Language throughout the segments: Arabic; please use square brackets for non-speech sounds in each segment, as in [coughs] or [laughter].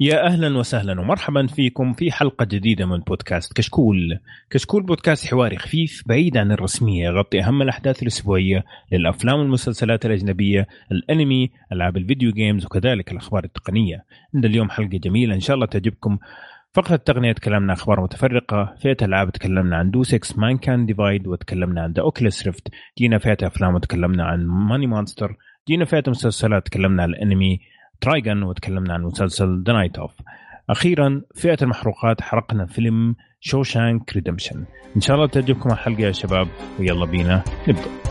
يا أهلا وسهلا ومرحبا فيكم في حلقة جديدة من بودكاست كشكول. كشكول بودكاست حواري خفيف بعيد عن الرسمية يغطي أهم الأحداث الأسبوعية للأفلام والمسلسلات الأجنبية، الأنمي، ألعاب ال video games وكذلك الأخبار التقنية. عندنا اليوم حلقة جميلة إن شاء الله تعجبكم. فقرة التقنية تكلمنا أخبار متفرقة، فئة ألعاب تكلمنا عن Deus Ex Mankind Divided وتكلمنا عن The Oculus Rift، جينا فئة أفلام وتكلمنا عن Money Monster، جينا فئة مسلسلات تكلمنا عن الأنمي Trigun وتكلمنا عن مسلسل The Night Of أخيرا فئة المحروقات حرقنا فيلم Shawshank Redemption. إن شاء الله تعجبكم الحلقة يا شباب ويلا بينا نبدأ.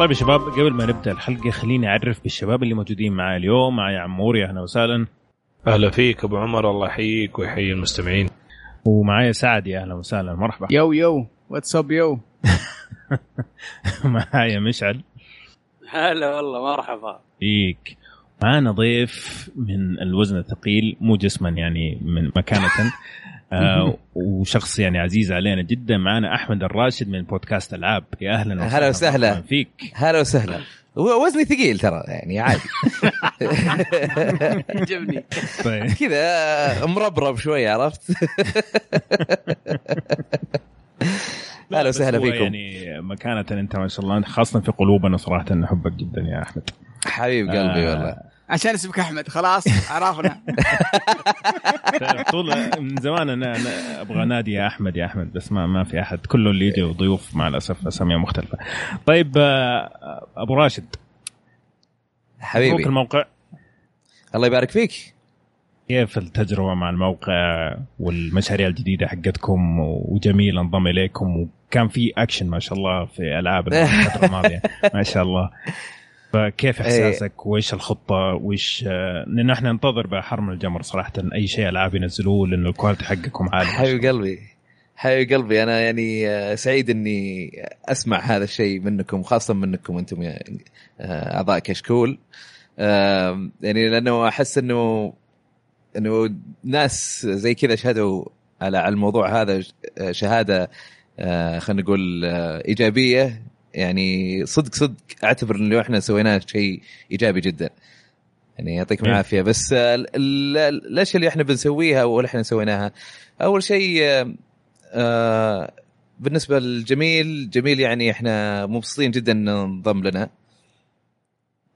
طيب يا شباب قبل ما نبدأ الحلقة خليني أعرف بالشباب اللي موجودين معي اليوم معي عمور يا أهلا وسهلا. أهلا فيك أبو عمر الله يحييك ويحيي المستمعين. ومعايا سعد يا أهلا وسهلا. مرحبا. yo yo what's up yo؟ [laughs] معايا مشعل. هلا والله مرحبا. فيك. معانا ضيف من الوزن الثقيل مو جسما يعني من مكانة. [laughs] آه وشخص يعني عزيز علينا جدا. معنا أحمد الراشد من بودكاست ألعاب. يا أهلا وسهلا. هلا وسهلا. فيك. هلا وسهلا. وزني ثقيل ترى يعني عادي. [laughs] عجبني. طيب. [laughs] كذا مربرب شوي عرفت؟ [laughs] أهلا وسهلا فيكم. يعني مكانة أنت ما شاء الله. خاصة في قلوبنا صراحة. نحبك جدا يا أحمد. حبيب قلبي آه والله عشان اسمك أحمد خلاص عرفنا. [laughs] طول من زمان أنا, أنا أبغى نادي يا أحمد يا أحمد بس ما ما في أحد. كله اللي يجي ضيوف مع الأسف أسامي مختلفة. طيب آه، أبو راشد. حبيبي. مبروك الموقع. الله يبارك فيك. كيف التجربة مع الموقع والمشاريع الجديدة حقتكم وجميل انضم إليكم وكان في أكشن ما شاء الله في ألعاب [laughs] الفترة الماضية. ما شاء الله. فكيف إيه. إحساسك؟ وإيش الخطة؟ وإيش لأن إحنا ننتظر بأحر من الجمر صراحة. أي شيء ألعاب ينزلوه لأنه ال quality حقكم عالي. حبيب قلبي حبيب قلبي أنا يعني آه، سعيد إني أسمع هذا الشيء منكم خاصة منكم أنتم يا آه، أعضاء كشكول. يعني لأنه أحس إنه إنه ناس زي كذا شهدوا على الموضوع هذا آه، شهادة خلينا نقول إيجابية. يعني صدق صدق أعتبر إنه إحنا سويناه شيء إيجابي جدا. يعني يعطيكم إيه. العافية. بس الأشياء اللي إحنا بنسويها واللي إحنا سويناها أول شيء آه بالنسبة للجميل جميل يعني إحنا مبسوطين جدا إنه انضم لنا.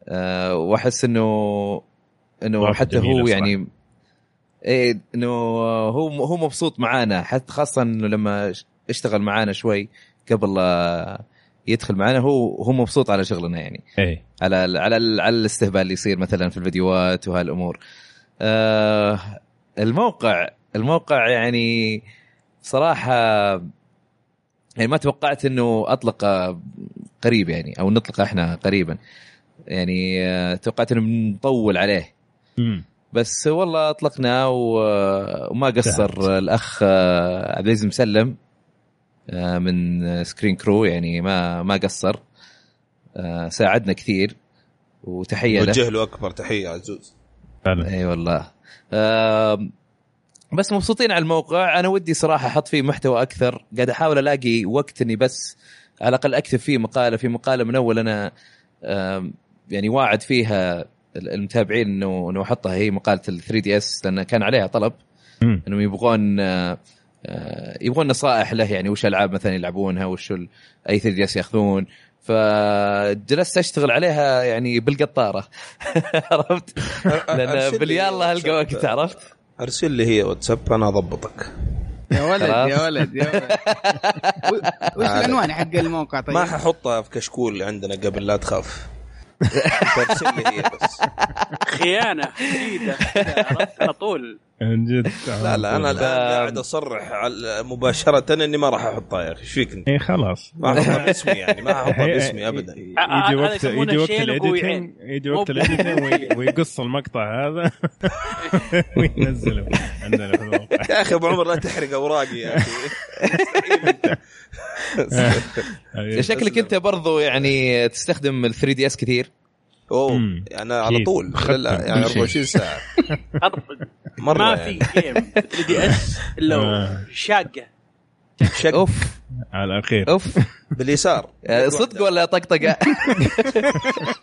آه وأحس إنه إنه حتى هو يعني إيه إنه هو هو مبسوط معانا. حتى خاصة إنه لما اشتغل معانا شوي قبل يدخل معنا هو هو مبسوط على شغلنا يعني. إيه. على على على الاستهبال اللي يصير مثلا في الفيديوهات وهالأمور. آه الموقع الموقع يعني صراحة يعني ما توقعت إنه أطلق قريب يعني أو نطلق إحنا قريبا. يعني آه توقعت إنه بنطول عليه. م. بس والله أطلقنا وما قصر الأخ آه، عبد العزيز مسلم. من Screen Crew يعني ما ما قصر. آه، ساعدنا كثير وتحية له. وجه له أكبر تحية عزوز. فعلا. إي والله. بس مبسوطين على الموقع. أنا ودي صراحة أحط فيه محتوى أكثر. قاعد أحاول ألاقي وقت إني بس على الأقل أكتب فيه مقالة. في مقالة من أول أنا يعني واعد فيها المتابعين إنه إنه أحطها هي مقالة ال 3 دي اس لأن كان عليها طلب. إنهم يبغون آه، آه، يبغون نصائح له يعني وش ألعاب مثلا يلعبونها وش اي 3 دي اس ياخذون. فجلست أشتغل عليها يعني بالقطارة. [laughs] عرفت؟ لأن باليلا القى وقت عرفت؟ أرسل لي هي واتساب أنا أضبطك. يا ولد يا ولد يا ولد. [laughs] وش العنوان حق الموقع طيب؟ ما ححطها في كشكول عندنا قبل لا تخاف. [laughs] ارسل لي هي بس. خيانة جديدة على طول. من جد. لا لا أنا قاعد أصرح مباشرة إني ما راح احطها يا أخي إيش فيك انت؟ اي خلاص. ما احطها باسمي يعني ما احطها [laughs] باسمي ابدا. يجي وقت يجي وقت ال editing يجي وقت ال editing [laughs] ويقص المقطع هذا. [laughs] وينزله. عندنا في الموقع. يا أخي أبو عمر لا تحرق أوراقي يا أخي. شكلك أنت برضو يعني تستخدم ال 3DS كثير. أوه أنا على طول يعني 24 ساعة. [laughs] مرة ما يعني. في جيم 3 دي إس إلا آه. شاقة. شق أوف. على الأخير. أوف. باليسار. آه، صدق ولا طقطقة؟ [laughs]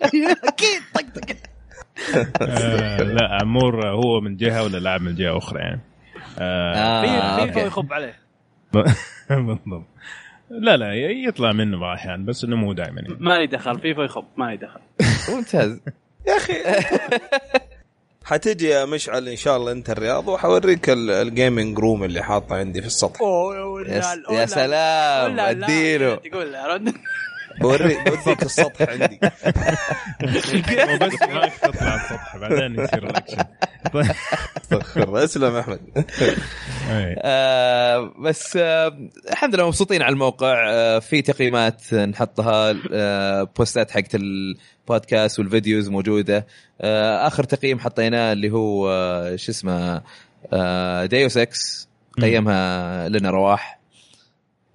أكيد طقطقة. آه لا عمور هو من جهة ولا لاعب من جهة أخرى يعني. آه في آه، فيفا. يخب عليه. [laughs] بالضبط. لا لا يطلع منه بعض الأحيان بس إنه مو دائما يعني. ما لي دخل فيفا يخب ما لي دخل [laughs] ممتاز. يا أخي. [laughs] حتجي يا مشعل إن شاء الله أنت الرياض وحوريك ال- ال gaming room اللي حاطه عندي في السطح. أوه يا يا سلام أديله. تقول بوريك [laughs] بوديك السطح عندي. [laughs] بس ما تطلع على السطح بعدين يصير الأكشن. طيب استغفر أسلم أحمد. إيه. آه بس آه الحمد لله مبسوطين على الموقع. آه في تقييمات نحطها بوستات حقت البودكاست وال videos موجودة. آخر تقييم حطيناه اللي هو شو اسمه Deus Ex قيمها لنا رواح.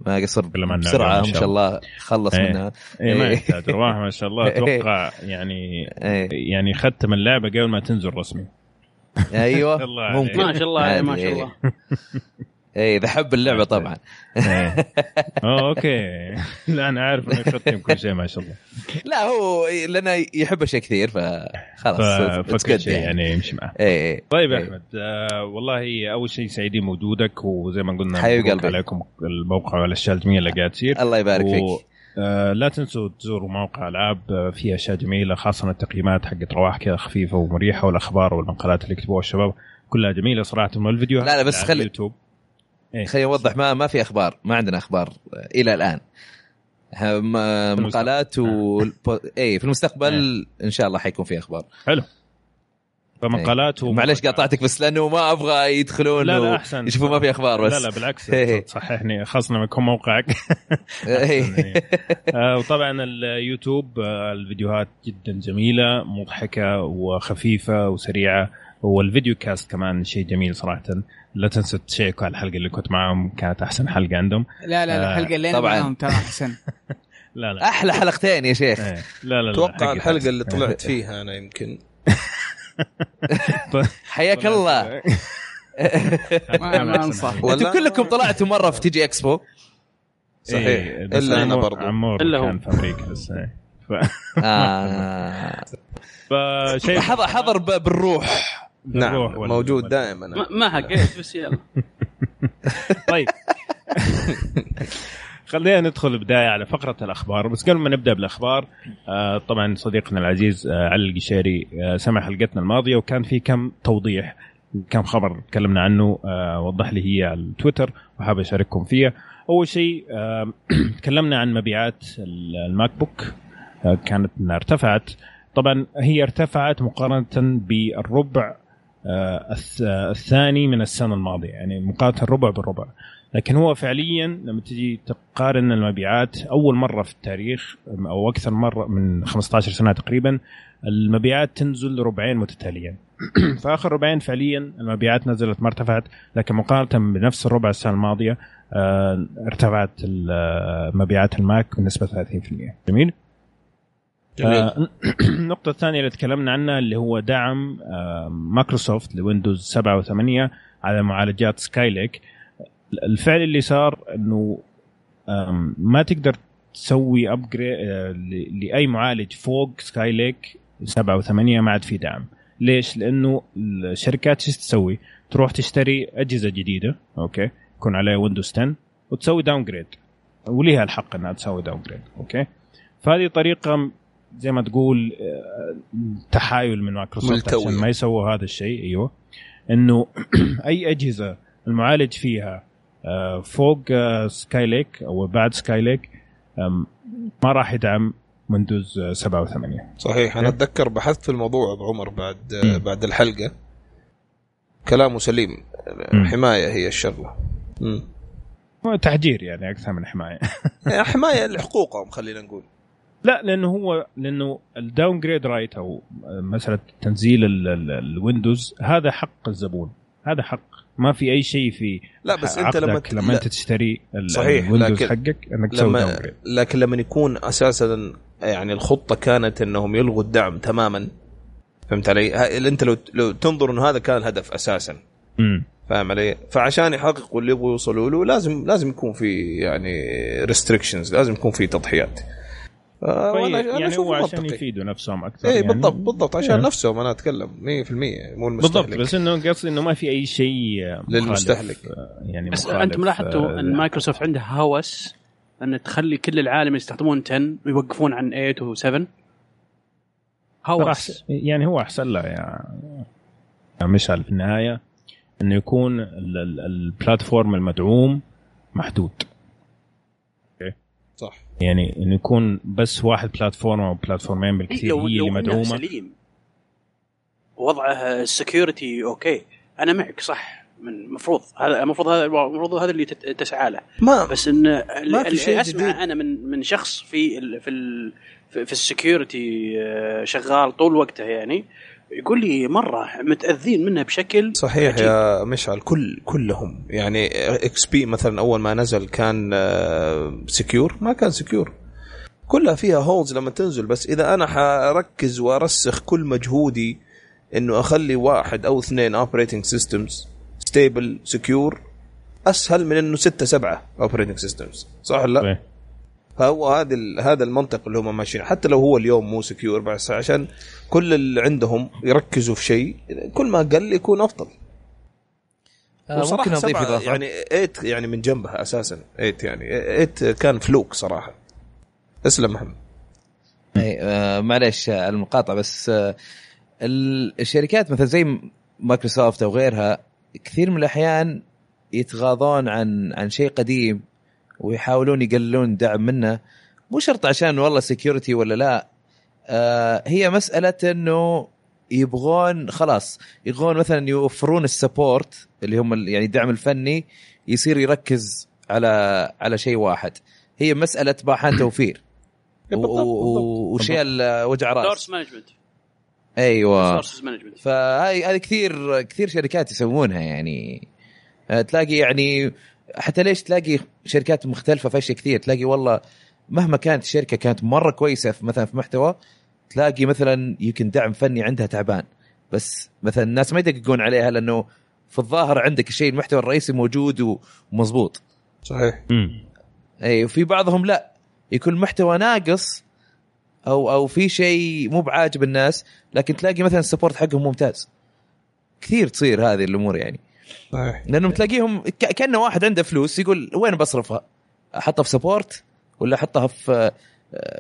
ما قصر بسرعة ما شاء الله خلص إيه. منها اي ما إيه. يحتاج ما شاء الله [laughs] أتوقع يعني إيه. يعني ختم اللعبة قبل ما تنزل رسمي أيوه. [laughs] ممكن ما شاء الله ما شاء إيه. الله [laughs] اي إذا حب اللعبة طبعا. إيه. آه أوكي. [laughs] لا أنا عارف إنه يختم كل شيء ما شاء الله. لا هو لأنه يحب أشياء كثير فخلاص فكل good شيء يعني. يمشي معه. اي اي طيب يا إيه. أحمد آه والله أول شيء سعيدين بوجودك وزي ما قلنا حبيب قلبي. عليكم الموقع والاشياء الجميلة اللي قاعد تصير. الله يبارك و- فيك. آه لا تنسوا تزوروا موقع ألعاب آه، فيه أشياء جميلة خاصة التقييمات حقت رواح كذا خفيفة ومريحة والأخبار والمقالات اللي يكتبوها الشباب كلها جميلة صراحة والفيديوهات لا، لا، بس خلي- اليوتيوب. إيه. خليني أوضح ما ما في أخبار ما عندنا أخبار إلى الآن. مقالات و اي في المستقبل إن شاء الله حيكون في أخبار. حلو. فمقالات إيه. معلش قاطعتك بس لأنه ما أبغى يدخلون لا لا و- أحسن. يشوفوا ما في أخبار بس. لا لا بالعكس إيه. صححني خاصة لما يكون موقعك. [laughs] [laughs] إيه. آه، وطبعا اليوتيوب آه، الفيديوهات جدا جميلة مضحكة وخفيفة وسريعة وال video cast كمان شيء جميل صراحة. لا تنسوا تـ check وا على الحلقة اللي كنت معاهم كانت أحسن حلقة عندهم. لا لا آه، الحلقة اللي طبعاً. أنا معاهم ترى أحسن. [laughs] لا لا. أحلى حلقتين يا شيخ. إيه. لا لا لا أتوقع الحلقة. اللي طلعت فيها أنا يمكن. [laughs] حياك الله. [laughs] ما ما أنصح. أنتم كلكم طلعتوا مرة في تي جي إكسبو؟ صحيح. إيه، بس إلا أنا برضو. عمور إلا هو. كان في أمريكا بس إيه. ف... آه. فشيء حضر بالروح. نعم موجود دائما. ما- ما حقيت بس يلا. [laughs] طيب. [laughs] خلينا ندخل بداية على فقرة الأخبار. بس قبل ما نبدأ بالأخبار آه طبعا صديقنا العزيز آه علي القشيري آه سمع حلقتنا الماضية وكان في كم توضيح كم خبر تكلمنا عنه وضح لي هي على التويتر وحاب أشارككم فيها. أول شيء [clears throat] تكلمنا عن مبيعات الماك بوك كانت إنها ارتفعت. طبعا هي ارتفعت مقارنة بالربع الثاني من السنة الماضية يعني مقارنة الربع بالربع. لكن هو فعليا لما تجي تقارن المبيعات أول مرة في التاريخ أو أكثر مرة من 15 سنة تقريبا المبيعات تنزل ربعين متتاليين [clears throat] فآخر ربعين فعليا المبيعات نزلت ما ارتفعت لكن مقارنة بنفس الربع السنة الماضية آه، ارتفعت آه، مبيعات الماك بنسبة 30% جميل؟ آه، [clears throat] النقطة الثانية اللي تكلمنا عنها اللي هو دعم آه، مايكروسوفت لويندوز 7 و8 على معالجات سكاي ليك الفعل اللي صار إنه ما تقدر تسوي upgrade لأي معالج فوق سكاي ليك 7 و8 ما عاد في دعم. ليش؟ لأنه الشركات إيش تسوي؟ تروح تشتري أجهزة جديدة أوكي يكون عليها ويندوز 10 وتسوي downgrade وليها الحق إنها تسوي downgrade أوكي. فهذه طريقة زي ما تقول آه، تحايل من مايكروسوفت. عشان ما يسووا هذا الشيء أيوه. إنه [clears throat] أي أجهزة المعالج فيها آه، فوق آه، سكاي ليك أو بعد سكاي ليك ما راح يدعم ويندوز آه، 7 و8 صحيح. أنا أتذكر بحثت في الموضوع أبو عمر بعد مم. بعد الحلقة. كلامه سليم. حماية هي الشغلة. تحجير يعني أكثر من حماية. [laughs] يعني حماية لحقوقهم خلينا نقول. لا لأنه هو لأنه ال downgrade right أو مسألة تنزيل ال- ال- الويندوز هذا حق الزبون. هذا حق. ما في أي شيء في لا بس أنت لما لما أنت تشتري صحيح، الويندوز لكن حقك إنك تسوي down لما لكن لما يكون أساسا يعني الخطة كانت إنهم يلغوا الدعم تماما فهمت علي؟ أنت لو لو تنظر إنه هذا كان الهدف أساسا. امم فاهم علي؟ فعشان يحققوا اللي يبغوا يوصلوا له لازم لازم يكون في يعني restrictions لازم يكون في تضحيات. وأنا- أنا يعني هو عشان. يفيدوا نفسهم أكثر اي يعني. بالضبط بالضبط عشان إيه. نفسهم أنا أتكلم 100% مو بالضبط المستهلك بس إنه قصدي إنه ما في أي شيء مخالف، للمستهلك. آه، يعني بس انت ملاحظتوا آه، إن مايكروسوفت عندها هوس إن تخلي كل العالم يستخدمون 10 ويوقفون عن 8 و7 ترى هوس يعني هو أحسن له يا يا مشعل في النهاية إنه يكون ال- ال- ال platform المدعوم محدود يعني إنه يكون بس واحد platform أو platform ين بالكثير لو هي اللي مدعومة. سليم. وضعه ال security أوكي. أنا معك صح. من المفروض هذا المفروض هذا المفروض هذا اللي تسعى له. ما بس إن اللي, في اللي شيء اسمع جديد. أنا من من شخص في ال في ال في, في ال security آه، شغال طول وقته يعني. يقول لي مرة متأذين منها بشكل صحيح عجيب. يا مشعل كل كلهم. يعني XP مثلا أول ما نزل كان secure ما كان secure كلها فيها holes لما تنزل. بس إذا أنا حركز وأرسخ كل مجهودي إنه أخلي واحد أو اثنين operating systems stable secure أسهل من إنه ستة سبعة operating systems صح ولا لا؟ فهو هذا ال- هذا المنطق اللي هم ماشيين. حتى لو هو اليوم مو secure بس عشان كل اللي عندهم يركزوا في شيء كل ما قل يكون أفضل. آه، ممكن أضيف إضافة. يعني 8 يعني من جنبها أساسا. 8 يعني 8 كان fluke صراحة. اسلم هم أي آه معلش آه، المقاطعة بس آه ال- الشركات مثلا زي مايكروسوفت أو غيرها كثير من الأحيان يتغاضون عن عن شيء قديم. ويحاولون يقللون دعم منه. مو شرط عشان والله security ولا لا. آه هي مسألة إنه يبغون خلاص يبغون مثلا يوفرون ال support اللي هم يعني الدعم الفني يصير يركز على على شيء واحد. هي مسألة باحان [coughs] توفير. و- بالضبط، بالضبط. و- وشيء ال- وجع راس. مانجمنت أيوه. فهذه هذه كثير كثير شركات يسوونها يعني. آه، تلاقي يعني حتى ليش تلاقي شركات مختلفة في اشياء كثير؟ تلاقي والله مهما كانت الشركة كانت مرة كويسة في مثلا في محتوى تلاقي مثلا يمكن دعم فني عندها تعبان. بس مثلا الناس ما يدققون عليها لأنه في الظاهر عندك الشيء المحتوى الرئيسي موجود ومضبوط. صحيح. مم. إي وفي بعضهم لا. يكون محتوى ناقص أو أو في شيء مو بعاجب الناس لكن تلاقي مثلا ال support حقهم ممتاز. كثير تصير هذه الأمور يعني. صحيح لأنه تلاقيهم ك- كأنه واحد عنده فلوس يقول وين بصرفها؟ أحطها في support ولا أحطها في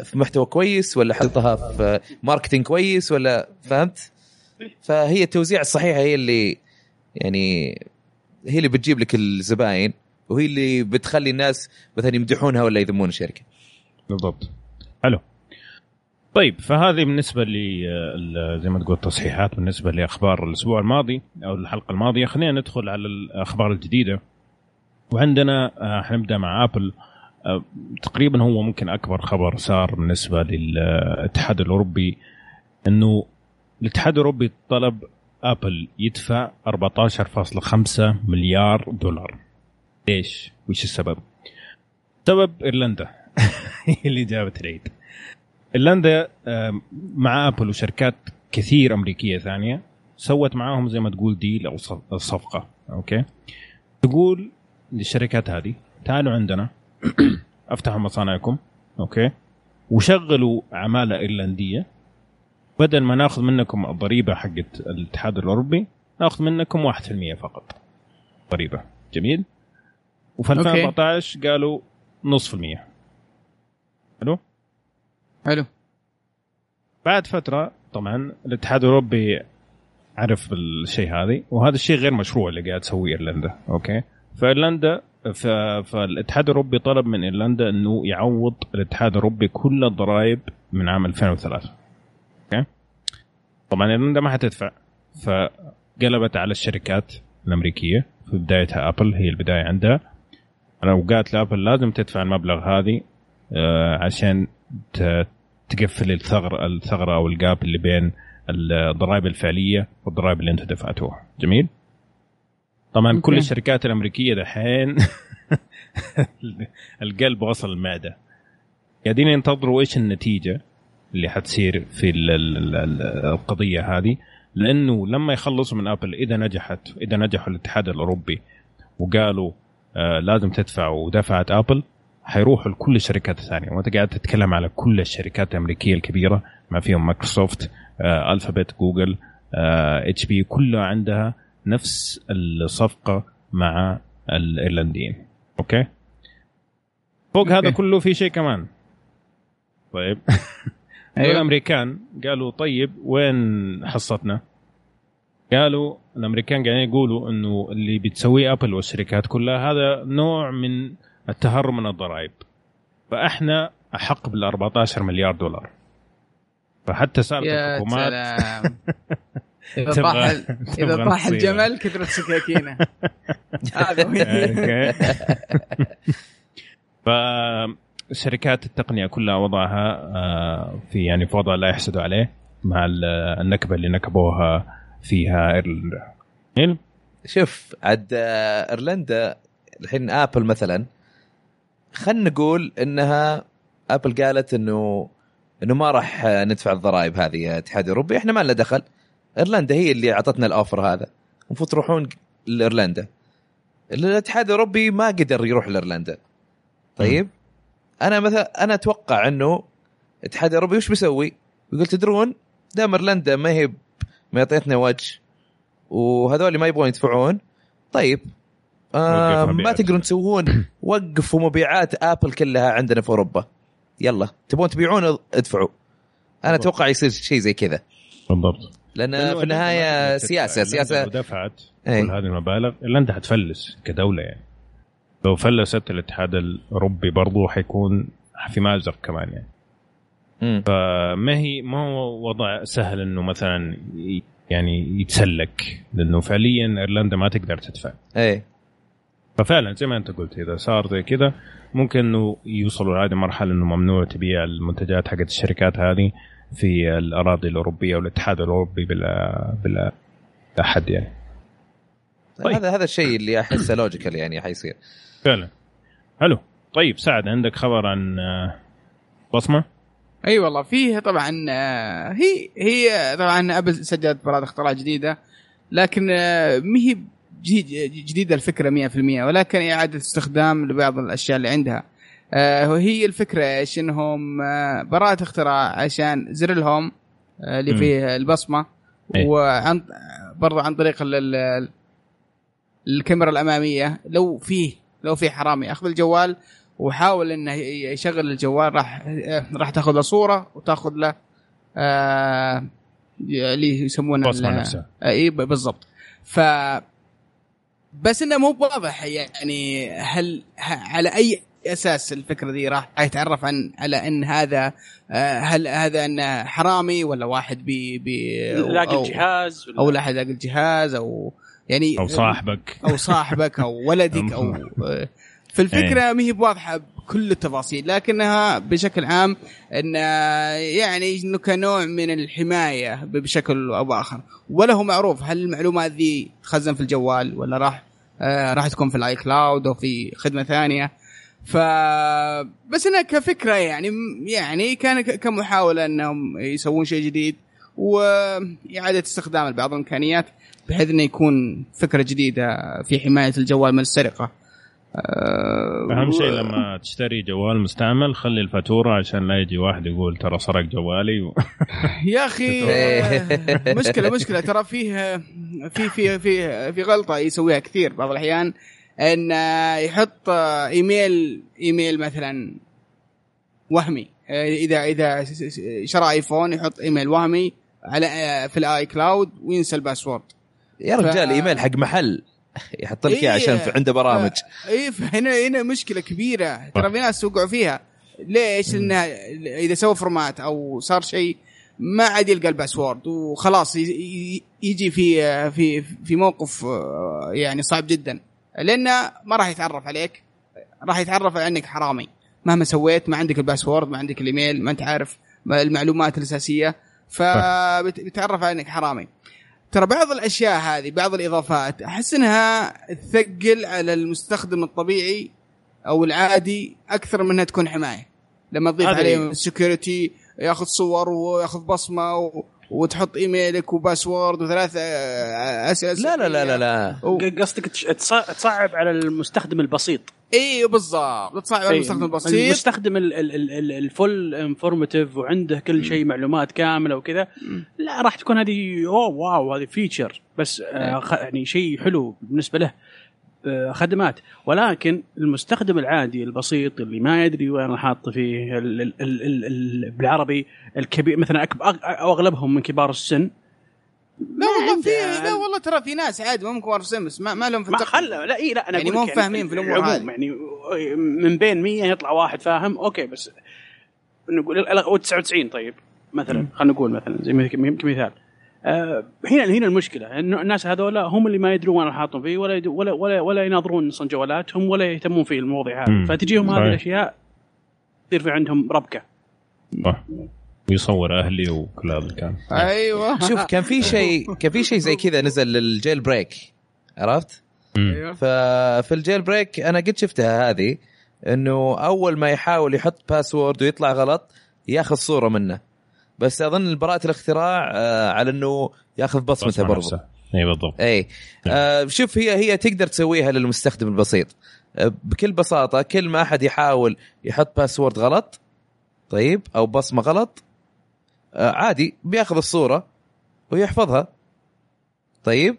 في محتوى كويس ولا أحطها في marketing كويس ولا فهمت؟ فهي التوزيع الصحيحه هي اللي يعني هي اللي بتجيب لك الزباين وهي اللي بتخلي الناس مثلا يمدحونها ولا يذمون الشركة. بالضبط حلو طيب فهذه بالنسبة ال- زي ما تقول تصحيحات بالنسبة لأخبار الأسبوع الماضي أو الحلقة الماضية. خلينا ندخل على الأخبار الجديدة. وعندنا آه، حنبدأ مع آبل. آه، تقريبا هو ممكن أكبر خبر صار بالنسبة للاتحاد الأوروبي إنه الاتحاد الأوروبي طلب آبل يدفع 14.5 مليار دولار. ليش؟ وش السبب؟ سبب إيرلندا. [laughs] اللي جابت العيد. ايرلندا مع آبل وشركات كثير أمريكية ثانية سوت معاهم زي ما تقول deal أو صف- صفقة. أوكي؟ تقول للشركات هذه تعالوا عندنا [clears throat] أفتحوا مصانعكم. okay؟ وشغلوا عمالة إيرلندية. بدل ما ناخذ منكم الضريبة حقت الاتحاد الأوروبي ناخذ منكم 1% فقط. ضريبة. جميل؟ وفي okay. 2014 قالوا نصف المية. حلو؟ حلو. بعد فترة طبعا الاتحاد الأوروبي عرف الشيء هذه وهذا الشيء غير مشروع اللي قاعد تسويه إيرلندا okay؟ فإيرلندا. فالاتحاد الأوروبي طلب من إيرلندا إنه يعوض الاتحاد الأوروبي كل الضرائب من عام 2003 okay؟ طبعا إيرلندا ما حتدفع فقلبت على الشركات الأمريكية في بدايتها ابل هي البداية عندها. لو قالت لأبل لازم تدفع المبلغ هذه آه، عشان تقفل الثغر الثغرة أو ال gap اللي بين الضرائب الفعلية والضرائب اللي أنتم دفعتوها. جميل؟ طبعا okay. كل الشركات الأمريكية دحين [laughs] القلب وصل المعدة. قاعدين ينتظروا إيش النتيجة اللي حتصير في ال- ال- ال- القضية هذه لأنه لما يخلصوا من آبل إذا نجحت إذا نجحوا الاتحاد الأوروبي وقالوا آه لازم تدفع ودفعت آبل حيروحوا لكل الشركات الثانية وأنت قاعد تتكلم على كل الشركات الأمريكية الكبيرة ما فيهم مايكروسوفت آه Alphabet جوجل HP كلها عندها نفس الصفقة مع الإيرلنديين okay فوق okay. هذا كله في شيء كمان طيب [laughs] أيوه. الأمريكان قالوا طيب وين حصتنا؟ قالوا الأمريكان قاعدين يقولوا إنه اللي بتسويه ابل والشركات كلها هذا نوع من التهرب من الضرائب. فإحنا أحق بال 14 مليار دولار. فحتى يا الحكومات [laughs] إذا طاح إذا طاح. الجمل كثرت سكاكينه هذا [laughs] فشركات التقنية كلها وضعها آه، في يعني في وضع لا يحسدوا عليه مع ال- النكبة اللي نكبوها فيها ايرلندا؟ شوف عاد آه، إيرلندا الحين آبل مثلا خلينا نقول إنها ابل قالت إنه إنه ما راح ندفع الضرائب هذه يا اتحاد أوروبي إحنا ما لنا دخل. إيرلندا هي اللي أعطتنا ال offer هذا. المفروض تروحون لإيرلندا. الاتحاد الأوروبي ما قدر يروح لإيرلندا. طيب؟ أنا مثلا أنا أتوقع إنه الاتحاد الأوروبي وش بيسوي؟ يقول تدرون دام إيرلندا ما هي ب- معطيتنا وجه وهذول ما يبغون يدفعون طيب. آه ما. تقدرون تسوون. [coughs] وقفوا مبيعات آبل كلها عندنا في أوروبا. يلا. تبغون تبيعون ادفعوا. أنا. أتوقع يصير شيء زي كذا. بالضبط. لأن في النهاية سياسة سياسه لو دفعت إيه. كل هذه المبالغ ايرلندا حتفلس كدولة يعني. لو فلست الاتحاد الأوروبي برضو حيكون في مأزق كمان يعني. مم. فما هي ما هو وضع سهل إنه مثلا يعني يتسلك. لأنه فعليا إيرلندا ما تقدر تدفع. إيه. ففعلا زي ما أنت قلت إذا صار زي كذا ممكن إنه يوصلوا لهذه المرحلة إنه ممنوع تبيع المنتجات حقت الشركات هذه في الأراضي الأوروبية والاتحاد الأوروبي بلا بلا لا حد يعني. طيب. هذا هذا الشيء اللي أحسه لوجيكال يعني حيصير. فعلا. حلو. طيب سعد عندك خبر عن آه، بصمة؟ أي والله فيه طبعا آه، هي هي طبعا أبل سجلت براءة اختراع جديدة لكن آه، ما هي جديد- جديدة الفكرة 100% ولكن إعادة استخدام لبعض الأشياء اللي عندها آه، وهي الفكرة إيش إنهم آه، براءة اختراع عشان زر الهوم آه، اللي. فيه البصمة إيه. وعن برضو عن طريق ال- ال- الكاميرا الأمامية لو فيه لو في حرامي ياخذ الجوال وحاول إنه يشغل الجوال راح راح تأخذ له صورة وتأخذ له آه اللي يسمونه بصمة ال- نفسها. اي بالضبط ف بس إنه مو واضح يعني هل ه- على أي أساس الفكرة دي راح يتعرف عن على إن هذا آه، هل هذا انه حرامي ولا واحد بي بي لاقي أو- الجهاز ولا- أو لا أحد لاقي الجهاز أو يعني أو صاحبك. أو صاحبك أو ولدك [laughs] أو في الفكرة ما هي بواضحة. بكل التفاصيل لكنها بشكل عام إن يعني إنه كنوع من الحماية بشكل أو بآخر ولا هو معروف هل المعلومات ذي تخزن في الجوال ولا راح آه راح تكون في ال iCloud أو في خدمة ثانية ف بس إنها كفكرة يعني يعني كان كمحاولة إنهم يسوون شيء جديد وإعادة استخدام لبعض الإمكانيات بحيث إنه يكون فكرة جديدة في حماية الجوال من السرقة. آه، أهم شيء لما تشتري جوال مستعمل خلي الفاتورة عشان لا يجي واحد يقول ترى سرق جوالي و... [laughs] [laughs] يا أخي مشكلة [laughs] مشكلة. ترى فيه في في في في غلطة يسويها كثير بعض الأحيان إن يحط إيميل إيميل مثلا وهمي. إذا إذا شرى آيفون يحط إيميل وهمي على في ال iCloud وينسى ال password. يا ف- رجال إيميل حق محل. [laughs] يحط لك إياه إيه. عشان في عنده برامج. اي هنا هنا مشكلة كبيرة. ترى في ناس وقعوا فيها. ليش؟ لأنه إذا سوى format أو صار شيء ما عاد يلقى ال password وخلاص يجي في في في موقف يعني صعب جدا. لأنه ما راح يتعرف عليك. راح يتعرف على انك حرامي. مهما سويت ما عندك ال password ما عندك الإيميل ما أنت عارف ما- المعلومات الأساسية. فبتعرف على انك حرامي. ترى بعض الأشياء هذه بعض الإضافات أحس إنها تثقل على المستخدم الطبيعي أو العادي أكثر من إنها تكون حماية. لما تضيف عليه security ياخذ صور وياخذ بصمة و... وتحط إيميلك و password وثلاث أسئلة لا لا لا لا لا. قصدك تصعب على المستخدم البسيط. إي بالضبط. تصعب على المستخدم البسيط. المستخدم ال- ال- ال- ال- ال full informative وعنده كل شيء معلومات كاملة وكذا لا راح تكون هذه أوه wow هذه feature بس آه خ- يعني شيء حلو بالنسبة له. خدمات. ولكن المستخدم العادي البسيط اللي ما يدري وين حاط فيه ال ال ال ال ال بالعربي الكبير مثلا أو أغلبهم من كبار السن. لا والله في عنده- لا والله ترى في ناس عادي ما ممكن سمس ما, ما لهم في ما التقنية. خلى لا إي لا أنا يعني مو لك فاهمين في الأمور العموم يعني من بين 100 يطلع واحد فاهم أوكي بس نقول أو 99 طيب مثلا خلينا نقول مثلا زي مث- كمثال آه، هنا هنا المشكلة. إنه الناس هذولا هم اللي ما يدرون وين حاطهم فيه ولا ولا ولا ولا يناظرون أصلا جوالاتهم ولا يهتمون في المواضيع هذه. فتجيهم هذه. الأشياء يصير في عندهم ربكة. صح. ويصور أهلي وكل هذا الكلام أيوه. شوف كان في شيء كان في شيء زي كذا نزل لل jailbreak. عرفت؟ أيوه. ففي ال jailbreak أنا قد شفتها هذه إنه أول ما يحاول يحط password ويطلع غلط ياخذ صورة منه. بس أظن براءة الاختراع آه على إنه ياخذ بصمته بصمة برضه. اي بالضبط. اي آه شوف هي هي تقدر تسويها للمستخدم البسيط. آه بكل بساطة كل ما أحد يحاول يحط باسورد غلط طيب أو بصمة غلط آه عادي بياخذ الصورة ويحفظها. طيب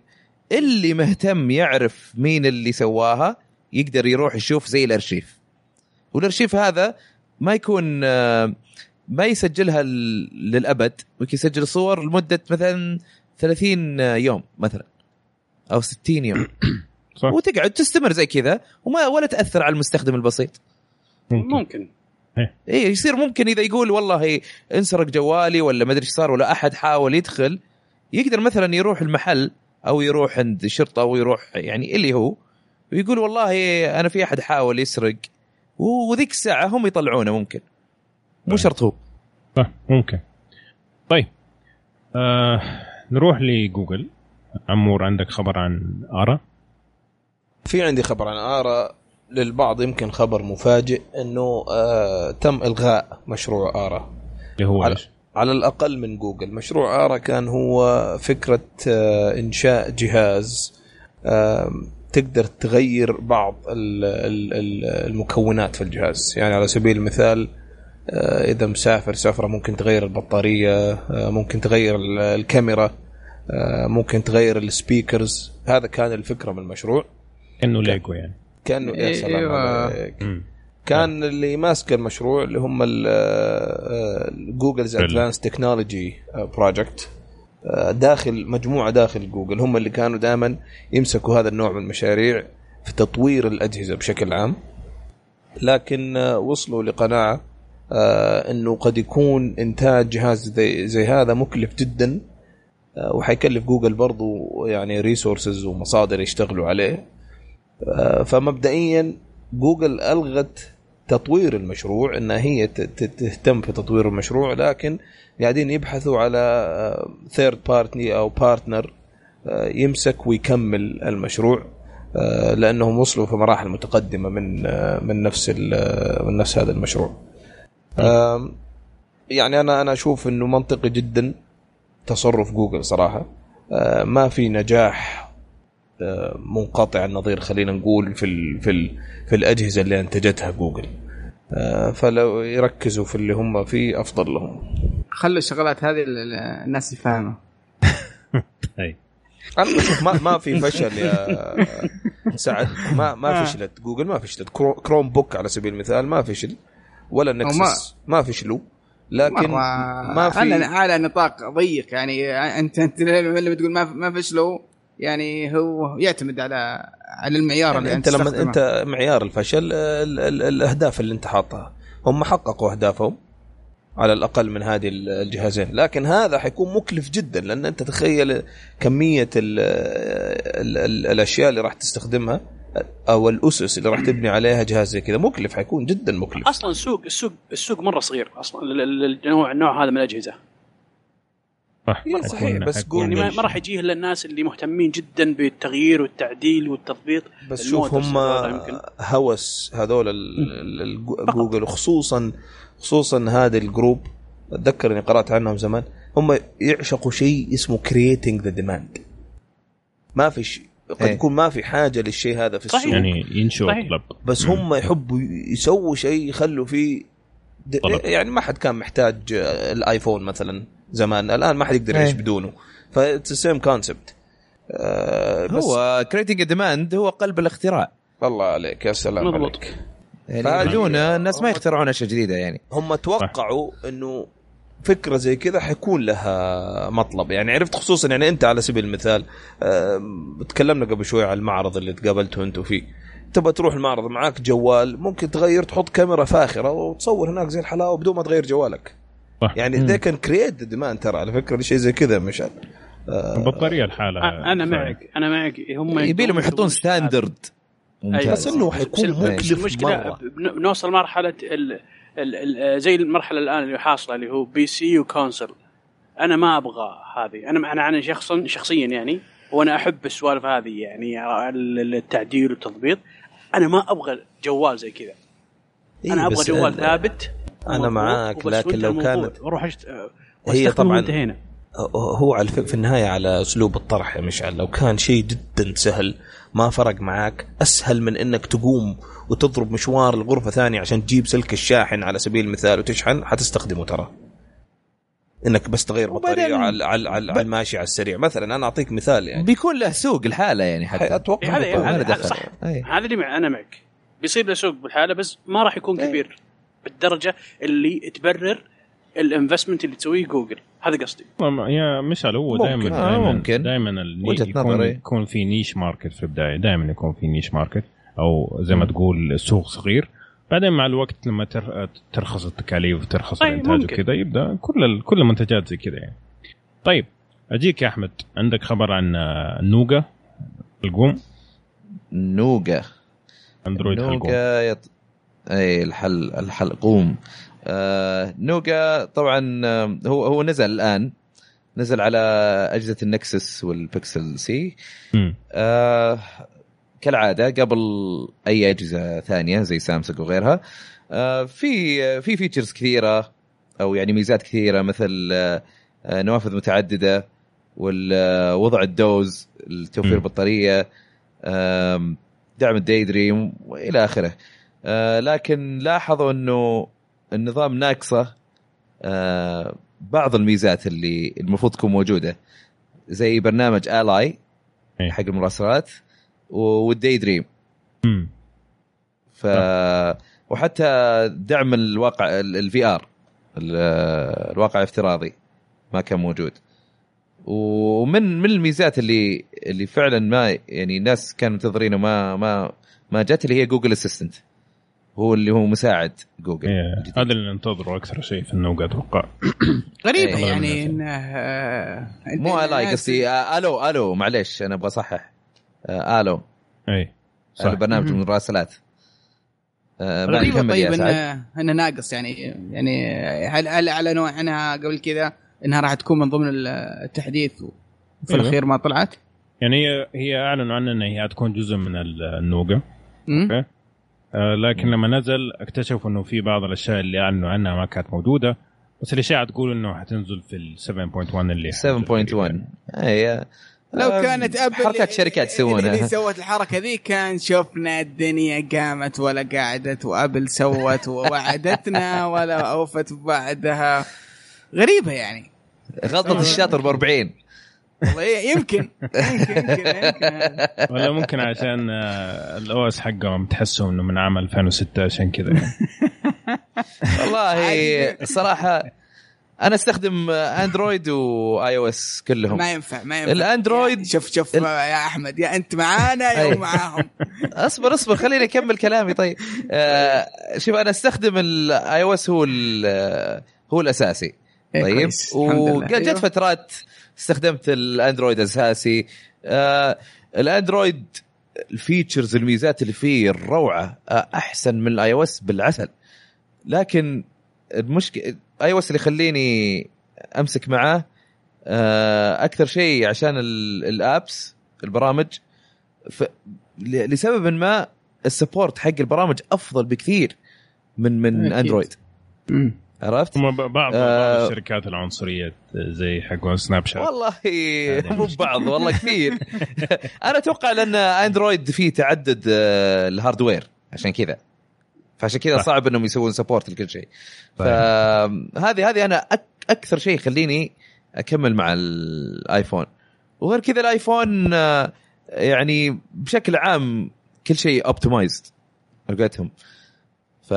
اللي مهتم يعرف مين اللي سواها يقدر يروح يشوف زي الأرشيف. والأرشيف هذا ما يكون آه، ما يسجلها للأبد ممكن يسجل صور لمدة مثلا 30 يوم مثلا أو 60 يوم. [coughs] صح. وتقعد تستمر زي كذا وما ولا تأثر على المستخدم البسيط. ممكن. ممكن. اي يصير ممكن إذا يقول والله انسرق جوالي ولا ما أدري إيش صار ولا أحد حاول يدخل يقدر مثلا يروح المحل أو يروح عند الشرطة أو يروح يعني اللي هو ويقول والله أنا في أحد حاول يسرق وذيك الساعة هم يطلعونه ممكن. مو شرط هو. صح ممكن طيب آه نروح لجوجل. عمور عندك خبر عن آرا؟ في عندي خبر عن آرا. للبعض يمكن خبر مفاجئ إنه آه تم إلغاء مشروع آرا. اللي هو على؟ على الأقل من جوجل. مشروع آرا كان هو فكرة آه إنشاء جهاز آه تقدر تغير بعض ال- ال- ال- المكونات في الجهاز. يعني على سبيل المثال إذا مسافر سفرة ممكن تغير البطارية آه، ممكن تغير ال- الكاميرا آه، ممكن تغير ال speakers هذا كان الفكرة من المشروع كأنه ليجو يعني كانه يا سلام أيوة. عليك. مم. كان اللي ماسك المشروع اللي هم Google's. Advanced Technology Project داخل مجموعة داخل جوجل هم اللي كانوا دائما يمسكوا هذا النوع من المشاريع في تطوير الأجهزة بشكل عام لكن آه، وصلوا لقناعة آه، إنه قد يكون إنتاج جهاز زي, زي هذا مكلف جدا آه، وحيكلف جوجل برضو يعني resources ومصادر يشتغلوا عليه آه، فمبدئيا جوجل ألغت تطوير المشروع إنها هي تهتم في تطوير المشروع لكن قاعدين يبحثوا على third party أو partner يمسك ويكمل المشروع آه، لأنهم وصلوا في مراحل متقدمة من آه، من نفس من نفس هذا المشروع. يعني أنا أنا أشوف إنه منطقي جدا تصرف جوجل صراحة. آه، ما في نجاح آه، منقطع النظير خلينا نقول في ال في ال في الأجهزة اللي أنتجتها جوجل. آه، فلو يركزوا في اللي هم فيه أفضل لهم. خلوا الشغلات هذه ال- ال- الناس [laughs] أنا بشوف ما ما في فشل يا سعد. ما ما فشلت جوجل ما فشلت. كرو- كروم بوك على سبيل المثال ما فشل. ولا نكسس. ما فشلوا لكن مرة ما في على على نطاق ضيق. يعني انت أنت اللي بتقول ما ما فشلوا يعني هو يعتمد على على المعيار اللي يعني أنت لما. أنت معيار الفشل ال ال الأهداف اللي أنت حاطها. هم حققوا أهدافهم على الأقل من هذه ال- الجهازين. لكن هذا حيكون مكلف جدا لأن أنت تخيل كمية ال ال ال الأشياء اللي راح تستخدمها. أو الأسس اللي راح تبني عليها جهاز زي كذا مكلف حيكون جدا مكلف. أصلا السوق السوق السوق مرة صغير. أصلا ال- ال- النوع النوع هذا من الأجهزة. صح إيه، صحيح، بس حيكون يعني ما, راح يجيه إلا الناس اللي مهتمين جدا بالتغيير والتعديل والتطبيق بس شوف هم. هوس هذول ال- ال- ال- جوجل وخصوصا خصوصا هذا الجروب. أتذكر إني قرأت عنهم زمان. هم يعشقوا شيء اسمه creating the demand ما في شيء. قد إيه. يكون ما في حاجة للشيء هذا في السوق صحيح. يعني صحيح. طلب بس هم يحبوا يسووا شيء يخلوا فيه. طلب. يعني ما حد كان محتاج الآيفون مثلا زمان الآن ما حد يقدر يعيش إيه. بدونه ف that's same concept هو creating demand هو قلب الاختراع الله عليك يا سلام مضبوط. عليك يعني بدون الناس ما يخترعون أشياء جديدة يعني هم توقعوا إنه فكرة زي كذا حيكون لها مطلب. يعني عرفت خصوصا يعني أنت على سبيل المثال آم، تكلمنا قبل شوي على المعرض اللي تقابلته أنت فيه. تبغى تروح المعرض معاك جوال ممكن تغير تحط كاميرا فاخرة وتصور هناك زي الحلاوه بدون ما تغير جوالك. صح. يعني that can create demand ترى على فكرة شيء زي كذا مشان البطارية الحالة. أنا معك أنا معك. هم يبي لهم يحطون. standard. بس إنه حيكون مكلف المشكلة بن- بنوصل مرحله ال ال ال زي المرحلة الآن اللي حاصلة اللي هو PC و console أنا ما أبغى هذه. أنا أنا أنا شخصا شخصيا يعني وأنا أحب السوالف هذه يعني ال- التعديل والتضبيط. أنا ما أبغى جوال زي كذا. إيه، أنا أبغى جوال ثابت. ومضبوط معاك، لكن لو. كانت- وأروح أشت... هي طبعاً- وانتهينا. هو على في النهاية على أسلوب الطرح يا مشعل. لو كان شيء جدا سهل ما فرق معاك. أسهل من إنك تقوم وتضرب مشوار لغرفة ثانية عشان تجيب سلك الشاحن على سبيل المثال وتشحن حتستخدمه ترى. إنك بس تغير بطارية على على على, الماشي على السريع. مثلا أنا أعطيك مثال يعني. بيكون له سوق الحالة يعني حي- حتى أتوقع إيه، هذا دخل. صح. هذا اللي مع أنا معك. بيصير له سوق بالحالة بس ما راح يكون إيه. كبير بالدرجة اللي تبرر ال investment اللي تسويه جوجل. هذا قصدي. ما- يا مشعل هو. دائما آه، دائما ممكن. دائما وجهة يكون, نظري. يكون في niche market في البداية. دائما يكون في niche market أو زي ما تقول سوق صغير. بعدين مع الوقت لما تر- ترخص التكاليف وترخص طيب، الإنتاج. وكذا يبدأ كل كل المنتجات زي كذا يعني. طيب أجيك يا أحمد. عندك خبر عن آه، النوغا الحلقوم؟ نوغا أندرويد حلقوم. نوغا يط... اي الحل الحلقوم. آه نوغا طبعا آه، هو هو نزل الآن نزل على أجهزة النكسس والبكسل سي. آه كالعادة قبل أي أجهزة ثانية زي سامسونج وغيرها آه في في features كثيرة أو يعني ميزات كثيرة مثل آه نوافذ متعددة ووضع الدوز توفير مم. بطارية آم، دعم الداي دريم وإلى آخره لكن لاحظوا إنه النظام ناقصة آه بعض الميزات اللي المفروض تكون موجودة زي برنامج الاي. حق المراسلات والداي دريم. ف وحتى دعم الواقع ال VR الواقع الافتراضي ما كان موجود ومن من الميزات اللي اللي فعلا ما يعني الناس كانوا منتظرينه ما ما ما جت اللي هي Google Assistant هو اللي هو مساعد جوجل إيه،. هذا اللي ننتظره أكثر شيء في النوغا أتوقع [coughs] غريبه إيه. يعني إنه آه، مو الاي قصدي آه، Allo Allo معليش أنا أبغى أصحح آه، ألو اي صح هذا برنامج مهم. المراسلات ما غريبه كمل يا طيب إنه إنه ناقص يعني يعني هل هل اعلنوا عنها قبل كذا إنها راح تكون من ضمن التحديث وفي أيوة. الأخير ما طلعت؟ يعني هي هي أعلنوا عنها ان هي تكون جزء من النوغا مم؟ okay لكن لما نزل اكتشفوا إنه في بعض الأشياء اللي أعلنوا عنها ما كانت موجودة. بس الاشاعه تقول إنه حتنزل في ال 7.1 اللي 7.1 اي لو آه، كانت أبل حركات شركات اللي يسوونها. سوت الحركة ذي كان شفنا الدنيا قامت ولا قعدت وأبل سوت ووعدتنا ولا أوفت بعدها. غريبة يعني. غلطة الشاطر ب 40 والله يمكن يمكن يمكن, يمكن. ولا ممكن عشان ال OS حقهم تحسهم إنه من عام 2006 عشان كذا يعني. والله. الصراحه أنا أستخدم أندرويد و iOS كلهم ما ينفع ما ينفع الأندرويد- يا- شوف شوف ال- يا أحمد يا أنت معانا يا معاهم [laughs] أصبر أصبر خليني أكمل كلامي طيب آه شوف أنا أستخدم ال iOS هو ال- هو الأساسي إيه، طيب. وجت أيوه. فترات استخدمت الأندرويد أساسي آه الأندرويد ال features الميزات اللي فيه الروعة آه أحسن من ال iOS بالعسل لكن المشكلة iOS اللي يخليني أمسك معاه آه أكثر شيء عشان ال- ال apps البرامج ف... لسبب ما ال support حق البرامج أفضل بكثير من من أكيد. أندرويد مم. عرفت؟ هم بعض بعض آه. الشركات العنصرية زي حق سناب شات والله مو ببعض والله كثير [laughs] [laughs] أنا أتوقع لأن أندرويد فيه تعدد آه، ال hardware عشان كذا فعشان كذا. صعب إنهم يسوون support لكل شيء طيب. فهذه هذه أنا أك أكثر شيء يخليني أكمل مع الايفون وغير كذا الايفون آه، يعني بشكل عام كل شيء optimized لقيتهم ف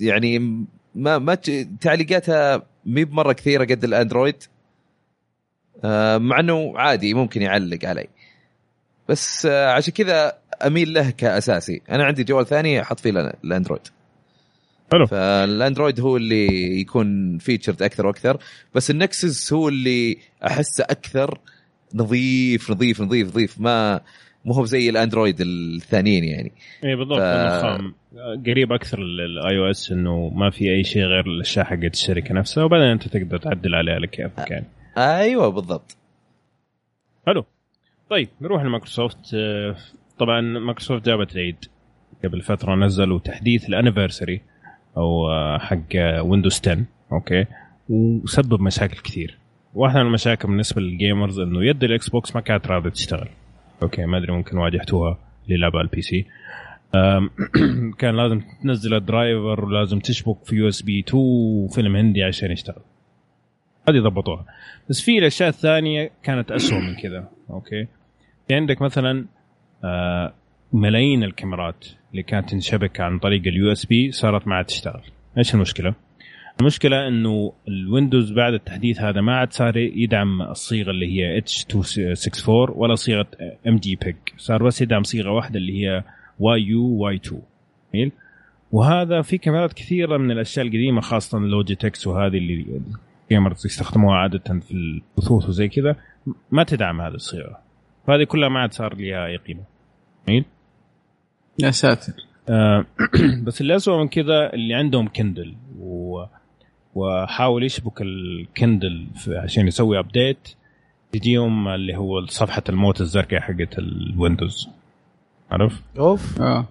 يعني ما ما تعليقاتها مي بمرة كثيرة قد الأندرويد. آه، مع إنه عادي ممكن يعلق علي. بس آه، عشان كذا أميل له كأساسي. أنا عندي جوال ثاني أحط فيه ال- الأندرويد. حلو. فالأندرويد هو اللي يكون featured أكثر وأكثر. بس النكسس هو اللي أحسه أكثر. نظيف نظيف نظيف نظيف. ما مو هو زي الأندرويد الثانيين يعني. اي بالضبط ف-. قريب أكثر ال iOS إنه ما في أي شيء غير الأشياء حقت الشركة نفسها وبعدين أنت تقدر تعدل عليها على كيفك يعني. أيوه بالضبط. حلو. طيب نروح لمايكروسوفت. آه، طبعا مايكروسوفت جابت العيد قبل فترة نزلوا تحديث ال anniversary أو آه، حق ويندوز 10 أوكي؟ وسبب مشاكل كثير. واحدة من المشاكل بالنسبة لل gamers إنه يد الإكس بوكس ما كانت راضية تشتغل. أوكي ما أدري ممكن واجهتوها للعب على ال PC. [clears throat] كان لازم تنزل ال driver ولازم تشبك في USB 2 وفيلم هندي عشان يشتغل. هذه ضبطوها. بس في الأشياء الثانية كانت اسوء من كذا. أوكي. في عندك مثلا آه، ملايين الكاميرات اللي كانت تنشبك عن طريق ال USB صارت ما عاد تشتغل. إيش المشكلة؟ المشكلة إنه الويندوز بعد التحديث هذا ما عاد صار يدعم الصيغة اللي هي H 264 ولا صيغة MJPEG صار بس يدعم صيغة واحدة اللي هي YUY 2 جميل؟ وهذا في كاميرات كثيرة من الأشياء القديمة خاصة لوجيتكس وهذه اللي ال gamers يستخدموها عادة في البثوث وزي كذا. ما تدعم هذه الصيغة. فهذه كلها ما عاد صار لها أي قيمة. جميل؟ يا ساتر. آه، [clears throat] بس اللي اسوء من كذا اللي عندهم كندل و... وحاول يشبك الكندل عشان يسوي update يجيهم اللي هو صفحة الموت الزرقاء حقت الويندوز. عرف؟ أوف. آه.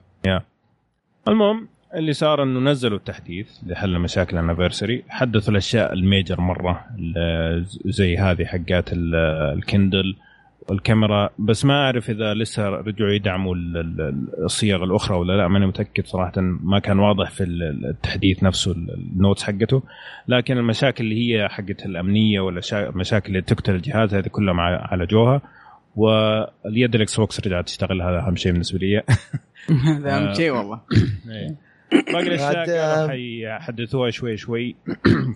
المهم اللي صار إنه نزلوا التحديث لحل مشاكل ال anniversary حدثوا الأشياء ال major مرة ال- زي هذه حقات ال- الكندل. والكاميرا بس ما أعرف إذا لسه رجعوا يدعموا ال- ال- الصيغ الأخرى ولا لا. ماني متأكد صراحة ما كان واضح في ال- التحديث نفسه ال- ال notes حقته. لكن المشاكل اللي هي حقت الأمنية ولا المشاكل اللي تقتل الجهاز هذه كلها مع- عالجوها واليد الإكس بوكس رجعت تشتغل هذا أهم شيء بالنسبة لي. [laughs] هذا أهم شيء والله. [laughs] إيه. باقي الأشياء قالوا حيحدثوها شوي شوي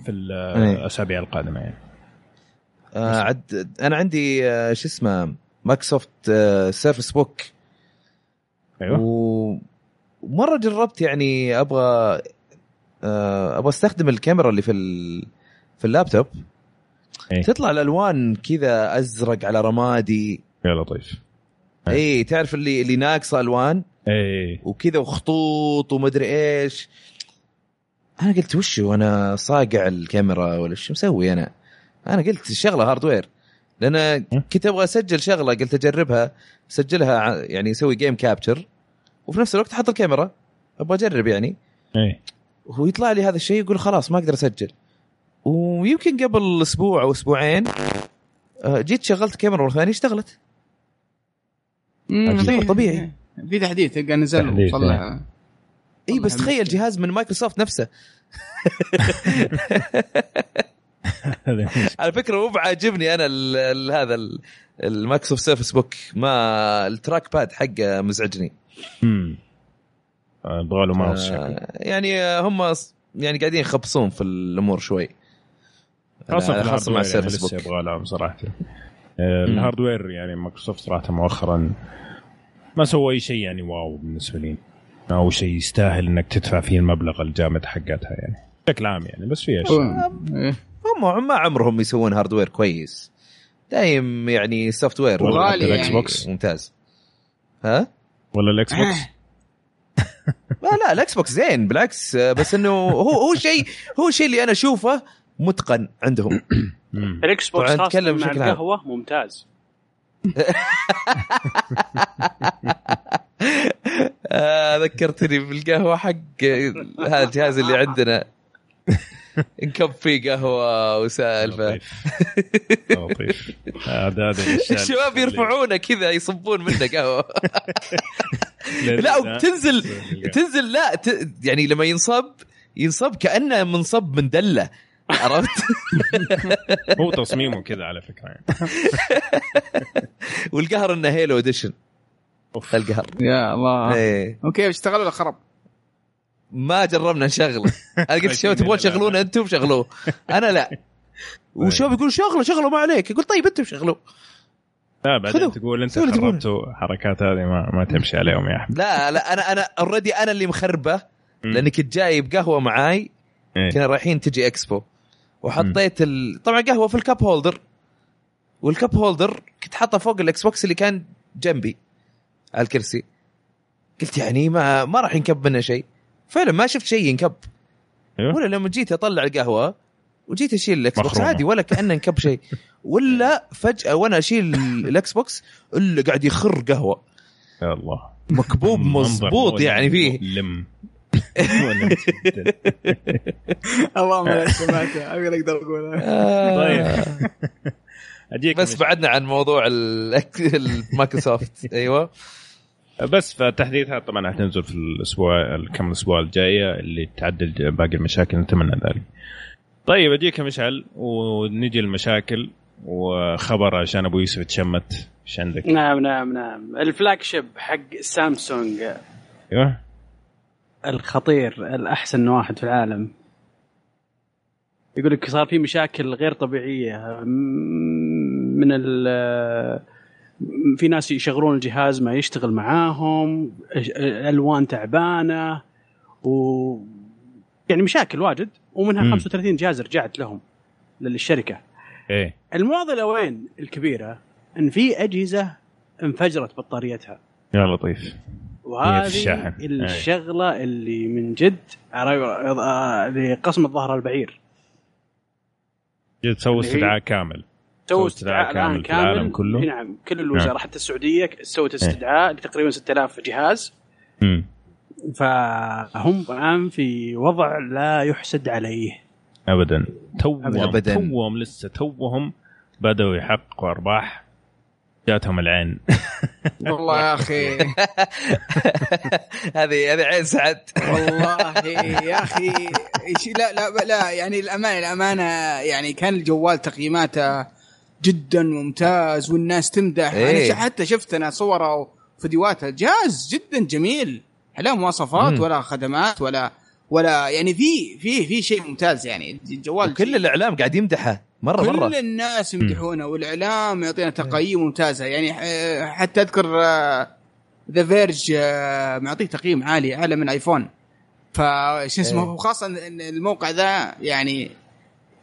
في الأسابيع القادمة يعني. آه عد أنا عندي آه شو اسمه مايكروسوفت آه سيرفس بوك. أيوه. ومره جربت يعني أبغى آه أبغى أستخدم الكاميرا اللي في ال... في اللابتوب. إيه. تطلع الألوان كذا أزرق على رمادي. يا لطيف. اي إيه تعرف اللي اللي ناقصة ألوان؟ إيه وكذا وخطوط ومدري إيش. أنا قلت وش أنا صاقع الكاميرا ولا شو مسوي أنا؟ أنا قلت الشغله hardware لأن كنت أبغى أسجل شغلة قلت أجربها اسجلها ع- يعني أسوي game capture وفي نفس الوقت أحط الكاميرا أبغى أجرب يعني إيه ويطلع لي هذا الشيء يقول خلاص ما أقدر أسجل ويمكن قبل أسبوع أو أسبوعين آه، جيت شغلت كاميرا مرة ثانية اشتغلت. في- طبيعي. في تحديث تلقى نزل وصلح. إي بس تخيل. جهاز من مايكروسوفت نفسه. [laughs] [laughs] [laughs] على فكرة مو بعاجبني أنا ال ال هذا ال- المايكروسوفت سيرفس بوك ما ال trackpad حقه مزعجني. آه، يبغى له ماوس آه يعني هم يعني قاعدين يخبصون في الأمور شوي. خاصة خاصه مع يعني السيرفس لسه بوك يبغى لهم صراحة. آه، ال hardware يعني مايكروسوفت صراحة مؤخرا ما سوى أي شيء يعني wow بالنسبة لي. أو شيء يستاهل إنك تدفع فيه المبلغ الجامد حقتها يعني. بشكل عام يعني بس في أشياء. هم ما عمرهم يسوون hardware كويس. دايم يعني software وغالي الأكس يعني. بوكس؟ ممتاز. ها؟ ولا الأكس بوكس؟ [laughs] لا لا الأكس بوكس زين بالعكس بس إنه هو هو شيء هو الشيء اللي أنا أشوفه متقن عندهم. الأكس بوكس خاصة نتكلم مع. القهوة ممتاز. [laughs] آه ذكرتني بالقهوة حق هذا الجهاز اللي عندنا. [laughs] [laughs] نكب فيه قهوة وسالفة. لطيف. لطيف. هذا هذا الأشياء [laughs] الشباب يرفعونه كذا يصبون منه قهوة. [laughs] لا- وتنزل تنزل لا ت... يعني لما ينصب ينصب كأنه منصب من دلة. عرفت؟ هو تصميمه كذا على فكرة يعني. والقهر إنه Halo edition. القهر. يا الله. إيه. أوكي اشتغلوا ولا خرب؟ ما جربنا نشغله. أنا قلت [laughs] الشباب تبغون [laughs] تشغلونه أنتم شغلوه. أنا لا. [laughs] والشباب يقول شغله شغله ما عليك. يقول طيب أنتم شغلوه لا بعدين. تقول أنت. خربتوا حركات هذه ما, ما تمشي عليهم يا أحمد. لا لا أنا أنا already أنا اللي مخربة. لأني كنت جايب قهوة معاي إيه. كنا رايحين تجي إكسبو. وحطيت ال... طبعا قهوة في ال cup holder. وال cup holder كنت حاطه فوق ال Xbox اللي كان جنبي على الكرسي. قلت يعني ما ما راح ينكب منه شيء. فعلا ما شفت شيء ينكب. أيوه. ولا لما جيت أطلع القهوة وجيت أشيل ال Xbox مخرومة. عادي ولا كأنه انكب شيء. [laughs] ولا فجأة وأنا أشيل ال Xbox إلا قاعد يخر قهوة. يا الله. مكبوب مضبوط يعني فيه. [laughs] [laughs] اللهم لا سمعته أبي أقدر اقولها طيب. أجيك بس بعدنا عن موضوع ال- المايكروسوفت أيوه. بس فالتحديثات طبعا حتنزل في الأسبوع الكم الأسبوع الجايه اللي تعدل باقي المشاكل نتمنى ذلك. طيب أجيك يا مشعل ونجي المشاكل وخبر عشان أبو يوسف تشمت إيش عندك؟ نعم نعم نعم الفلاج شيب حق سامسونج أيوه الخطير الأحسن واحد في العالم يقول لك صار في مشاكل غير طبيعية من ال في ناس يشغلون الجهاز ما يشتغل معاهم الالوان تعبانة و يعني مشاكل واجد ومنها مم. 35 جهاز رجعت لهم للشركة. إيه. المعضله وين؟ الكبيرة إن في أجهزة انفجرت بطاريتها. يا لطيف. وهذه الشاحن. الشغلة اللي من جد آه، لقسم الظهر البعير. تسوي استدعاء كامل. تو سووا استدعاء الآن كامل. العالم كامل كله؟ نعم كل الوزاره نعم. حتى السعودية سوت استدعاء لتقريبا 6000 جهاز. امم فهم الآن في وضع لا يحسد عليه. ابدا. توهم أبداً. توهم لسه توهم بدأوا يحققوا أرباح. جاتهم العين. [laughs] والله يا أخي. [laughs] هذه هذه عين سعد. والله يا أخي. [laughs] لا لا لا يعني الامانه الأمانة يعني كان الجوال تقييماته جدا ممتاز والناس تمدح. إيه. أنا حتى شفت أنا صوره وفيديوهات الجهاز جدا جميل. لا مواصفات مم. ولا خدمات ولا ولا يعني في في في شيء ممتاز يعني. الجوال وكل الإعلام قاعد يمدحه. مره كل مرة. الناس يمدحونه والإعلام يعطينا تقييم ممتازة. يعني آه، حتى أذكر The Verge معطيه تقييم عالي أعلى من iPhone فش اسمه إيه. وخاصه إن الموقع ذا يعني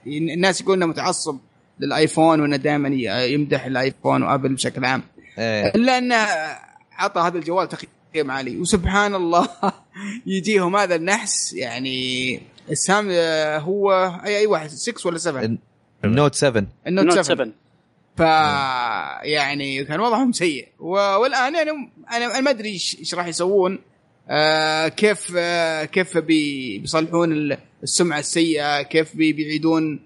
الناس يقولون إنه متعصب. لل iPhone وإنه دائما يمدح ال iPhone و Apple بشكل عام. إيه. الا انه عطى هذا الجوال تقييم عالي. وسبحان الله [laughs] يجيهم هذا النحس يعني السام هو اي أي واحد 6 ولا 7 ال Note 7 ال Note Note 7 7 ف يعني كان وضعهم سيء. والآن يعني أنا أنا ما أدري إيش إيش راح يسوون. آه كيف آه كيف بي بيصلحون ال- السمعة السيئة كيف بي بيعيدون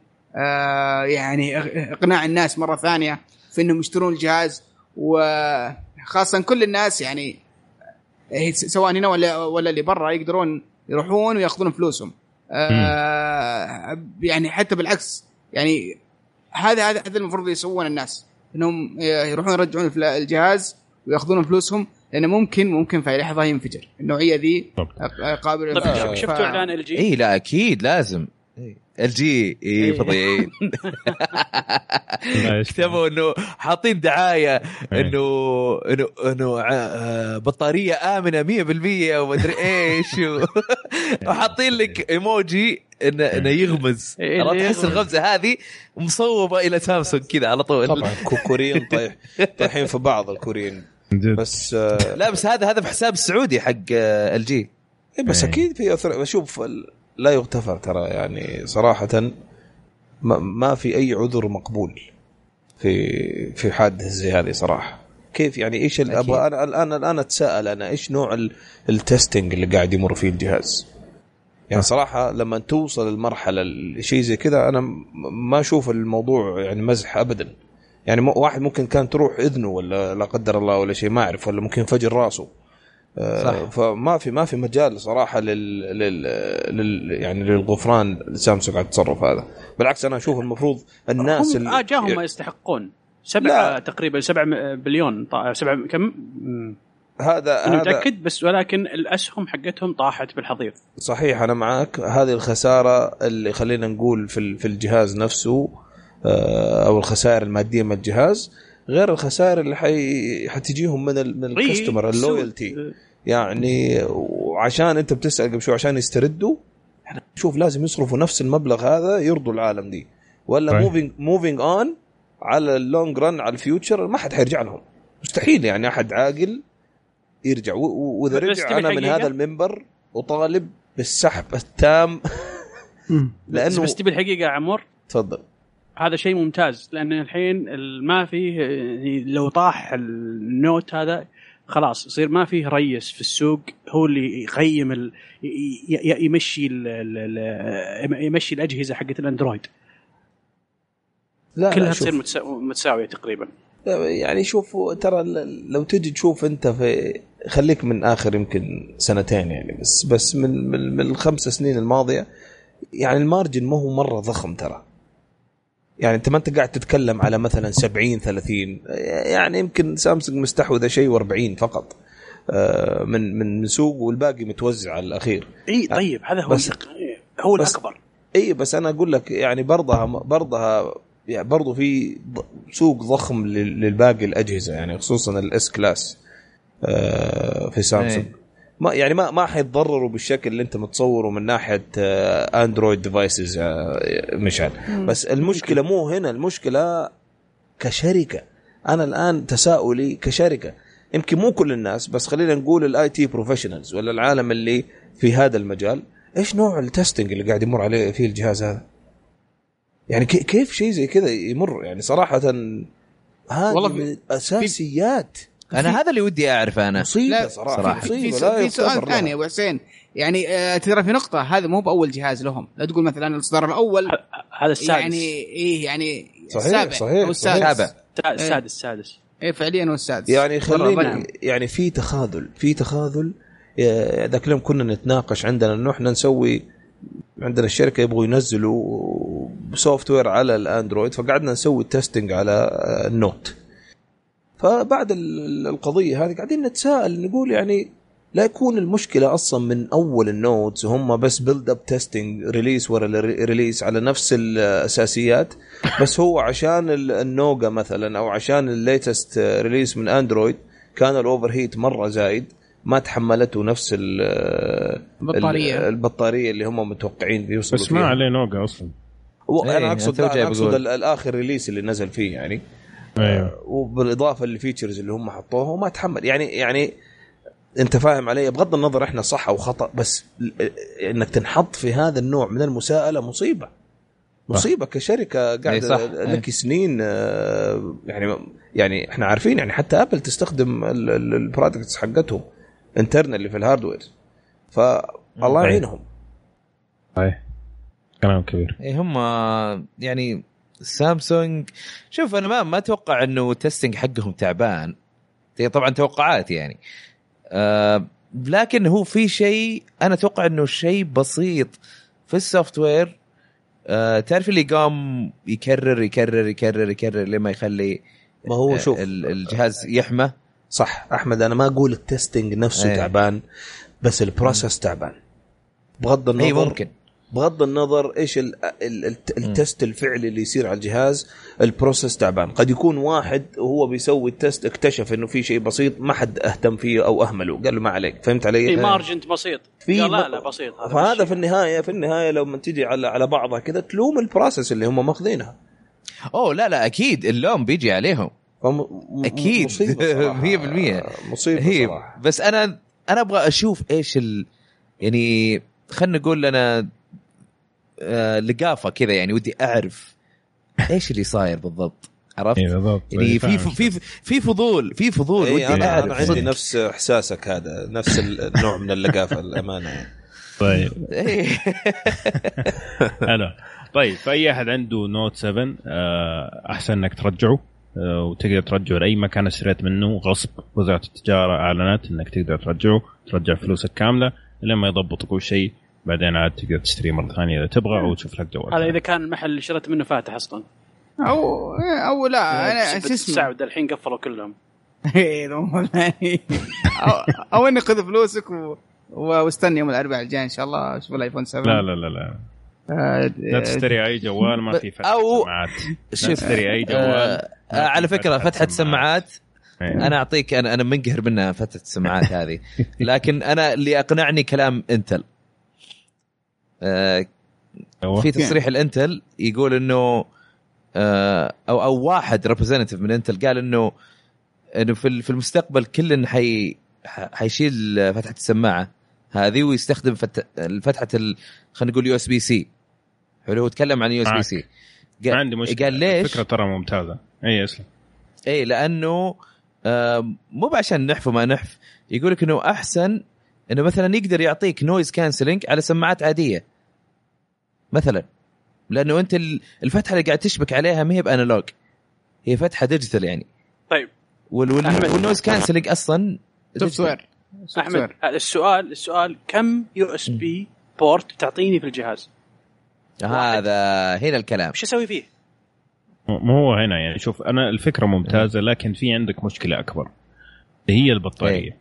يعني إق- اقناع الناس مرة ثانية في إنهم يشترون الجهاز وخاصة كل الناس يعني آه، سواء هنا ولا ولا اللي برا يقدرون يروحون ويأخذون فلوسهم آه يعني حتى بالعكس يعني هذا هذا هذا المفروض يسوون الناس إنهم يروحون يرجعون الجهاز ويأخذون فلوسهم لأنه ممكن ممكن في لحظة ينفجر النوعية ذي بالضبط. قابل طيب. شفتوا إعلان إل جي؟ إي لا أكيد لازم ال LG اي إيه. إيش- [laughs] كتبوا إنه حاطين دعاية إيه. إنه إنه إنه آه، بطارية آمنة 100% ومدري إيش [laughs] [laughs] وحاطين لك إيموجي انه إنه يغمز إيه، تحس. الغمزة هذه مصوبة إلى سامسونج كذا على طول طبعا كو- كوريين طيح طايحين في بعض الكوريين. بس آه لا بس هذا هذا في حساب السعودي حق LG إيه بس إيه. أكيد في اثر بشوف ال- لا يغتفر ترى يعني صراحة ما, ما في أي عذر مقبول في في حادثه زي هذه صراحة. كيف يعني إيش. أبغى أنا الآن الآن أتساءل أنا إيش نوع ال- التستنج اللي قاعد يمر فيه الجهاز؟ يعني صراحة لما توصل المرحلة شيء زي كذا أنا ما أشوف الموضوع يعني مزح ابدا. يعني واحد ممكن كان تروح إذنه ولا لا قدر الله ولا شيء ما أعرف ولا ممكن ينفجر راسه. صح. فما في ما في مجال صراحة لل, لل... لل... يعني للغفران لسامسونج على التصرف هذا بالعكس أنا أشوف المفروض الناس هم آه جاهم ما يستحقون سبعة لا. تقريبا سبعة بليون طا- سبعة كم. هذا أنا هذا متأكد بس ولكن الأسهم حقتهم طاحت بالحضيض صحيح أنا معك هذه الخسارة اللي خلينا نقول في في الجهاز نفسه آه، أو الخسائر المادية من الجهاز غير الخسائر اللي حي... حتجيهم من ال... من ال customer ري- ال loyalty سوء. يعني وعشان انت بتسأل قبل شوي عشان يستردوا إحنا نشوف لازم يصرفوا نفس المبلغ هذا يرضوا العالم دي. ولا طيب. moving moving on على ال long run على ال future ما حد حيرجع لهم. مستحيل يعني أحد عاقل يرجع. و- و- وإذا رجع أنا من؟ هذا المنبر أطالب بالسحب التام. [laughs] لأنه بس تبي الحقيقة يا عمور؟ تفضل. هذا شيء ممتاز لأن الحين ال- ما فيه لو طاح النوت هذا خلاص يصير ما فيه ريس في السوق هو اللي يقيم ال... ي- ي- يمشي ال... ال... ال... يمشي الأجهزة حقت الأندرويد. لا لا كلها شوف. تصير متسا... متساوية تقريبا. يعني شوف ترى لو تجي تشوف أنت في خليك من آخر يمكن سنتين يعني بس بس من من, من الخمس سنين الماضية يعني ال margin ما هو مرة ضخم ترى. يعني أنت ما أنت قاعد تتكلم على مثلا 70 30 يعني يمكن سامسونج مستحوذه شيء و40 فقط آه، من من من سوق والباقي متوزع على الأخير. إي طيب هذا هو بس- هو بس- الأكبر. إي بس أنا أقول لك يعني برضها برضها يعني برضو في سوق ضخم لل- للباقي الأجهزة يعني خصوصا ال S class آه، في سامسونج. ما يعني ما ما حيتضرروا بالشكل اللي انت متصوره من ناحية Android devices مشعل بس المشكلة مو هنا المشكلة كشركة. أنا الآن تساؤلي كشركة. يمكن مو كل الناس بس خلينا نقول ال IT professionals ولا العالم اللي في هذا المجال إيش نوع ال testing اللي قاعد يمر عليه فيه الجهاز هذا؟ يعني كي- كيف شيء زي كذا يمر؟ يعني صراحة هذه في- من الأساسيات. أنا هذا اللي ودي أعرف أنا. مصيبة صراحة, صراحة. في, في سؤال. ثاني يا أبو حسين. يعني آه ترى في نقطة هذا مو بأول جهاز لهم. لا تقول مثلا الإصدار الأول. هذا السادس. يعني إيه يعني صحيح، السابع صحيح، أو السادس. صحيح. السا- السادس السادس إيه فعليا هو السادس. يعني خليني. يعني في تخاذل في تخاذل. ذاك اليوم كنا نتناقش عندنا إنه إحنا نسوي عندنا الشركة يبغوا ينزلوا software على ال Android فقعدنا نسوي testing على ال Note. فبعد ال- القضية هذه قاعدين نتساءل نقول يعني لا يكون المشكلة أصلا من أول ال Notes هم بس build up testing release ورا release على نفس الأساسيات بس هو عشان ال- النوغا مثلا أو عشان ال latest release من Android كان ال overheat مرة زايد ما تحملته نفس ال- البطارية. ال- البطارية اللي هم متوقعين يوصلوا بس ما. عليه نوقع أصلا هو إيه، أنا اقصد جاي أنا أقصد الآخر release اللي نزل فيه يعني أيوه. وبالإضافة لل features اللي هم حطوها وما تحمل. يعني يعني أنت فاهم علي بغض النظر إحنا صح أو خطأ بس إنك تنحط في هذا النوع من المساءلة مصيبة. مصيبة كشركة قاعدة صح. لك سنين آه، يعني يعني إحنا عارفين يعني حتى Apple تستخدم ال products حقتهم internally في ال hardware فالله. يعينهم. صحيح كلام كبير. إيه هم يعني سامسونج. شوف أنا ما ما أتوقع إنه testing حقهم تعبان. طبعا توقعات يعني. آه لكن هو في شيء أنا أتوقع إنه شيء بسيط في ال software آه تعرف اللي قام يكرر يكرر يكرر يكرر لما يخلي ما هو آه، شوف ال- الجهاز يحمى؟ صح أحمد أنا ما أقول ال testing نفسه إيه. تعبان بس ال process تعبان. بغض النظر اي ممكن. بغض النظر إيش ال ال ال test الفعلي اللي يصير على الجهاز ال process تعبان. قد يكون واحد وهو بيسوي ال test اكتشف إنه في شيء بسيط ما حد أهتم فيه أو أهمله. قال له ما عليك. فهمت علي؟ في margin بسيط. في قال لا لا بسيط. هذا فهذا. في النهاية في النهاية لما تجي على على بعضها كذا تلوم ال process اللي هم ماخذينها. أوه لا لا أكيد اللوم بيجي عليهم. فم-. مصيبة [laughs] صراحة. 100%. مصيبة هي صراحة. بس أنا أنا أبغى أشوف إيش ال يعني خلينا نقول أنا لقافة كذا يعني ودي أعرف إيش اللي صاير بالضبط عرفت؟ اي بالضبط يعني في فاهم. في في فضول في فضول إيه ودي أنا أعرف أنا عندي. نفس إحساسك هذا نفس النوع من اللقافة الامانه يعني. طيب إيه. حلو طيب فأي أحد عنده نوت 7 آه، أحسن إنك ترجعه آه، وتقدر ترجعه لأي مكان اشتريت منه غصب وزاره التجارة أعلنت إنك تقدر ترجعه ترجع فلوسك كاملة لما يضبطوا كل شيء بعدين عاد تقدر تشتريه مره ثانية إذا تبغى أو تشوف لك جوال هذا إذا كان المحل اللي شريت منه فاتح أصلا. أو أو لا أنا شو اسمه؟ سعود الحين قفلوا كلهم. إيه،. أو, أو إني خذ فلوسك و... واستنى يوم الأربعاء الجاي إن شاء الله أشوف الايفون 7 لا لا لا لا. آه، لا تشتري أي جوال ما في فتحه أو- سماعات. لا شوف تشتري أي جوال آه آه، على فكرة فتحة سماعات. إيه. أنا أعطيك أنا أنا منقهر منها فتحة السماعات هذه. لكن أنا اللي أقنعني كلام إنتل. آه. في تصريح الإنتل يقول إنه آه أو أو واحد representative من إنتل قال إنه إنه في ال- في المستقبل كل حي حيشيل فتحة السماعة هذه ويستخدم فت... فتحه ال... خلينا نقول USB-C حلو؟ هو تكلم عن USB. C ما عندي مشكلة. قال ليش؟ الفكرة ترى ممتازة. إي أسلم. إيه لأنه آه مو عشان نحف وما نحف يقول لك إنه أحسن إنه مثلا يقدر يعطيك noise cancelling على سماعات عادية. مثلا. لأنه أنت ال- الفتحة اللي قاعد تشبك عليها ما هي ب analog. هي فتحة digital يعني. طيب. وال وال. وال noise cancelling أصلا software soft احمد السؤال السؤال كم USB port تعطيني في الجهاز؟ هذا هنا الكلام. وش أسوي فيه؟ مو هو هنا يعني. شوف أنا الفكرة ممتازة لكن في عندك مشكلة أكبر. هي البطارية.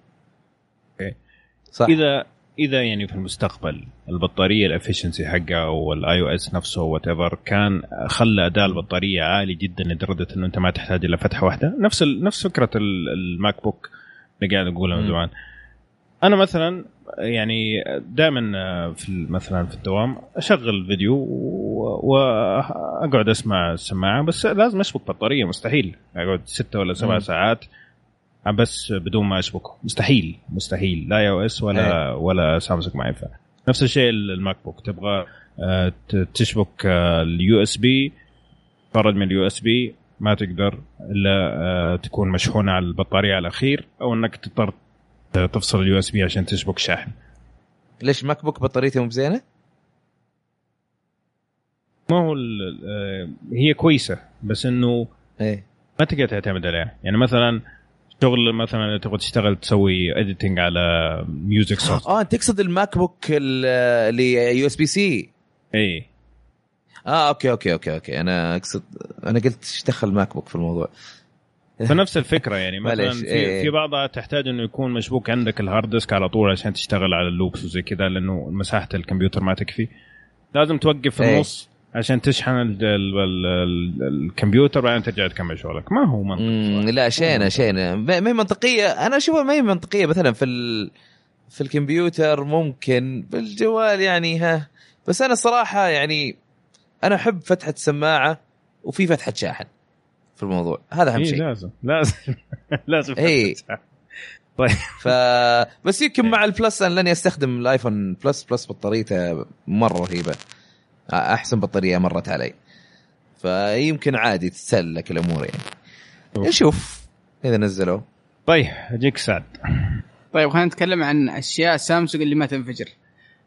صح. إذا إذا يعني في المستقبل البطارية ال efficiency حقها وال iOS نفسه whatever كان خلى اداء البطارية عالي جدا لدرجة إنه أنت ما تحتاج الا فتحة واحدة نفس. نفس فكرة ال- الماك بوك اللي قاعد اقولها من. زمان أنا مثلا يعني دائما في مثلا في الدوام أشغل فيديو وأقعد أسمع السماعة بس لازم اشبك بطارية مستحيل أقعد ستة ولا سبع. ساعات بس بدون ما أشبكه. مستحيل مستحيل. لا iOS ولا ولا سامسونج ما ينفع. نفس الشيء الماك بوك تبغى آه، تشبك ال USB تخرج من ال USB ما تقدر إلا آه، تكون مشحونة على البطارية على الأخير أو إنك تضطر تفصل ال USB عشان تشبك شاحن. ليش ماك بوك بطاريته مو بزينة؟ ما هو آه، هي كويسة بس إنه إيه. ما تقدر تعتمد عليها. يعني مثلا شغل مثلا تبغى تشتغل تسوي editing على music soft آه تقصد الماك بوك ال- اللي USB-C إي. آه okay okay okay okay. أنا اقصد أنا قلت إيش دخل ماك بوك في الموضوع. فنفس الفكرة يعني. [laughs] مثلا في, إيه. في بعضها تحتاج إنه يكون مشبوك عندك ال hard disk على طول عشان تشتغل على ال loops وزي كذا لأنه مساحة الكمبيوتر ما تكفي. لازم توقف في إيه. النص. عشان تشحن ال ال ال ال الكمبيوتر بعدين ترجع تكمل شغلك. ما هو منطقي لا شينه شينه. ما هي منطقية. أنا أشوفها ما هي منطقية. مثلا في ال... في الكمبيوتر ممكن بالجوال يعني ها. بس أنا الصراحه يعني أنا أحب فتحة سماعة وفي فتحة شاحن في الموضوع. هذا أهم إيه شيء. لازم. لازم. [laughs] لازم إيه. طيب. ف بس يمكن مع ال Plus أنا لاني استخدم الايفون Plus Plus بطاريته مرة رهيبة. أحسن بطارية مرت علي. فيمكن عادي تتسهل لك الأمور يعني. نشوف إذا نزلوا. طيب أجيك سعد. طيب خلينا نتكلم عن أشياء سامسونج اللي ما تنفجر.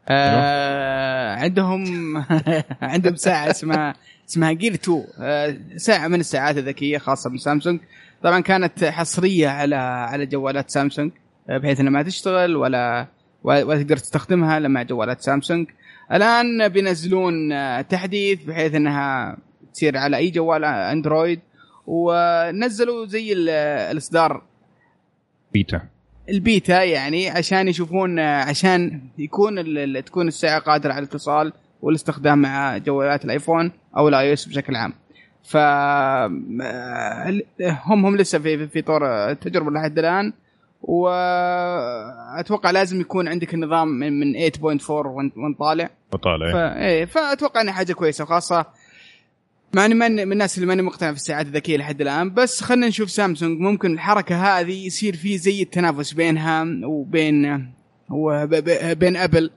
آه عندهم [laughs] عندهم ساعة اسمها [laughs] اسمها جير 2 آه ساعة من الساعات الذكية خاصة من سامسونج طبعا كانت حصرية على على جوالات سامسونج آه، بحيث إنها ما تشتغل ولا ولا تقدر تستخدمها مع جوالات سامسونج. الآن بينزلون آه، تحديث بحيث إنها تصير على أي جوال أندرويد. ونزلوا زي ال- الإصدار. beta. ال beta يعني عشان يشوفون عشان يكون تكون الساعة قادره على الاتصال والاستخدام مع جوالات الآيفون أو ال iOS بشكل عام. ف هم هم لسه في في طور التجربه لحد الآن. وأتوقع لازم يكون عندك النظام من من 8.4 وانت طالع. وطالع. ف... إيه فأتوقع إنها حاجة كويسة خاصه مع اني من الناس اللي ماني مقتنع في الساعات الذكية لحد الآن بس خلينا نشوف سامسونج. ممكن الحركة هذه يصير في زي التنافس بينها وبين وبين أبل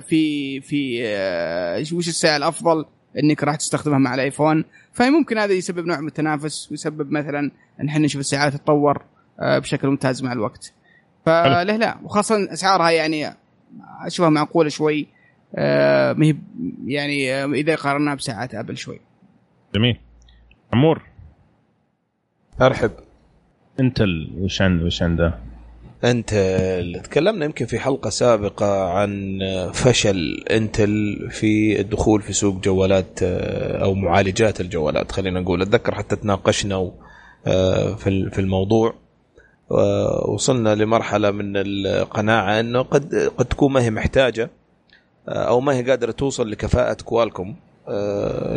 في في آه، وش الساعة الأفضل؟ إنك راح تستخدمها مع الآيفون. فممكن هذا يسبب نوع من التنافس ويسبب مثلا إن إحنا نشوف الساعات تتطور. بشكل ممتاز مع الوقت. فله لا وخاصة أسعارها يعني أشوفها معقولة شوي. آه ما هي يعني آه إذا قارناها بساعات أبل شوي. جميل. عمور. أرحب. انتل وش عند وش عنده؟ انت اللي تكلمنا يمكن في حلقة سابقة عن فشل انتل في الدخول في سوق جوالات آه، أو معالجات الجوالات خلينا نقول. أتذكر حتى تناقشنا آه، في في الموضوع. آه، وصلنا لمرحلة من القناعة إنه قد قد تكون ما هي محتاجة أو ما هي قادرة توصل لكفاءة كوالكوم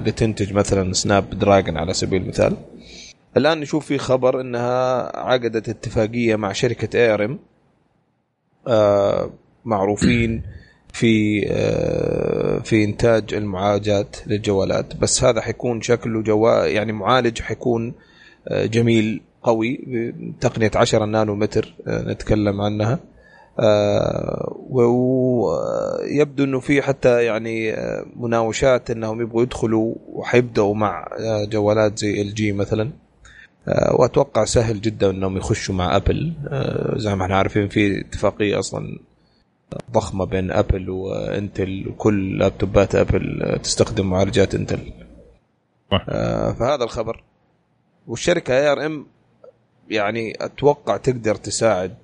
لتنتج مثلا Snapdragon على سبيل المثال. الآن نشوف في خبر إنها عقدت اتفاقية مع شركة ARM آه معروفين في آه في إنتاج المعالجات للجوالات. بس هذا حيكون شكله جوال يعني معالج حيكون آه جميل قوي بتقنيه 10 نانو متر آه نتكلم عنها. آه ويبدو إنه في حتى يعني آه، مناوشات إنهم يبغوا يدخلوا وحيبدأوا مع جوالات زي LG مثلا. وأتوقع سهل جدا إنهم يخشوا مع أبل. زي ما إحنا عارفين في اتفاقية أصلا ضخمة بين أبل وإنتل وكل لابتوبات أبل تستخدم معالجات إنتل. فهذا الخبر. والشركة ARM يعني أتوقع تقدر تساعد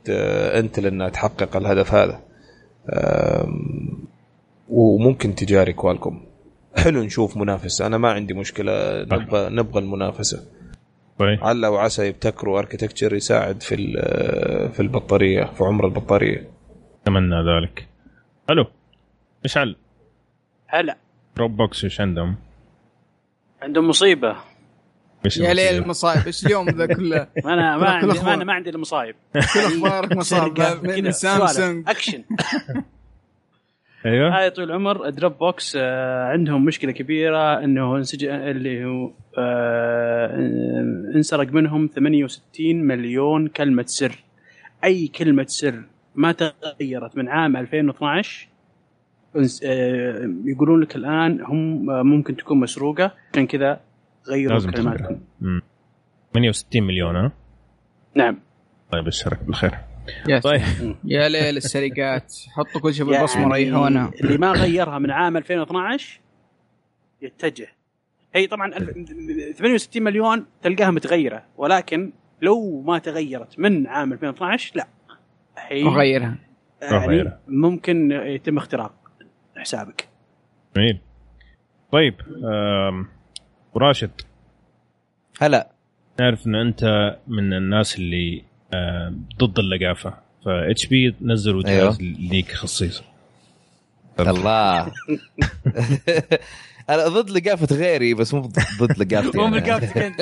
أنتل إنها تحقق الهدف هذا. وممكن تجاري كوالكم حلو نشوف منافسة. أنا ما عندي مشكلة نبغى نبغى المنافسة. طيب. عل وعسى يبتكروا architecture يساعد في في البطارية في عمر البطارية. أتمنى ذلك. ألو. مشعل هلا. دروب بوكس إيش عندهم؟ عندهم مصيبة. يا ليل؟ المصايب. إيش اليوم ذا كله؟ أنا ما عندي. ما أنا ما عندي المصايب كل أخبارك [laughs] سرقة، من سامسونج اكشن [laughs] أيوه. هاي طول العمر Dropbox آه، عندهم مشكلة كبيرة إنه انسج اللي هو آه، انسرق منهم 68 مليون كلمة سر. أي كلمة سر ما تغيرت من عام 2012 انس- آه، يقولون لك الآن هم ممكن تكون مسروقة. عشان كذا غيروا لازم كلماتهم تغيرها. مم. 68 مليون ها؟ نعم. طيب ابشرك بالخير. يا طيب. يا ليل السرقات. حطوا كل شيء يعني بالبصمه ريحونا. اللي ما غيرها من عام 2012 يتجه. هي طبعا ألف- 68 مليون تلقاها متغيرة ولكن لو ما تغيرت من عام 2012 لا. هي وغيرها يعني غيرها. ممكن يتم اختراق حسابك. جميل. طيب وراشد هلا. نعرف إن أنت من الناس اللي آم، ضد اللقافة. ف اتش بي نزلوا جهاز ليك خصيصا. [laughs] الله. [laughs] أنا ضد لقافة غيري بس مو ضد لقافتي [laughs] مو أنا. من لقافتك انت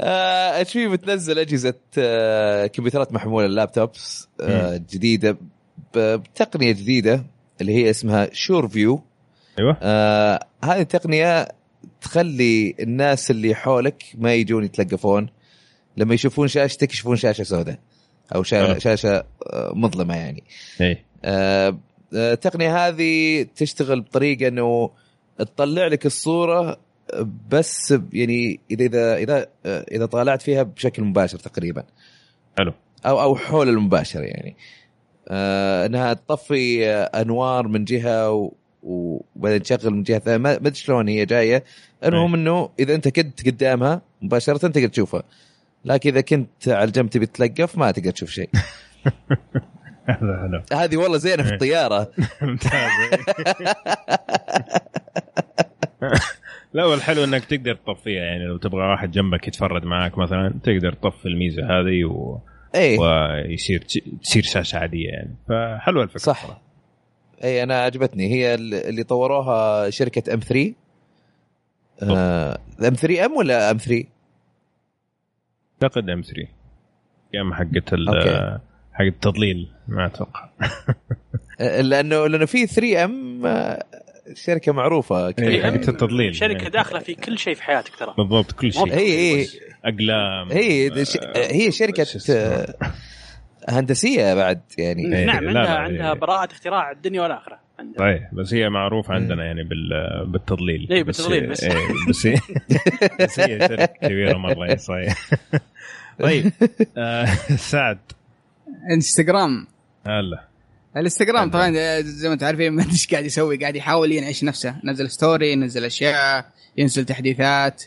HP بتنزل أجهزة آه، كمبيوترات محمولة ال laptops آه، جديدة بتقنية جديدة. اللي هي اسمها Sure View. أيوه. آه هذه التقنيه تخلي الناس اللي حولك ما يجون يتلقفون. لما يشوفون شاشتك يشوفون شاشة سوداء أو حلو. شاشة آه، مظلمة يعني. اي آه، آه، التقنيه هذه تشتغل بطريقة إنه تطلع لك الصورة بس ب- يعني إذا إذا إذا آه، إذا طالعت فيها بشكل مباشر تقريبا. حلو. أو أو حول المباشر يعني. آه إنها تطفي آه، أنوار من جهة و- وبعدين تشغل من جهة ثانية. ما أدري شلون هي جاية. المهم إنه إذا أنت كنت قدامها مباشرة تقدر تشوفها. لكن إذا كنت على الجنب تبي تتلقف ما تقدر تشوف شيء. هذا حلو. هذه والله زينة في إيه. الطيارة. [laughs] [laughs] لا والحلو إنك تقدر تطفيها. يعني لو تبغى واحد جنبك يتفرج معاك مثلا تقدر تطفي الميزة هذه و... إيه. ويصير تصير شاشه عادية يعني. فحلوة الفكرة صح. اي أنا عجبتني. هي اللي طوروها شركة ام 3 ام 3 ام ولا ام 3 أعتقد ام 3 أيام حقت. حق التضليل ما أتوقع. [laughs] لأنه لأنه في 3M شركه معروفة إيه، حقت التضليل. شركة يعني. داخلة في كل شيء في حياتك ترى. بالضبط كل شيء. هي هي. أقلام. هي هي شركة شو اسمه؟ آه، هندسية بعد يعني. إيه، نعم عندها لا، عندها إيه. براءة اختراع الدنيا والآخرة. عندها. صحيح بس هي معروفة عندنا يعني بال بالتضليل. إيه، بس بالتضليل هي- بس. إيه، بس هي [laughs] بس هي شركة كبيرة مرة إيه، صحيح. [laughs] طيب آه، سعد. انستغرام. هلا. الانستغرام طبعا زي ما أنتم عارفين ما إيش قاعد يسوي قاعد يحاول ينعش نفسه نزل story ينزل أشياء ينزل تحديثات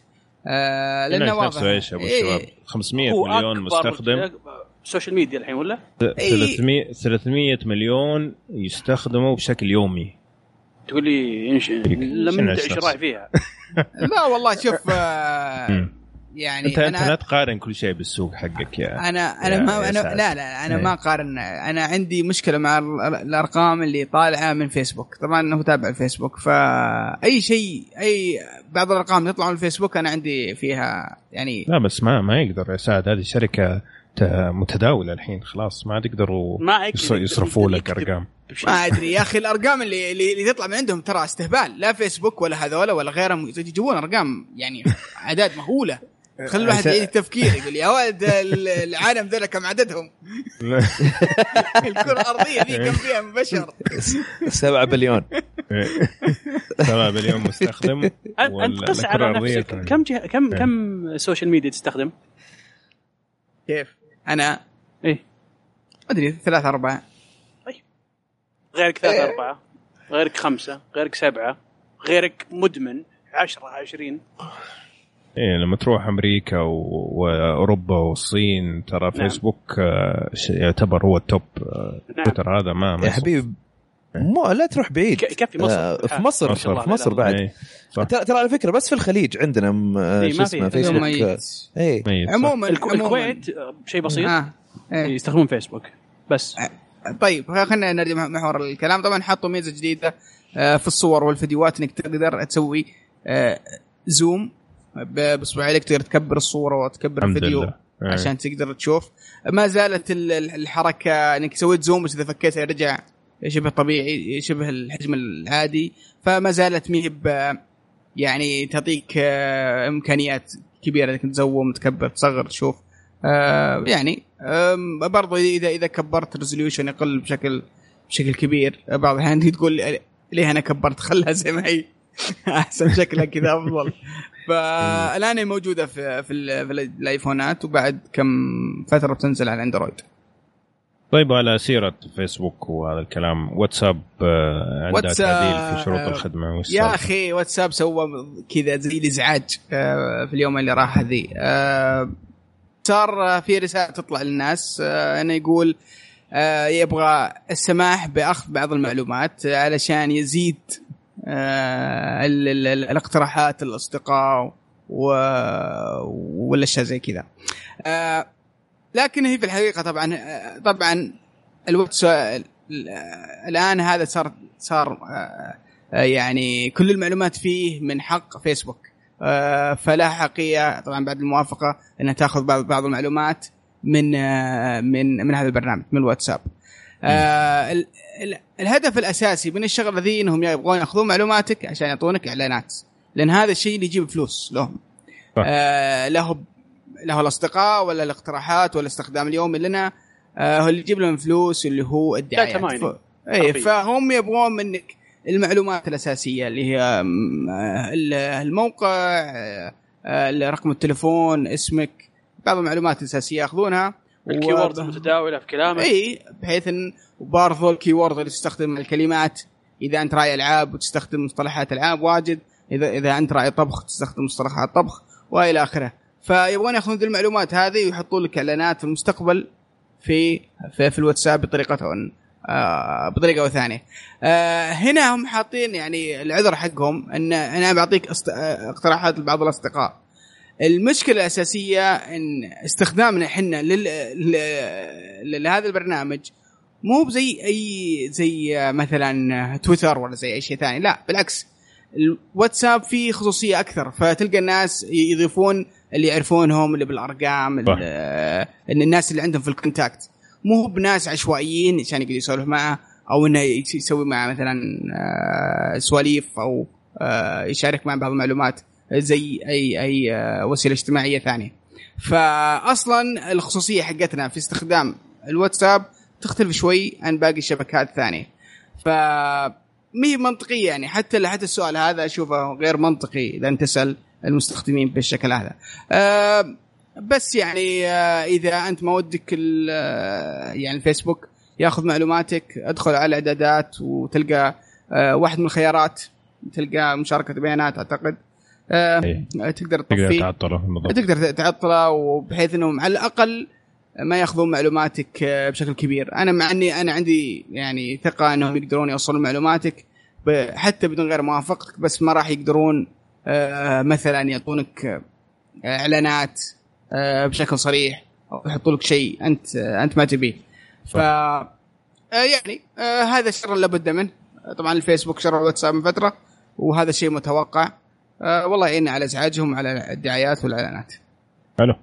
آه لأنه ينعش واضح نفسه إيش يا أبو إيه. الشباب 500 هو مليون أكبر مستخدم social media الحين ولا؟ إيه. 300 300 مليون يستخدموا بشكل يومي تقول لي. لما انت؟ إيش رايك فيها؟ [laughs] لا والله شوف آه. يعني انت أنت لا تقارن كل شيء بالسوق حقك يا أنا أنا يا- ما يا سعد. لا لا أنا إيه. ما أقارن. أنا عندي مشكلة مع ال- الأرقام اللي طالعة من فيسبوك. طبعا إنه متابع الفيسبوك فاي شيء أي بعض الأرقام تطلع من الفيسبوك أنا عندي فيها يعني لا بس ما ما يقدر يا سعد هذه شركة ت- متداولة الحين خلاص. ما تقدروا يصرفوا لك أرقام. ما أدري يا أخي. الأرقام اللي اللي, اللي تطلع من عندهم ترى استهبال. لا فيسبوك ولا هذولا ولا غيرهم يجيبون أرقام يعني اعداد مهولة. خلي الواحد يعيد التفكير يقول يا ولد ال- العالم ذولا كم عددهم؟ [laughs] الكرة الأرضية ذي كم فيها من بشر؟ 7 بليون 7 مليون مستخدم أنت قس على نفسك. كم جه... كم إيه. كم social media تستخدم؟ كيف؟ أنا إيه ما أدري ثلاثة أربعة غيرك ثلاثة أربعة غيرك خمسة غيرك سبعة غيرك مدمن عشرة عشرين إيه لما تروح أمريكا و- وأوروبا والصين ترى نعم. فيسبوك آه، يعتبر هو التوب آه، نعم. تويتر هذا ما ما يا حبيبي مو لا تروح بعيد ك- يكفي مصر. آه، في مصر ما شاء الله، في مصر لا، بعد إيه، ترى ترى على فكرة بس في الخليج عندنا م- آه، إيه، شو اسمه في. فيسبوك. آه، إيه صح. عموما الكو- عموماً. الكويت آه، شيء بسيط آه. إيه. يستخدمون فيسبوك بس طيب خلينا نرجع مح- محور الكلام طبعا حطوا ميزة جديدة آه، في الصور والفيديوهات إنك تقدر تسوي آه، zoom ب- باصبعينك تقدر تكبر الصورة وتكبر الفيديو لله. إيه. عشان تقدر تشوف. ما زالت ال- ال- الحركة إنك سويت zoom بس إذا فكيتها رجع شبه طبيعي شبه الحجم العادي. فما زالت مي ب- يعني تعطيك آه، إمكانيات كبيرة إنك تزوم تكبر تصغر تشوف. آه، يعني برضو إذا إذا كبرت resolution يقل بشكل بشكل كبير. بعض الأحيان تقول ليه أنا كبرت؟ خلها زي ما هي. [laughs] احسن شكلها كذا أفضل. [laughs] فالآن هي موجودة في في, ال- في الآيفونات وبعد كم فترة بتنزل على الأندرويد؟ طيب على سيرة فيسبوك وهذا الكلام. واتساب آه، عندها واتساب، تعديل في شروط آه، الخدمة يا؟ أخي واتساب سوى كذا زي الإزعاج آه، في اليوم اللي راح ذي. آه، صار في رسالة تطلع للناس إنه يقول يبغى السماح بأخذ بعض المعلومات علشان يزيد ال- ال- ال- الاقتراحات الأصدقاء. والأشياء زي كذا آه، لكن هي في الحقيقة طبعا آه، طبعا الواتساب الآن هذا صار صار آه، آه، يعني كل المعلومات فيه من حق فيسبوك آه، فلا حقيقة طبعا بعد الموافقة إنها تأخذ بعض بعض المعلومات من آه، من من هذا البرنامج من الواتساب آه ال- ال- الهدف الأساسي من الشغلة ذي إنهم يبغون يأخذون معلوماتك عشان يعطونك إعلانات لأن هذا الشيء اللي يجيب فلوس لهم صح. آه له له الأصدقاء ولا الاقتراحات ولا الاستخدام اليومي لنا آه هو اللي يجيب لهم فلوس اللي هو الدعايات. ف... اي. فهم يبغون منك المعلومات الأساسية اللي هي آه، ال- الموقع آه، رقم التليفون اسمك بعض المعلومات الأساسية يأخذونها ال keywords و- المتداوله في كلامك اي بحيث إن برضو ال keyword اللي تستخدم الكلمات إذا أنت راعي ألعاب وتستخدم مصطلحات ألعاب واجد إذا إذا أنت راعي طبخ تستخدم مصطلحات طبخ وإلى آخره فيبغون يأخذون المعلومات هذه ويحطوا لك إعلانات في المستقبل في في, في الواتساب بطريقة آه بطريقة أو ثانية. آه هنا هم حاطين يعني العذر حقهم إن أنا بعطيك اقتراحات لبعض الأصدقاء. المشكلة الأساسية إن استخدامنا إحنا. لهذا البرنامج مو بزي أي زي مثلا تويتر ولا زي أي شيء ثاني. لا بالعكس. الواتساب فيه خصوصية أكثر. فتلقى الناس يضيفون اللي يعرفونهم اللي بالأرقام إن الناس اللي عندهم في ال contact مو هو بناس عشوائيين عشان يقدر يسولف معه أو إنه يس- يسوي معه مثلا آه، سواليف أو آه، يشارك معه بعض المعلومات. زي أي أي آه، وسيلة اجتماعية ثانية. فاصلا الخصوصية حقتنا في استخدام الواتساب تختلف شوي عن باقي الشبكات الثانية. ف مي منطقية يعني حتى حتى السؤال هذا أشوفه غير منطقي إذا أنت تسأل المستخدمين بالشكل هذا. آه بس يعني آه، إذا أنت ما ودك آه، يعني الفيسبوك ياخذ معلوماتك ادخل على الإعدادات وتلقى آه، واحد من الخيارات تلقى مشاركة بيانات أعتقد آه، إيه. تقدر تقدر تطفيه تعطله بالضبط تقدر تعطله وبحيث انهم على الأقل ما ياخذون معلوماتك آه، بشكل كبير. أنا مع إني أنا عندي يعني ثقة إنهم يقدرون يوصلون معلوماتك حتى بدون غير موافقتك بس ما راح يقدرون آه، مثلا يعطونك آه، إعلانات بشكل صريح أو يحطوا لك شيء أنت أنت ما تبيه. ف يعني هذا الشر لابد منه. طبعا الفيسبوك شر الواتساب من فترة وهذا شيء متوقع. والله يعين على إزعاجهم على الدعايات والإعلانات. حلو.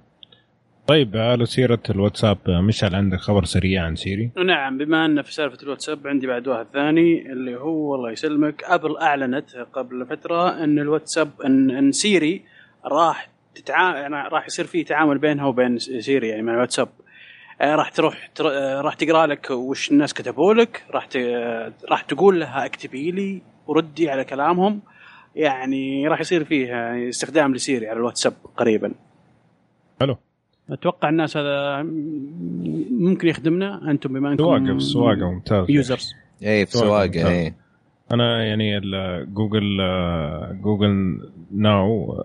طيب على سيرة الواتساب. مشعل عندك خبر سريع عن سيري؟ نعم بما أن في سالفة الواتساب عندي بعد واحد ثاني اللي هو الله يسلمك. أبل أعلنت قبل فترة أن الواتساب أن, إن سيري راح تتعا... يعني راح يصير في تعامل بينها وبين سيري يعني مع الواتساب. آه، راح تروح تر... آه، راح تقرأ لك وش الناس كتبوا لك راح ت... راح تقول لها اكتبي لي وردي على كلامهم. يعني راح يصير فيه استخدام لسيري على الواتساب قريبا. حلو أتوقع الناس هذا ممكن يخدمنا أنتم بما أنكم سواقة في سواقة ممتاز. users اي في سواقة ممتاز. اي أنا يعني جوجل Google Now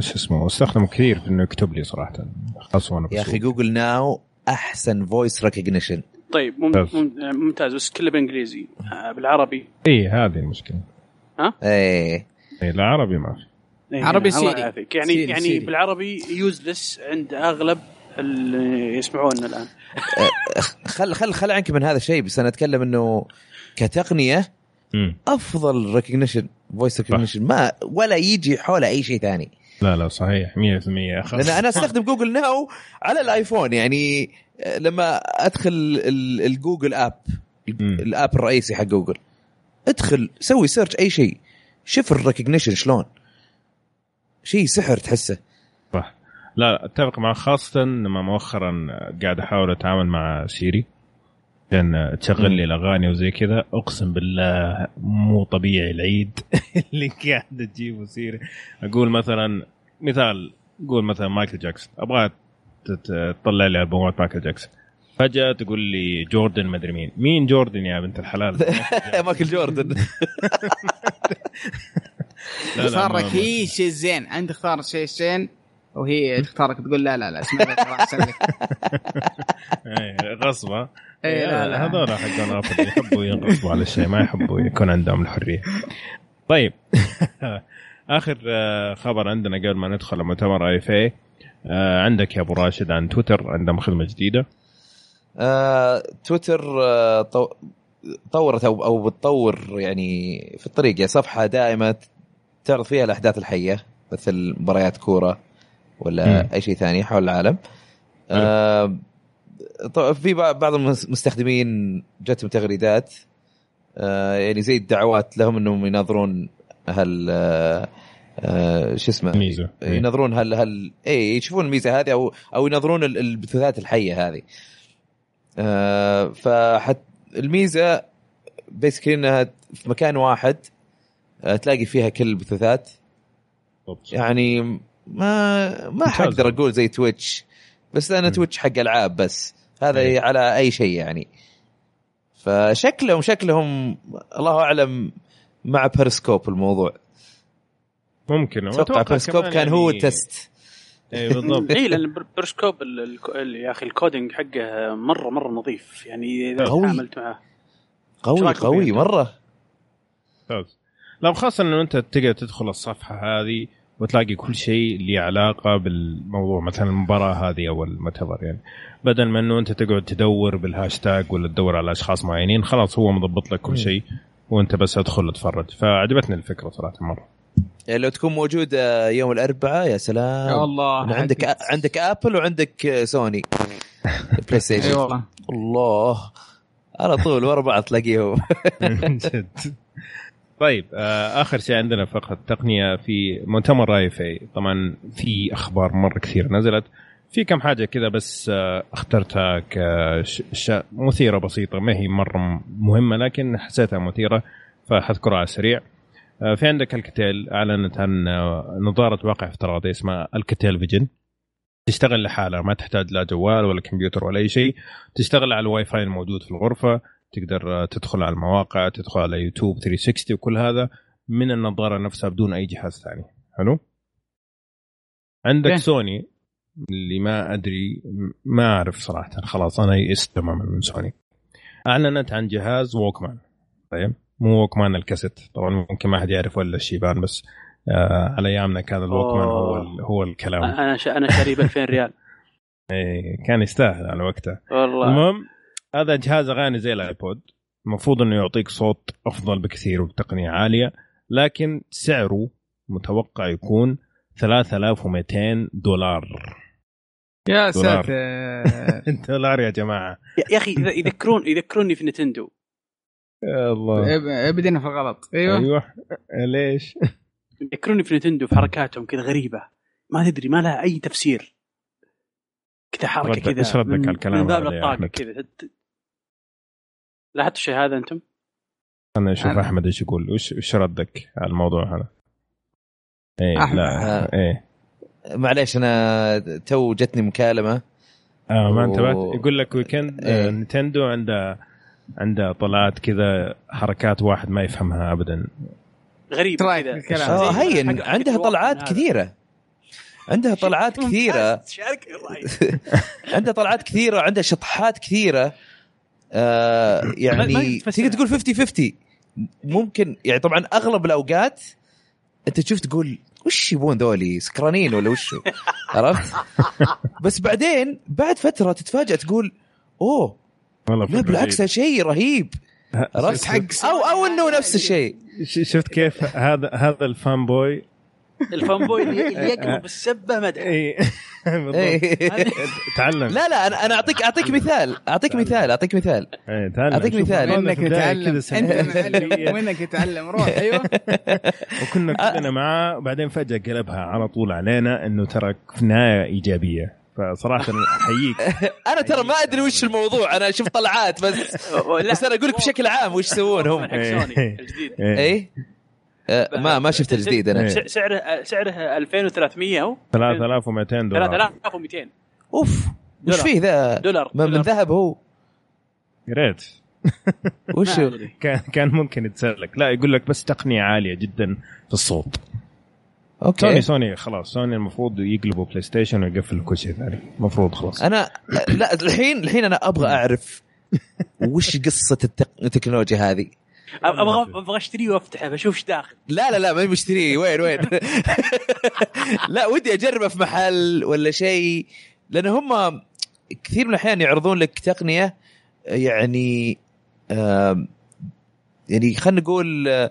شو اسمه استخدمه كثير في إنه يكتب لي صراحة. خاصة وأنا يا أخي. Google Now أحسن voice recognition طيب مم- ممتاز. مم- ممتاز بس كله بالانجليزي آه، بالعربي. اي هذه المشكلة. اي اي لا عربي ما في. إيه، عربي الله سيري. يعني سيري- يعني سيري. بالعربي useless عند أغلب اللي يسمعونا الآن [laughs] خل خل خل عنك من هذا الشيء بس أنا أتكلم إنه كتقنية مم. أفضل recognition voice recognition ما ولا يجي حوله أي شيء ثاني لا لا صحيح 100% اخذ [laughs] لأن أنا أستخدم Google Now على الآيفون يعني آه، لما أدخل ال- ال Google app. ال app الرئيسي حق جوجل ادخل سوي search أي شيء شوف ال recognition شلون شيء سحر تحسه. صح. لا أتفق معك خاصة لما مؤخرا قاعد أحاول أتعامل مع سيري. لأن تشغل لي الاغاني وزي كذا أقسم بالله مو طبيعي العيد [laughs] اللي قاعد تجيبه سيري. أقول مثلا مثال قول مثلا مايكل جاكسون. أبغى تطلع لي ألبومات مايكل جاكسون. فجأة تقول لي جوردن مدري مين. مين جوردن يا بنت الحلال؟ [laughs] مايكل جوردن. [laughs] لك ما- هي شيء زين. انت اختار شيء زين وهي [laughs] تختارك تقول لا لا لا اسمع. إيه، غصبة إيه، لا، لا. هذول حقون Apple يحبوا ينغصبوا على الشيء ما يحبوا يكون عندهم الحرية. طيب. [laughs] آخر آه، خبر عندنا قبل ما ندخل مؤتمر آي في عندك يا أبو راشد عن تويتر عندهم خدمة جديدة؟ آه، تويتر آه، طو- طورت أو أو بتطور يعني في الطريق يعني صفحة دائمة تعرض فيها الاحداث الحية مثل مباريات كورة ولا مم. أي شيء ثاني حول العالم. آه، في بع- بعض المستخدمين جتهم تغريدات آه، يعني زي الدعوات لهم إنهم يناظرون هل آه، آه، شو اسمه؟ ميزة. إيه. ينظرون هل هل اي يشوفون الميزه هذه أو أو ينظرون ال- البثوثات الحية هذه. آه فحت الميزة basically إنها في مكان واحد تلاقي فيها كل البثوثات. يعني ما ما. حقدر أقول زي Twitch بس أنا. تويتش حق ألعاب بس هذا إيه. على أي شيء يعني فشكلهم شكلهم الله أعلم مع بيرسكوب الموضوع ممكن أتوقع بيرسكوب كان هو يعني- ال test اي بالضبط [laughs] اي لأن بيرسكوب ال- ال- ال- يا أخي ال coding حقه مره مرة نظيف يعني إذا قوي. تعاملت معه قوي قوي؟ مرة ممتاز لا خاصة إنه أنت تقدر تدخل الصفحة هذه وتلاقي كل شيء له علاقة بالموضوع مثلا المباراة هذه أو المؤتمر يعني. بدل ما إنه أنت تقعد تدور بالهاشتاج ولا تدور على أشخاص معينين خلاص هو مضبط لك كل شيء وأنت بس أدخل أتفرج. فعجبتني الفكرة صراحة مرة. يعني لو تكون موجود آه، يوم الأربعاء يا سلام. يا الله عندك حقك. عندك Apple وعندك آه، Sony PlayStation والله. الله. على طول ورا بعض تلاقيهم. من [laughs] جد. طيب آه، آخر شيء عندنا فقط تقنية في مؤتمر IFA طبعا في أخبار مرة كثير نزلت. في كم حاجة كذا بس آه، اخترتها كمثيره بسيطة ما هي مرة مهمة لكن حسيتها مثيرة فحذكرها على السريع. آه، في عندك Alcatel أعلنت عن نظارة واقع افتراضي اسمها Alcatel Vision. تشتغل لحالها ما تحتاج لا جوال ولا كمبيوتر ولا أي شيء. تشتغل على الواي فاي الموجود في الغرفة. تقدر تدخل على المواقع تدخل على يوتيوب 360 وكل هذا من النظارة نفسها بدون أي جهاز ثاني. حلو؟ عندك okay. Sony اللي ما أدري ما أعرف صراحة. خلاص أنا يئست تماما من سوني. أعلنت عن جهاز Walkman طيب مو Walkman الكاسيت. طبعا ممكن ما حد يعرف ولا الشيبان بس آه على أيامنا كان ال Walkman هو هو الكلام. أنا ش... أنا شاري ب 2000 ريال. [laughs] إيه كان يستاهل على وقته. والله. المهم هذا جهاز أغاني زي ال iPod. المفروض إنه يعطيك صوت أفضل بكثير وبتقنية عالية لكن سعره متوقع يكون 3200 دولار. يا. ساتر. [laughs] دولار يا جماعة. يا أخي إذا- يذكرون يذكروني في نتندو. يا الله. إب- بدينا في الغلط. أيوه. أيوه. ليش؟ يذكروني في نتندو في حركاتهم كذا غريبة. ما تدري ما لها أي تفسير. كذا حركة كذا إيش ردك على الكلام من باب الطاقه؟ كذا. لاحظتوا الشيء هذا أنتم؟ أنا أشوف أنا- أحمد إيش يقول وش وش ردك على الموضوع هذا؟ إيه أحمد. لا إيه معليش أنا تو جتني مكالمة آه ما و- انتبهت يقول لك weekend إيه. آه Nintendo عنده عنده طلعات كذا حركات واحد ما يفهمها ابدا غريب كذا؟ آه هين عندها طلعات هذا. كثيرة عندها طلعات كثيرة. [laughs] [laughs] عندها طلعات كثيرة وعندها شطحات كثيرة آه يعني. تقدر تقول 50 50 ممكن يعني طبعا أغلب الأوقات أنت تشوف تقول وش يبون ذولي؟ سكرانين ولا وش؟ [laughs] عرفت؟ بس بعدين بعد فترة تتفاجئ تقول أوه لا بالعكس شيء رهيب. [laughs] عرفت؟ شفت- أو أو إنه نفس الشيء. ش- شفت كيف هذا هذا الفان بوي الفان بوي [laughs] اللي يقلب السبه مدح اي بالضبط. إيه. [laughs] تعلم. لا لا أنا أنا اعطيك أعطيك مثال. أعطيك مثال أعطيك مثال. إيه، شوف، مثال. في البداية نتعلم كذا [laughs] أنت ومنك نتعلم روح. أيوه. وكنا كلنا معاه وبعدين فجأة قلبها على طول علينا إنه ترى في نهايه إيجابية. فصراحة أحييك. أنا ترى ما أدري وش الموضوع. أنا شفت طلعات بس. لا. بس أنا أقول لك بشكل عام وش يسوون هم. حق سوني الجديد. إيه. اي آه، ما ما شفت الجديد أنا. إيه. س- سعره سعره 2300 هو 3200 دولار. 3200 أوف وش. فيه ذا؟ دولار من. ذهب هو؟ يا ريت [laughs] وش. [laughs] كان كان ممكن يتسلك. لا يقول لك بس تقنية عالية جدا في الصوت. Sony okay. Sony خلاص. سوني المفروض يقلبوا PlayStation ويقفلوا كل شيء ثاني. المفروض خلاص. أنا لا الحين الحين أنا أبغى أعرف [laughs] وش قصة. التكنولوجيا هذه. أبغى أبغى اشتريه وأفتحه بشوف إيش داخل. لا لا لا ما مشتريه وين وين؟ [laughs] لا ودي أجربه في محل ولا شيء لأن هم كثير من الأحيان يعرضون لك تقنية يعني آم، يعني خلينا نقول آه،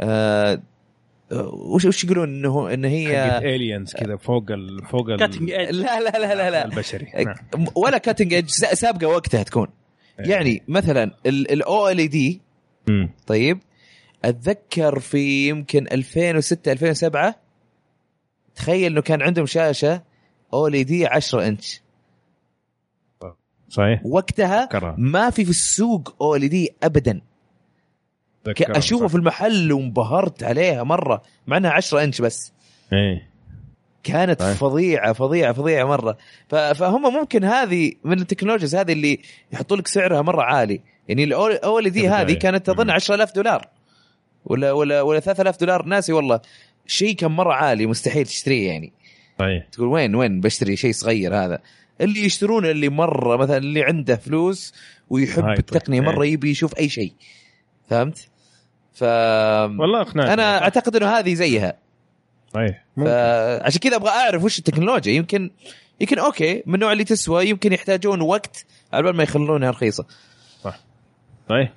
آه، وش وش يقولون إنه إن هي الينز كذا فوق ال فوق ال كاتنج ايدج لا لا لا لا لا. البشري. ولا cutting edge سابقة وقتها تكون. يعني مثلا ال OLED مم. طيب أتذكر في يمكن 2006 2007 تخيل إنه كان عندهم شاشة OLED 10 إنش صحيح وقتها. ما في في السوق OLED ابدا اشوفها صح. في المحل وانبهرت عليها مرة مع إنها 10 إنش بس إيه كانت صحيح. فظيعة فظيعة فظيعة مرة فهم ممكن هذه من التكنولوجيز هذه اللي يحطوا لك سعرها مرة عالي يعني الاولي دي كبداية. هذه كانت اظن مم. 10000 دولار ولا ولا ولا 3000 دولار ناسي والله شيء كان مرة عالي مستحيل تشتريه يعني صحيح تقول وين وين بشتري شيء صغير هذا اللي يشترون اللي مرة مثلا اللي عنده فلوس ويحب هاي التقنية طيب. مرة إيه. يبي يشوف أي شيء فهمت؟ ف والله اقنعت أنا أعتقد إنه هذه زيها صحيح ممكن. فعشان كذا أبغى أعرف وش التكنولوجيا يمكن يمكن okay من النوع اللي تسوى يمكن يحتاجون وقت على بال ما يخلونها رخيصة طيب.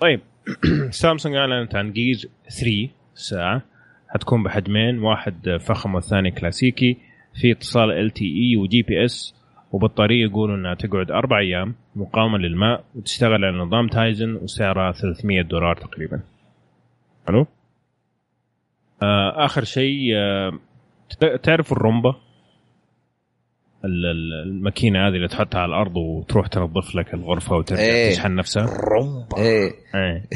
طيب. [clears throat] سامسونج أعلنت عن Gear 3 ساعة. حتكون بحجمين. واحد فخم والثاني كلاسيكي. في اتصال LTE و GPS وبطارية يقولوا إنها تقعد أربع أيام. مقاومة للماء وتشتغل على نظام Tizen وسعرها 300 دولار تقريبا. حلو؟ آه آخر شيء آه تعرف ال Roomba؟ ال- ال- الماكينة هذه اللي تحطها على الأرض وتروح تنظف لك الغرفة وترجع إيه. تشحن نفسها. Roomba إيه. إيه.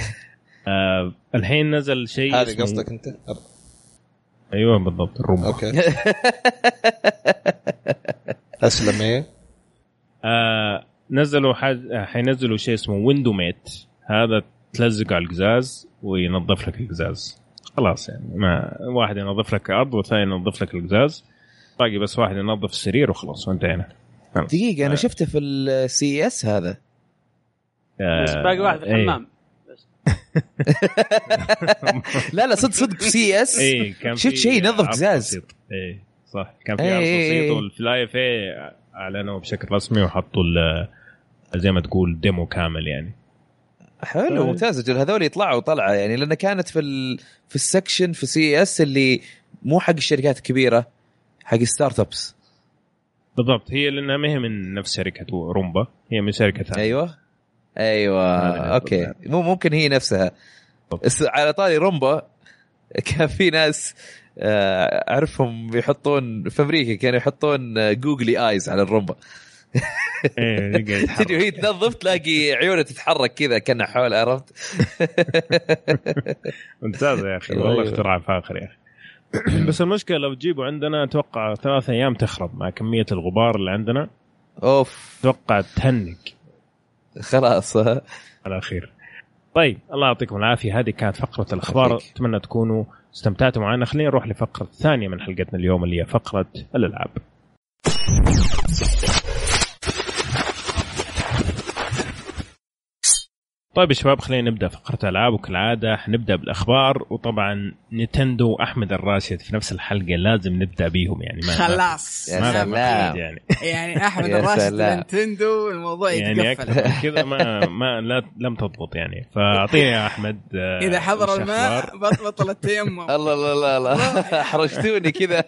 آه الحين نزل شيء اسمه- قصدك أنت؟ أيوه بالضبط ال Roomba okay. [laughs] أسلم إيه. آه نزلوا حاج... آه، حينزلوا شيء اسمه Windowmate هذا تلزق على القزاز وينظف لك القزاز. خلاص يعني ما واحد ينظف لك الأرض والثاني ينظف لك القزاز. باقي بس واحد ينظف السرير وخلاص وانتهينا. دقيقة أنا شفته في ال CES هذا. آه بس باقي واحد في إيه. الحمام [laughs] لا لا صدق صدق في CES إيه كان شفت شيء ينظف قزاز. إيه صح. كان في إيه، عرض إيه، بسيط إيه. والفلاي في أعلنوا بشكل رسمي وحطوا ال- زي ما تقول demo كامل يعني. حلو ممتاز. أجل هذول يطلعوا طلعه يعني لأن كانت في ال... في ال section في CES اللي مو حق الشركات الكبيرة. حق startups بالضبط. هي لأنها ما هي من نفس شركة رومبا هي من شركة ثانية. أيوه. أيوه. أوكي. مو ممكن هي نفسها. بس على طاري رومبا كان في ناس آه، أعرفهم يحطون في أمريكا كانوا يحطون آه، googly eyes على الرومبا. [laughs] تجي وهي تنظف تلاقي عيونه تتحرك كذا كأنها حول عرفت؟ [laughs] ممتازة يا أخي. [laughs] أيوة. والله اختراع فاخر يا أخي. [clears throat] بس المشكلة لو تجيبه عندنا أتوقع ثلاث أيام تخرب مع كمية الغبار اللي عندنا. أوف. أتوقع تهنق خلاص. على الخير طيب الله يعطيكم العافية. هذه كانت فقرة الأخبار. أتمنى تكونوا استمتعتوا معنا. خلينا نروح لفقرة الثانية من حلقتنا اليوم اللي هي فقرة الألعاب. طيب يا شباب خلينا نبدأ فقرة ألعاب. وكالعادة حنبدأ بالأخبار. وطبعا نتندو وأحمد الراشد في نفس الحلقة لازم نبدأ بيهم يعني ما خلاص. يا ما سلام. يعني. [laughs] يعني أحمد الراشد. نينتندو الموضوع يعني كذا ما ما لا لم تضبط يعني. فأعطيني يا أحمد آه، إذا حضر الماء بطل التيمم. [laughs] الله لا لا لا حرجتوني كذا. [laughs]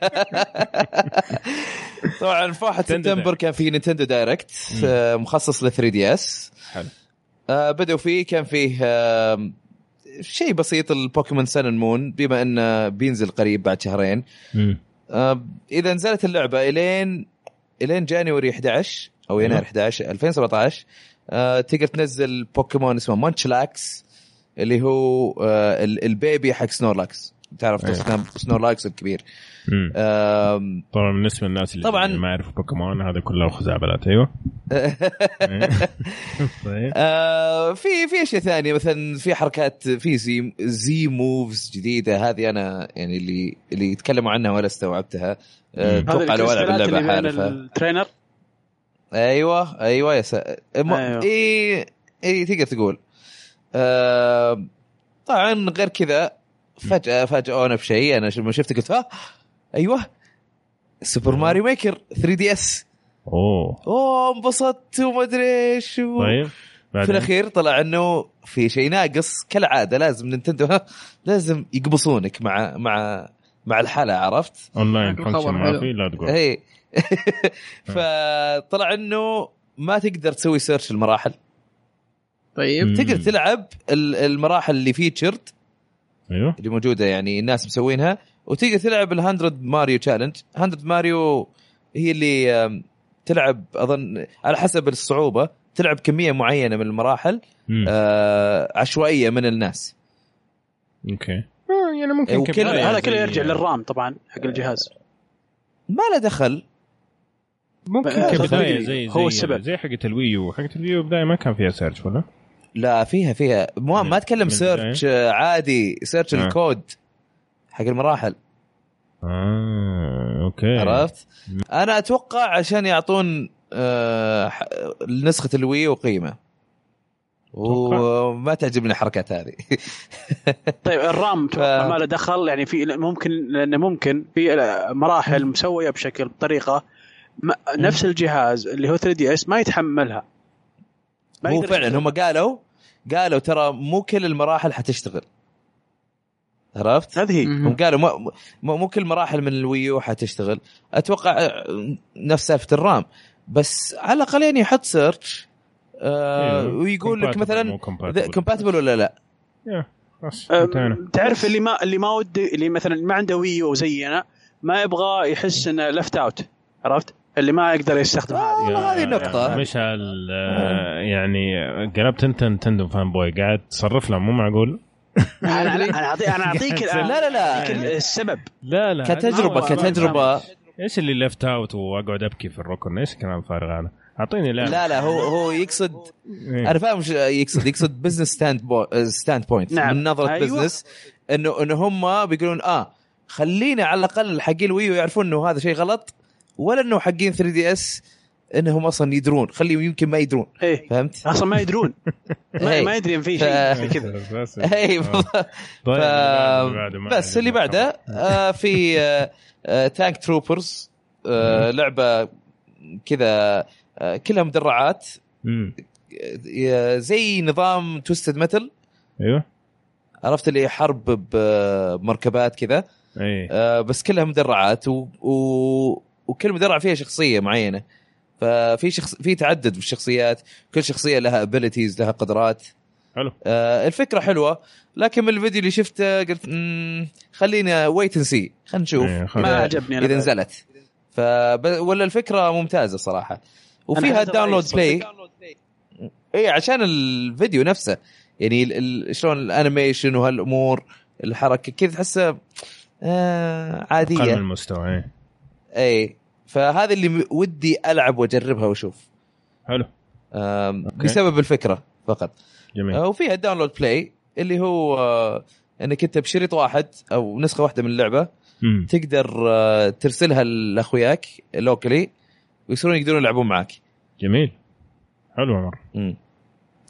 طبعا في 1 نينتندو سبتمبر كان في Nintendo Direct آه، مخصص ل 3DS حلو. بدأوا فيه كان فيه آه، شيء بسيط البوكيمون Sun Moon بما إنه بينزل قريب بعد شهرين. آه، إذا نزلت اللعبة إلين إلين January 11 أو يناير أيوه. 11 2017 آه، تقدر تنزل بوكيمون اسمه مانشلاكس اللي هو آه، ال- ال baby حق سنورلاكس تعرف أيوه. أيوه. سنورلاكس الكبير طبعا بالنسبة للناس اللي طبعاً. ما يعرفوا بوكيمون هذا كله خزعبلات أيوه طيب [laughs] [laughs] آه، في في أشياء ثانية مثلا في حركات في زي زي moves جديدة هذه أنا يعني اللي اللي يتكلموا عنها ولا استوعبتها آه،. أتوقع لو العب اللعبة حارفة ال trainer أيوه أيوه يا سا... م... أيوة. إي إي تقدر تقول آه... طبعا غير كذا فجأة فاجئونا بشيء أنا لما شفته قلت ها أيوه Super Mario Maker 3DS. أوه. أوه انبسطت وما أدري إيش و... طيب في بعدين؟ الأخير طلع إنه في شيء ناقص كالعادة لازم نينتندو ها [laughs] لازم يقبصونك مع مع مع الحالة عرفت؟ online function ما. في؟ لا تقول. اي [laughs] [laughs] فطلع إنه ما تقدر تسوي search المراحل. طيب. تقدر تلعب ال- المراحل اللي featured أيوه. اللي موجودة يعني الناس مسوينها. وتقدر تلعب ال 100 ماريو challenge 100 ماريو هي اللي تلعب أظن على حسب الصعوبة تلعب كمية معينة من المراحل مم. آه عشوائية من الناس. أوكي. آه، يعني ممكن وكل- هذا زي- كله يرجع لل RAM طبعا حق الجهاز. ما له دخل. ممكن. آه، كبداية صدقني، زي هو زي السبب. زي حقت الويو. حقت الويو بداية ما كان فيها search ولا؟ لا فيها فيها. ما أتكلم من search آه، عادي. search آه. الكود حق المراحل. آه أوكي. عرفت؟ أنا أتوقع عشان يعطون آه نسخة ال Wii U قيمة. وما تعجبني الحركات هذه. [laughs] طيب ال RAM ف- ما له دخل. يعني في ممكن لأنه ممكن في مراحل مسوية بشكل بطريقة ما نفس الجهاز اللي هو 3DS ما يتحملها. ما هو فعلا. هم قالوا قالوا ترى مو كل المراحل حتشتغل عرفت؟ هذه. هم قالوا مو, مو مو كل مراحل من ال Wii U حتشتغل أتوقع آه، نفس سالفة ال RAM بس على الأقل يعني يحط search آه أيوه. ويقول لك مثلا. compatible ولا لا أم، انتهينا. تعرف اللي ما اللي ما ودي اللي مثلا ما عنده Wii U زينا ما يبغى يحس إنه left out عرفت؟ اللي ما يقدر يستخدم هذه. يا- هذه النقطة. يا مشعل آه، يعني قلبت أنت Nintendo fanboy قاعد تصرف له مو معقول؟ أنا أنا [laughs] اعطيك أنا أعطيك لا، لا، لا. السبب. لا لا هو- كتجربة إيش اللي left out وأقعد أبكي في الركن؟ إيش الكلام الفارغ هذا؟ أعطيني لعبه لا. لا هو هو يقصد إيه. أنا فاهم إيش يقصد. يقصد business stand po... standpoint نعم. من نظرة أيوة. business انه إنه هم بيقولون آه خلينا على الأقل حقين ال Wii U يعرفون إنه هذا شيء غلط. ولا انه حقين 3DS انهم أصلا يدرون. خليهم يمكن ما يدرون. إيه. فهمت؟ أصلا ما يدرون. [laughs] ما, إيه. ما يدري إن في شيء كذا. [laughs] بس اي آه. [laughs] طيب. اللي بعده ما بس اللي عندي بعده آه في آه آه Tank Troopers آه لعبة كذا آه كلها مدرعات. زي نظام Twisted Metal أيوه. عرفت اللي حرب بمركبات كذا. آه بس كلها مدرعات و... و... وكل مدرع فيها شخصية معينة. ففي شخص في تعدد بالشخصيات كل شخصية لها abilities لها قدرات. حلو. آه الفكرة حلوة. لكن من الفيديو اللي شفته قلت خلينا wait and see خلينا نشوف خلاص. ما عجبني إذا. نزلت. ف ولا الفكرة ممتازة صراحة. وفيها رأيي. play اي عشان الفيديو نفسه. يعني ال- ال- شلون ال animation وهالأمور الحركة كذا تحسها آه أقل من عاديه المستوى إيه. اي فهذا اللي ودي ألعب وأجربها وأشوف. حلو. بسبب الفكرة فقط. جميل. آه، وفيها ال download play اللي هو آه، إنك أنت بشريط واحد أو نسخة واحدة من اللعبة. مم. تقدر آه، ترسلها لأخوياك locally ويصيرون يقدرون يلعبون معك جميل. حلو مم.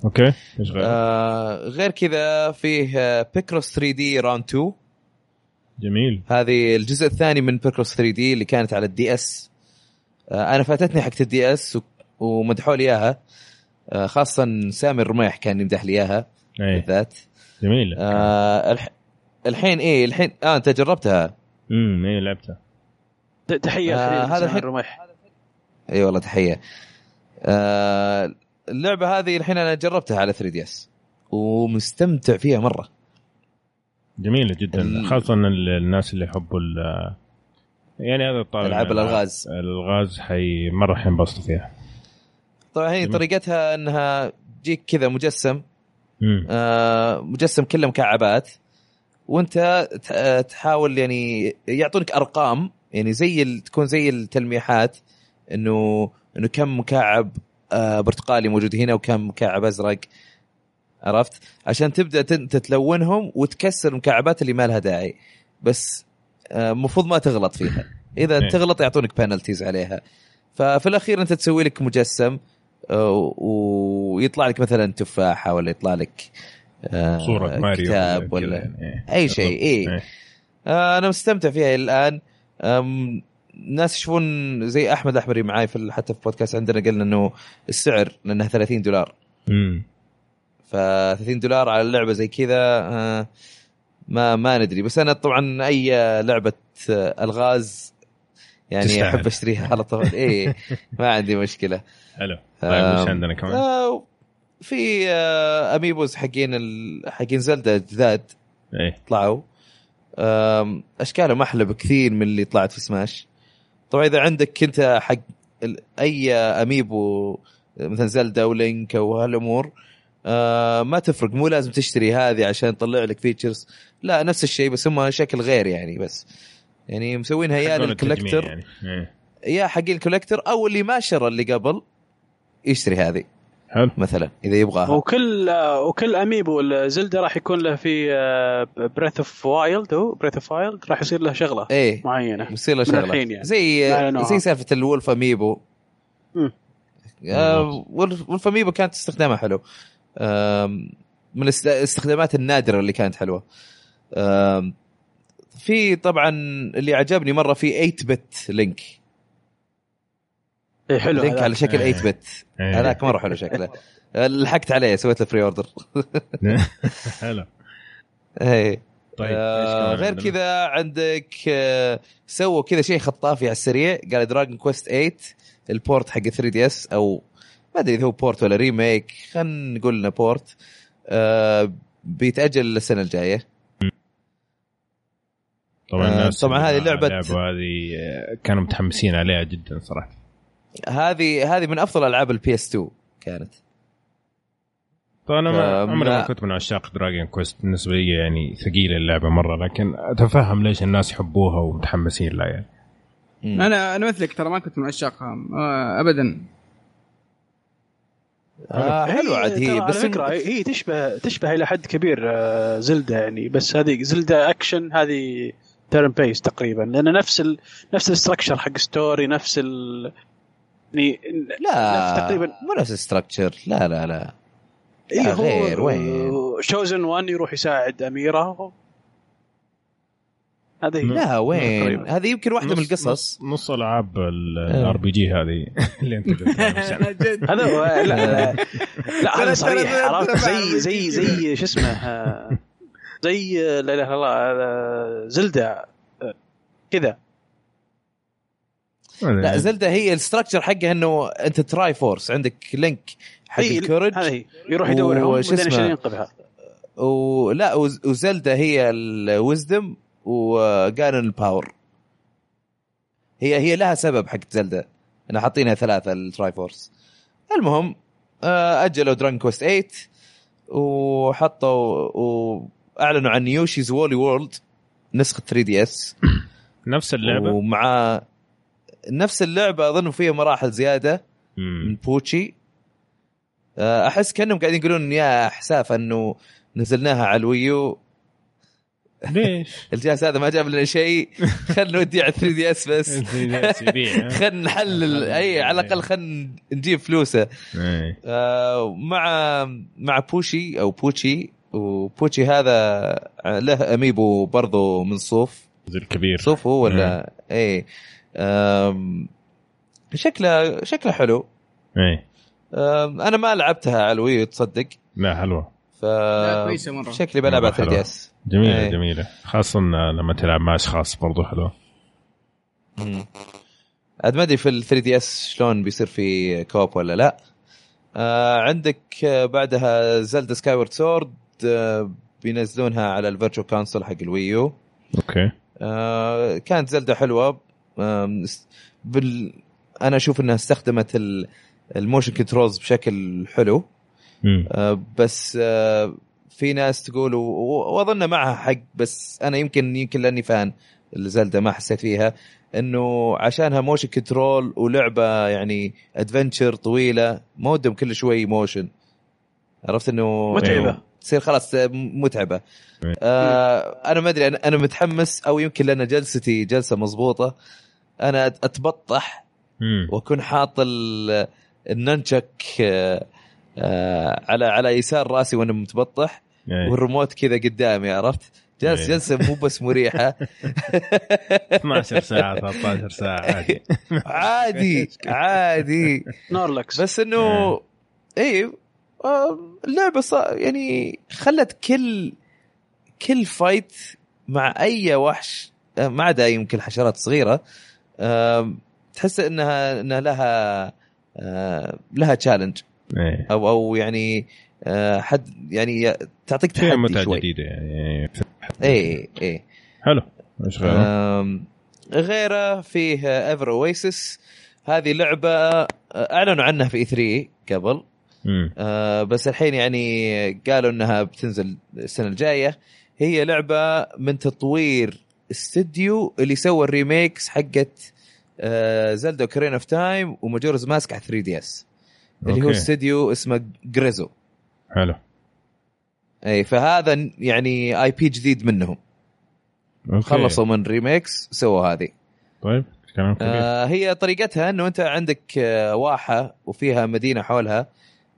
أوكي. إيش غير؟ آه غير كذا فيه Picross 3D Round 2 جميل. هذه الجزء الثاني من Picross 3D اللي كانت على ال DS آه أنا فاتتني حقت ال DS ومدحوا لي إياها. آه خاصة سامي الرميح كان يمدح لي إياها إيه. بالذات. جميل. آه الح... الحين إيه الحين آه أنت جربتها. امم إيه لعبتها. تحية آه، هذا الحين- الرمح إي والله تحية. آه اللعبة هذه الحين أنا جربتها على 3 دي اس ومستمتع فيها مرة. جميلة جدا خاصة ال- الناس اللي يحبوا ال- يعني هذا الطابع. ألعاب من الألغاز. الألغاز حي مرة حينبسطوا فيها. طبعا هي. طريقتها إنها تجيك كذا مجسم. آه، مجسم كله مكعبات. وأنت تحاول يعني يعطونك أرقام يعني زي ال- تكون زي التلميحات إنه إنه كم مكعب آه، برتقالي موجود هنا وكم مكعب أزرق. عرفت؟ عشان تبدأ تتلونهم وتكسر المكعبات اللي ما لها داعي. بس آه، المفروض ما تغلط فيها. إذا إيه. تغلط يعطونك بنالتيز عليها. ففي الأخير أنت تسوي لك مجسم آه، ويطلع لك مثلا تفاحة ولا يطلع لك آه، صورة ماريو كتاب ولا يعني. أي شيء اي إيه. آه أنا مستمتع فيها الآن. ناس يشوفون زي أحمد الأحمري معاي في حتى في بودكاست عندنا قلنا إنه السعر لأنها 30 دولار. امم ف 30 دولار على اللعبه زي كذا آه ما ما ندري. بس أنا طبعا أي لعبة آه، ألغاز يعني تستاهل. أحب أشتريها على طول. [laughs] اي ما عندي مشكلة. حلو. طيب آم، وش عندنا كمان؟ آه في آه أميبوز حقين ال... حقين زلدا جداد إيه. طلعوا. أشكالهم أحلى بكثير من اللي طلعت في سماش. طبعا إذا عندك أنت حق أي أميبو مثلا زلدا ولينك أو هالأمور آه ما تفرق مو لازم تشتري هذه عشان تطلع لك features لا نفس الشيء بس هم شكل غير يعني بس. يعني مسوينها يا لل collector يعني. إيه. يا حق ال collector أو اللي ما شرى اللي قبل يشتري هذه. حلو. مثلا إذا يبغاها. وكل وكل amiibo Zelda راح يكون له في Breath of Wild هو Breath of Wild راح يصير له شغلة إيه. معينة. يصير له شغلة. يعني. زي. زي سالفة ال Wolf amiibo. آه، Wolf amiibo كانت استخدامها حلو. من الاست- الاستخدامات النادرة اللي كانت حلوة في طبعا اللي عجبني مرة في 8 bit Link إيه حلو Link. على شكل إيه. 8 bit إيه. هذاك مرة حلو شكله آه، لحقت عليه سويت له pre-order [laughs] حلو إيه طيب آه غير؟ كذا عندك آه سووا كذا شيء خطافي على السريع قال Dragon Quest 8 ال port حق 3DS أو ما أدري إذا هو port ولا remake خلينا نقول إنه port آه بيتأجل السنة الجاية. طبعا آه، الناس طبعاً هذه لعبة- اللعبة هذه آه، كانوا متحمسين عليها جدا صراحة. هذه هذه من أفضل ألعاب ال PS 2 كانت. طبعا أنا ما آه، عمري ما كنت من عشاق Dragon Quest بالنسبة لي يعني ثقيله اللعبة مرة لكن أتفهم ليش الناس يحبوها ومتحمسين لها يعني. أنا أنا مثلك ترى ما كنت من عشاقها آه، ابدا. آه حلو عاد ترى هي على بس فكرة إن- هي تشبه تشبه إلى حد كبير آه، Zelda يعني بس هذه Zelda action هذه turn-based تقريبا لأن نفس ال... نفس ال structure حق story نفس ال يعني لا تقريبا مو نفس ال structure لا لا لا إيه هو غير، وين؟ chosen one يروح يساعد أميرة هذه هي. لا وين. هذه يمكن واحدة من القصص نص, ألعاب. ال RPG هذه [laughs] اللي أنت. [laughs] [laughs] هذا هو- لا لا, لا هذا صريح عرفت زي زي زي شو اسمه آه، زي لا إله إلا الله Zelda آه، كذا لا Zelda هي ال structure حقها إنه أنت Triforce عندك Link حق هي- ال courage هذه هي. يروح يدورهم وش بعدين اسمه؟ عشان ينقذها ولا وز- و Zelda هي ال wisdom و Ganon ال power. هي هي لها سبب حق Zelda أنا حاطينها ثلاثة ال Triforce المهم آه، أجلوا Dragon Quest 8 وحطوا واعلنوا عن Yoshi's Woolly World نسخة 3DS نفس اللعبة؟ ومع نفس اللعبة اظن فيها مراحل زيادة من. Poochy آه، أحس كأنهم قاعدين يقولون يا حسافه إنه نزلناها على ال Wii U ليش؟ [laughs] الجهاز هذا ما جاب لنا شيء. خلينا نوديه على 3DS بس؟ [laughs] [laughs] خلينا نحلل أي على الأقل خلينا نجيب فلوسه. إيه. آه، مع مع Poochy أو Poochy. و Poochy هذا له amiibo برضو من صوف. زي الكبير صوف هو ولا؟ إيه. آم، شكله شكله حلو. إيه. آم، أنا ما لعبتها على ال Wii U تصدق. لا حلوة. ف لا، كويسة مرة. شكلي بلعب على مرة 3DS جميلة إيه. جميلة خاصة لما تلعب مع أشخاص برضو حلوة عاد ما أدري في ال 3DS شلون بيصير في co-op ولا لا آه عندك آه، بعدها Zelda Skyward Sword آه بينزلونها على ال Virtual Console حق ال Wii U okay آه كانت Zelda حلوة است- بال أنا أشوف إنها استخدمت ال- ال motion controls بشكل حلو. آه، بس آه، في ناس تقول واظن معها حق بس أنا يمكن يمكن لأني fan ال Zelda ما حسيت فيها إنه عشانها motion control ولعبة يعني adventure طويلة ما ودهم كل شوي motion عرفت إنه متعبة. تصير خلاص آه، متعبة آه أنا ما أدري أنا أنا متحمس أو يمكن لأن جلستي جلسة مضبوطة أنا أتبطح. وأكون حاط ال- الننشك آه، آه، على على يسار راسي وأنا متبطح إيه. والريموت كذا قدامي عرفت؟ جالس إيه. جلسة مو بس مريحة [laughs] 12 ساعة 13 ساعة عادي عادي عادي نورلكس بس إنه اي آه، اللعبة صار يعني خلت كل كل fight مع أي وحش آه، ما عدا يمكن حشرات صغيرة آه، تحس انها إنها لها لها challenge إيه. أو أو يعني آه، حد يعني تعطيك تحدي متعه شوي. جديده يعني اي اي حلو. إيش غيره؟ غيره فيه Ever Oasis هذه لعبة آه، أعلنوا عنها في E3 قبل. آه، بس الحين يعني قالوا إنها بتنزل السنة الجاية. هي لعبة من تطوير استديو اللي سوى ال remakes حقت آه، Zelda Ocarina of Time و Majora's Mask على 3DS اللي هو. استديو اسمه Grezzo. حلو. اي فهذا يعني IP جديد منهم. okay. خلصوا من remakes سووا هذه. طيب كلام كبير. آه هي طريقتها إنه أنت عندك آه واحة وفيها مدينة حولها.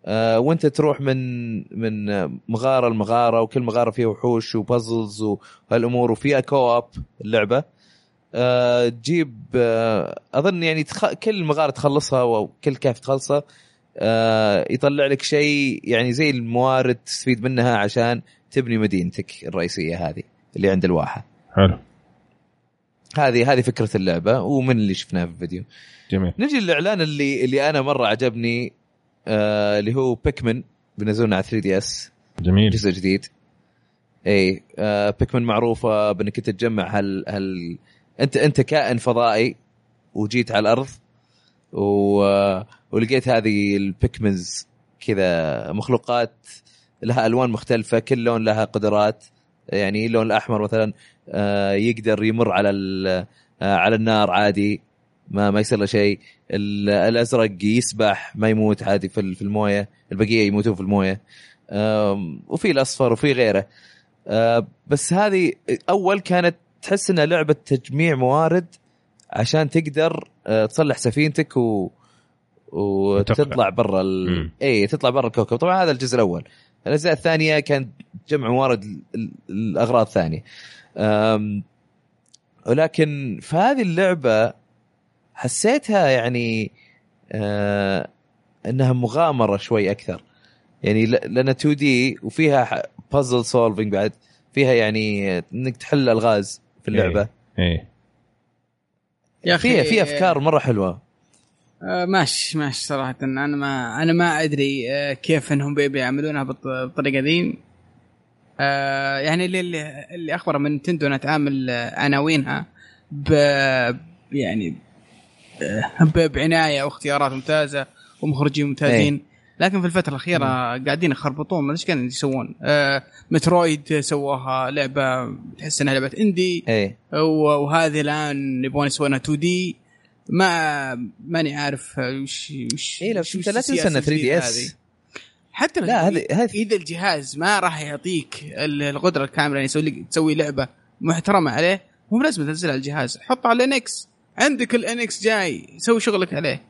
آه وأنت تروح من من آه، مغارة لمغارة وكل مغارة فيها وحوش و puzzles وهالأمور وفيها co-op اللعبة. آه تجيب آه أظن يعني تخ... كل مغارة تخلصها وكل كيف تخلصها. يطلع لك شيء يعني زي الموارد تستفيد منها عشان تبني مدينتك الرئيسية هذه اللي عند الواحة. حلو. هذه هذه فكرة اللعبة ومن اللي شفناه في الفيديو. جميل. نجي للإعلان اللي اللي أنا مرة عجبني آه اللي هو بيكمن بينزلونه على 3 دي إس. جميل. جزء جديد. إي آه بيكمن معروفة بأنك أنت تجمع هال هال أنت أنت كائن فضائي وجيت على الأرض و... ولقيت هذه البيكمنز كذا مخلوقات لها ألوان مختلفة كل لون لها قدرات. يعني اللون الأحمر مثلا آه، يقدر يمر على آه، على النار عادي ما ما يصير له شيء. ال- الأزرق يسبح ما يموت عادي في ال- في الموية. البقية يموتون في الموية. وفي الأصفر وفي غيره. آه، بس هذه أول كانت تحس إنها لعبة تجميع موارد عشان تقدر تصلح سفينتك و وتطلع برا ال... اي تطلع برا الكوكب. طبعا هذا الجزء الأول. الأجزاء الثانية كانت جمع موارد ال- ال- الأغراض الثانية أم... ولكن في هذه اللعبة حسيتها يعني آه إنها مغامرة شوي أكثر. يعني ل- لانها 2 دي وفيها بازل سولفنج بعد. فيها يعني إنك تحل ألغاز في اللعبة. إيه يا فيها في أفكار مرة حلوة. ماشي ماشي صراحة. أنا ما أنا ما أدري آه كيف إنهم بي- بيعملونها بالط- بالطريقة ذي. آه يعني اللي اللي, أخبر من نتندو أنها تعامل آه، عناوينها ب يعني آه، بعناية واختيارات ممتازة ومخرجين ممتازين. لكن في الفترة الأخيرة قاعدين يخربطون ما إيش كانوا يسوون. آه مترويد سووها لعبة تحس إنها لعبة indie. إيه. و- وهذه الآن يبغون يسوونها 2D. ما ماني عارف وش وش لا وش- انت لا تنسى انها 3DS. حتى لو لا، هذه- هذه- اذا الجهاز ما راح يعطيك ال- القدرة الكاملة يعني يسوي لك تسوي لعبة محترمة عليه. مو لازم تنزلها على الجهاز. حطها على ال NX عندك ال NX جاي. سوي شغلك عليه.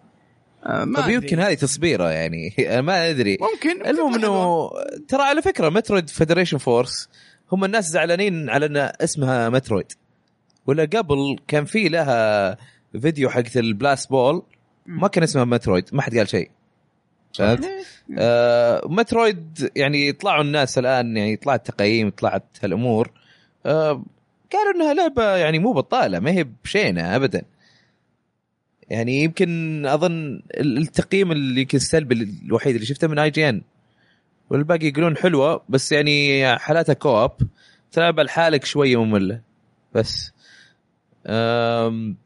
آه ما طب. يمكن هذه تصبيره يعني. [laughs] ما أدري. ممكن المهم. إنه ترى على فكرة مترويد فيدريشن فورس هم الناس زعلانين على إن اسمها مترويد ولا قبل كان في لها فيديو حقت البلاست بول ما كان اسمها مترويد ما حد قال شيء. فهمت؟ آه مترويد يعني طلعوا الناس الآن يعني طلعت تقييم طلعت هالأمور. آه قالوا إنها لعبة يعني مو بطالة ما هي بشينة ابدا. يعني يمكن أظن ال- التقييم اللي يمكن السلبي الوحيد اللي شفته من IGN والباقي يقولون حلوة بس يعني حالاتها كوب تلعب لحالك شوية مملة بس. أم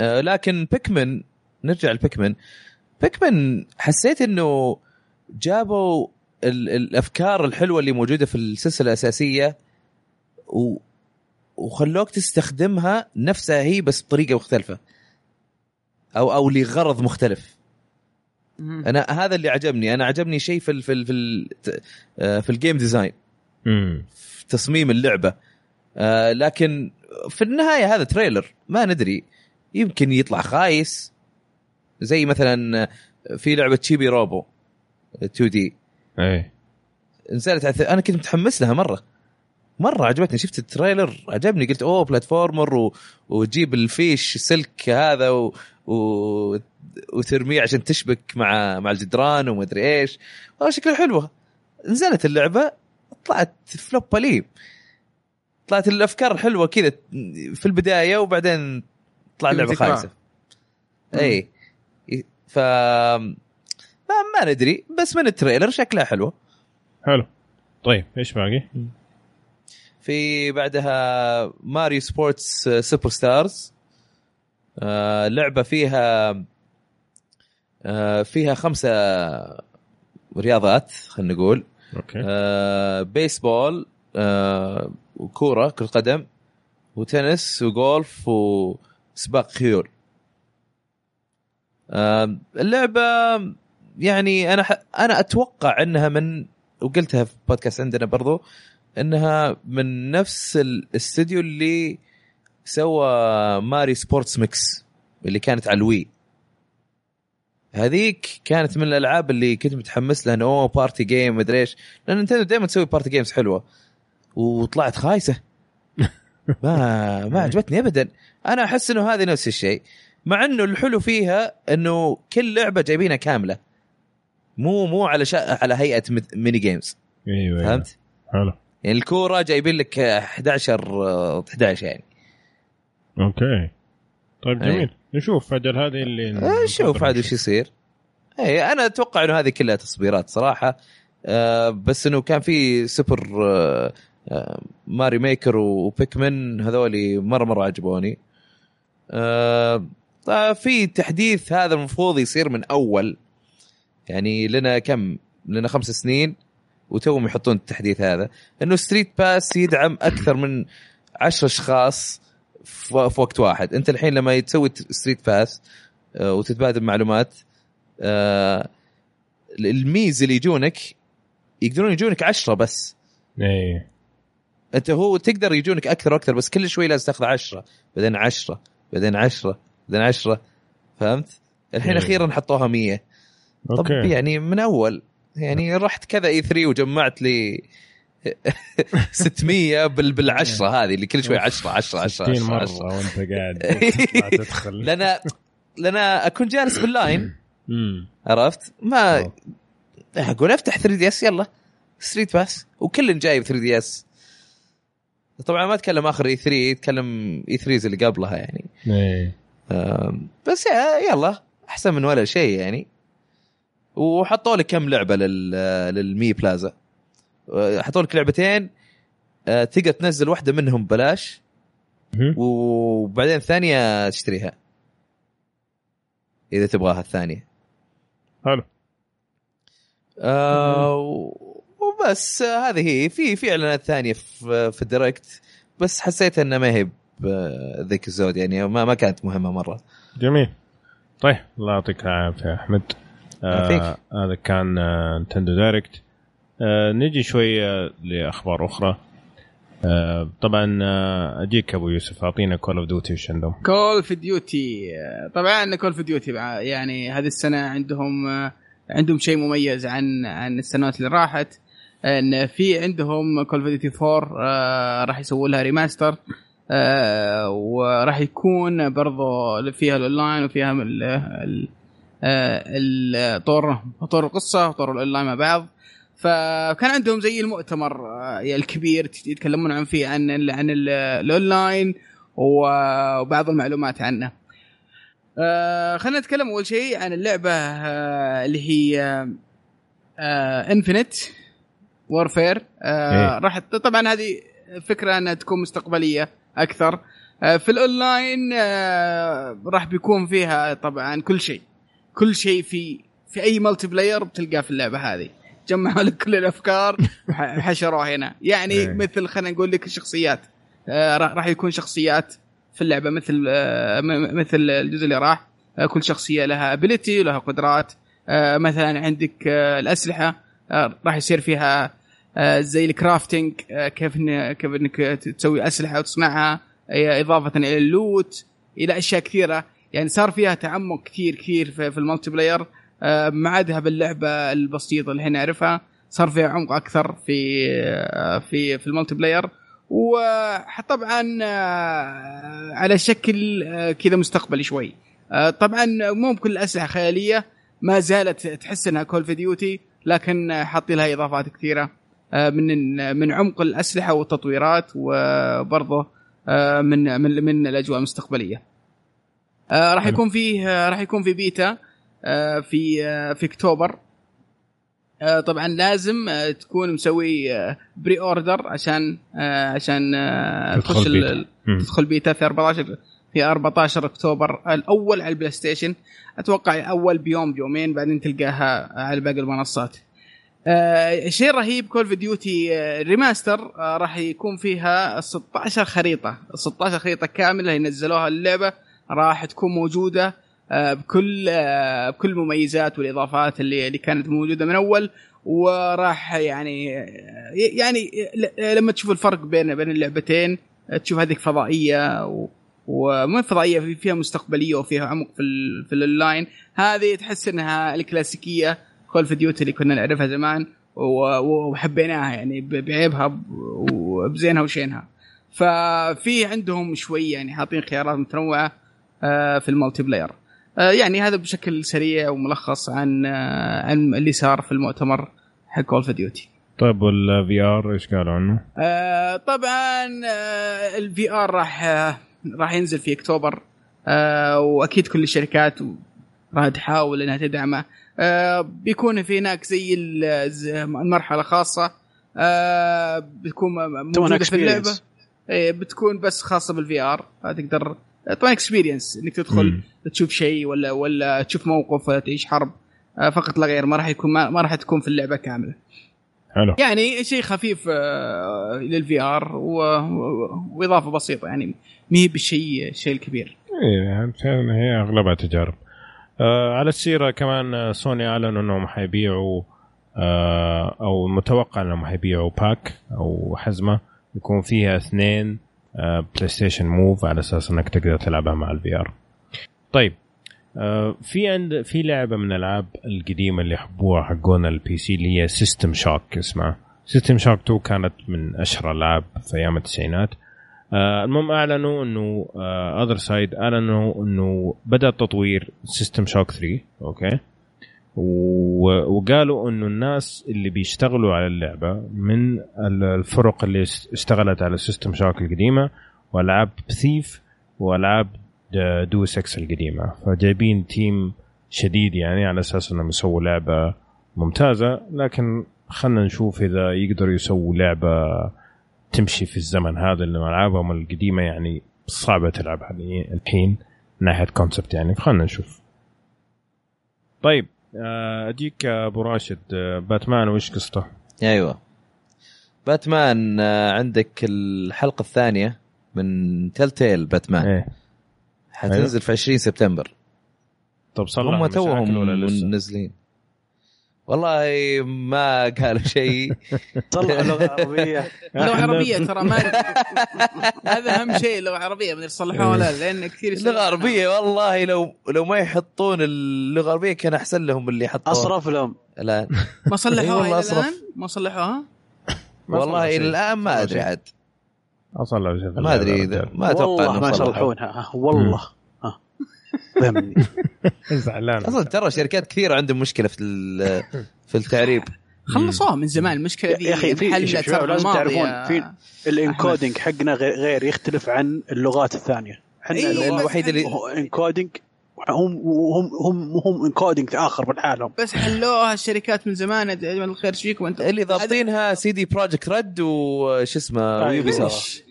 لكن بيكمن نرجع لبيكمن. بيكمن حسيت إنه جابوا ال- الأفكار الحلوة اللي موجودة في السلسلة الأساسية و وخلوك تستخدمها نفسها هي بس بطريقة مختلفة. أو أو لغرض مختلف. أنا هذا اللي عجبني. أنا عجبني شيء في ال في ال في ال آه، في ال game design في تصميم اللعبة. آه، لكن في النهاية هذا trailer ما ندري. يمكن يطلع خايس. زي مثلا في لعبة Chibi-Robo 2 دي إيه. نزلت أنا كنت متحمس لها مرة. مرة عجبتني. شفت ال trailer عجبني. قلت أوه platformer و... وتجيب الفيش سلك هذا و... و... وترميه عشان تشبك مع مع الجدران وما أدري إيش. والله شكلها حلوة. نزلت اللعبة طلعت flop لي طلعت الأفكار الحلوه كذا في البداية وبعدين طلع اللعبة تكرار. خايسة. اي ف ما, ما ندري بس من ال trailer شكلها حلوة. حلو. طيب إيش باقي؟ في بعدها Mario Sports Superstars آه لعبة فيها آه فيها خمسة رياضات خلينا نقول. أوكي. آه بيسبول آه وكوره كرة قدم وتنس وجولف وسباق خيول. اللعبة يعني أنا ح... أنا أتوقع أنها من وقلتها في بودكاست عندنا برضو أنها من نفس الاستوديو اللي سوى Mario Sports Mix اللي كانت على ال Wii. هذيك كانت من الألعاب اللي كنت متحمس لها انه أوه party game مدري إيش. لأن نتندو دائما تسوي party games حلوة. وطلعت خايسة. [laughs] ما ما عجبتني ابدا. أنا أحس إنه هذه نفس الشيء مع إنه الحلو فيها إنه كل لعبة جايبينها كاملة. مو مو على شا... على هيئة mini games أيوه أيوة. فهمت؟ حلو. يعني الكورة جايبين لك 11 آه، 11 يعني. أوكي. طيب أي. جميل. نشوف أجل هذه اللي آه، شوف ننتظر عاد وش نشوف. يصير. أي أنا أتوقع إنه هذه كلها تصبيرات صراحة. آه بس إنه كان في سوبر آه آه Mario Maker و Pikmin هذولي مرة مرة عجبوني. في تحديث هذا المفروض يصير من أول يعني لنا كم؟ لنا خمس سنين وتوهم يحطون التحديث هذا إنه StreetPass يدعم أكثر من عشر أشخاص في وقت واحد. أنت الحين لما تسوي StreetPass آه، وتتبادل معلومات آه، ال Miis اللي يجونك يقدرون يجونك عشرة بس. إيه. أنت هو تقدر يجونك أكثر وأكثر بس كل شوي لازم تاخذ عشرة بعدين عشرة. بعدين عشرة بعدين عشرة فهمت؟ الحين إيه. أخيرا حطوها 100 طب أوكي. يعني من أول يعني رحت كذا E3 وجمعت لي [laughs] 600 بال بالعشرة هذه اللي كل شوي 10 10 10 60 10 مرة 10 وأنت قاعد [laughs] تدخل. لأن لأن أكون جالس بال line [clears throat] عرفت؟ ما. أقول أفتح 3DS يلا. StreetPass وكل جايب 3DS طبعا ما أتكلم آخر اي 3 أتكلم اي 3 اللي قبلها يعني. إيه. بس يلا أحسن من ولا شيء يعني. وحطوا لك كم لعبة لل للمي بلازا. أه، حطوا لك لعبتين أه، تقدر تنزل واحدة منهم ببلاش. وبعدين الثانية تشتريها. إذا تبغاها الثانية. حلو. آه آه، هذه هي. في في إعلانات ثانية في في ال Direct بس حسيت إنها ما هي ذيك الزود يعني ما ما كانت مهمة مرة. جميل. طيب الله يعطيك العافية أحمد. آه هذا كان آه Nintendo Direct. آه نجي شوية لأخبار أخرى. آه طبعا آه أجيك أبو يوسف أعطينا Call of Duty وش عندهم Call of Duty طبعا Call of Duty يعني هذه السنة عندهم عندهم شيء مميز عن عن السنوات اللي راحت. إن في عندهم Call of Duty 4 آه، راح يسووا لها remaster آه، وراح يكون برضو فيها الاونلاين وفيها آه، طور طور القصة وطور الاونلاين مع بعض فكان عندهم زي المؤتمر آه، الكبير يتكلمون عن فيه عن عن ال- الاونلاين وبعض المعلومات عنه. خلينا نتكلم أول شيء عن اللعبة اللي هي آه Infinite Warfare آه إيه. راح طبعا هذه فكرة أنها تكون مستقبلية أكثر. آه في الأونلاين آه راح بيكون فيها طبعا كل شيء. كل شيء في في أي multiplayer بتلقاه في اللعبة هذه. جمعوا لك كل الأفكار [laughs] وح- وحشروها هنا. يعني إيه. مثل خلينا نقول لك الشخصيات. آه، راح يكون شخصيات في اللعبة مثل آه، مثل الجزء اللي راح. آه، كل شخصية لها ability ولها قدرات. آه، مثلا عندك آه، الأسلحة. آه، راح يصير فيها زي ال crafting آه، كيف كيف إنك تسوي أسلحة وتصنعها آه، إضافة إلى ال loot إلى أشياء كثيرة. يعني صار فيها تعمق كثير كثير في, ال multiplayer آه، ما عادها باللعبة البسيطة اللي إحنا نعرفها. صار فيها عمق أكثر في آه، في في ال multiplayer. وطبعا آه، على شكل آه، كذا مستقبلي شوي. آه، طبعا مو بكل الأسلحة خيالية ما زالت تحس إنها Call of Duty لكن آه، حاطين لها إضافات كثيرة. آه، من من عمق الأسلحة والتطويرات وبرضه آه، من من من الأجواء المستقبلية. آه، راح. يكون فيه آه، راح يكون في بيتا آه، في آه، في أكتوبر آه، طبعا لازم آه، تكون مسوي آه، pre-order عشان آه، عشان آه، تدخل تخش بيتا. تدخل بيتا في 14 في 14 أكتوبر الأول على ال PlayStation أتوقع أول بيوم بيومين بعدين تلقاها على باقي المنصات. آه، الشيء الرهيب Call of Duty remaster آه، راح يكون فيها 16 خريطة. 16 خريطة كاملة ينزلوها اللعبة راح تكون موجودة آه، بكل آه، بكل المميزات والإضافات اللي اللي كانت موجودة من أول. وراح يعني يعني ل- لما تشوف الفرق بين بين اللعبتين تشوف هذيك فضائية ومو فضائية في- فيها مستقبلية وفيها عمق في في ال line هذه تحس إنها الكلاسيكية Call of Duty اللي كنا نعرفها زمان وحبيناها يعني بعيبها وبزينها وشينها. ففي عندهم شوي يعني حاطين خيارات متنوعة آه، في ال multiplayer. آه، يعني هذا بشكل سريع وملخص عن آه، عن اللي صار في المؤتمر حق Call of Duty طيب وال VR إيش قالوا عنه؟ آه، طبعا ال VR راح آه، راح ينزل في أكتوبر. آه، وأكيد كل الشركات راح تحاول إنها تدعمه. آه، بيكون في هناك زي ال- زي المرحلة خاصة. آه، بتكون موجودة في اللعبة. إيه، بتكون بس خاصة بال VR تقدر طبعا experience إنك تدخل مم. تشوف شيء ولا ولا تشوف موقف ولا تعيش حرب. آه، فقط لا غير ما راح يكون ما, راح تكون في اللعبة كاملة. حلو. يعني شيء خفيف آه، لل VR وإضافة بسيطة. يعني ما هي بالشيء الشيء الكبير. إيه هي أغلبها تجارب. آه على السيرة كمان آه، سوني اعلنوا انهم حيبيعوا آه أو متوقع أنهم حيبيعوا pack أو حزمة. يكون فيها اثنين آه PlayStation Move على أساس إنك تقدر تلعبها مع ال VR طيب آه في عند في لعبة من الألعاب القديمة اللي يحبوها حقون ال PC اللي هي System Shock اسمها. System Shock 2 كانت من أشهر الألعاب في أيام التسعينات. آه المهم أعلنوا إنه OtherSide أعلنوا إنه بدأ تطوير System Shock 3 أوكي؟ وقالوا إنه الناس اللي بيشتغلوا على اللعبة من ال- الفرق اللي اشتغلت على System Shock القديمة وألعاب Thief وألعاب Deus Ex القديمة. فجايبين team شديد يعني على أساس إنهم يسووا لعبة ممتازة لكن خلينا نشوف إذا يقدروا يسووا لعبة تمشي في الزمن هذا اللي العابهم القديمة يعني صعبة تلعبها الحين- من ناحية concept يعني. فخلنا نشوف. طيب آه، اجيك يا أبو راشد آه، باتمان وش قصته؟ أيوه. باتمان آه، عندك الحلقة الثانية من تيل تيل باتمان. إيه. حتنزل في 20 سبتمبر. طب صلح هم توهم؟ منزلين. والله ما قالوا شيء. [laughs] طلع لغة عربية. لغة عربية ترى ما هذا أهم شيء لغة عربية من يصلحوها ولا لا، لأن كثير عنها. العربيه والله لو لو ما يحطون اللغة العربية كان أحسن لهم اللي حطوها أصرف لهم. الان ما صلحوها. [laughs] الآن؟ ما صلحوها؟ ما والله إلى. الآن ما أدري. عاد. في ما أدري. ما أتوقع والله ما. يصلحونها. ها، والله [laughs] زعلان أصلا ترى شركات كثيرة عندهم مشكلة في ال- في التعريب خلصوها من زمان المشكلة دي يا أخي في لازم. تعرفون في ال encoding حقنا غير غير يختلف عن اللغات الثانية إحنا إيه، الوحيد اللي encoding هم هم هم هم إنكودينج آخر من حالهم بس حلوها الشركات من زمان يا الخير إيش فيكم أنتم اللي ضابطينها سي دي بروجكت ريد وش اسمه. ويوبي بس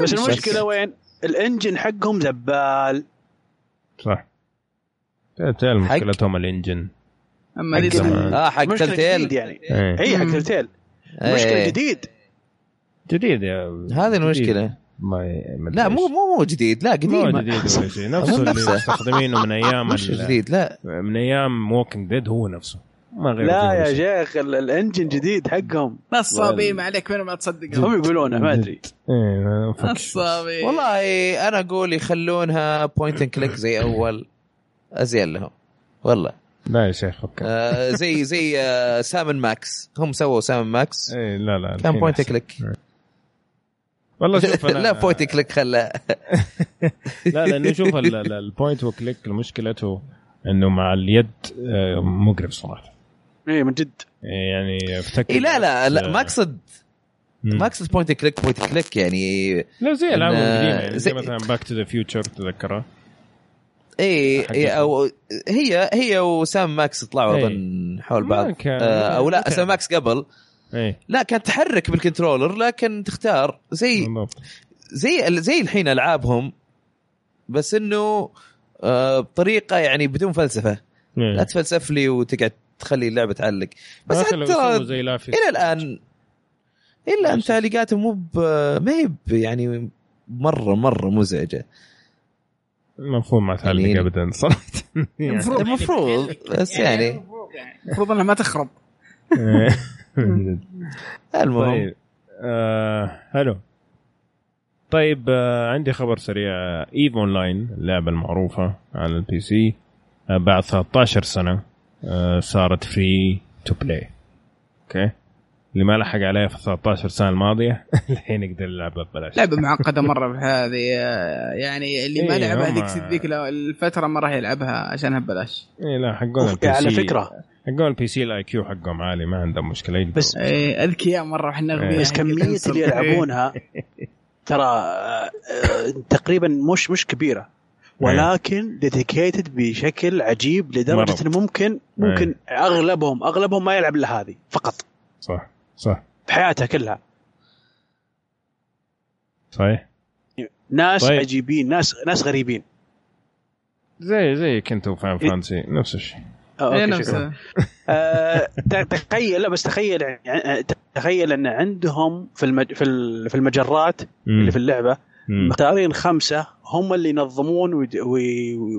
بس. المشكلة وين؟ الإنجن حقهم زبال صح. تلتيل مشكلتهم الإنجن. أما حق. آه حق تلتيل جديد يعني. إيه. اي حق مم. تلتيل إيه. مشكلة جديد. جديد يا هذه المشكلة. ما لا. مو مو مو جديد. لا مو قديم جديد ولا شيء. [laughs] نفسه مو اللي. مستخدمينه من أيام مش جديد لا. من أيام Walking Dead هو نفسه. ما غير لا يا. شيخ ال- engine جديد حقهم. نصابين ما عليك من ما تصدق هم يقولونه ما أدري. نفكش. نصابين والله أنا أقول يخلونها point and click زي أول. أزين لهم. والله. لا يا شيخ فكر آه زي زي آه Sam & Max هم سووا Sam & Max إيه لا لا كان point. click والله شوف [laughs] أنا لا بوينت كليك خلى لا لأنه شوف ال- ال- ال point و click مشكلته إنه مع اليد آه، مقرف صراحة. اي من جد. إيه يعني افتكر اي لا لا لا ما اقصد. ما اقصد point click point click يعني لا زي العاب القديمه يعني زي زي- مثلا Back to the Future تذكرها اي أو هي هي و Sam & Max طلعوا إيه. أظن حول بعض. آه أو لا. Sam & Max قبل. إيه. لا كان تحرك بالكنترولر لكن تختار. زي زي زي الحين ألعابهم بس إنه آه بطريقة يعني بدون فلسفة. إيه. لا تفلسف لي وتقعد تخلي اللعبة تعلق. بس حتى زي إلى الآن الا ان تعليقاتهم مو ب- ما هي ب- يعني مرة مرة مزعجة. المفروض ما تعلق يعني- ابدا صراحة. يعني. المفروض. المفروض بس يعني المفروض إنها ما تخرب. [laughs] المهم. طيب آه حلو طيب آه عندي خبر سريع. EVE Online اللعبة المعروفة على ال PC آه بعد 13 سنة. صارت free to play okay اللي ما لحق عليها في 13 سنة الماضية [laughs] الحين يقدر يلعبها ببلاش. لعبة معقدة مرة في هذه آه، يعني اللي ما إيه، لعبها ذيك ذيك الفترة ما راح يلعبها عشانها ببلاش إيه لا حقون ال PC على فكرة. حقون ال PC ال IQ حقهم عالي ما عندهم مشكلة يقدروا. بس إيه، أذكياء مرة إحنا أغبياء. بس كمية اللي يلعبونها [laughs] ترى آه، آه، تقريبا مش مش كبيرة. ولكن dedicated بشكل عجيب لدرجة. إنه ممكن ممكن اغلبهم أغلبهم ما يلعب إلا هذه فقط صح صح بحياته كلها صحيح ناس طيب. طيب. عجيبين ناس ناس غريبين زي زي كنتو فان إيه. فانسي نفس الشيء آه، إيه. شكراً. [laughs] آه، تخيل لا بس تخيل يعني تخيل أن عندهم في المج... في ال- في المجرات اللي في اللعبة. مختارين خمسة هم اللي ينظمون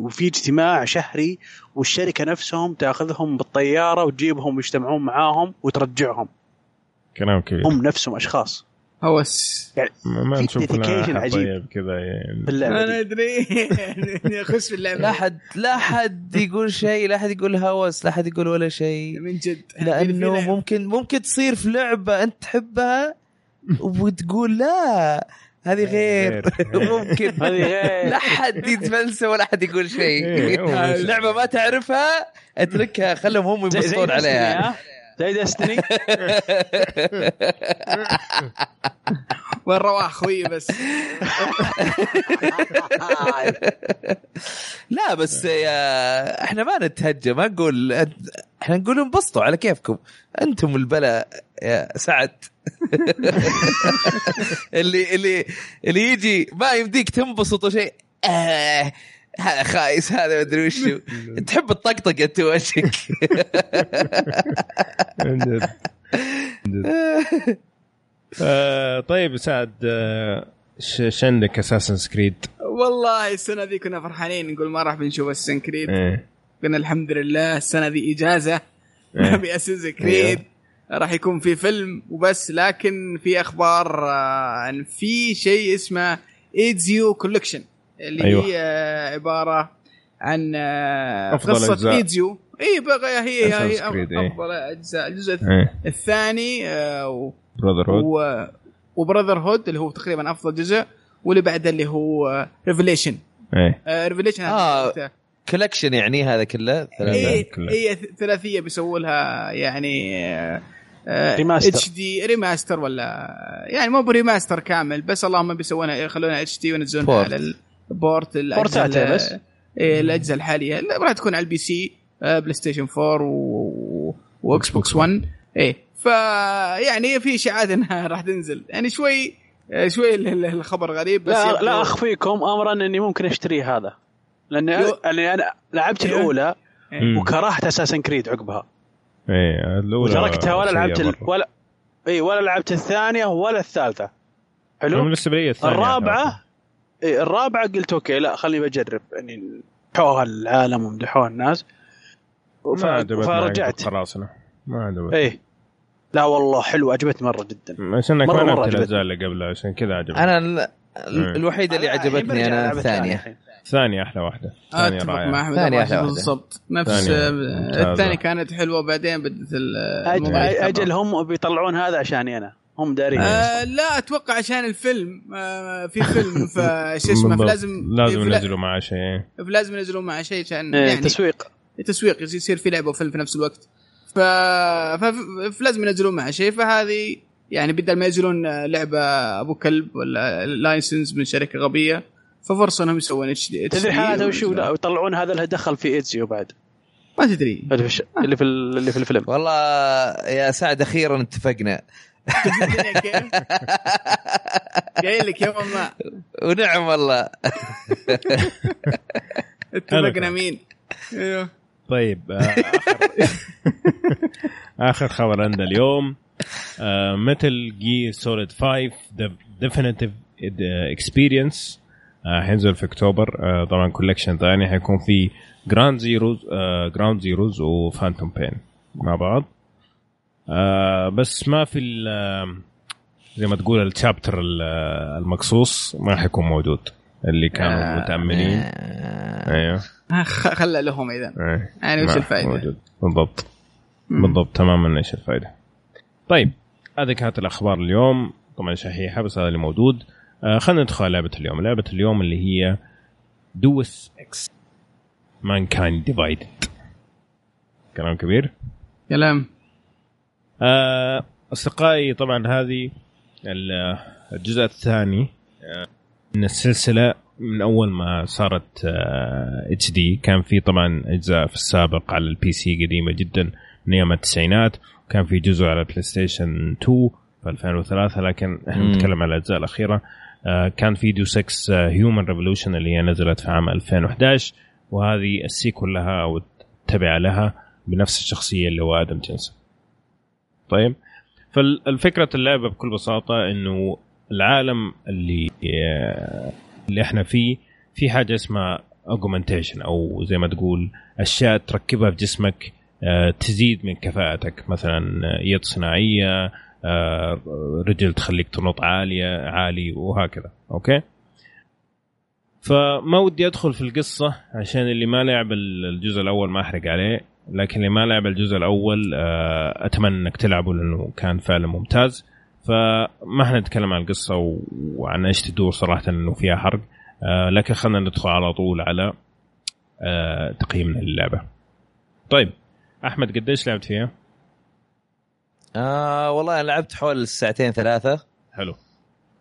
وفي اجتماع شهري والشركة نفسهم تأخذهم بالطيارة وتجيبهم ويجتمعون معاهم وترجعهم. كلام كبير. هم نفسهم أشخاص. هوس. ما ما نشوف عجيب. طيب كذا يعني. أنا. أدري. [laughs] اخش في اللعبة لا حد لا حد يقول شيء لا حد يقول هوس لا حد يقول ولا شيء. من جد. لأنه ممكن ممكن تصير في لعبة أنت تحبها وتقول لا. هذه غير. [laughs] ممكن. هذه غير. لا حد يتفلسف ولا حد يقول شيء. إيه، هو [laughs] بس- لعبة ما تعرفها اتركها خلهم هم يبصون عليها. ها؟ زي دستني وين رواح خوي بس لا بس يا إحنا ما نتهجى ما نقول إحنا نقول انبسطوا على كيفكم. أنتم البلاء يا سعد. [laughs] اللي اللي اللي يجي ما يمديك تنبسط وشيء. آه خايس هذا مدري وشو. [laughs] تحب الطقطقة أنت وجهك. آه، طيب سعد ش- إيش عندك Assassin's Creed؟ والله السنة ذي كنا فرحانين نقول ما راح بنشوف Assassin's Creed إيه. قلنا الحمد لله السنة ذي إجازة. إيه. ما في Assassin's Creed راح يكون في فيلم وبس لكن في أخبار آه، عن في شيء اسمه Ezio Collection اللي أيوة. هي آه، عبارة عن آه، أفضل قصة أجزاء. Ezio إي بقى هي هي, إيه. أفضل أجزاء الجزء إيه الثاني آه، و- Brotherhood و... و Brotherhood اللي هو تقريبا أفضل جزء واللي بعده اللي هو Revelations إيه Revelations آه. collection يعني هذا كله ثلاثة. هي. هي ثلاثية بيسووا لها يعني remaster. HD remaster ولا يعني مو ب remaster كامل بس اللهم بيسوونها يخلونها HD وينزلونها. على ال port بورتات الاجهزه بس. إيه، الأجهزة الحالية. راح تكون على ال PC PlayStation 4 و... و Xbox 1 إيه فيعني في إشاعات إنها [laughs] راح تنزل. يعني شوي آه، شوي ال- ال- الخبر غريب بس لا لا أخفيكم امرا إني ممكن أشتري هذا. لاني يو- لاني أنا لعبت أيوه. الأولى مم. وكرهت Assassin's Creed عقبها. إيه الأولى وتركتها ولا لعبت ال... ولا اي ولا لعبت الثانية ولا الثالثة. حلو؟ بالنسبة لي الثانية الرابعة إيه الرابعة قلت أوكي لا خليني بجرب. يعني مدحوها العالم ومدحوها الناس. ف... ما عجبتني فرجعت. خلاص أنا ما عجبتني. إيه. لا والله حلو عجبتني مرة جدا. عشانك ما لعبت. الأجزاء اللي قبلها عشان كذا عجبتني. أنا ال- إيه. الوحيده اللي الحين عجبتني أنا الثانية. الحين. ثانية أحلى واحدة. ثانية أتفق مع أحمد. ثانية الراشد أحلى واحدة. بالضبط نفس ثانية. آه،. الثانية كانت حلوة بعدين بدت. أجل هم بيطلعون هذا عشاني أنا. هم دارين. آه لا أتوقع عشان الفيلم آه في فيلم [laughs] وش اسمه. فلازم لازم ينزلوا معاه شيء فلازم ينزلون مع شيء عشان إيه يعني تسويق. تسويق يصير في لعبة وفيلم في نفس الوقت. ف... فلازم ينزلون معها شيء. فهذه يعني بدل ما ينزلون لعبة أبو كلب ولا license من شركة غبية ففرصة إنهم يسوون HD تدري حالته وشو لا يطلعون هذا اللي دخل في Ezio بعد. ما تدري. اللي في, الش... اللي في ال- اللي في الفيلم. والله يا سعد أخيرا اتفقنا. كيف جاي لك يوم ما ونعم والله اتفقنا مين؟ أيوه. طيب آه، آخر- [laughs] آخر خبر عندنا اليوم Metal Gear Solid 5 Definitive Experience حينزل في أكتوبر. آه، طبعا collection ثاني حيكون في Ground Zeroes Ground Zeroes و Phantom Pain مع بعض. آه، بس ما في ال- آه، زي ما تقول ال chapter ال- آه، المقصوص ما حيكون موجود. اللي كانوا آه. متأملين. أيوه. آه، خلى لهم اذا إيه. يعني وش ما الفائدة؟ موجود. بالضبط. مم. بالضبط. تماما إيش الفائده طيب هذه كانت الأخبار اليوم. طبعا شحيحة بس هذا اللي موجود. آه خلينا ندخل على لعبة اليوم. لعبة اليوم اللي هي Deus Ex. Mankind Divided كلام كبير؟ كلام. آه أصدقائي طبعا هذه ال- الجزء الثاني آه، من السلسلة من أول ما صارت HD. كان في طبعا أجزاء في السابق على ال PC قديمة جدا من أيام التسعينات وكان في جزء على ال PlayStation 2 في 2003 لكن إحنا. نتكلم على الأجزاء الأخيرة. آه، كان في Deus Ex Human Revolution اللي هي نزلت في عام 2011 وهذه ال sequel لها أو التبعه لها بنفس الشخصية اللي هو آدم جنسن طيب. فالفكرة اللعبة بكل بساطة إنه العالم اللي اللي إحنا فيه في حاجة اسمها augmentation أو زي ما تقول أشياء تركبها في جسمك آه، تزيد من كفاءتك. مثلا يد صناعية آه، رجل تخليك تنط عالية عالي وهكذا. أوكي؟ فما ودي أدخل في القصة عشان اللي ما لعب الجزء الأول ما أحرق عليه. لكن اللي ما لعب الجزء الأول آه، أتمنى إنك تلعبه لأنه كان فعلا ممتاز. فما حنتكلم عن القصة وعن إيش تدور صراحة إنه فيها حرق. آه، لكن خلينا ندخل على طول على تقييمنا للعبه طيب أحمد قديش لعبت فيها؟ آه والله أنا لعبت حول ساعتين ثلاثة. حلو.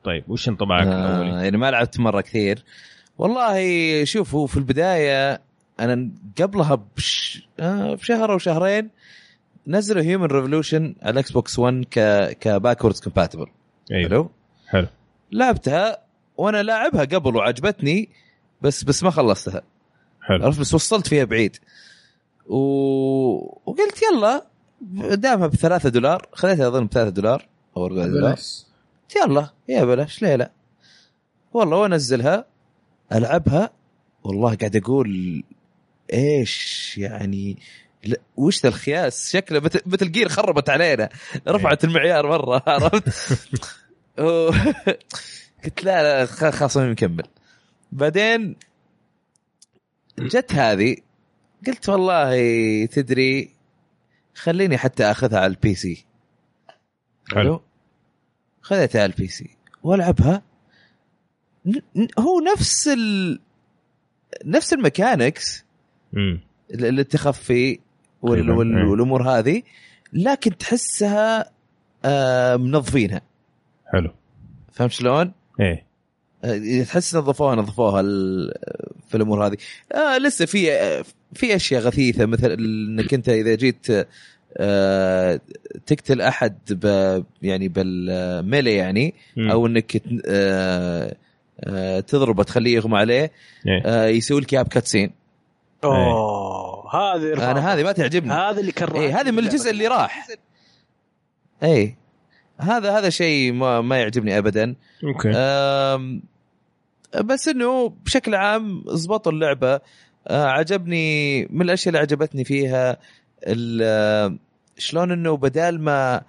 طيب وش انطباعك آه الأولي؟ يعني ما لعبت مرة كثير. والله شوف هو في البداية أنا قبلها بش... آه بشهر أو شهرين نزلوا Human Revolution على ال Xbox 1 ك ك backwards compatible أيوه. حلو؟ حلو. لعبتها وأنا لاعبها قبل وعجبتني بس بس ما خلصتها. حلو. عرفت؟ بس وصلت فيها بعيد. و... وقلت يلا دامها بثلاثة دولار خذيتها أظن بثلاثة دولار أو 4 دولار. يلا يا بلاش ليه لا؟ والله وأنزلها ألعبها والله قاعد أقول إيش يعني؟ لا وش ذا الخياس؟ شكله مثل جير خربت علينا. رفعت المعيار مرة [laughs] عرفت؟ قلت لا لا خلاص ماني مكمل بعدين جت هذه قلت والله تدري خليني حتى أخذها على ال PC. حلو. خذيتها على ال PC. وألعبها. هو نفس ال... نفس ال mechanics ال- التخفي وال... وال... إيه. والأمور هذه لكن تحسها آه منظفينها. حلو. فهمت شلون؟ إيه. آه، تحس نظفوها نظفوها في الأمور هذه. آه لسه في في أشياء غثيثة مثل إنك أنت إذا جيت آه تقتل أحد ب يعني بالميلي يعني. أو إنك آه آه تضربه تخليه يغمى عليه إيه. آه يسوي لك اياها ب cutscene. أوه هذه أنا هذه ما تعجبني. هذا اللي كرهت اي هذه من الجزء اللي راح. اي هذا هذا شيء ما, ما يعجبني ابدا. okay. بس إنه بشكل عام زبطوا اللعبة. آه، عجبني من الأشياء اللي عجبتني فيها ال- شلون إنه بدال ما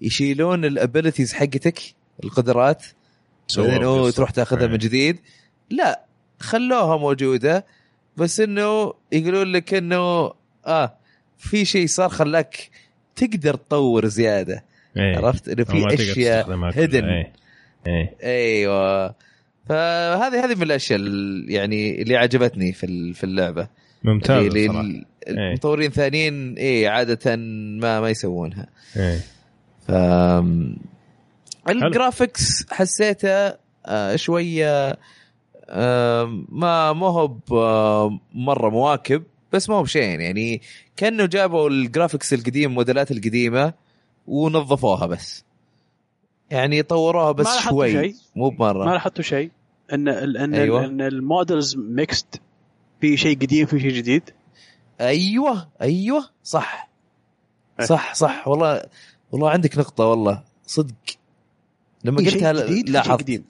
يشيلون ال abilities حقتك القدرات بعدين. تروح تاخذها إيه. من جديد لا خلوها موجودة. بس إنه يقولون لك إنه آه في شيء صار خلاك تقدر تطور زيادة. إيه. عرفت؟ إنه في أشياء. هيدن إيه. إيه. أيوه. فهذه هذه من الأشياء ال- يعني اللي عجبتني في في اللعبة. ممتاز اللي إيه. المطورين ثانيين اي عادة ما ما يسوونها. إيه. ف ال graphics حسيته آه، شوية ما ما هو مرة مواكب بس ما هو بشيء يعني. كأنه جابوا ال graphics القديم الموديلات القديمة ونظفوها بس. يعني طوروها بس ما شوي شيء؟ مو بمرة. ما لاحظتوا شيء؟ إن ال- إن أيوة. إن ال models mixed في شيء قديم في شيء جديد؟ أيوه أيوه صح. إيه. صح صح. والله والله عندك نقطة والله. صدق. لما قلتها لاحظت.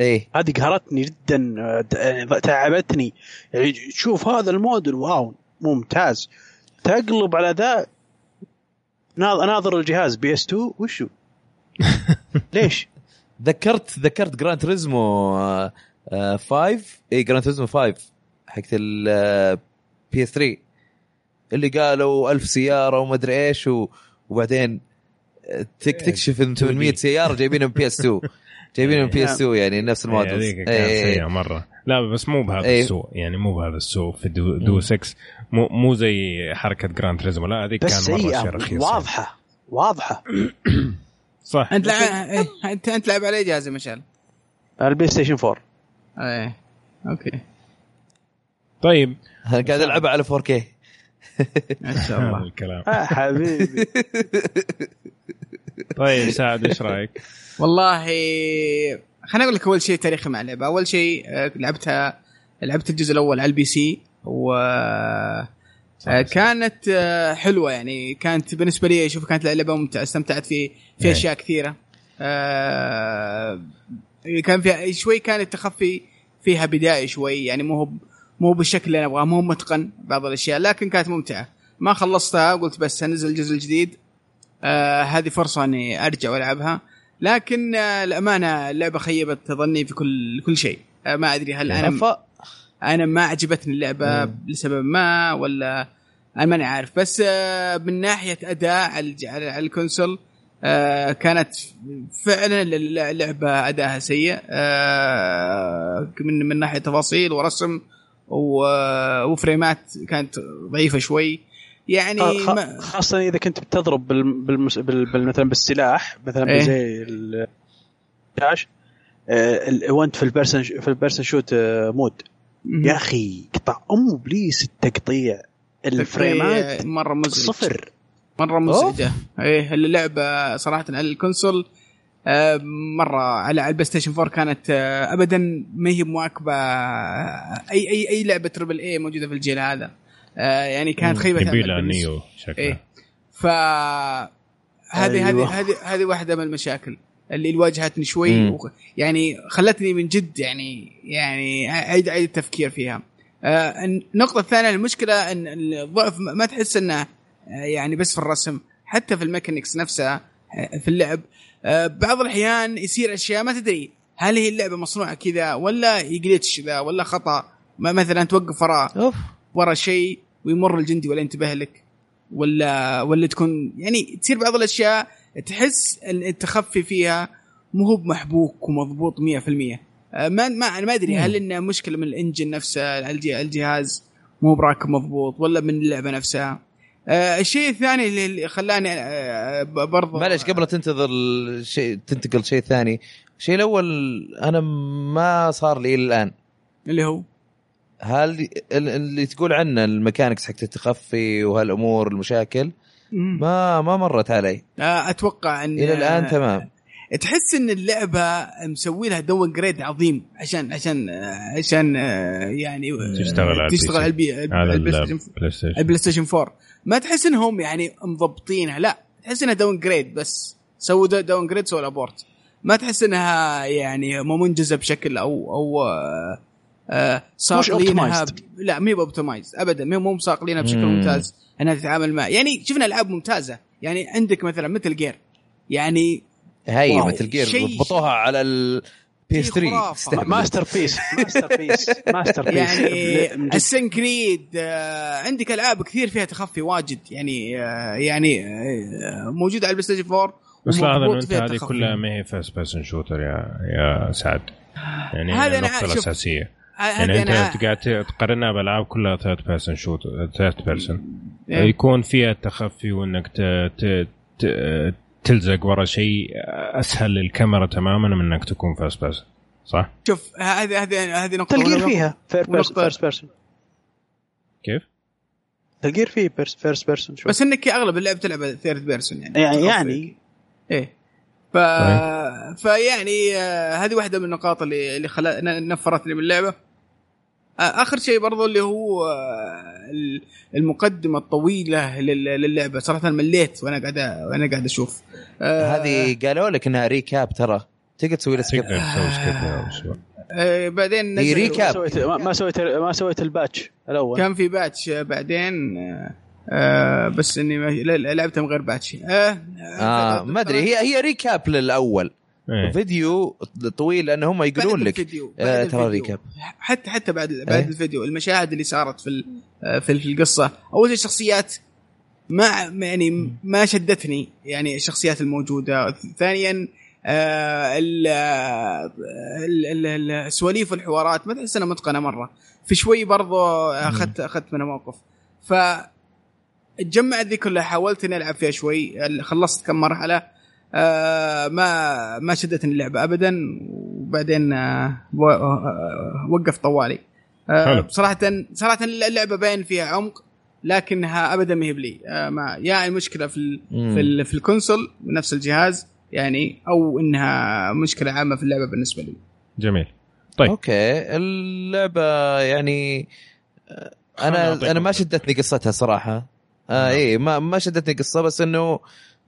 إيه. هذه قهرتني جدا آه، تعبتني. يعني شوف هذا الموديل wow ممتاز. تقلب على ذا ناظر الجهاز PS 2 وشو؟ [laughs] ليش؟ ذكرت ذكرت Gran Turismo 5 اي Gran Turismo 5 حقت ال PS 3 اللي قالوا ألف سيارة وما أدري إيش وبعدين آه، تك تكشف إن 800 سيارة جايبينها PS 2 [laughs] جايبينها من PS 2 يعني نفس إيه، ال models هذيك كانت. سيئة مرة. لا بس مو بهذا إيه. السوء. يعني مو بهذا السوء في دو, دو 6 مو مو زي حركة Gran Turismo لا هذيك كان مرة شيء رخيص واضحة. واضحة. [coughs] صح. أنت لع... إيه، انت أنت لعب على أي جهاز يا مشعل؟ ال PlayStation 4 إيه. okay. طيب. أنا قاعد العبها على 4K [laughs] ما شاء الله. الكلام. آه حبيبي. [laughs] طيب سعد إيش رأيك؟ والله خليني أقول لك أول شيء تاريخي مع اللعبه أول شيء آه، لعبتها لعبت الجزء الأول على ال PC و كانت آه، حلوة يعني. كانت بالنسبة لي أشوف كانت لعبة ممتعة استمتعت في في إيه. أشياء كثيرة. آه، كان فيها شوي كان التخفي فيها بدائي شوي يعني مو هو مو بالشكل اللي أنا أبغاه مو متقن بعض الأشياء لكن كانت ممتعة. ما خلصتها قلت بس انزل الجزء الجديد. آه هذه فرصة إني أرجع وألعبها. لكن آه الامانه اللعبة خيبت ظني في كل كل شيء. آه ما أدري هل أنا أف- أنا ما عجبتني اللعبة مم. لسبب ما ولا أنا ماني عارف. بس آه، من ناحية أداء على ال console آه، كانت فعلا اللعبه أداءها سيء. آه، من من ناحية تفاصيل ورسم وفريمات كانت ضعيفة شوي. يعني خاصة إذا كنت بتضرب بال... بالمس... بال... مثلا بالسلاح مثلا إيه. زي ال dash آه، وانت في ال person في ال person shoot آه، mode. يا أخي قطع ام ابليس التقطيع الفريمات مرة مزعج. صفر مرة مزعجة. إيه اللعبة صراحة على ال console آه، مرة على ال PlayStation 4 كانت ابدا ما هي مواكبة اي اي أي لعبة triple A موجودة في الجيل هذا. يعني كانت خيبة بالنسبة- نيو شكله إيه. ف هذه أيوة. هذه هذه هذه واحدة من المشاكل اللي واجهتني شوي. وخ- يعني خلتني من جد يعني يعني أعيد أعيد التفكير فيها. آه النقطة الثانية المشكلة إن الضعف ما تحس إنه آه، يعني بس في الرسم حتى في ال mechanics نفسها آه، في اللعب. آه بعض الأحيان يصير أشياء ما تدري هل هي اللعبة مصنوعة كذا ولا ي glitch ذا ولا خطأ ما مثلا توقف وراء أوف. ورا شيء ويمر الجندي ولا ينتبه لك ولا ولا تكون يعني تصير بعض الأشياء تحس التخفي فيها مو هو محبوك ومضبوط 100% آه، ما ما أنا ما أدري هل إنه مشكلة من الإنجن نفسه الج- الجهاز مو براكب مضبوط ولا من اللعبة نفسها. آه، الشيء الثاني اللي- خلاني آه، ب- برضو معلش قبل تنتظر شيء تنتقل شيء ثاني الشيء الأول أنا ما صار لي الآن. اللي هو؟ هل ال- اللي تقول عنه الميكانكس حق التخفي وهالأمور المشاكل ما ما مرت علي. آه، أتوقع إن إلى الآن تمام. تحس إن اللعبة مسوي لها downgrade عظيم عشان عشان عشان آه، يعني تشتغل على تشتغل على البي البي- على ال PlayStation ال PlayStation. ال Play Station 4 ما تحس إنهم يعني مضبطينها لا. تحس إنها downgrade بس. سووا downgrade سووا ال port ما تحس إنها يعني مو منجزة بشكل أو أو آه، آه، صاقلينها optimized. ب- لا مو optimize ابدا مو مو صاقلينها بشكل مم. ممتاز انها تتعامل مع يعني شفنا ألعاب ممتازة يعني عندك مثلا Metal Gear يعني هي. Metal Gear ضبطوها على ال P S شيء 3 خرافة. تستهبل. masterpiece masterpiece masterpiece يعني [laughs] Assassin's Creed آه، عندك ألعاب كثير فيها تخفي واجد يعني آه، يعني آه، موجودة على ال PlayStation 4 بس لاحظ انه ومضبوط انت هذه. كلها ما هي first person shooter يا يا سعد يعني هذا هذه أنا يعني أنت أنا- قاعد تقارنها بألعاب كلها third person shoot third person. يكون فيها التخفي وإنك ت... ت... ت... تلزق ورا شيء أسهل للكاميرا تماما من إنك تكون first person صح؟ شوف هذه هذه هذه نقطة Metal Gear فيها first person كيف؟ Metal Gear فيه first person شوف بس إنك أغلب اللعب تلعب third person يعني. يعني تخفي. يعني. إيه. ف... فيعني آه، هذه واحدة من النقاط اللي اللي خلا... ن- نفرتني من اللعبة. آه، آخر شيء برضو اللي هو آه، ال- المقدمة الطويلة لل- للعبة. صراحة مليت وأنا قاعد وأنا قاعد أشوف. آه، هذه قالوا لك إنها recap ترى. تقدر تسوي لها skip. آه، بعدين هي recap. ما سويت ما سويت ما سويت ال patch الأول. كان في patch آه، بعدين آه، آه، بس إني لعبتها من غير patch آه آه ما أدري. هي هي recap للأول. إيه. فيديو طويل لأن هم يقولون بعد لك آه، بعد ترى. recap. حتى حتى بعد بعد إيه. الفيديو المشاهد اللي صارت في آه، في القصة. أول شيء الشخصيات ما يعني ما شدتني يعني الشخصيات الموجودة. ثانيا آه، ال- ال- ال- ال- السواليف والحوارات. ما تحس إنها متقنة مرة. في شوي برضو اخذت أخذت منها موقف. ف تجمعت ذي كلها حاولت إني ألعب فيها شوي. خلصت كم مرحلة. آه ما ما شدتني اللعبة ابدا وبعدين آه آه، وقف طوالي. آه حلو. بصراحه صراحة اللعبة باين فيها عمق لكنها ابدا ما هي بلي. آه ما يا المشكلة في ال. في, ال في الكونسول نفس الجهاز يعني أو إنها مشكلة عامة في اللعبة بالنسبة لي. جميل. طيب. okay. اللعبة يعني أنا أنا ما. شدتني قصتها صراحة. آه اي ما ما شدتني قصة بس إنه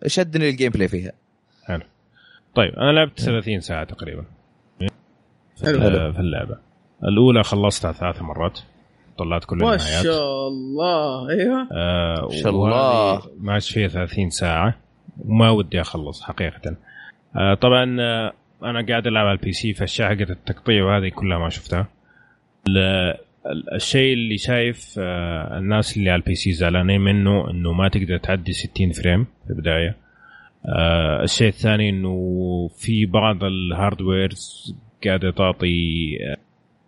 شدني ال gameplay فيها. حلو. طيب أنا لعبت 30 ساعة تقريبا. في, حلو. في اللعبة. الأولى خلصتها ثلاث مرات. طلعت كل ما النهايات. شاء الله. أيوه. آه ما شاء الله. ماشي فيها 30 ساعة. وما ودي أخلص حقيقة. آه طبعا آه أنا قاعد ألعب على ال PC فالاشياء حقت التقطيع وهذه كلها ما شفتها. ال- ال- الشيء اللي شايف آه الناس اللي على ال PC زعلانين منه إنه ما تقدر تعدي 60 frame في البداية. آه الشيء الثاني إنه في بعض ال hardwares قاعدة تعطي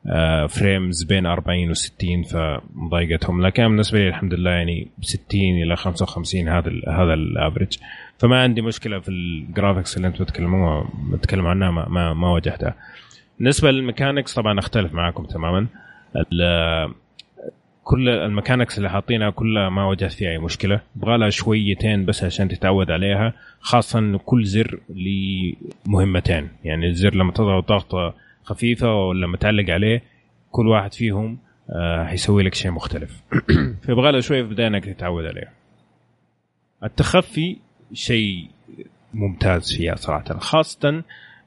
آه frames بين 40 و60 فمضايقتهم. لكن بالنسبة لي الحمد لله يعني 60 إلى 55 هذا ال هذا ال average فما عندي مشكلة في ال graphics اللي أنتم تتكلموا تتكلموا عنها ما, ما, ما واجهتها. بالنسبة لل mechanics طبعا أختلف معاكم تماما. كل ال mechanics اللي حاطينها كلها ما واجهت فيها أي مشكلة. يبغى لها شويتين بس عشان تتعود عليها خاصه انه كل زر ليه مهمتين يعني الزر لما تضغط ضغطة خفيفة ولما تعلق عليه كل واحد فيهم آه حيسوي لك شيء مختلف. [clears throat] فيبغى له شوية في البدايه انك تتعود عليه. التخفي شيء ممتاز فيها صراحة خاصه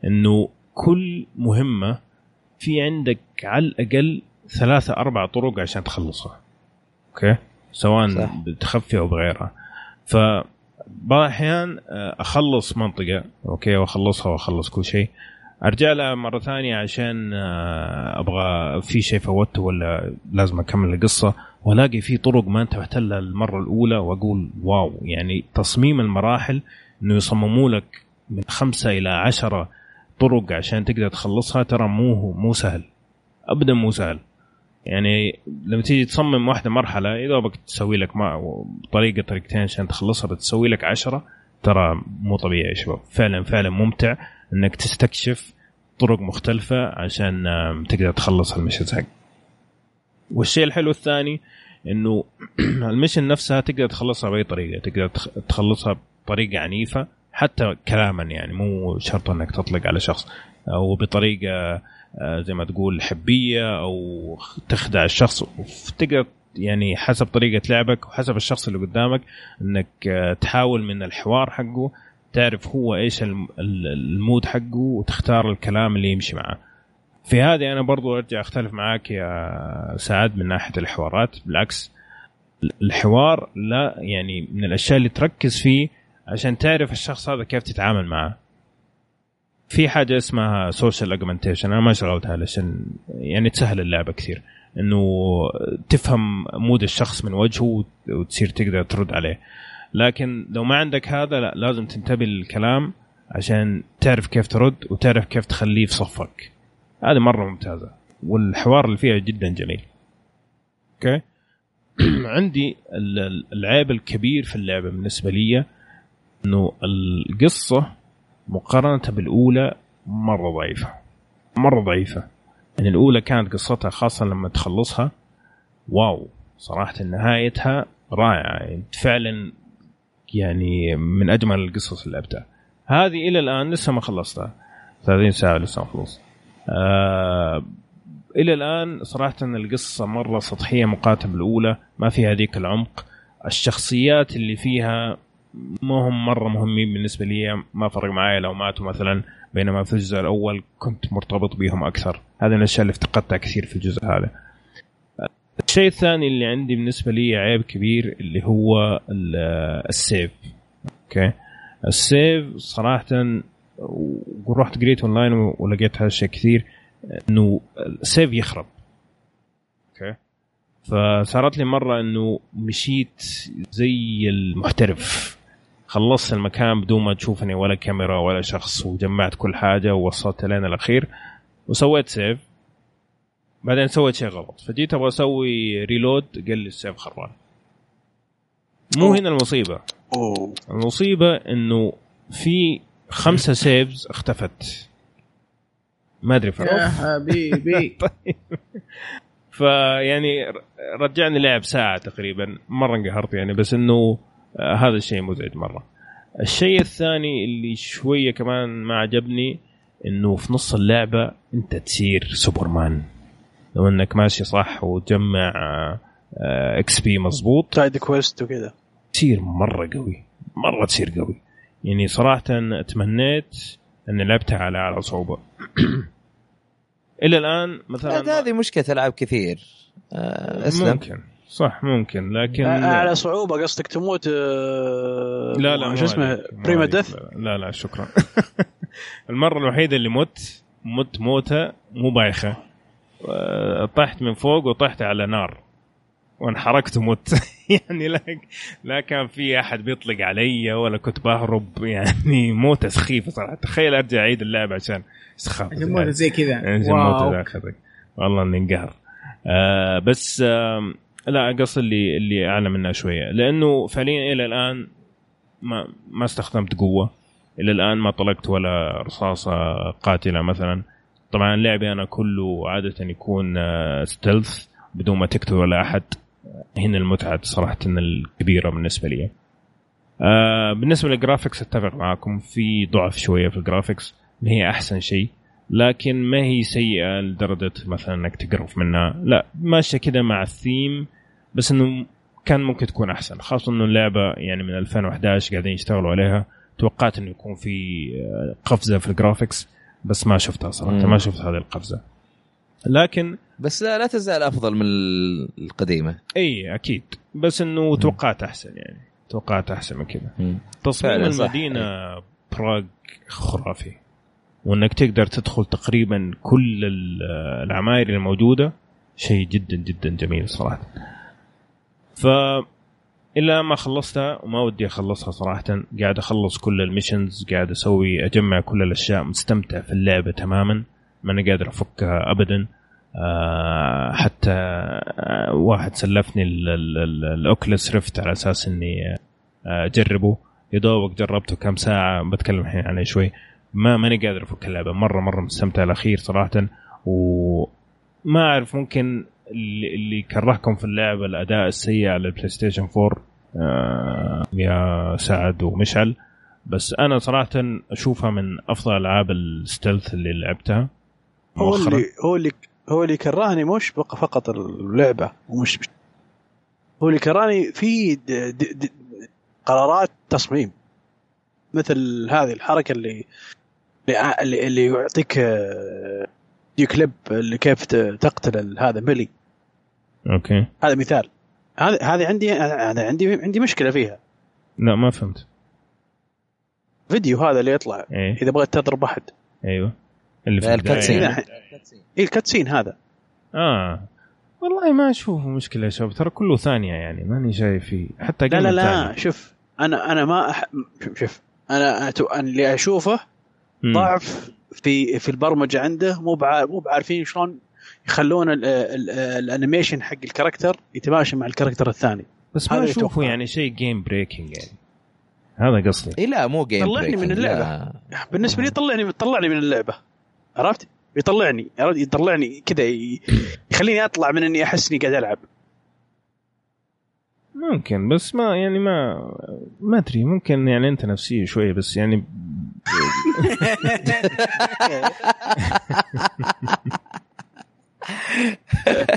إنه كل مهمة في عندك على الأقل ثلاثة أربع طرق عشان تخلصها. okay؟ سواء صح. بتخفي أو بغيرها. فبعض الأحيان آه، أخلص منطقة okay وأخلصها وأخلص كل شيء. أرجع لها مرة ثانية عشان آه، أبغى في شيء فوته ولا لازم أكمل القصة وألاقي في طرق ما انتبهت لها المرة الأولى وأقول واو. يعني تصميم المراحل إنه يصمموا لك من خمسة إلى عشرة طرق عشان تقدر تخلصها ترى مو مو سهل. ابدا مو سهل. يعني لما تيجي تصمم واحدة مرحلة اذا دوبك تسوي لك ما طريقة طريقتين عشان تخلصها بتسوي لك عشرة ترى مو طبيعي يا شباب. فعلا فعلا ممتع إنك تستكشف طرق مختلفة عشان تقدر تخلص المشن حق والشيء الحلو الثاني إنه [clears throat] المشن نفسها تقدر تخلصها بأي طريقة. تقدر تخ- تخلصها بطريقة عنيفة حتى كلاما يعني مو شرط إنك تطلق على شخص أو بطريقة زي ما تقول حبية أو تخدع الشخص تقدر يعني حسب طريقة لعبك وحسب الشخص اللي قدامك إنك آه، تحاول من الحوار حقه تعرف هو إيش الم- ال- المود حقه وتختار الكلام اللي يمشي معه. في هذه أنا برضو أرجع أختلف معاك يا سعد من ناحية الحوارات. بالعكس الحوار لا يعني من الأشياء اللي تركز فيه عشان تعرف الشخص هذا كيف تتعامل معه. في حاجة اسمها social augmentation أنا ما شغلتها علشان يعني تسهل اللعبة كثير. إنه تفهم mood الشخص من وجهه وت- وتصير تقدر ترد عليه. لكن لو ما عندك هذا لا لازم تنتبه للكلام عشان تعرف كيف ترد وتعرف كيف تخليه في صفك. هذه مرة ممتازة والحوار اللي فيها جدا جميل. okay؟ [clears throat] عندي ال- ال- العيب الكبير في اللعبة بالنسبة لي إنه القصة مقارنة بالأولى مرة ضعيفة. مرة ضعيفة. يعني الأولى كانت قصتها خاصة لما تخلصها wow صراحة نهايتها رائعة. يعني فعلا يعني من أجمل القصص اللي لعبتها هذه إلى الآن لسه ما خلصتها. 30 ساعة لسه ما خلصت. آه إلى الآن صراحة القصة مرة سطحية مقارنه بالأولى ما فيها هذيك العمق. الشخصيات اللي فيها ما هم مرة مهمين بالنسبة لي ما فرق معايا لو ماتوا مثلا بينما في الجزء الأول كنت مرتبط بهم أكثر. هذه من الأشياء اللي افتقدتها كثير في الجزء هذا. الشيء الثاني اللي عندي بالنسبة لي عيب كبير اللي هو ال- ال save. okay؟ ال save صراحة ورحت قريت أونلاين ولقيت هذا الشيء كثير إنه ال save يخرب. okay؟ فصارت لي مرة إنه مشيت زي المحترف. خلصت المكان بدون ما تشوفني ولا كاميرا ولا شخص وجمعت كل حاجة ووصلت لين الأخير وسويت save بعدين سويت شيء غلط. فجيت أبغى أسوي reload قال لي ال save خربان مو هنا المصيبة. أوه. المصيبة إنه في خمسة saves اختفت. ما أدري يا فرق حبيبي [laughs] فيعني رجعني لعب ساعة تقريبا. مرة انقهرت يعني بس إنه آه، هذا الشيء مزعج مرة. الشيء الثاني اللي شوية كمان ما عجبني إنه في نص اللعبة أنت تصير سوبرمان. لو إنك ماشي صح وتجمع آه، XP مضبوط. side quest وكذا. تصير مرة قوي. مرة تصير قوي. يعني صراحة تمنيت إني لعبتها على أعلى صعوبة. [clears throat] إلى الآن مثلا هذه مشكلة ألعاب كثير. آه، أسلم. ممكن. صح ممكن لكن على صعوبة قصدك تموت آه، لا لا شو اسمه بريما. ديث لا لا شكرا. [laughs] المرة الوحيدة اللي مت مت موتة مو بايخة. آه، طحت من فوق وطحت على نار. وانحرقت ومت. [laughs] يعني لا لا كان في أحد بيطلق علي ولا كنت بهرب. يعني موتة سخيفة صراحة. تخيل أرجع أعيد اللعبه عشان سخافة. جموله زي كذا. موتة والله إني انقهر. آه بس آه لا قص اللي اللي اعلى منها شوية. لأنه فعليا إلى الآن ما ما استخدمت قوة. إلى الآن ما طلقت ولا رصاصة قاتلة مثلا. طبعا لعبي أنا كله عادة يكون آه stealth بدون ما تقتل ولا أحد. هنا المتعة صراحة الكبيرة بالنسبة لي. آه بالنسبة لل graphics أتفق معاكم. في ضعف شوية في ال graphics ما هي أحسن شيء. لكن ما هي سيئة لدرجة مثلا إنك تقرف منها. لا ماشية كده مع الثيم. بس إنه كان ممكن تكون أحسن خاصة إنه اللعبة يعني من 2011 قاعدين يشتغلوا عليها. توقعت إنه يكون في آه، قفزة في الجرافيكس بس ما شفتها صراحة مم. ما شفت هذه القفزة. لكن بس لا, لا تزال أفضل من القديمة. إي أكيد. بس إنه توقعت أحسن يعني. توقعت أحسن من كذا. تصميم صح. المدينة براغ خرافي. وإنك تقدر تدخل تقريبا كل ال- العماير الموجودة شيء جدا جدا جميل صراحة. ف إلا ما خلصتها وما ودي أخلصها صراحة قاعد أخلص كل ال missions قاعد أسوي أجمع كل الأشياء مستمتع في اللعبة تماما ما أنا قادر أفكها ابدا. آه حتى آه واحد سلفني ال- ال- ال- ال Oculus Rift على أساس إني آه، أجربه. يا دوبك جربته كم ساعة بتكلم الحين عليه شوي. ما ماني قادر أفك اللعبة مرة مرة مستمتع. الأخير صراحة وما أعرف ممكن اللي, اللي كرهكم في اللعبة الأداء السيء على ال PlayStation 4 آه يا سعد ومشعل. بس أنا صراحة أشوفها من أفضل ألعاب ال stealth اللي لعبتها هو اللي هو اللي هو اللي كرهني مش فقط اللعبة ومش مش- هو اللي كرهني في قرارات تصميم. مثل هذه الحركة اللي اللي, اللي, اللي يعطيك آه، video clip اللي كيف تقتل هذا melee okay. هذا مثال. هذا هذه عندي هذا عندي عندي مشكلة فيها. لا ما فهمت. فيديو هذا اللي يطلع. إيه. إذا بغيت تضرب أحد. أيوه. اللي في ال cutscene. اي ال cutscene هذا. آه. والله ما اشوفه مشكلة يا شباب. ترى كله ثانية يعني. ماني شايف فيه. حتى لا لا لا. ثانية. شوف أنا أنا ما أح... شوف أنا اللي أشوفه. ضعف في في البرمجة عنده مو بع... مو بعارفين شلون يخلون ال... ال... ال animation حق ال character يتماشى مع ال character الثاني بس ما اشوفه. يعني شيء game breaking يعني هذا قصدي إي لا مو game طلعني من اللعبة. لا. بالنسبة لي طلعني طلعني من اللعبة عرفت؟ يطلعني؟ يطلعني كذا. يخليني أطلع من إني أحس إني قاعد ألعب ممكن بس ما يعني ما ما أدري ممكن يعني أنت نفسية شوية بس يعني [laughs] [laughs]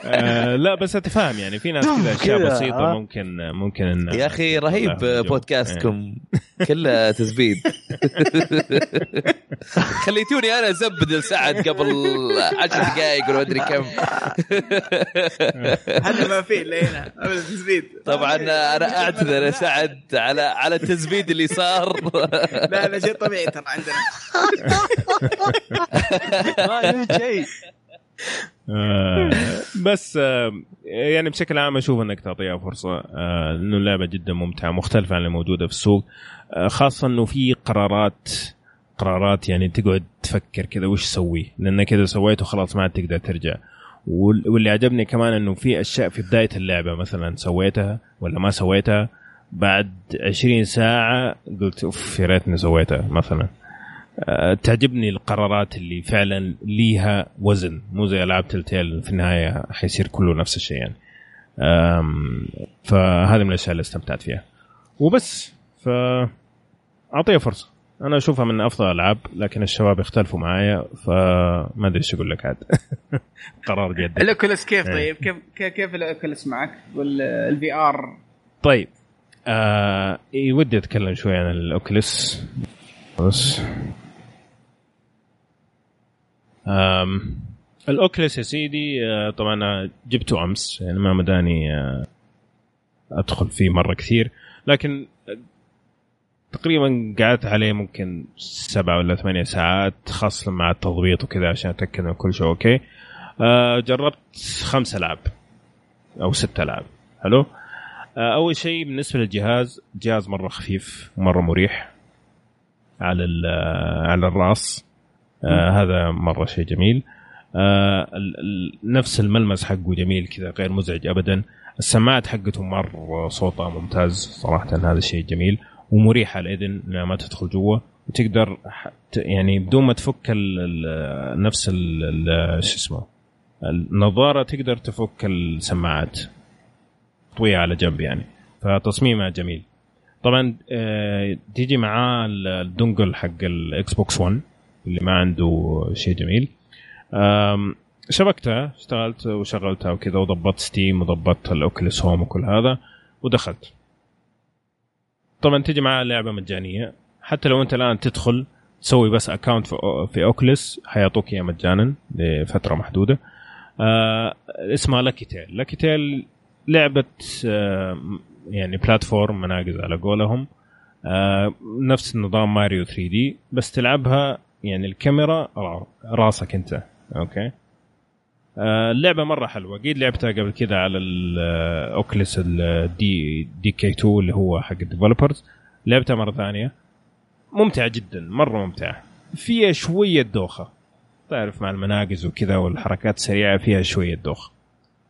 آه لا بس اتفهم يعني. في ناس [laughs] كذا أشياء بسيطة آه. ممكن ممكن إن يا أخي رهيب. بودكاستكم. كله [laughs] تزبيد [laughs] خليتوني أنا أزبد لسعد قبل عشر دقائق ولا أدري كم. هذا ما فيه إلا هنا. ابدا تثبيت طبعا أنا أعتذر يا سعد على على التزبيد اللي صار. لا لا شيء طبيعي ترى عندنا. ما شيء. بس آه، يعني بشكل عام أشوف إنك تعطيها فرصة آه، لأنه اللعبة جدا ممتعة مختلفة عن اللي موجودة في السوق. آه، خاصة إنه في قرارات قرارات يعني تقعد تفكر كذا وش أسوي؟ لانك اذا سويته خلاص ما عاد تقدر ترجع. وال- واللي عجبني كمان إنه في أشياء في بداية اللعبة مثلا سويتها ولا ما سويتها بعد 20 ساعة قلت أوف يا ريتني سويتها مثلا. آه، تعجبني القرارات اللي فعلا ليها وزن. مو زي العاب تلتيل في النهاية حيصير كله نفس الشيء يعني. فهذه من الأشياء اللي استمتعت فيها. وبس ف اعطيها فرصة. أنا أشوفها من أفضل الالعاب لكن الشباب يختلفوا معايا فما أدري إيش أقول لك عاد. [laughs] قرار بيدك. ال Oculus كيف إيه. طيب؟ كيف كيف, ال Oculus معك؟ وال VR طيب آه إيه، ودي أتكلم شوي عن ال Oculus بس. ال Oculus يا سيدي آه طبعا جبته أمس يعني ما مداني آه أدخل فيه مرة كثير لكن آه، تقريبا قعدت عليه ممكن سبعة ولا ثمانية ساعات خاصة مع التضبيط وكذا عشان أتأكد إن كل شيء okay. جربت خمس العاب أو ست العاب حلو؟ أول شيء بالنسبة للجهاز جهاز مرة خفيف مرة مريح على على الرأس. آه هذا مرة شيء جميل. آه نفس الملمس حقه جميل كذا غير مزعج ابدا. السماعات حقته مرة صوتها ممتاز صراحة هذا الشيء جميل ومريح على الإذن لما ما تدخل جوا. وتقدر يعني بدون ما تفك ال ال نفس شو اسمه النظارة تقدر تفك السماعات. طوية على جنب يعني. فتصميمها جميل. طبعا آه، تيجي معاه ال dongle حق ال Xbox One اللي ما عنده شيء جميل. شبكتها اشتغلت وشغلتها وكذا وضبطت Steam وضبطت ال Oculus Home وكل هذا ودخلت. طبعا تيجي معاه لعبة مجانية. حتى لو أنت الآن تدخل تسوي بس account في في Oculus حيعطوك إياه مجانا لفترة محدودة. آه اسمها Lucky's Tale Lucky's Tale لعبة آه يعني platform مناقز على قولهم. آه نفس نظام ماريو 3D بس تلعبها يعني الكاميرا را- راسك انت. okay. آه اللعبة مرة حلوة. قد لعبتها قبل كذا على ال Oculus ال D DK2 اللي هو حق ال developers لعبتها مرة ثانية. ممتعة جدا. مرة ممتعة. فيها شوية دوخة. تعرف مع المناقز وكذا والحركات السريعة فيها شوية دوخة.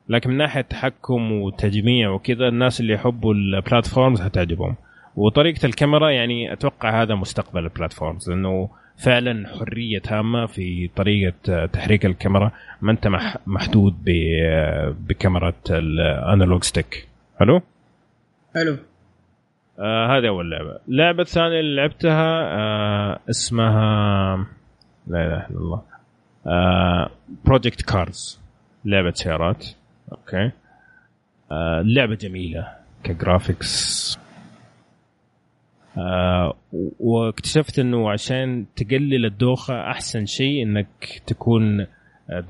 لكن من ناحية تحكم وتجميع وكذا الناس اللي يحبوا البلاتفورمز هتعجبهم. وطريقة الكاميرا يعني أتوقع هذا مستقبل البلاتفورمز لأنه فعلا حرية تامة في طريقة تحريك الكاميرا. ما أنت مح- محدود ب- بكاميرا الأنالوج ستيك. حلو حلو آه هذه أول لعبة. اللعبه الثانية اللي لعبتها آه اسمها لا إله إلا الله آه Project Cars لعبة سيارات. okay. آه لعبة جميلة ك graphics آه واكتشفت إنه عشان تقلل الدوخة أحسن شيء إنك تكون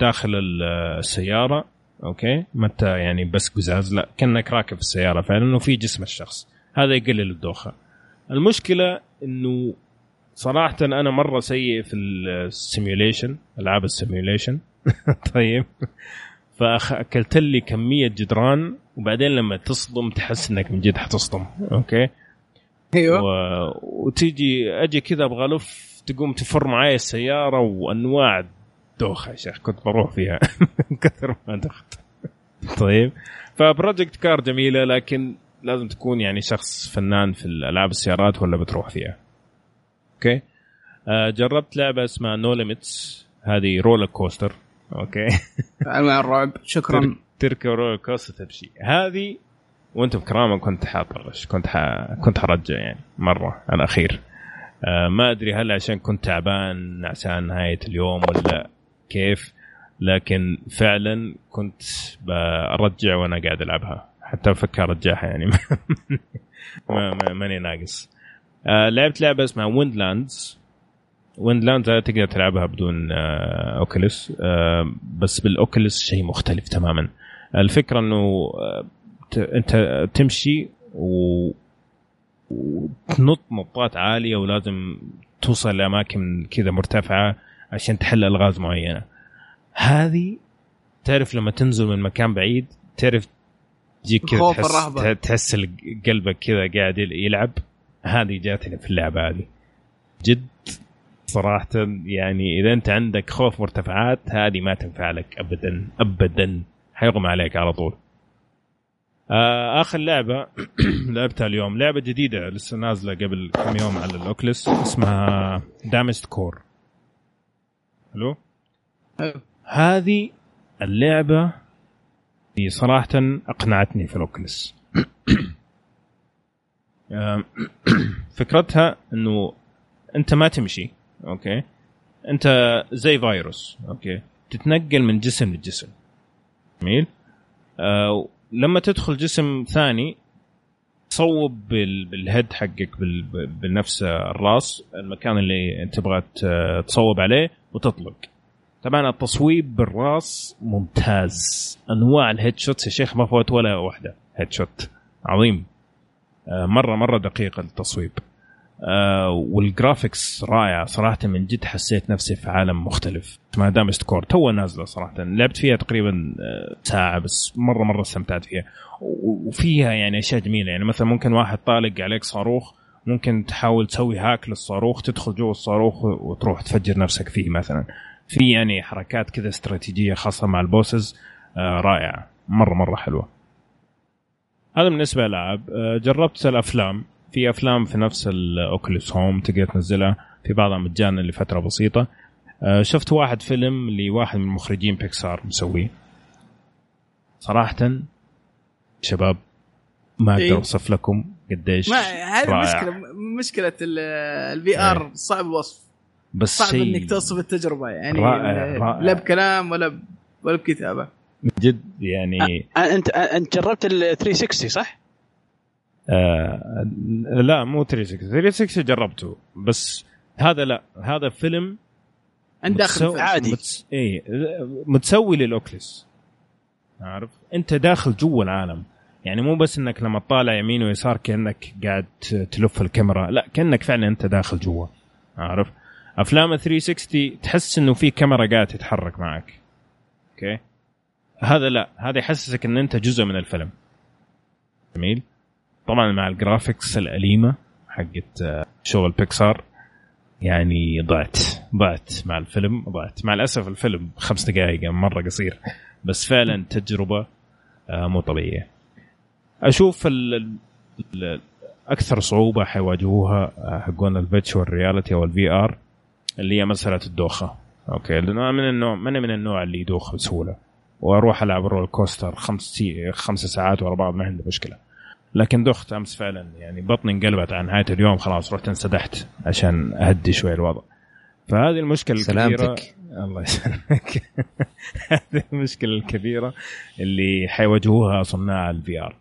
داخل ال- السيارة okay؟ انت يعني بس قزاز لا كأنك راكب في السيارة فعلا وفي جسم الشخص. هذا يقلل الدوخة. المشكلة إنه صراحة أنا مرة سيء في ال simulation ألعاب ال simulation [laughs] طيب. فأكلت لي كمية جدران وبعدين لما تصدم تحس إنك من جد حتصدم okay؟ أيوه. و... وتيجي أجي كذا أبغى ألف تقوم تفر معي السيارة وأنواع دوخه يا شيخ كنت بروح فيها [laughs] من كثر ما دخت. طيب. ف Project Cars جميلة لكن لازم تكون يعني شخص فنان في الالعاب السيارات ولا بتروح فيها. okay؟ آه جربت لعبة اسمها No Limits هذه roller coaster okay؟ [laughs] الرعب شكرا. تركب roller coaster تمشي. هذه وأنتم كرامه كنت حاطرش كنت ح... كنت حرجع يعني مرة على الأخير. آه ما أدري هل عشان كنت تعبان عشان نهاية اليوم ولا كيف لكن فعلا كنت برجع وأنا قاعد ألعبها. حتى أفكر أرجعها يعني. [laughs] ما ما- ماني ناقص. آه لعبت لعبة اسمها Windlands Windlands تقدر تلعبها بدون آه Oculus آه بس بال Oculus شيء مختلف تماما. الفكرة إنه آه انت تمشي و وتنط نطات عالية ولازم توصل لأماكن كذا مرتفعة عشان تحل ألغاز معينة. هذه تعرف لما تنزل من مكان بعيد تعرف تجيك كذا تحس. تحس قلبك كذا قاعد يل- يلعب. هذه جاتني في اللعبة هذه. جد صراحة يعني إذا أنت عندك خوف مرتفعات هذه ما تنفع لك ابدا ابدا. حيغمى عليك على طول. آخر لعبة [clears throat] لعبتها اليوم. لعبة جديدة لسه نازلة قبل كم يوم على ال Oculus اسمها Damaged Core حلو. هذه اللعبة دي صراحة أقنعتني في ال Oculus [clears throat] آم، [clears throat] فكرتها إنه أنت ما تمشي okay؟ أنت زي فيروس okay؟ تتنقل من جسم لجسم. جميل؟ آه لما تدخل جسم ثاني بال- بال head حقك بنفس الراس المكان اللي تبغى تصوب عليه وتطلق. طبعا التصويب بالراس ممتاز. أنواع ال headshots يا شيخ ما فوت ولا واحدة. headshot. عظيم. آه، مرة مرة دقيق التصويب. آه، وال graphics رائعة. صراحة من جد حسيت نفسي في عالم مختلف. اسمها Damaged Core تو نازلة صراحة. لعبت فيها تقريبا آه، ساعة بس. مرة مرة استمتعت فيها. وفيها يعني أشياء جميلة. يعني مثلا ممكن واحد طالق عليك صاروخ. ممكن تحاول تسوي hack للصاروخ تدخل جوا الصاروخ وتروح تفجر نفسك فيه مثلا. في يعني حركات كذا استراتيجية خاصة مع ال bosses. آه، رائعة. مرة مرة حلوة. هذا بالنسبة للألعاب. جربت الأفلام. في أفلام في نفس ال Oculus Home تقدر تنزلها في بعضها مجانا لفتره بسيطة آه، شفت واحد فيلم لواحد من مخرجين بيكسار مسويه صراحة شباب ما أقدر إيه. أوصف لكم قديش ما هذه. مشكلة مشكلة ال VR صعب الوصف بس صعب شيء إنك توصف التجربة يعني رائع، لا- رائع. لا بكلام ولا ب- ولا بكتابة من جد يعني آه، أنت أنت جربت ال 360 صح؟ آه لا مو 360 360 جربته بس هذا لا. هذا فيلم عند داخل. عادي. متس... إيه متسوي للاوكلس عارف؟ أنت داخل جوا العالم. يعني مو بس إنك لما تطالع يمين ويسار كأنك قاعد تلف الكاميرا لا كأنك فعلا أنت داخل جوا. عارف؟ أفلام 360 تحس إنه في كاميرا قاعدة تتحرك معك. أوكي؟ هذا لا. هذا يحسسك إن أنت جزء من الفيلم. جميل؟ طبعا مع ال graphics الأليمة حقت آه، شغل بيكسار يعني ضعت ضعت مع الفيلم ضعت. مع الأسف الفيلم خمس دقائق مرة قصير. بس فعلا تجربة آه، مو طبيعية. أشوف ال ال- ال- أكثر صعوبة حيواجهوها آه، حقون ال virtual reality أو ال VR اللي هي مسألة الدوخة. أوكي لأنه من النوع من من النوع اللي يدوخ بسهولة. وأروح ألعب roller coaster خمس. خمس ساعات ورا بعض ما عندي مشكلة. لكن دخت أمس فعلا. يعني بطني انقلبت عن نهاية اليوم خلاص رحت انسدحت عشان أهدي شوي الوضع. فهذه المشكلة الكبيره سلامتك. الله يسلمك. [laughs] هذه المشكلة الكبيرة اللي حيواجهوها صناع ال VR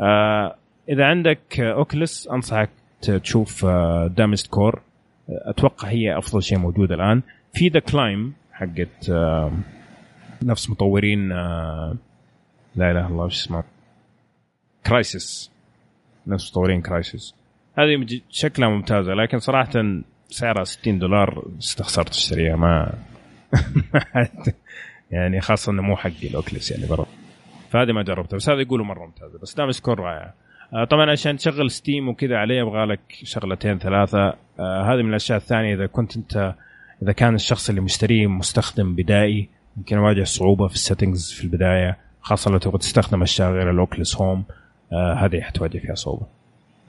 آه إذا عندك Oculus أنصحك تشوف آه Damaged Core. أتوقع هي أفضل شيء موجود الآن. في The Climb حقت آه نفس مطورين آه لا إله إلا الله وش اسمه؟ Crysis نفس مطورين Crysis هذه شكلها ممتازة لكن صراحة سعرها 60 دولار استخسرت اشتريها ما [laughs] يعني خاصة إنه مو حقي ال Oculus يعني برا. فهذه ما جربتها بس هذا يقولوا مرة ممتازة بس Damaged Core رائعه آه، طبعا عشان تشغل Steam وكذا عليه يبغى لك شغلتين ثلاثة. آه، هذه من الأشياء الثانية إذا كنت انت إذا كان الشخص اللي مشتريه مستخدم بدائي يمكن يواجه صعوبة في ال settings في البداية خاصة لو تبغى تستخدم أشياء غير ال Oculus Home آه هذه حتواجه فيها صعوبة.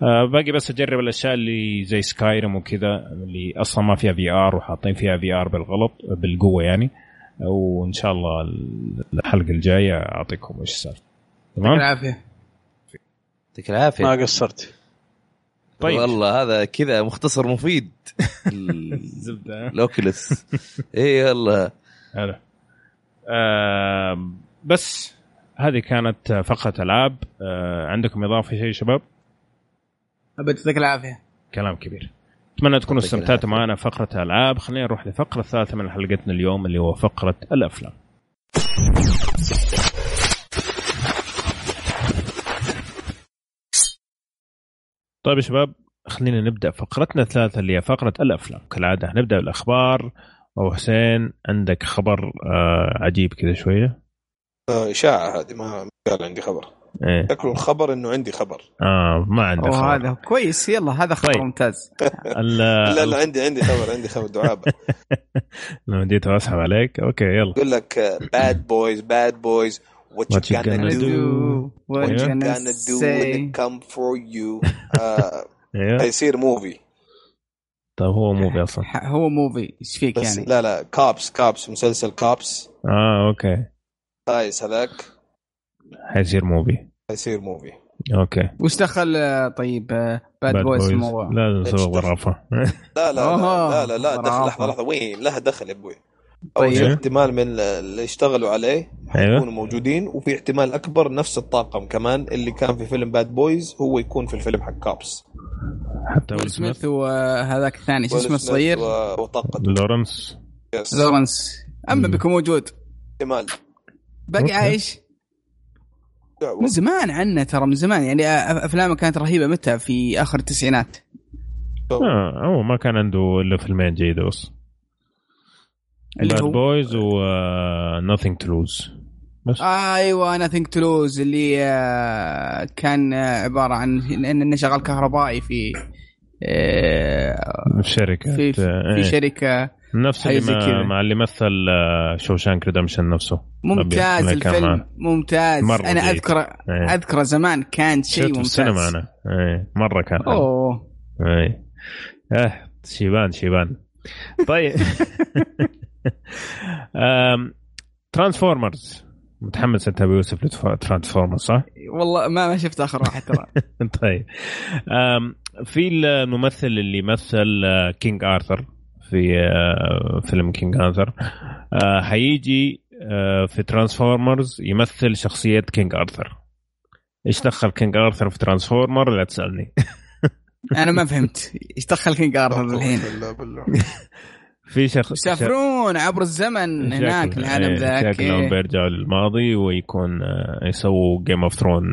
آه باقي بس أجرب الأشياء اللي زي Skyrim وكذا اللي أصلا ما فيها VR وحاطين فيها VR بالغلط بالقوة يعني. وإن شاء الله الحلقة الجاية أعطيكم إيش صار. تمام؟ العافية. يعطيك العافية. ما قصرت. طيب. والله هذا كذا مختصر مفيد. ال- [laughs] زبدة. الاوكيوليس اي والله هلا. آه بس هذه كانت فقرة العاب آه عندكم إضافة شيء شباب؟ أبد يعطيك العافية. كلام كبير. أتمنى تكونوا استمتعتوا. معنا فقرة العاب خلينا نروح لفقرة الثالثة من حلقتنا اليوم اللي هو فقرة الأفلام. طيب يا شباب خلينا نبدأ فقرتنا الثالثة اللي هي فقرة الأفلام. كالعادة نبدا بالأخبار. أو حسين عندك خبر آه عجيب كذا شوية؟ إشاعة هذه ما ما قال عندي خبر. إيه. شكله الخبر إنه عندي خبر. آه ما عندك خبر. وهذا كويس يلا هذا خبر طيب. ممتاز. [laughs] لا لا عندي عندي خبر عندي خبر دعابة. [laughs] لما جيت أسحب عليك okay يلا. يقول لك bad boys bad boys what What you you gonna gonna do? what what you you gonna gonna do when it come for you? [laughs] آه، أيوه حيصير movie طيب هو movie أصلا. هو movie إيش فيك يعني؟ لا لا Cops Cops مسلسل كابس آه okay. خايس هذاك. حيصير موفي. حيصير موفي. أوكي. وش دخل طيب باد Bad بويز. الموضوع؟ لا دخل؟ غرافة. [laughs] لا لا لا لا لا دخل. لحظة لحظة. وين؟ لها دخل يا أبوي. طيب. شيء احتمال من اللي اشتغلوا عليه أيوه. يكونوا موجودين وفي احتمال أكبر نفس الطاقم كمان اللي كان في فيلم باد بويز هو يكون في الفيلم حق كابس حتى ويل سميث وهذاك الثاني. شو اسمه؟ الصغير؟ وطاقته. لورنس. يس. لورنس. أما. بكم موجود. احتمال. باقي. عايش؟ من زمان عنه ترى من زمان. يعني أفلامه كانت رهيبة متى؟ في آخر التسعينات. آه هو ما كان عنده إلا فيلمين جيدة بس. اللي باد بويز و نوثينج تو لوز بس. أيوه أنا ثينك تلوز اللي آه، كان آه، عبارة عن إن إنه شغال كهربائي في آه، في شركة في في, إيه. في شركة. نفس اللي ما. مع اللي مثل شوشانك ريدمشن نفسه. ممتاز الفيلم. ممتاز. مرة أنا جيد. اذكره إيه. اذكره زمان كان شيء ممتاز. السينما أنا. إيه. مرة كان. أوه. إيه. آه شيبان شيبان. طيب. [laughs] ترانسفورمرز متحمس أنت أبو يوسف لترانسفورمرز صح؟ والله ما ما شفت آخر واحد ترى. [laughs] طيب. في الممثل اللي مثل آه، King Arthur في آه، فيلم King Arthur آه، حيجي في Transformers يمثل شخصية King Arthur إيش دخل King Arthur في Transformers لا تسألني. [laughs] أنا ما فهمت. إيش دخل King Arthur الحين؟ بالله بالله. [laughs] في شخص يسافرون عبر الزمن هناك العالم إيه، ذاك. شكلهم إيه. بيرجعوا للماضي ويكون آه، يسووا Game of Thrones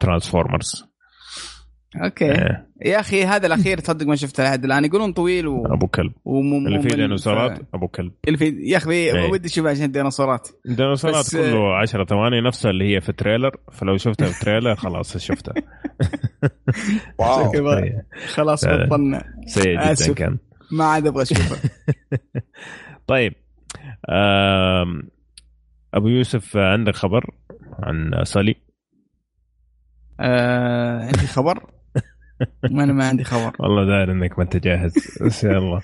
Transformers okay. يا أخي هذا الأخير [laughs] تصدق ما شفته لحد الآن. يقولون طويل و... أبو كلب. وممل اللي فيه ف- ديناصورات أبو كلب. اللي فيه يا أخي إيه. ودي أشوف عشان الديناصورات. الديناصورات بس- كله 10 ثواني نفسها اللي هي في ال trailer فلو شفتها في ال trailer خلاص شفتها wow. إيه، خلاص لا، لا. بطلنا. سيء جدا. كان. ما عاد أبغى أشوفه. [laughs] طيب. أبو يوسف عندك خبر عن سالي؟ آه، عندي خبر. ما أنا ما عندي خبر. [laughs] والله داير إنك ما أنت جاهز. بس يلا.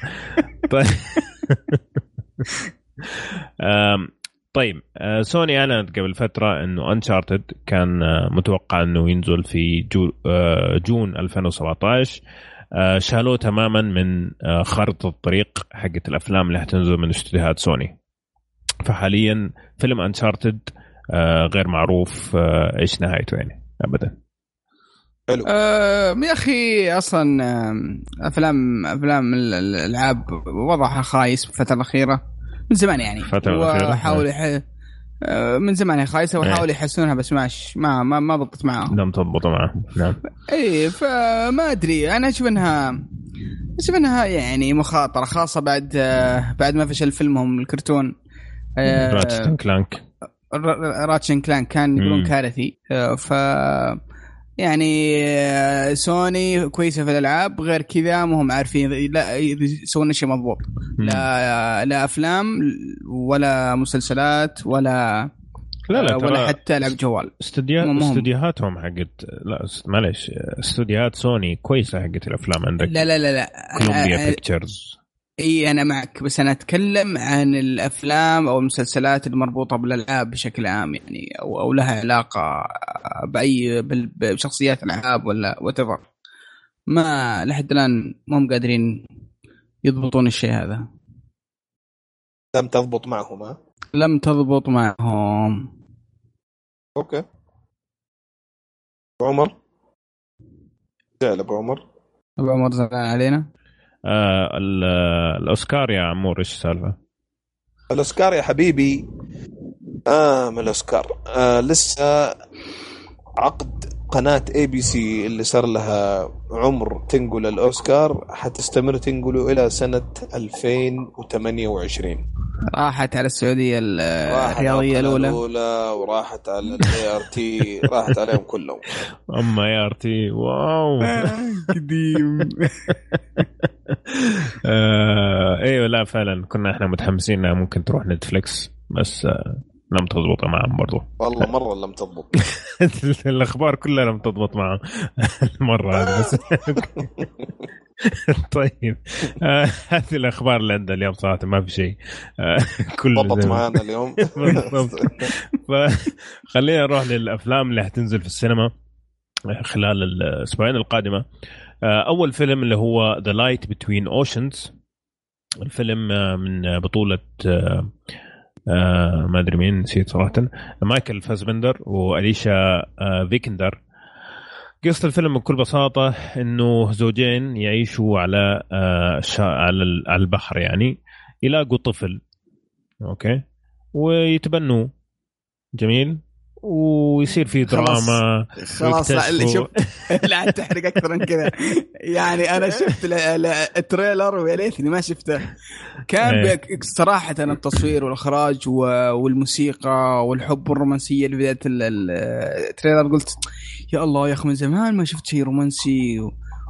طيب. [laughs] طيب. آه، سوني أعلنت قبل فترة إنه انشارتد كان آه، متوقع إنه ينزل في آه، جون 2017 آه، شالوه تماما من خارطه الطريق حقت الأفلام اللي حتنزل من استديوهات سوني. فحاليا فيلم انشارتد غير معروف إيش نهايته يعني؟ ابدا. حلو. آه، يا أخي أصلا آم، أفلام أفلام ال- ال- الألعاب وضعها خايس الفترة الأخيرة من زمان يعني. الفترة الأخيرة؟ وحاول يح... آه، من زمان هي خايسة إيه. وحاولوا يحسنونها بس ماش ما ما ما ضبطت معاهم. لم تضبط معه نعم. اي فما أدري. أنا أشوف إنها أشوف إنها يعني مخاطرة خاصة بعد آه، بعد ما فشل فيلمهم الكرتون. آه، Ratchet Clank. Ratchet and Clank كان يقولون. كارثي. آه، ف يعني آه، سوني كويسة في الألعاب غير كذا ما هم عارفين. لا يسوون شيء مضبوط. لا لا أفلام ولا مسلسلات ولا لا لا آه، ولا حتى لعب جوال. استوديوهات مهم. استوديوهاتهم حقت لا معلش استوديوهات سوني كويسة حقت الأفلام عندك. لا لا لا لا. Columbia آه، Pictures إي أنا معك بس أنا أتكلم عن الأفلام أو المسلسلات المربوطة بالألعاب بشكل عام يعني أو أو لها علاقة بأي بشخصيات الالعاب ولا وات ما لحد الآن هم قادرين يضبطون الشيء هذا. لم تضبط معهم ها؟ لم تضبط معهم. Okay. أبو عمر؟ زعل أبو عمر. أبو عمر زعلان علينا؟ آه ال- آه، الأوسكار يا عمور إيش السالفة؟ الأوسكار يا حبيبي. آه من الأوسكار. آه لسه عقد قناة ABC اللي صار لها عمر تنقل الأوسكار حتستمر تنقله إلى سنة 2028 راحت على السعودية ال- راحت على الرياضية القناة الأولى. الأولى وراحت على ال ART راحت عليهم كلهم. أما ART wow. [laughs] قديم. [laughs] [laughs] آه إيوه لا فعلا. كنا إحنا متحمسين إنها ممكن تروح Netflix بس آه لم تضبط معهم برضو. والله مرة لم تضبط. [laughs] الأخبار كلها لم تضبط معهم. [laughs] المرة هذه بس. طيب. آه هذه الأخبار اللي عندنا اليوم صراحة ما في شيء. آه كل ضبط معانا اليوم. فخلينا نروح للأفلام اللي حتنزل في السينما خلال الأسبوعين القادمة. أول فيلم اللي هو The Light Between Oceans الفيلم آه، من بطولة آه، آه، ما أدري مين نسيت صراحة. مايكل فاسبندر وأليشا آه، فيكندر. قصة الفيلم بكل بساطة إنه زوجين يعيشوا على آه، على على البحر يعني يلاقوا طفل okay؟ ويتبنوه جميل؟ ويصير في. دراما خلاص لا شوف [laughs] لا تحرق أكثر من كذا يعني أنا شفت ال- ال- ال trailer ويا ليتني ما شفته كان إيه. صراحة التصوير والإخراج والموسيقى والحب والرومانسيه اللي بدايه ال- ال- ال trailer قلت يا الله يا أخي من زمان ما شفت شيء رومانسي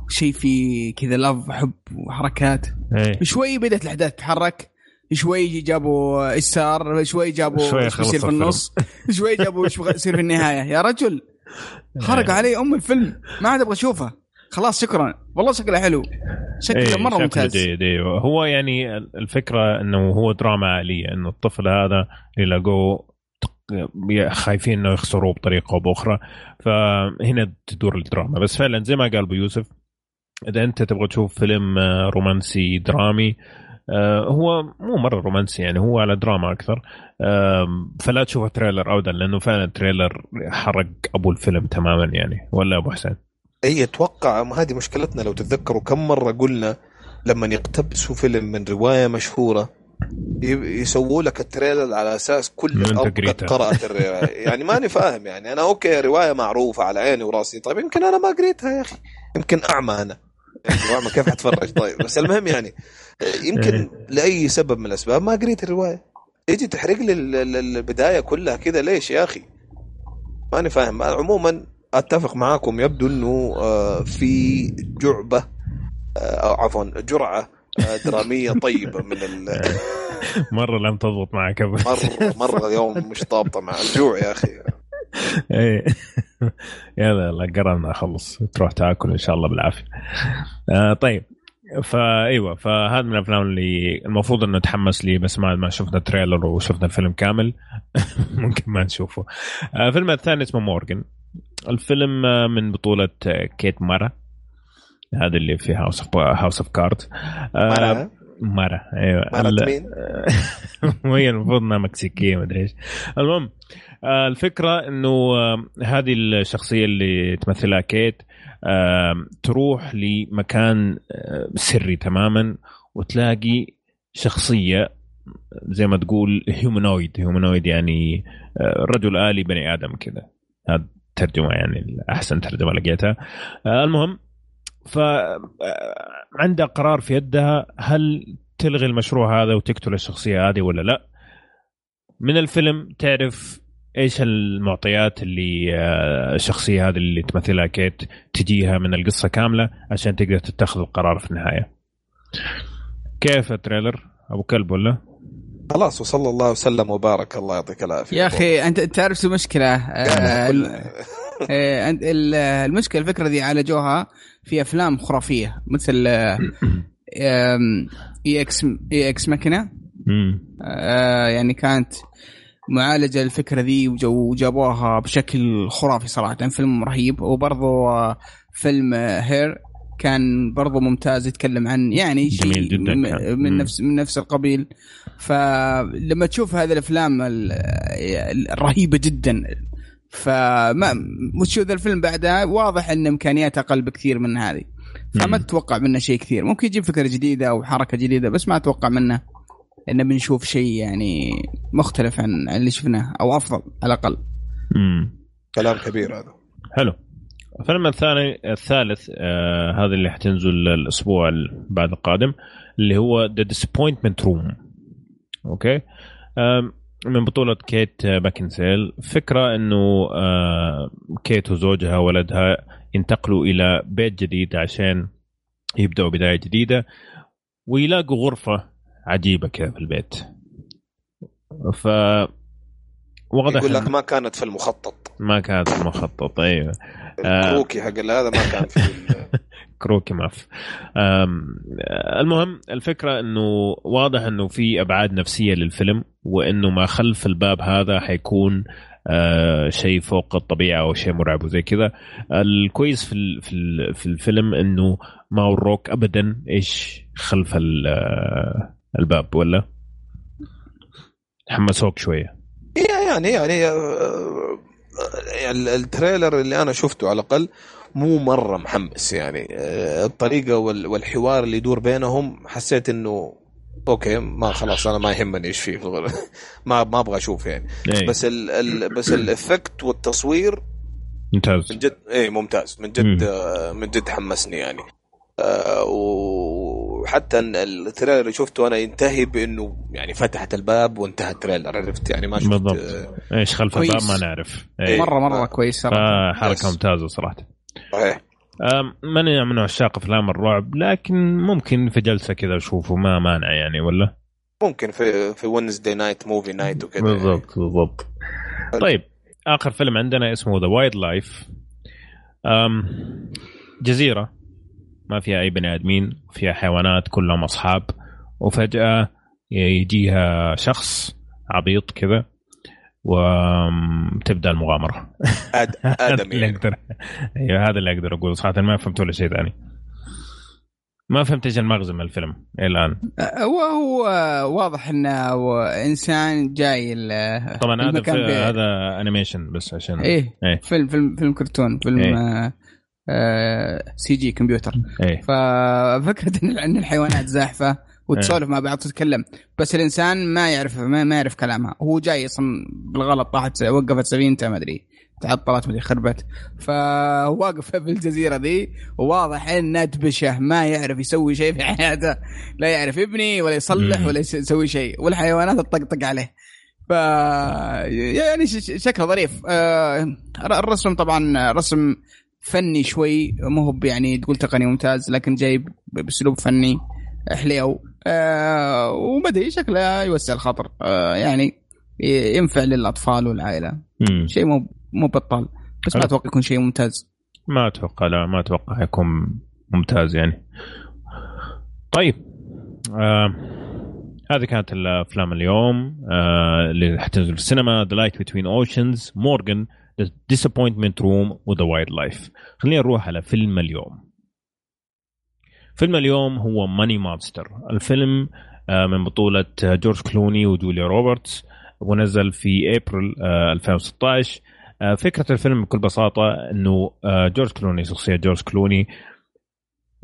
وشيء فيه كذا love حب وحركات إيه. شوي بدأت الأحداث تتحرك شوي جابوا صار شوي جابوا شوي خلص في النص؟ شوي جابوا إيش بيصير في النهاية. يا رجل حرق علي أم الفيلم. ما عاد أبغى اشوفه خلاص شكرا. والله شكله حلو. شكله إيه، مرة ممتاز. جيد إيه. هو يعني الفكرة إنه هو دراما عائلية إنه الطفل هذا اللي لقوه خايفين إنه يخسروه بطريقة أو بأخرى. فهنا تدور الدراما. بس فعلا زي ما قال أبو يوسف إذا أنت تبغى تشوف فيلم آه، رومانسي درامي هو مو مرة رومانسي يعني هو على دراما أكثر. فلا تشوف trailer ابدا لأنه فعلا ال trailer حرق أبو الفيلم تماما يعني. ولا أبو حسين؟ أي أتوقع ما هذه مشكلتنا. لو تتذكروا كم مرة قلنا لما يقتبسوا فيلم من رواية مشهورة يسووا لك التريلر على أساس كل الأرض قد. قرأت الرواية. يعني ماني فاهم يعني. أنا okay رواية معروفة على عيني وراسي. طيب يمكن أنا ما قريتها يا أخي. يمكن أعمى أنا. أعمى كيف حتفرج؟ طيب بس المهم يعني يمكن لأي سبب من الأسباب ما قريت الرواية. تيجي تحرق لي ال- ال- البداية كلها كذا ليش يا أخي؟ ماني فاهم. عموما أتفق معاكم يبدو إنه آه، في جعبة آه، أو عفوا جرعة آه، درامية [laughs] طيبة من ال- [laughs] مرة لم تضبط معك. أبو. مرة مرة اليوم مش ضابطه مع الجوع يا أخي. [laughs] إيه. يلا يلا قررنا خلص. تروح تاكل إن شاء الله بالعافية. آه طيب. فايوه فهذا من الأفلام اللي المفروض إنه نتحمس لي بس ما ما شفنا تريلر وشفنا الفيلم كامل. [laughs] ممكن ما نشوفه. آه الفيلم الثاني اسمه مورجن الفيلم آه، من بطولة آه، كيت مارا. هذا اللي في House of House of Cards مرة؟ مارا. إيوه. مرة ال- مين؟ [laughs] وهي المفروض إنها مكسيكية مدري إيش. المهم آه، الفكرة إنه آه، هذه الشخصية اللي تمثلها كيت آه، تروح لمكان سري تماما وتلاقي شخصية زي ما تقول humanoid humanoid يعني رجل آلي بني آدم كذا. هذا ترجمة يعني أحسن ترجمة لقيتها. آه، المهم ف آه، عندها قرار في يدها هل تلغي المشروع هذا وتقتل الشخصية هذه ولا لا؟ من الفيلم تعرف إيش المعطيات اللي آه، الشخصية هذه اللي تمثلها كيت تجيها من القصة كاملة عشان تقدر تتخذ القرار في النهاية؟ كيف ال trailer؟ أبو كلب ولا؟ خلاص وصلى الله وسلم وبارك الله يعطيك العافية. يا أخي أنت تعرف شو المشكلة؟ آه، آه، أنت- ال- المشكلة الفكرة دي عالجوها في أفلام خرافية مثل Ex Ex Machina. يعني كانت معالجة الفكرة ذي وج- وجابوها بشكل خرافي صراحة فيلم رهيب وبرضه آه، فيلم آه، Her كان برضه ممتاز يتكلم عن يعني شيء جميل جداً. من. نفس من نفس القبيل فلما تشوف هذه الأفلام ال- الرهيبه جدا فما وتشوف ذا الفيلم بعدها واضح إن إمكانياته أقل بكثير من هذه فما. تتوقع منه شيء كثير ممكن يجيب فكرة جديدة أو حركة جديدة بس ما أتوقع منه إنه بنشوف شيء يعني مختلف عن اللي شفناه أو أفضل على الأقل. امم كلام كبير هذا. حلو. الفيلم الثاني الثالث آه هذا اللي حتنزل الأسبوع ال- بعد القادم اللي هو The Disappointments Room okay؟ آم، من بطولة كيت بيكنسيل. فكرة إنه آه كيت وزوجها وولدها ينتقلوا إلى بيت جديد عشان يبدأوا بداية جديدة ويلاقوا غرفة عجيبة كذا في البيت. ف واضح يقول لك ما كانت في المخطط. ما كانت المخطط أيوه. آه. الكروكي حق هذا ما كان في [laughs] كروكي ماف أم، المهم الفكرة إنه واضح إنه في أبعاد نفسية للفيلم وإنه ما خلف الباب هذا حيكون آه شيء فوق الطبيعة أو شيء مرعب وزي كذا. الكويس في في في الفيلم إنه ما وروك ابدا إيش خلف ال- آه، الباب ولا حمسوك شوية يعني يعني ال trailer اللي أنا شفته على الأقل مو مرة محمس يعني آه، الطريقة وال- والحوار اللي يدور بينهم حسيت إنه okay ما خلاص أنا ما يهمني إيش فيه. [laughs] ما ما أبغى أشوف يعني إيه. بس ال ال بس ال effect والتصوير ممتاز من جد إيه ممتاز من مم. جد آه، من جد حمسني يعني آه، وحتى ال trailer اللي شفته أنا ينتهي بإنه يعني فتحت الباب وانتهى ال trailer عرفت؟ يعني ما شفت بالضبط. آه، إيش خلف كويس. الباب ما نعرف. إيه. مره مرة كويس صراحة. فحركة yes. ممتازة صراحة. صحيح. ماني من عشاق أفلام الرعب؟ لكن ممكن في جلسة كذا أشوفه ما مانع يعني ولا؟ ممكن في في Wednesday night movie night وكذا بالضبط بالضبط. طيب آخر فيلم عندنا اسمه The Wild Life جزيرة. ما فيها أي بني آدمين فيها حيوانات كلهم أصحاب. وفجأة يجيها شخص عبيط كذا وتبدأ المغامرة. [laughs] آد هذا آدم اللي أقدر. أيوه هذا اللي أقدر أقوله. صراحة ما فهمت ولا شيء ثاني. ما فهمت إيش المغزى من الفيلم إلى الآن. وهو واضح إنه إنسان جاي ال- طبعا هذا هذا انيميشن بس عشان إيه إيه. فيلم فيلم فيلم كرتون فيلم إيه. CG كمبيوتر. إيه. ففكرة إن الحيوانات زاحفة وتسولف مع بعض تتكلم بس الإنسان ما يعرف ما, ما يعرف كلامها. هو جاي أصلا بالغلط طاحت وقفت سفينته ما أدري تعطلت مدري خربت. فواقف في الجزيرة ذي وواضح انه دبشه ما يعرف يسوي شيء في حياته. لا يعرف يبني ولا يصلح. ولا يس- يسوي شيء. والحيوانات تطقطق عليه. ف يعني شكله ظريف. آه، الرسم طبعا رسم فني شوي مو هو يعني تقول تقني ممتاز لكن جاي ب- بأسلوب فني حليو. آه وما ادري شكله يوسع الخاطر. آه يعني ينفع للأطفال والعائلة. شيء مو مو بطال بس ما. أتوقع يكون شيء ممتاز. ما أتوقع لا ما أتوقع يكون ممتاز يعني. طيب آه هذه كانت الأفلام اليوم. آه اللي حتنزل في السينما The Light Between Oceans Morgan The Disappointments Room و The Wild Life خلينا نروح على فيلم اليوم. فيلم اليوم هو Money Monster الفيلم آه من بطولة جورج كلوني وجوليا روبرتس. ونزل في ابريل آه 2016 آه، فكرة الفيلم بكل بساطة إنه آه، جورج كلوني شخصية جورج كلوني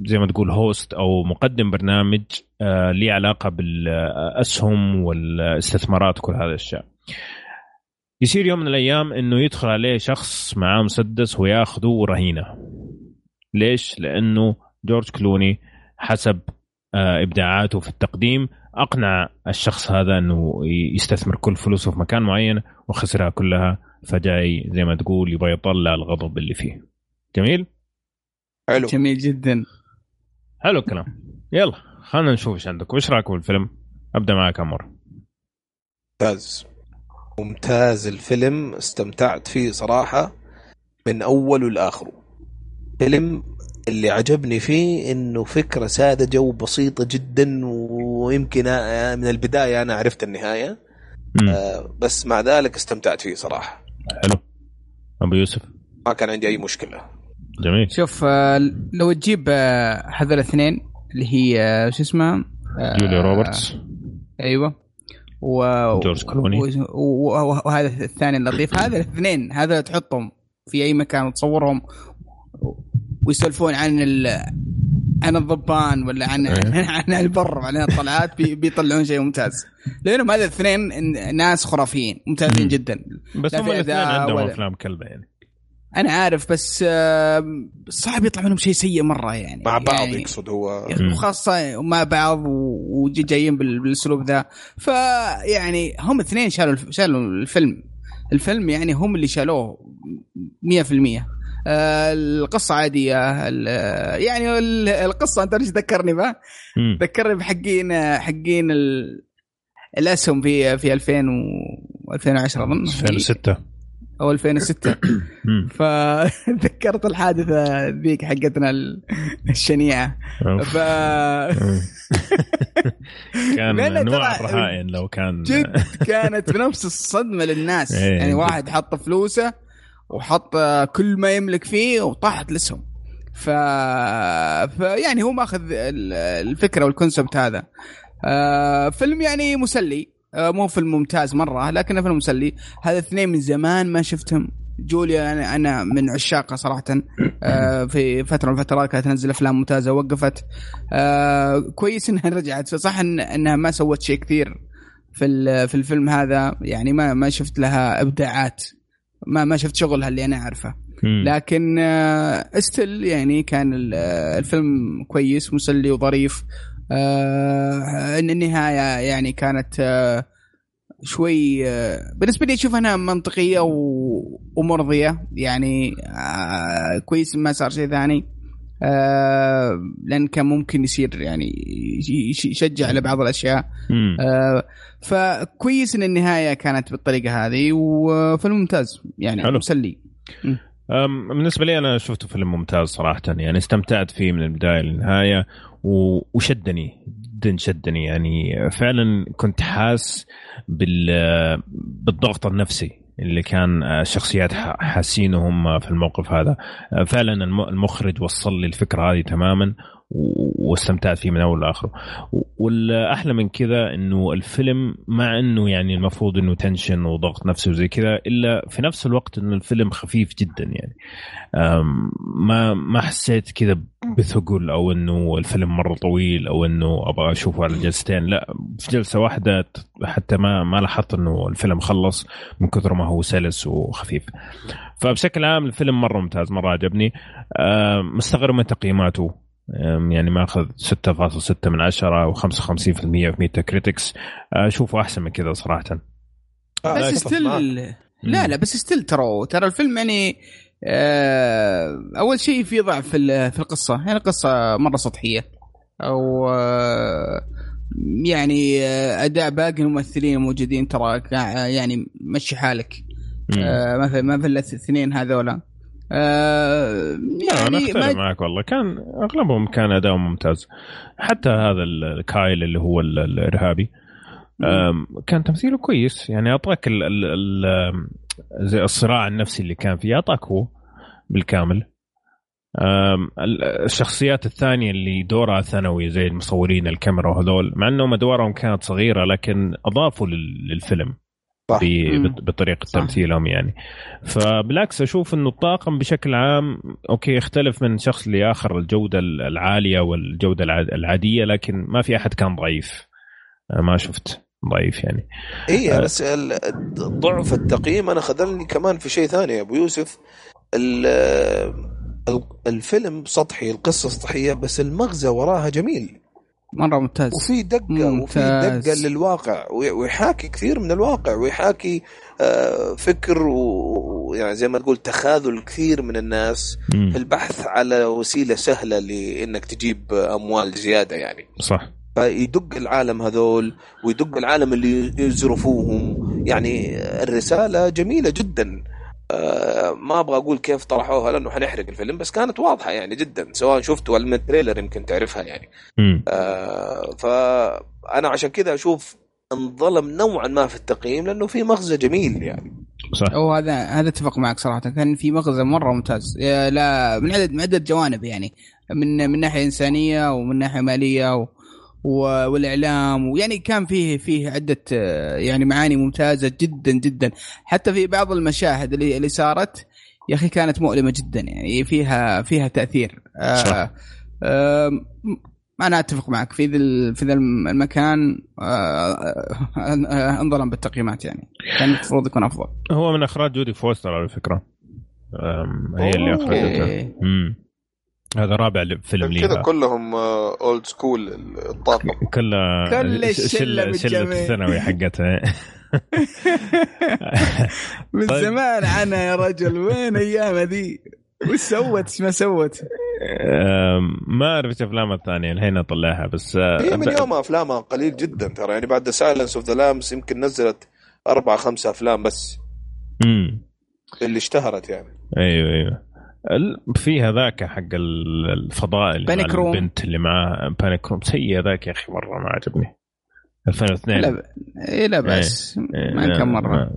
زي ما تقول host أو مقدم برنامج آه، ليه علاقة بالأسهم والاستثمارات وكل هذه الأشياء. يصير يوم من الأيام إنه يدخل عليه شخص معاه مسدس وياخذه رهينة. ليش؟ لأنه جورج كلوني حسب آه، إبداعاته في التقديم أقنع الشخص هذا إنه يستثمر كل فلوسه في مكان معين وخسرها كلها فجاي زي ما تقول يبغى يطلع الغضب اللي فيه. جميل؟ حلو. جميل جدا. حلو الكلام. يلا خلينا نشوف إيش عندك. وش رايكم بالفيلم؟ أبدأ معك عمر. ممتاز. ممتاز الفيلم استمتعت فيه صراحة من أوله لآخره فيلم اللي عجبني فيه إنه فكرة ساذجة وبسيطة جدا ويمكن من البداية أنا عرفت النهاية. مم. آه، بس مع ذلك استمتعت فيه صراحة. حلو. أبو يوسف. ما كان عندي أي مشكلة. جميل. شوف آه، لو تجيب آه، هذول الاثنين اللي هي آه، شو اسمها آه، جوليا روبرتس. أيوه. و... جورج كلوني. و... و... وهذا الثاني اللطيف [coughs] هذا الاثنين هذا تحطهم في أي مكان وتصورهم ويسولفون عن ال... عن الضبان ولا عن إيه. [laughs] عن البر عن الطلعات بي... بيطلعون شيء لانهم لأنهم هذا الاثنين ناس خرافيين ممتازين مم. جدا بس هم الاثنين عندهم ولا- أفلام كلبة يعني أنا عارف بس صعب يطلع منهم شيء سيء مرة يعني مع بعض يعني يقصد هو. مم. وخاصة مع بعض وجايين بال- بالأسلوب ذا. فيعني هم اثنين شالوا شالوا الفيلم. الفيلم يعني هم اللي شالوه 100% آه، القصة عادية ال- يعني ال- القصة أنت ليش تذكرني بها؟ ذكرني بحقين حقين ال- الأسهم في في 2000 و 2010 أظن. 2006 أو 2006 [coughs] مم. فذكرت [laughs] الحادثة ذيك حقتنا ال- الشنيعة ف. [laughs] كان انواع ترى الرهائن لو كان جد كانت بنفس الصدمة للناس إيه، يعني. واحد حط فلوسه وحط كل ما يملك فيه وطاحت الاسهم ف... ف يعني هو ماخذ ال- الفكرة والكونسبت هذا آه فيلم يعني مسلي مو فيلم ممتاز مرة لكنه فيلم مسلي. هذا اثنين من زمان ما شفتهم. جوليا أنا أنا من عشاقها صراحة. آه في فترة من الفترات كانت تنزل أفلام ممتازة وقفت. آه كويس إنها رجعت. صح إنها ما سوت شيء كثير في في الفيلم هذا. يعني ما ما شفت لها إبداعات. ما ما شفت شغلها اللي أنا أعرفه. لكن استل يعني كان ال- آه، الفيلم كويس مسلي وظريف. آه، إن النهاية يعني كانت آه، شوي آه، بالنسبة لي أشوف أنها منطقية و- ومرضية. يعني آه، كويس ما صار شيء ثاني. آه، لأن كان ممكن يصير يعني يش- يشجع على بعض الأشياء. آه، فكويس إن النهاية كانت بالطريقة هذه وفيلم ممتاز. يعني حلو. مسلي. بالنسبة لي أنا شفته فيلم ممتاز صراحة. يعني استمتعت فيه من البداية للنهاية. وشدني جدا شدني. يعني فعلا كنت حاس بال بالضغط النفسي اللي كان الشخصيات ح- حاسينهم في الموقف هذا. فعلا الم- المخرج وصل لي الفكرة هذه تماما واستمتعت فيه من أول لآخره. والأحلى من كذا إنه الفيلم مع إنه يعني المفروض إنه تنشن وضغط نفسي وزي كذا إلا في نفس الوقت إنه الفيلم خفيف جدا يعني. ما ما حسيت كذا بثقل أو إنه الفيلم مرة طويل أو إنه أبغى أشوفه على جلستين. لا في جلسة واحدة حتى ما ما لاحظت إنه الفيلم خلص من كثر ما هو سلس وخفيف. فبشكل عام الفيلم مرة ممتاز مرة عجبني. مستغرب من تقييماته. يعني ماخذ 6.6 من 10 و55% في Metacritic أشوفه أحسن من كذا صراحة. آه، بس. still لا لا بس ستيل ترى ترى الفيلم يعني آه أول شيء في ضعف في ال- في القصة. يعني القصة مرة سطحية. أو آه يعني أداء باقي الممثلين الموجودين ترى يعني مشي حالك. في ما في الا الأثنين هذولا. آه لا أنا يعني أختلف ما معك والله. كان أغلبهم كان اداؤهم ممتاز. حتى هذا ال- كايل اللي هو ال- الإرهابي كان تمثيله كويس. يعني أعطاك ال ال ال زي الصراع النفسي اللي كان فيه. أعطاك هو بالكامل. الشخصيات الثانية اللي دورها ثانوي زي المصورين الكاميرا وهذول مع إنهم أدوارهم كانت صغيرة لكن أضافوا لل- للفيلم. بطريقة صح. تمثيلهم يعني. فبالعكس أشوف إنه الطاقم بشكل عام أوكي يختلف من شخص لآخر الجودة العالية والجودة الع- العادية لكن ما في أحد كان ضعيف. ما شفت ضعيف يعني. اي بس ال- ضعف التقييم أنا خذلني كمان في شيء ثاني يا أبو يوسف. ال- ال- الفيلم سطحي القصة سطحية بس المغزى وراها جميل. مرة ممتاز. وفي دقة وفي ممتاز. دقه للواقع وي- ويحاكي كثير من الواقع ويحاكي آه، فكر و- ويعني زي ما تقول تخاذل كثير من الناس. مم. في البحث على وسيلة سهلة لإنك تجيب أموال زيادة يعني. صح. فيدق العالم هذول ويدق العالم اللي يزرفوهم. يعني الرسالة جميلة جدا. ما أبغى أقول كيف طرحوها لأنه حنحرق الفيلم بس كانت واضحة يعني جدا سواء شفته ولا من التريلر يمكن تعرفها يعني. آه، فأنا عشان كذا أشوف انظلم نوعا ما في التقييم لأنه في مغزى جميل يعني. صح. هو هذا هذا أتفق معك صراحة كان في مغزى مرة ممتاز. لا من عدد من عده جوانب يعني من من ناحية إنسانية ومن ناحية مالية و و- والإعلام ويعني كان فيه فيه عدة آه، يعني معاني ممتازة جدا جدا. حتى في بعض المشاهد اللي اللي صارت يا أخي كانت مؤلمة جدا يعني فيها فيها تأثير. صح. آه آه أنا أتفق معك. في ذا في ذا المكان آه انظلم بالتقييمات يعني. كان المفروض يكون أفضل. هو من أخراج جودي فوستر على فكرة. هي اللي. أخرجته. هذا رابع فيلم كذا ليها كلهم old school الطاقم. [laughs] كلها كل الشلة شله. الثانوي حقتها. [laughs] من طيب. زمان عنها يا رجل وين أيام ذي وش سوت؟ ما سوت؟ ما أعرف إيش افلامها الثانية الحين أطلعها بس آه، هي من ب- يوم أفلامها قليل جدا ترى يعني بعد Silence of the Lambs يمكن نزلت أربع خمسة أفلام بس. مم. اللي اشتهرت يعني. أيوه أيوه. في هذاك حق ال- الفضاء اللي مع Panic Room. البنت اللي معاه بانيك روم سيء ذاك يا أخي مرة ما عجبني. 2002 لا ب... إيه لا بس إيه، ما كم مره ما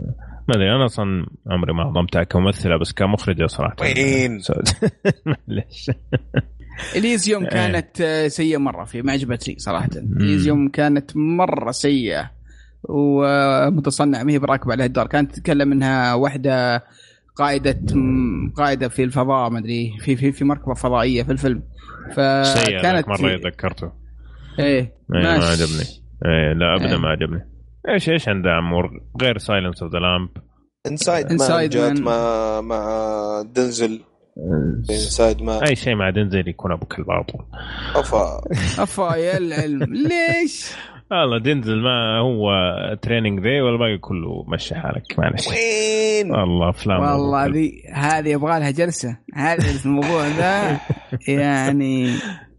ما أدري أنا أصلا عمري ما ضمتها كممثلة بس كمخرجة صراحة. وين؟ [laughs] معلش. إليزيوم إيه. كانت سيئة مرة في ما عجبتني صراحة. إليزيوم كانت مرة سيئة ومتصنع ما هي براكبة عليها الدور كانت تتكلم إنها واحدة قائده م- قائده في الفضاء ما أدري في في في مركبة فضائية في الفيلم. فكانت مرة ذكرته. إيه إيه، ما ماشي. عجبني. إيه لا أبدا إيه. ما عجبني. إيش إيش عندها عمور؟ غير Silence of the Lamb Inside Man جات. مع مع دنزل. Inside Man أي شيء مع دنزل يكون أبو كلب على طول. أفا. [laughs] أفا يا العلم. ليش؟ والله دنزل ما هو تريننج ذي والباقي كله مشي حالك معلش وين؟ والله أفلام والله. ذي هذه يبغى لها جلسة هذا الموضوع ذا يعني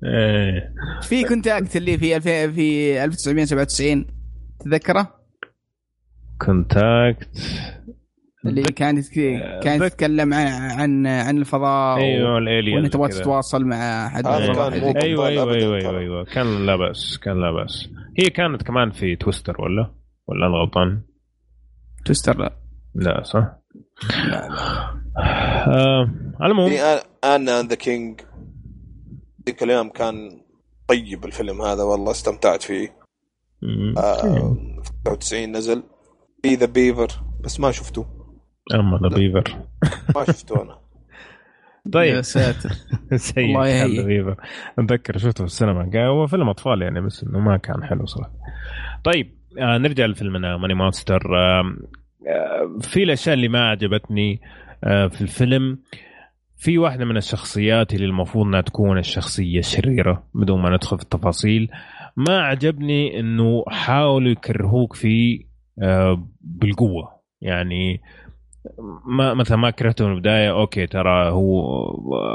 إيه في كونتاكت اللي في 2000 في 1997 تذكره؟ كونتاكت اللي كانت كانت تتكلم عن عن عن الفضاء أيوه الالين وانت تبغى تتواصل مع حد أيوه أيوه أيوه ترى. أيوه أيوه كان لا بأس كان لا بأس هي كانت كمان في تويستر ولا؟ ولا أنا غلطان؟ توستر لا. لا صح؟ آه على العموم. في أنا ذا كينج. ذيك الأيام كان طيب الفيلم هذا والله استمتعت فيه. آه 99 نزل. في ذا بيفر بس ما شفته. أما ذا بيفر. ما شفته أنا. [laughs] يا طيب ساتر. [laughs] سيء. الله يهيئ. أتذكر شفته في السينما. هو فيلم أطفال يعني بس إنه ما كان حلو صراحة. طيب آه نرجع لفيلمنا ماني مونستر آه في الأشياء اللي ما عجبتني آه في الفيلم. في واحدة من الشخصيات اللي المفروض إنها تكون الشخصية الشريرة بدون ما ندخل في التفاصيل. ما عجبني إنه حاولوا يكرهوك فيه آه بالقوة. يعني ما مثلا ما كرهته من البداية أوكي ترى هو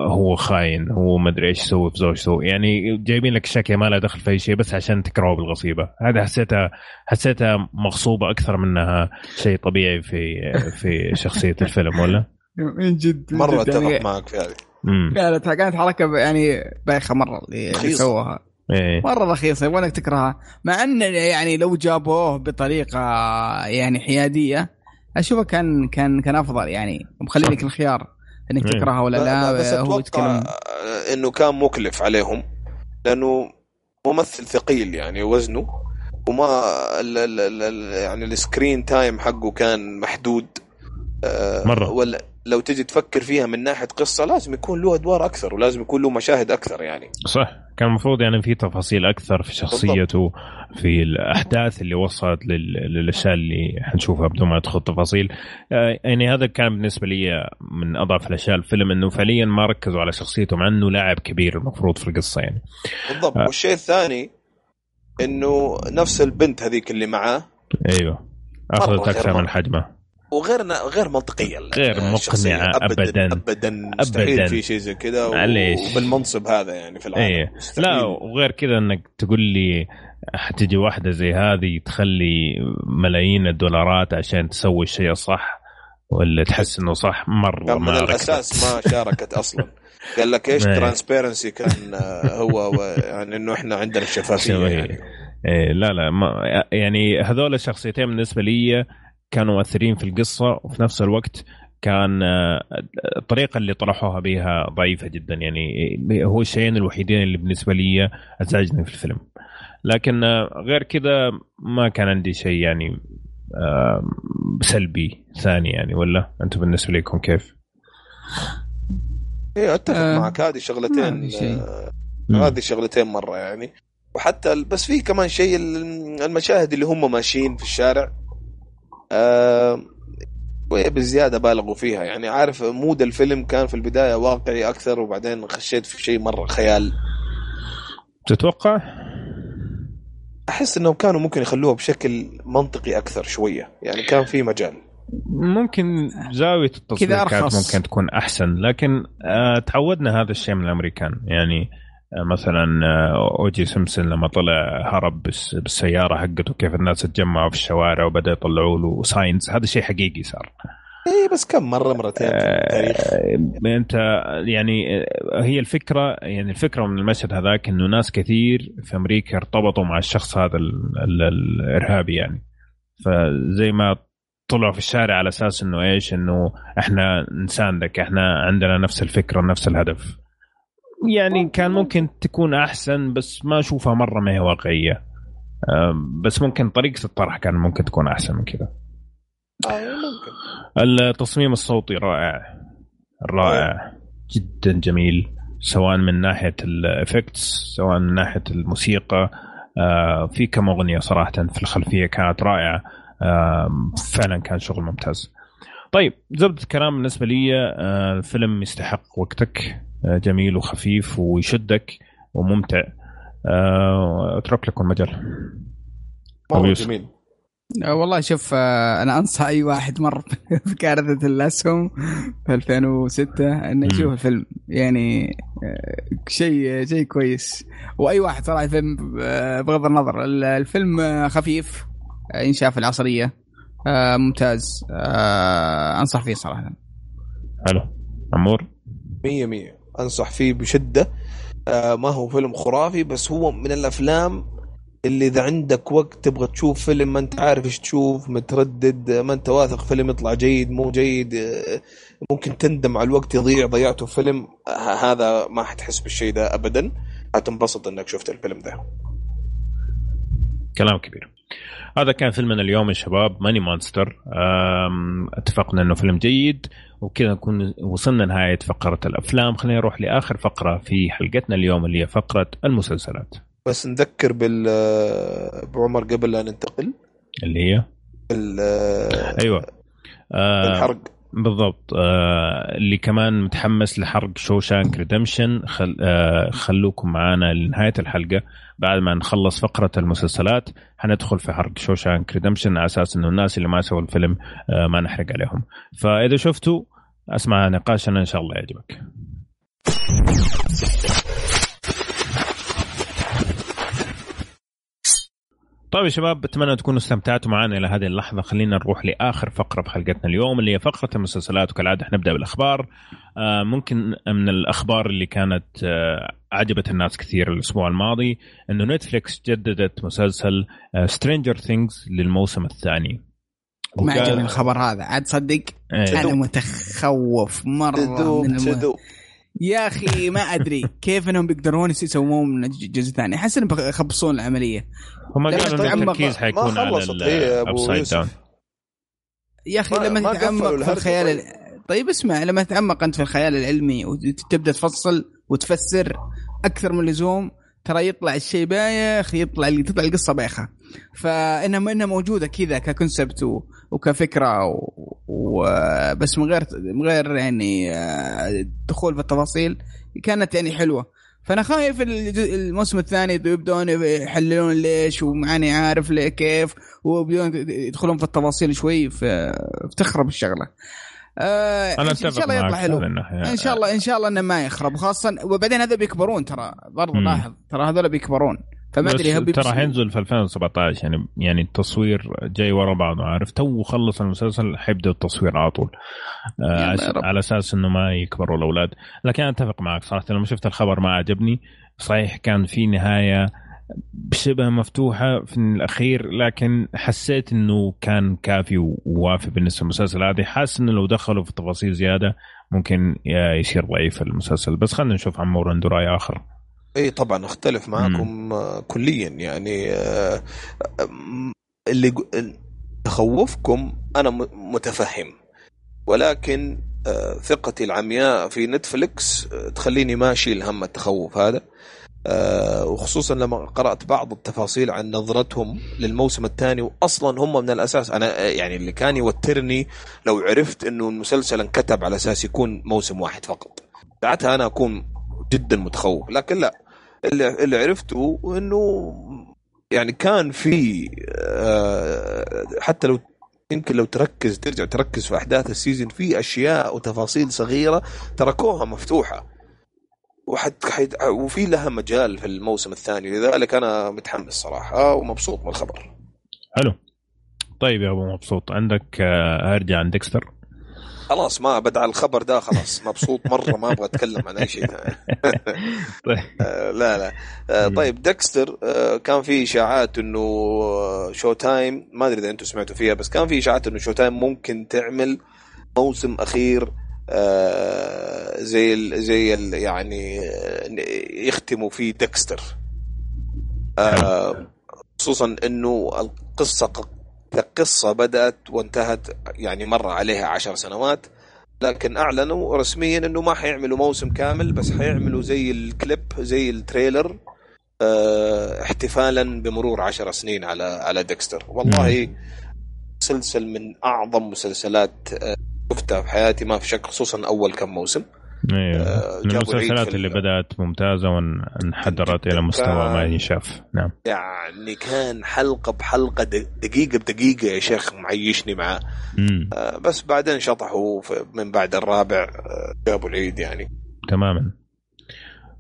هو خاين هو ما أدري إيش يسوي في زوجته يعني جايبين لك شكل ما له دخل في أي شيء بس عشان تكرهه بالغصيبة. هذا حسيتها حسيتها مغصوبة أكثر منها شيء طبيعي في في شخصية الفيلم ولا؟ من جد من مرة جد يعني أتفق معك في هذه. كانت كانت حركة يعني بايخة مرة اللي. سووها. إيه. مرة رخيصة يبغونك تكرهها. مع إن يعني لو جابوه بطريقة يعني حيادية أشوفه كان كان كان أفضل يعني مخلي لك الخيار إنك إيه. تكرهها ولا لا بس هو أتوقع يتكلم إنه كان مكلف عليهم لأنه ممثل ثقيل يعني وزنه وما ال ال ال ال يعني ال screen time حقه كان محدود آه، مرة. ولا لو تجي تفكر فيها من ناحية قصة لازم يكون له أدوار أكثر ولازم يكون له مشاهد أكثر يعني. صح. كان المفروض يعني في تفاصيل أكثر في شخصيته في الأحداث اللي وصلت لل- للأشياء اللي حنشوفها بدون ما ادخل تفاصيل آه، يعني هذا كان بالنسبة لي من أضعف الأشياء. الفيلم إنه فعليا ما ركزوا على شخصيته مع إنه لاعب كبير المفروض في القصة يعني. بالضبط. آه. والشيء الثاني إنه نفس البنت هذيك اللي معاه. أيوه. أخذت أكثر من. حجمه وغير غير منطقية غير. مقنعة أبداً. ابدا مستحيل أبداً. في شيء زي كذا معليش. وبالمنصب هذا يعني في العالم إيه. لا وغير كذا إنك تقول لي حتجي واحدة زي هذه تخلي ملايين الدولارات عشان تسوي الشيء الصح ولا تحس إنه صح مرة من ما الأساس ما شاركت أصلا قال لك إيش. ترانسبيرنسي كان آه، هو يعني إنه إحنا عندنا الشفافية. يعني إيه لا لا ما يعني هذول الشخصيتين بالنسبة لي كانوا مؤثرين في القصة وفي نفس الوقت كان آه، الطريقة اللي طرحوها بها ضعيفة جدا يعني هو الشيئين الوحيدين اللي بالنسبة لي أزعجني في الفيلم لكن آه، غير كذا ما كان عندي شيء يعني آه، سلبي ثاني يعني ولا أنتم بالنسبة لكم كيف؟ إيه أتفق آه، معك هذه شغلتين. آه،. هذه شغلتين مرة يعني وحتى بس في كمان شيء ال- المشاهد اللي هم ماشيين في الشارع آه شوية بزياده بالغوا فيها. يعني عارف mood الفيلم كان في البداية واقعي أكثر وبعدين خشيت في شيء مرة خيال. تتوقع؟ أحس إنهم كانوا ممكن يخلوها بشكل منطقي أكثر شوية. يعني كان في مجال. ممكن زاوية التصوير كذا كانت. ممكن تكون أحسن لكن آه تعودنا هذا الشيء من الأمريكان. يعني آه مثلا آه أو جي سيمبسون لما طلع هرب بالسيارة حقته كيف الناس تجمعوا في الشوارع وبدا يطلعوا له signs هذا شيء حقيقي صار. اي بس كم مرة مرتين في التاريخ. آه، أنت يعني آه، هي الفكرة يعني الفكرة من المشهد هذاك إنه ناس كثير في أمريكا ارتبطوا مع الشخص هذا ال ال الإرهابي يعني. فزي ما طلعوا في الشارع على أساس إنه إيش؟ إنه إحنا نساندك إحنا عندنا نفس الفكرة نفس الهدف. يعني كان ممكن تكون أحسن بس ما أشوفها مرة ما هي واقعية. بس ممكن طريقة الطرح كان ممكن تكون أحسن من كذا. آه التصميم الصوتي رائع. رائع. جدا جميل. سواء من ناحية الإفكتس سواء من ناحية الموسيقى. آه، في كم أغنية صراحة في الخلفية كانت رائعة. آم، فعلا كان شغل ممتاز. طيب زبدة الكلام بالنسبة لي آه، الفيلم يستحق وقتك. آه، آه، جميل وخفيف ويشدك وممتع. آه، أترك لكم مجال. جميل. آه، والله شوف أنا أنصح أي واحد مر [laughs] بكارثة الأسهم في 2006 إنه يشوف الفيلم. يعني شيء شيء كويس. وأي واحد صراحة الفيلم بغض النظر الفيلم خفيف انشاف العصرية ممتاز. أنصح فيه صراحة. حلو. عمور؟ 100 100 أنصح فيه بشدة. آه، ما هو فيلم خرافي بس هو من الأفلام اللي إذا عندك وقت تبغى تشوف فيلم ما أنت عارف إيش تشوف متردد ما أنت واثق فيلم يطلع جيد مو جيد آه، ممكن تندم على الوقت يضيع ضيعته فيلم. آه، هذا ما حتحس بالشيء ده ابدا. حتنبسط إنك شفت الفيلم ده. كلام كبير. هذا كان فيلمنا اليوم يا شباب ماني مانستر اتفقنا إنه فيلم جيد. وبكذا نكون وصلنا نهايه فقرة الأفلام. خلينا نروح لآخر فقرة في حلقتنا اليوم اللي هي فقرة المسلسلات. بس نذكر بال بعمر قبل لا ننتقل. اللي هي؟ آه، أيوه. آه الحرق. بالضبط. آه اللي كمان متحمس لحرق شوشانك ريدمشن. خل آه خلوكم معنا لنهاية الحلقة. بعد ما نخلص فقرة المسلسلات حندخل في حرق شوشانك ريدمشن على أساس إنه الناس اللي ما سووا الفيلم آه ما نحرق عليهم. فإذا شفتوا أسمع نقاشنا إن شاء الله يعجبك. طيب يا شباب أتمنى تكونوا استمتعتوا معنا إلى هذه اللحظة. خلينا نروح لآخر فقرة بحلقتنا اليوم اللي هي فقرة المسلسلات. وكالعادة حنبدا بالأخبار. آه ممكن من الأخبار اللي كانت آه عجبت الناس كثير الأسبوع الماضي إنه نتفليكس جددت مسلسل Stranger Things للموسم الثاني. ما عجبني الخبر هذا. عاد صدق إيه. أنا متخوف مرة تخرب من الم... تخرب يا أخي ما أدري [laughs] كيف إنهم بيقدرون يسوون من جزء ثاني. أحس إنهم بيخبصون العملية. هم لما قالوا التركيز حيكون على ال upside يوسف. down يا أخي ما- لما ما تتعمق في الخيال طيب. ال- طيب اسمع لما تتعمق أنت في الخيال العلمي وتبدأ تفصل وتفسر أكثر من اللزوم ترى يطلع الشيء بايخ يطلع تطلع القصة بايخة. فإنها إنها موجودة كذا ككونسبت وكفكرة و... و... بس من غير من غير يعني آه، دخول في التفاصيل كانت يعني حلوة. فأنا خايف الموسم الثاني يبدون يحللون ليش وماني عارف ليه كيف وبدون يدخلون في التفاصيل شوي فتخرب الشغلة. آه أنا إن شاء الله يطلع حلو. إن شاء الله إن شاء الله إنه ما يخرب خاصة وبعدين هذول بيكبرون ترى برضو مم. لاحظ ترى هذول بيكبرون فما أدري ترى حينزل في 2017 يعني يعني التصوير جاي ورا بعضه عارف تو خلص المسلسل حيبدأ التصوير على طول آه. على أساس إنه ما يكبروا الأولاد لكن أنا أتفق معك صراحة لما شفت الخبر ما عجبني صحيح كان في نهاية شبه مفتوحة في الأخير لكن حسيت إنه كان كافي ووافي بالنسبة للمسلسل هذه حاسس إنه لو دخلوا في تفاصيل زيادة ممكن يصير ضعيف المسلسل. بس خلينا نشوف عمور عنده رأي آخر. إي طبعا أختلف معاكم آه، كليا. يعني آه، اللي تخوفكم أنا متفهم. ولكن آه، ثقتي العمياء في نتفليكس آه، تخليني ما أشيل هم التخوف هذا. وخصوصا لما قرأت بعض التفاصيل عن نظرتهم للموسم الثاني واصلا هم من الأساس. أنا آه، يعني اللي كان يوترني لو عرفت إنه المسلسل انكتب على أساس يكون موسم واحد فقط. ساعتها أنا أكون جدا متخوف لكن لا. اللي, اللي عرفته إنه يعني كان في آه، حتى لو يمكن لو تركز ترجع تركز في أحداث السيزون في أشياء وتفاصيل صغيرة تركوها مفتوحة. وحت حيت وفي لها مجال في الموسم الثاني لذلك أنا متحمس صراحة ومبسوط من الخبر. حلو. طيب يا أبو مبسوط. عندك آه، أرجع عن ديكستر؟ خلاص ما بدع الخبر ده خلاص. مبسوط مرة ما أبغى أتكلم عن أي شيء [laughs] طيب. [laughs] آه، لا لا. آه، طيب ديكستر كان في إشاعات إنه شو تايم ما أدري إذا أنتم سمعتوا فيها بس كان في إشاعات إنه شو تايم ممكن تعمل موسم أخير آه، زي ال زي ال يعني آه، يختموا فيه ديكستر. آه، خصوصا إنه القصة كقصة بدأت وانتهت يعني مر عليها عشر سنوات لكن أعلنوا رسميا إنه ما حيعملوا موسم كامل بس حيعملوا زي الكليب زي ال trailer آه، احتفالا بمرور عشر سنين على على ديكستر. والله مسلسل من أعظم مسلسلات شفتها في حياتي ما في شك خصوصا أول كم موسم. أيوه آه، المسلسلات اللي ال- بدأت ممتازة وانحدرت إلى مستوى ما ينشاف نعم. يعني كان حلقة بحلقة دقيقة بدقيقة يا شيخ معيشني معاه. آه، بس بعدين شطحوا من بعد الرابع آه، جابوا العيد يعني. تماما.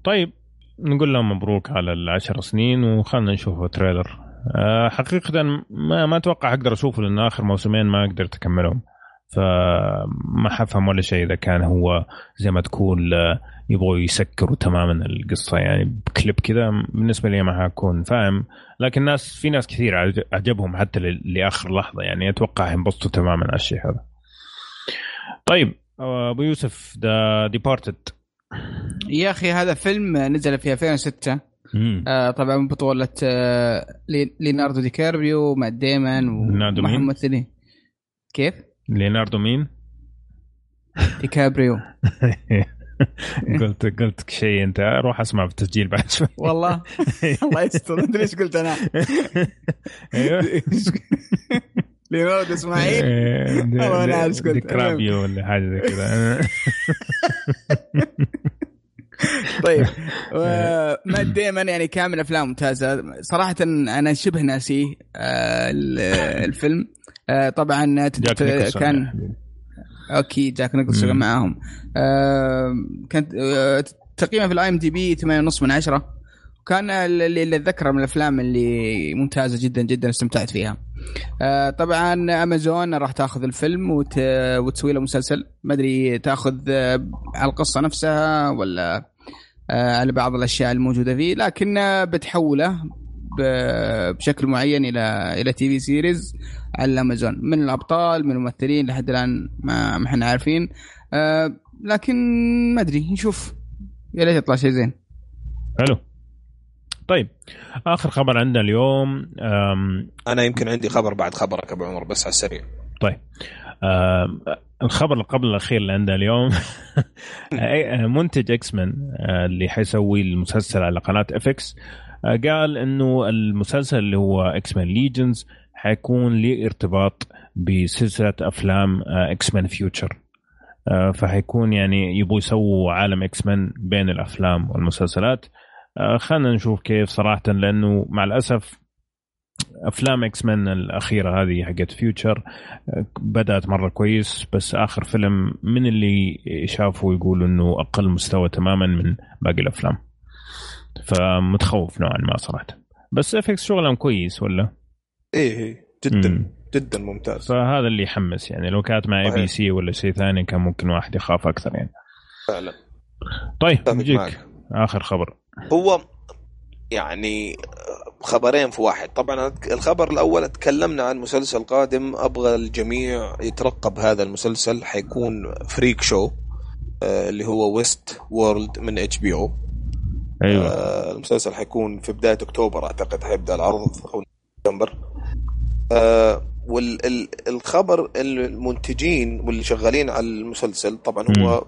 طيب نقول لهم مبروك على العشر سنين وخلنا نشوف تريلر. أه حقيقة ما ما أتوقع أقدر أشوفه لأن آخر موسمين ما قدرت اكملهم فما حفهم ولا شيء إذا كان هو زي ما تقول آه، يبغوا يسكروا تماما القصة. يعني بكليب كذا بالنسبة لي ما حكون فاهم. لكن ناس في ناس كثير عج- عجبهم حتى لآخر لحظة. يعني أتوقع ينبسطوا تماما على الشيء هذا. طيب آه، أبو يوسف The Departed يا أخي هذا فيلم نزل في 2006 امم آه طبعا من بطولة آه لي- ليوناردو دي كاربيو ليوناردو مين؟ وممثلين كيف؟ ليوناردو مين؟ دي كابريو [laughs] قلت قلت شيء انت. روح اسمع في التسجيل بعد شوي. والله. [laughs] الله يستر. انت ليش قلت أنا؟ أيوه. ليوناردو إسماعيل. [laughs] والله أنا عارف قلت. ديكرابيو ولا حاجة زي كذا. طيب. مات ديمون يعني كامل أفلام ممتازة. صراحة أنا شبه ناسيه آه، ال- الفيلم. آه، طبعا نيكلسون كان يعني. okay جاك نيكلسون. معاهم آه، كانت آه، تقييمه في ال IMDb 8.5 من 10 وكان اللي اللي أتذكره من الأفلام اللي ممتازة جدا جدا استمتعت فيها. آه، طبعا أمازون راح تأخذ الفيلم وت... وتسوي له مسلسل ما أدري تأخذ آه، على القصة نفسها ولا آه، على بعض الأشياء الموجودة فيه لكن آه، بتحوله بشكل معين إلى إلى TV series على امازون من الأبطال من الممثلين لحد الآن ما ما إحنا عارفين. آه، لكن ما أدري نشوف. يا ليت يطلع شيء زين. حلو. طيب آخر خبر عندنا اليوم أم، أنا يمكن عندي خبر بعد خبرك أبو عمر بس على السريع. طيب. أم، الخبر اللي قبل الأخير اللي عندنا اليوم [laughs] أي- منتج X-Men اللي حيسوي المسلسل على قناة FX قال إنه المسلسل اللي هو X-Men Legion حيكون له ارتباط بسلسلة أفلام X-Men Future فحيكون يعني يبغوا يسووا عالم X-Men بين الأفلام والمسلسلات. آه، خلينا نشوف كيف صراحة لأنه مع الأسف أفلام X-Men الأخيرة هذه حقت Future بدأت مرة كويس بس آخر فيلم من اللي شافوا يقولوا إنه أقل مستوى تماما من باقي الأفلام. فمتخوف نوعا ما صراحة. بس effects شغلهم كويس ولا؟ إيه إيه، جدا. مم. جدا ممتاز. فهذا اللي يحمس يعني لو كانت مع ABC ولا شيء ثاني كان ممكن واحد يخاف أكثر يعني. فعلا. طيب نجيك. آخر خبر. هو يعني خبرين في واحد. طبعا الخبر الأول تكلمنا عن مسلسل قادم. أبغى الجميع يترقب هذا المسلسل. حيكون فريك شو آه، اللي هو Westworld من HBO أيوه. المسلسل حيكون في بداية أكتوبر أعتقد حيبدأ العرض أو نوفمبر. آه، والخبر المنتجين واللي شغالين على المسلسل طبعا هو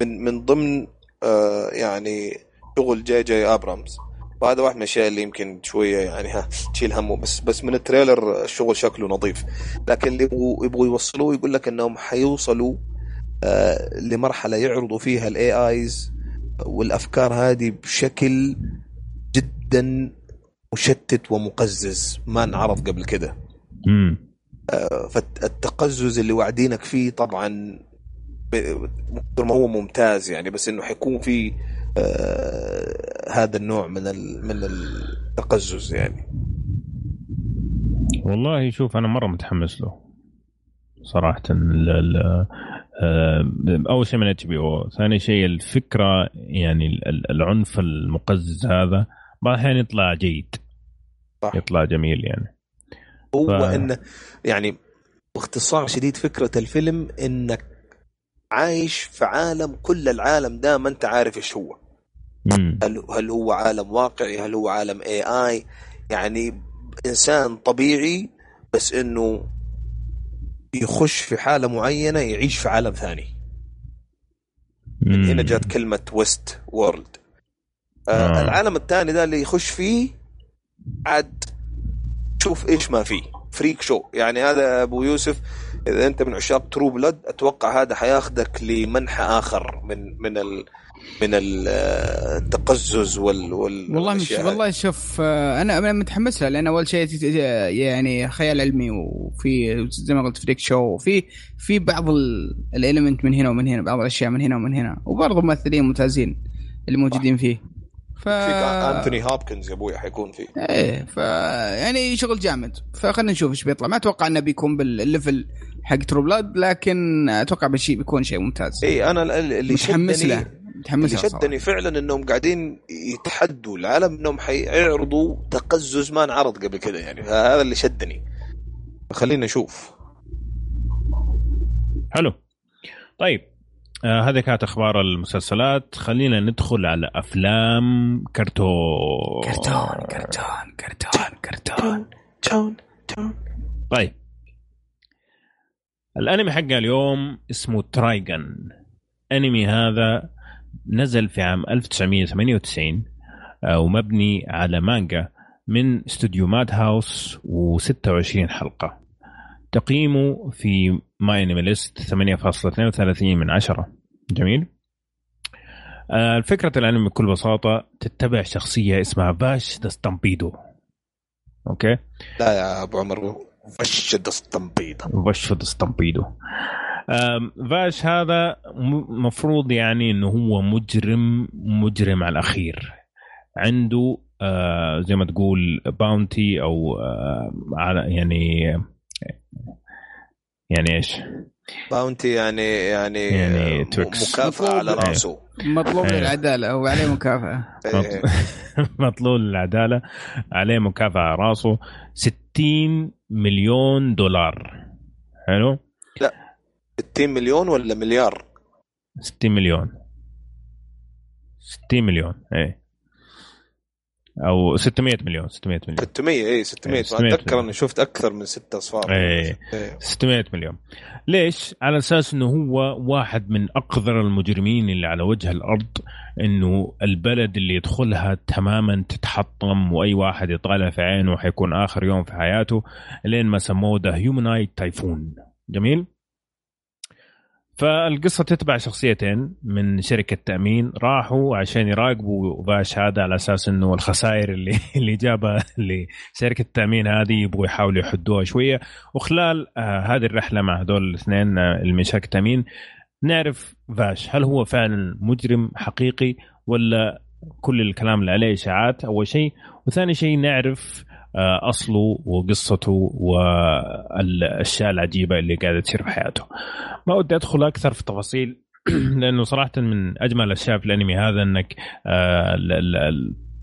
من من ضمن آه، يعني شغل جي جي أبرامز. وهذا واحد من الأشياء اللي يمكن شوية يعني ها تشيل همه بس بس من ال trailer الشغل شكله نظيف. لكن اللي يبغوا يوصلوه يقول لك إنهم حيوصلوا آه، لمرحلة يعرضوا فيها ال AIs والأفكار هذه بشكل جدا مشتت ومقزز. ما انعرض قبل كده. امم فالتقزز اللي واعدينك فيه طبعا ما هو ممتاز يعني بس إنه حيكون في آه هذا النوع من من التقزز يعني. والله شوف أنا مرة متحمس له صراحة. ال ال آه، أول شيء من HBO. ثاني شيء الفكرة يعني ال- ال- العنف المقزز هذا بعض الأحيان يطلع جيد. صح. يطلع جميل يعني. هو ف- انه يعني باختصار شديد فكرة الفيلم إنك عايش في عالم كل العالم ده ما أنت عارف إيش هو. مم. هل هل هو عالم واقعي؟ هل هو عالم AI يعني إنسان طبيعي بس إنه يخش في حالة معينة يعيش في عالم ثاني من. هنا جات كلمة Westworld آه. آه العالم الثاني ده اللي يخش فيه عاد شوف إيش ما فيه freak show يعني هذا أبو يوسف إذا أنت من عشاق True Blood أتوقع هذا حياخدك لمنحى آخر من من ال من ال- التقزز وال, وال والله مش والله شوف آه، أنا أنا متحمس لها لأن أول شيء يعني خيال علمي وفي زي ما قلت freak show وفي في بعض ال element من هنا ومن هنا بعض الأشياء من هنا ومن هنا وبرضه ممثلين ممتازين اللي موجودين فيه. ف فيه Anthony Hopkins يا أبوي حيكون فيه. إيه ف يعني شغل جامد. فخلينا نشوف إيش بيطلع. ما أتوقع إنه بيكون بال level حق True Blood لكن أتوقع بشيء بيكون شيء ممتاز. اي أنا ال- اللي متحمس شدني له. متحمس اللي. شدني فعلا إنهم قاعدين يتحدوا العالم إنهم حيعرضوا تقزز ما انعرض قبل كده يعني. هذا اللي شدني. خلينا نشوف. حلو. طيب آه هذه كانت أخبار المسلسلات. خلينا ندخل على أفلام كرتون. كرتون كرتون كرتون كرتون. تون تون طيب. الأنمي حقنا اليوم اسمه Trigun أنمي هذا نزل في عام 1998 آه، ومبني على مانجا من استوديو Madhouse و26 حلقة. تقييمه في MyAnimeList 8.32 من عشرة. جميل. آه، فكرة الانمي بكل بساطة تتبع شخصية اسمها Vash the Stampede أوكي؟ لا يا أبو عمر وش التنبيض Vash the Stampede Vash هذا م- مفروض يعني إنه هو مجرم مجرم على الأخير عنده آه زي ما تقول bounty أو آه على يعني يعني إيش؟ bounty يعني يعني, يعني توكس. مكافأة على. رأسه مطلوب إيه. للعدالة وعليه مكافأة إيه. [laughs] مطلوب للعدالة عليه مكافأة على رأسه 60 مليون دولار حلو 60 مليون ولا مليار؟ 60 مليون. 60 مليون إيه. أو 600 مليون 600 مليون. 600 اي 600 إيه، 600 أتذكر إني شفت أكثر من ست أصفار. إيه. إيه. 600 مليون. ليش؟ على أساس إنه هو واحد من أقذر المجرمين اللي على وجه الأرض إنه البلد اللي يدخلها تماما تتحطم وأي واحد يطالع في عينه حيكون آخر يوم في حياته لين ما سموه the Humanoid Typhoon جميل؟ فالقصة تتبع شخصيتين من شركة تأمين راحوا عشان يراقبوا Vash هذا على أساس أنه الخسائر اللي [laughs] اللي جابها لشركة التأمين هذه يبغوا يحاولوا يحدوها شوية. وخلال آه هذه الرحلة مع هذول الاثنين آه من شركة تأمين نعرف فاش هل هو فعلا مجرم حقيقي ولا كل الكلام اللي عليه إشاعات أول شيء؟ وثاني شيء نعرف أصله وقصته والأشياء العجيبة اللي قاعدة تصير في حياته. ما ودي أدخل أكثر في تفاصيل [clears throat] لأنه صراحة من أجمل الأشياء في الأنمي هذا إنك آه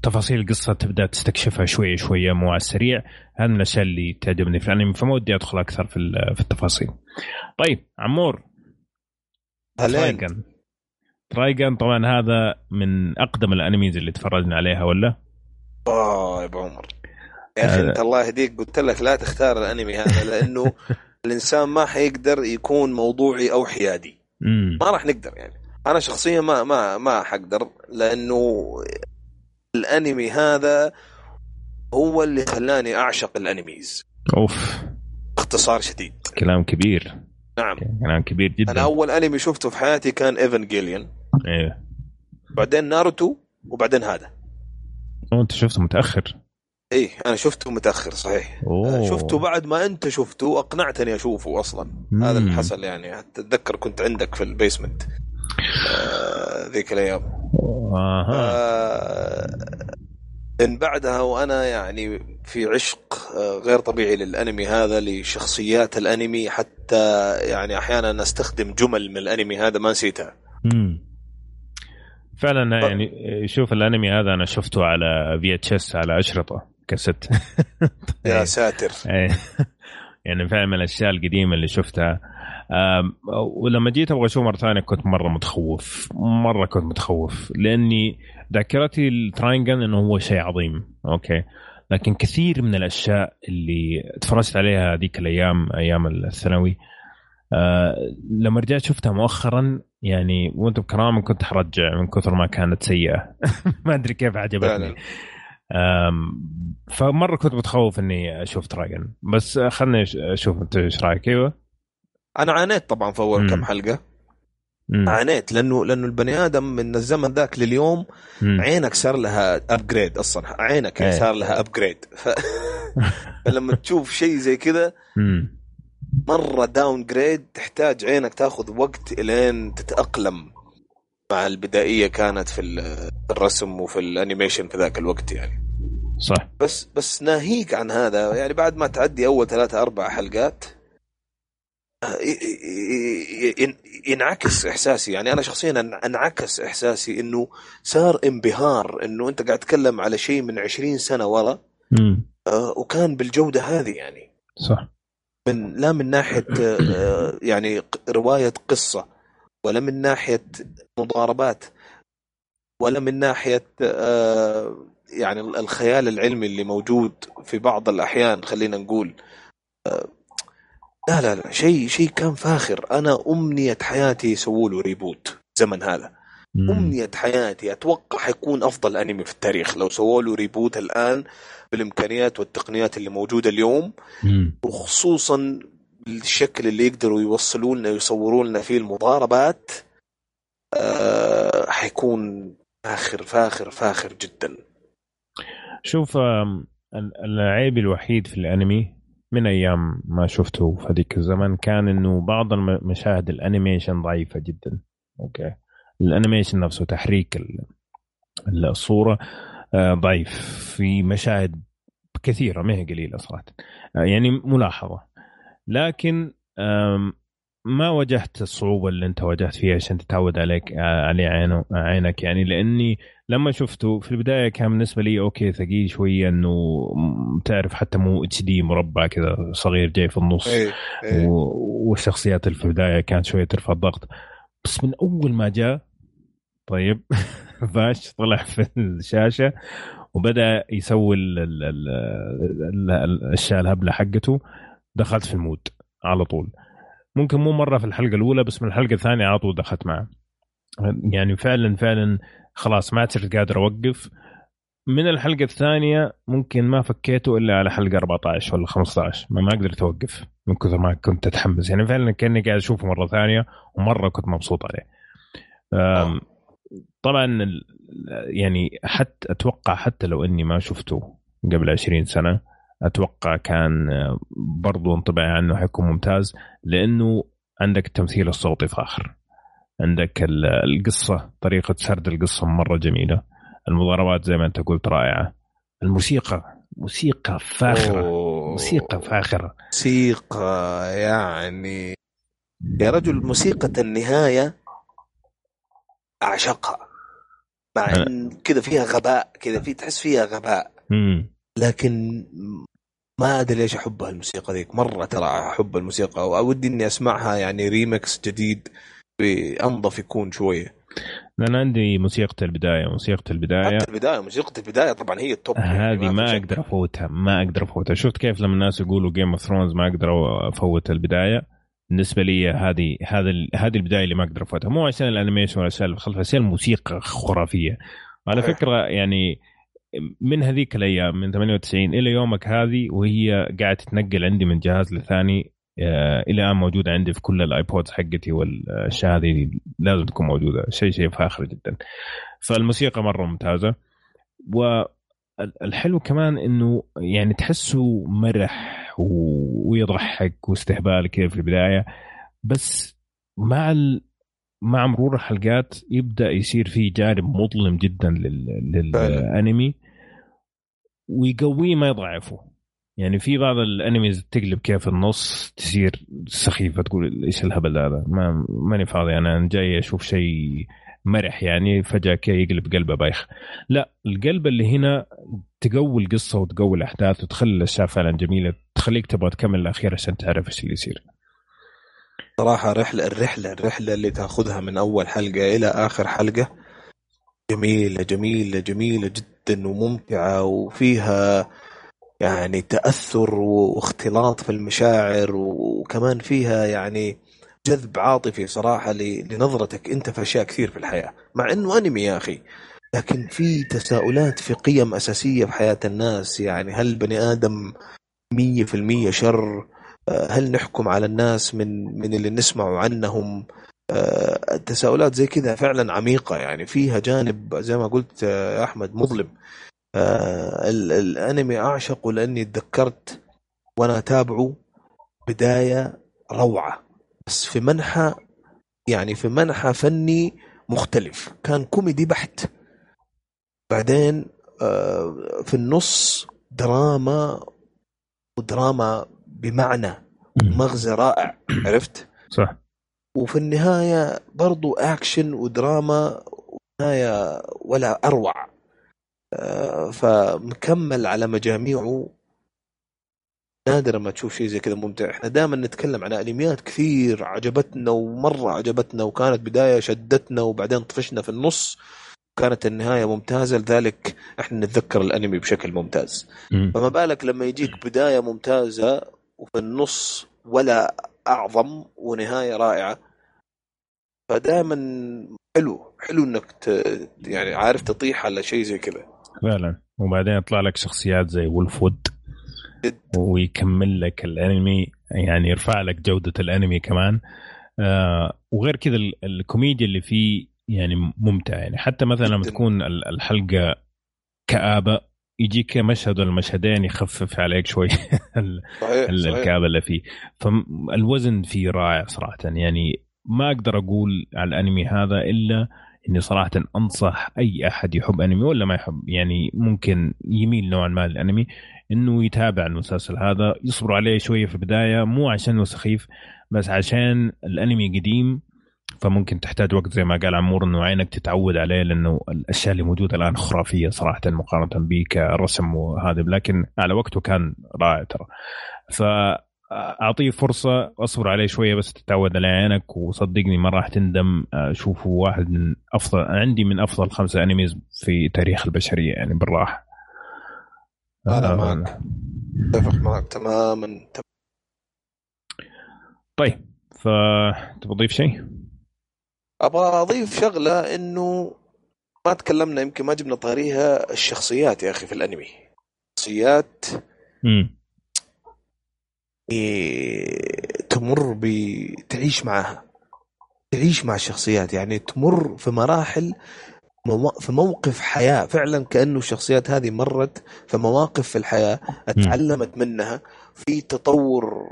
تفاصيل القصة تبدأ تستكشفها شوية شوية مو على السريع. هذا من الأشياء اللي تعجبني في الأنمي فما ودي أدخل أكثر في في التفاصيل. طيب عمور. ترايجن ترايجن طبعا هذا من أقدم الأنميز اللي تفرجنا عليها ولا؟ آه يا أبو عمر. يا أخي أنت الله يهديك. قلت لك لا تختار الأنمي هذا لأنه [laughs] الإنسان ما حيقدر يكون موضوعي أو حيادي. ما راح نقدر يعني. أنا شخصيا ما ما ما حقدر لأنه الأنمي هذا هو اللي خلاني أعشق ال animes. أوف. باختصار شديد. كلام كبير. نعم. كلام كبير جدا. أنا أول أنمي شفته في حياتي كان Evangelion إيه. بعدين ناروتو وبعدين هذا. أنت شفته متأخر. إيه أنا شفته متأخر صحيح. أوه. شفته بعد ما أنت شفته اقنعتني أشوفه أصلا. مم. هذا اللي حصل يعني. أتذكر كنت عندك في ال basement. آه ذيك الأيام. أها. آه من بعدها وأنا يعني في عشق آه، غير طبيعي للأنمي هذا لشخصيات الأنمي حتى يعني أحيانا أستخدم جمل من الأنمي هذا ما نسيتها. مم. فعلا يعني شوف الأنمي هذا أنا شفته على VHS على أشرطة. كست يا ساتر. إيه. يعني فعلا من الأشياء القديمة اللي شفتها. ولما جيت أبغى أشوف مرة ثانية كنت مرة متخوف. مرة كنت متخوف. لأني ذاكرتي ل Trigun إنه هو شيء عظيم. أوكي. لكن كثير من الأشياء اللي تفرجت عليها هذيك الأيام أيام الثانوي آه لما رجعت شفتها مؤخرا يعني وأنت بكرامة كنت حرجع من كثر ما كانت سيئة. [laughs] ما أدري كيف عجبتني. فمرة كنت متخوف إني أشوف Trigun بس خلني أشوف أنت إيش رأيك أيوه أنا عانيت طبعا في أول. كم حلقة مم. عانيت لأنه لأنه البني آدم من الزمن ذاك لليوم مم. عينك صار لها upgrade أصلا عينك إيه. صار لها upgrade ف... [laughs] فلما تشوف شيء زي كذا. مرة downgrade تحتاج عينك تاخذ وقت إلين تتأقلم مع البدائية كانت في ال- الرسم وفي ال animation في ذاك الوقت يعني. صح. بس بس ناهيك عن هذا يعني بعد ما تعدي أول ثلاثة أربع حلقات آه، ينعكس إحساسي. يعني أنا شخصيا أن- أنعكس إحساسي إنه صار انبهار إنه أنت قاعد تتكلم على شيء من 20 سنة ورا. آه، وكان بالجودة هذه يعني. صح. من لا من ناحية آه، يعني رواية قصة. ولا من ناحية مضاربات ولا من ناحية آه، يعني الخيال العلمي اللي موجود في بعض الأحيان خلينا نقول آه، لا لا لا شيء شيء كان فاخر أنا أمنية حياتي يسووا له reboot زمن هذا. أمنية حياتي أتوقع حيكون أفضل أنمي في التاريخ لو سووا له reboot الآن بالإمكانيات والتقنيات اللي موجودة اليوم. وخصوصا بالشكل اللي يقدروا يوصلوا لنا ويصوروا لنا فيه المضاربات آه حيكون فاخر فاخر فاخر جدا. شوف العيب الوحيد في الأنمي من أيام ما شفته في هذيك الزمن كان إنه بعض الم- مشاهد ال animation ضعيفة جدا. okay؟ ال animation نفسه تحريك ال- الصورة آه، ضعيف. في مشاهد كثيرة ما هي قليلة صراحة. آه، يعني ملاحظة. لكن ما واجهت الصعوبة اللي انت واجهت فيها عشان تتعود عليك عليه عينه عينك يعني لأني لما شفته في البداية كان بالنسبة لي okay ثقيل شوية إنه تعرف حتى مو HD مربع كذا صغير جاي في النص. إيه و- والشخصيات اللي في البداية كانت شوية ترفع الضغط. بس من أول ما جاء طيب [laughs] فاش طلع في الشاشة وبدأ يسوي ال- ال- ال- ال- ال- الأشياء الهبلة حقته. دخلت في المود على طول. ممكن مو مرة في الحلقة الأولى بس من الحلقة الثانية على طول دخلت معه. يعني فعلا فعلا خلاص ما صرت قادر أوقف. من الحلقة الثانية ممكن ما فكيته إلا على حلقة 14 ولا 15 ما ما قدرت أوقف من كثر ما كنت أتحمس. يعني فعلا كأني قاعد أشوفه مرة ثانية ومرة كنت مبسوط عليه. طبعا يعني حتى أتوقع حتى لو إني ما شفته قبل 20 سنة أتوقع كان آه، برضو انطباعي عنه حيكون ممتاز لأنه عندك التمثيل الصوتي فاخر عندك ال- القصة طريقة سرد القصة مرة جميلة. المضاربات زي ما أنت قلت رائعة. الموسيقى موسيقى فاخرة. أوه. موسيقى فاخرة. موسيقى يعني. يا رجل موسيقى النهاية أعشقها. مع إن كذا فيها غباء كذا في تحس فيها غباء. امم لكن ما أدري ليش احبها الموسيقى ذيك. مرة ترى أحب الموسيقى ودي إني أسمعها يعني ريمكس جديد بأنظف يكون شوية. أنا عندي موسيقى البداية موسيقى البداية. حتى البداية موسيقى البداية طبعا هي ال top يعني هذه في ما. أقدر أفوتها ما أقدر أفوتها. شفت كيف لما الناس يقولوا Game of Thrones ما أقدر أفوت البداية؟ بالنسبة لي هذه هذا هذه البداية اللي ما أقدر أفوتها. مو عشان ال animation ولا خلفها عشان الموسيقى خرافيه على. فكرة يعني من هذيك الأيام من 98 إلى يومك هذه وهي قاعدة تتنقل عندي من جهاز لثاني آه، إلى الآن موجودة عندي في كل الآيبودز حقتي والأشياء هذه لازم تكون موجودة شيء شيء فاخر جدا. فالموسيقى مرة ممتازة. والحلو كمان إنه يعني تحسه مرح ويضحك واستهبال كذا في البداية بس مع ال... مع مرور الحلقات يبدأ يصير في جانب مظلم جدا لل... للأنمي ويقويه ما يضعفه. يعني في بعض الأنميز تقلب كيف في النص تصير سخيفة تقول إيش الهبل هذا؟ ما ماني فاضي أنا جاي أشوف شيء مرح يعني فجأة كي يقلب قلبه بايخ. لا القلب اللي هنا تقوي القصة وتقوي الأحداث وتخلي الأشياء فعلا جميلة تخليك تبغى تكمل الأخير عشان تعرف إيش اللي يصير. صراحة رحلة الرحلة الرحلة اللي تاخذها من أول حلقة إلى آخر حلقة جميلة جميلة جميلة جدا وممتعة وفيها يعني تأثر واختلاط في المشاعر وكمان فيها يعني جذب عاطفي صراحة لنظرتك أنت في أشياء كثير في الحياة مع أنه أنمي يا أخي لكن في تساؤلات في قيم أساسية في حياة الناس يعني هل بني آدم مية في المية شر؟ هل نحكم على الناس من من اللي نسمع عنهم؟ التساؤلات زي كذا فعلا عميقة. يعني فيها جانب زي ما قلت يا أحمد مظلم. الأنمي أعشقه لأني تذكرت وأنا أتابعه بداية روعة. بس في منحى يعني في منحى فني مختلف. كان كوميدي بحت. بعدين آه، في النص دراما ودراما بمعنى مغزى رائع عرفت؟ صح. وفي النهاية برضو أكشن ودراما ونهاية ولا أروع. آه، فمكمل على مجاميعه. نادر ما تشوف شيء زي كذا ممتع. إحنا دائما نتكلم عن أنميات كثير عجبتنا ومرة عجبتنا وكانت بداية شدتنا وبعدين طفشنا في النص. كانت النهاية ممتازة لذلك إحنا نتذكر الأنمي بشكل ممتاز. م. فما بالك لما يجيك بداية ممتازة وفي النص ولا أعظم ونهاية رائعة. فدائما حلو حلو إنك ت... يعني عارف تطيح على شيء زي كذا. فعلا. وبعدين يطلع لك شخصيات زي وولفود ويكمل لك الأنمي يعني يرفع لك جودة الأنمي كمان. آه وغير كذا الكوميديا اللي فيه يعني ممتع يعني حتى مثلا لما تكون الحلقة كآبة يجيك مشهد ولا مشهدين يخفف عليك شوي [laughs] الكآبه اللي فيه. فالوزن فيه رائع صراحة. يعني ما أقدر أقول على الأنمي هذا إلا إني صراحة أنصح أي أحد يحب أنمي ولا ما يحب. يعني ممكن يميل نوعا ما للأنمي إنه يتابع المسلسل هذا يصبر عليه شوية في البداية مو عشانه سخيف بس عشان الأنمي قديم فممكن تحتاج وقت زي ما قال عمور إنه عينك تتعود عليه لأنه الأشياء اللي موجودة الآن خرافية صراحة مقارنة به كرسم وهذا لكن على وقته كان رائع ترى. ف اعطيه فرصة أصبر عليه شوية بس تتعود على عينك وصدقني ما راح تندم. اشوفه واحد من أفضل عندي من أفضل خمسه انميز في تاريخ البشرية يعني بالراحة. أنا معك. أتفق معك تماما. طيب فتبغى تضيف شيء؟ أبغى أضيف شغلة إنه ما تكلمنا يمكن ما جبنا طاريها الشخصيات يا أخي في الأنمي. شخصيات تمر بتعيش معها تعيش مع الشخصيات يعني تمر في مراحل في موقف حياة. فعلا كأنه الشخصيات هذه مرت في مواقف في الحياة اتعلمت منها. في تطور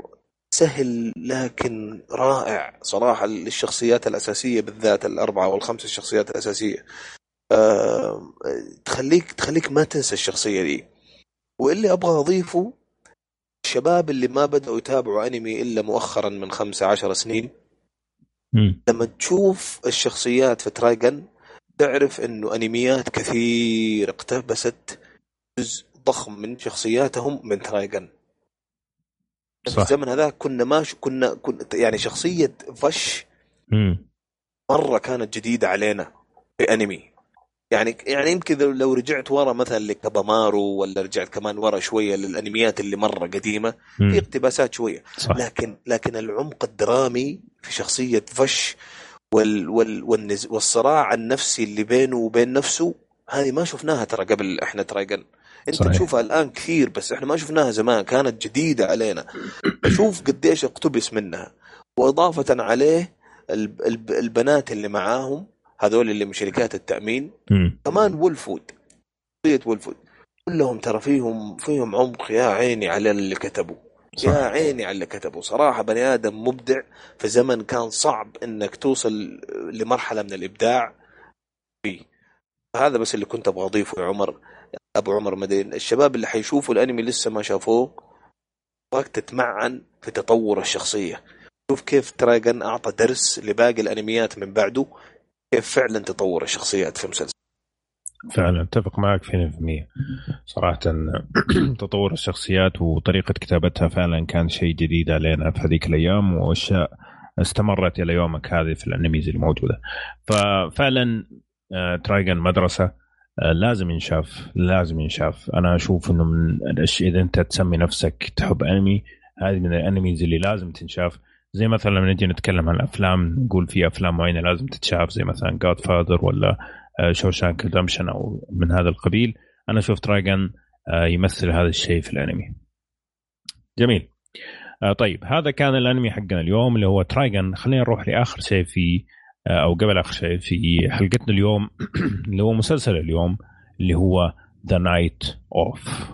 سهل لكن رائع صراحة للشخصيات الأساسية بالذات الأربعة والخمس الشخصيات الأساسية. أه تخليك تخليك ما تنسى الشخصية دي. وإللي أبغى أضيفه الشباب اللي ما بدأوا يتابعوا أنمي إلا مؤخرا من خمسة عشر سنين لما تشوف الشخصيات في ترايجن تعرف إنه أنميات كثير اقتبست جزء ضخم من شخصياتهم من ترايجن صح. في الزمن هذا كنا ما كنا, كنا يعني شخصية فش مرة كانت جديدة علينا في أنمي يعني يعني يمكن لو رجعت ورا مثلا لكابامارو ولا رجعت كمان ورا شوية للأنميات اللي مرة قديمة مم. في اقتباسات شوية صح. لكن لكن العمق الدرامي في شخصية فش وال وال والنز والصراع النفسي اللي بينه وبين نفسه هذه ما شفناها ترى قبل إحنا Trigun انت صحيح. تشوفها الآن كثير بس إحنا ما شفناها زمان كانت جديدة علينا. شوف قديش اقتبس منها. وإضافة عليه البنات اللي معاهم هذول اللي من شركات التأمين. كمان Wolfwood شخصيه Wolfwood كلهم ترى فيهم فيهم عمق يا عيني على اللي كتبوا. صح. يا عيني على اللي كتبوا. صراحة بني آدم مبدع في زمن كان صعب إنك توصل لمرحلة من الإبداع. فيه. هذا بس اللي كنت أبغى أضيفه يا عمر. أبو عمر مدين. الشباب اللي حيشوفوا الأنمي لسه ما شافوه ابغاك تتمعن في تطور الشخصية. شوف كيف تراجن أعطى درس لباقي الأنميات من بعده كيف فعلا تطور الشخصيات في المسلسل. فعلا أتفق معك في 100% صراحة [clears throat] تطور الشخصيات وطريقة كتابتها فعلا كان شيء جديد علينا في هذيك الأيام وأشياء استمرت إلى يومك هذه في ال animes الموجودة. ففعلا آه، Trigun مدرسة لازم ينشاف لازم ينشاف. أنا أشوف إنه من الأشياء إذا أنت تسمي نفسك تحب أنمي هذه من ال animes اللي لازم تنشاف. زي مثلا لما نجي نتكلم عن الافلام نقول في أفلام معينة لازم تتشاف زي مثلا Godfather ولا Shawshank Redemption أو من هذا القبيل. أنا أشوف Trigun آه، يمثل هذا الشيء في الأنمي. جميل. آه، طيب هذا كان الأنمي حقنا اليوم اللي هو Trigun خلينا نروح لآخر شيء في آه، أو قبل آخر شيء في حلقتنا اليوم [clears throat] اللي هو مسلسل اليوم اللي هو The Night Of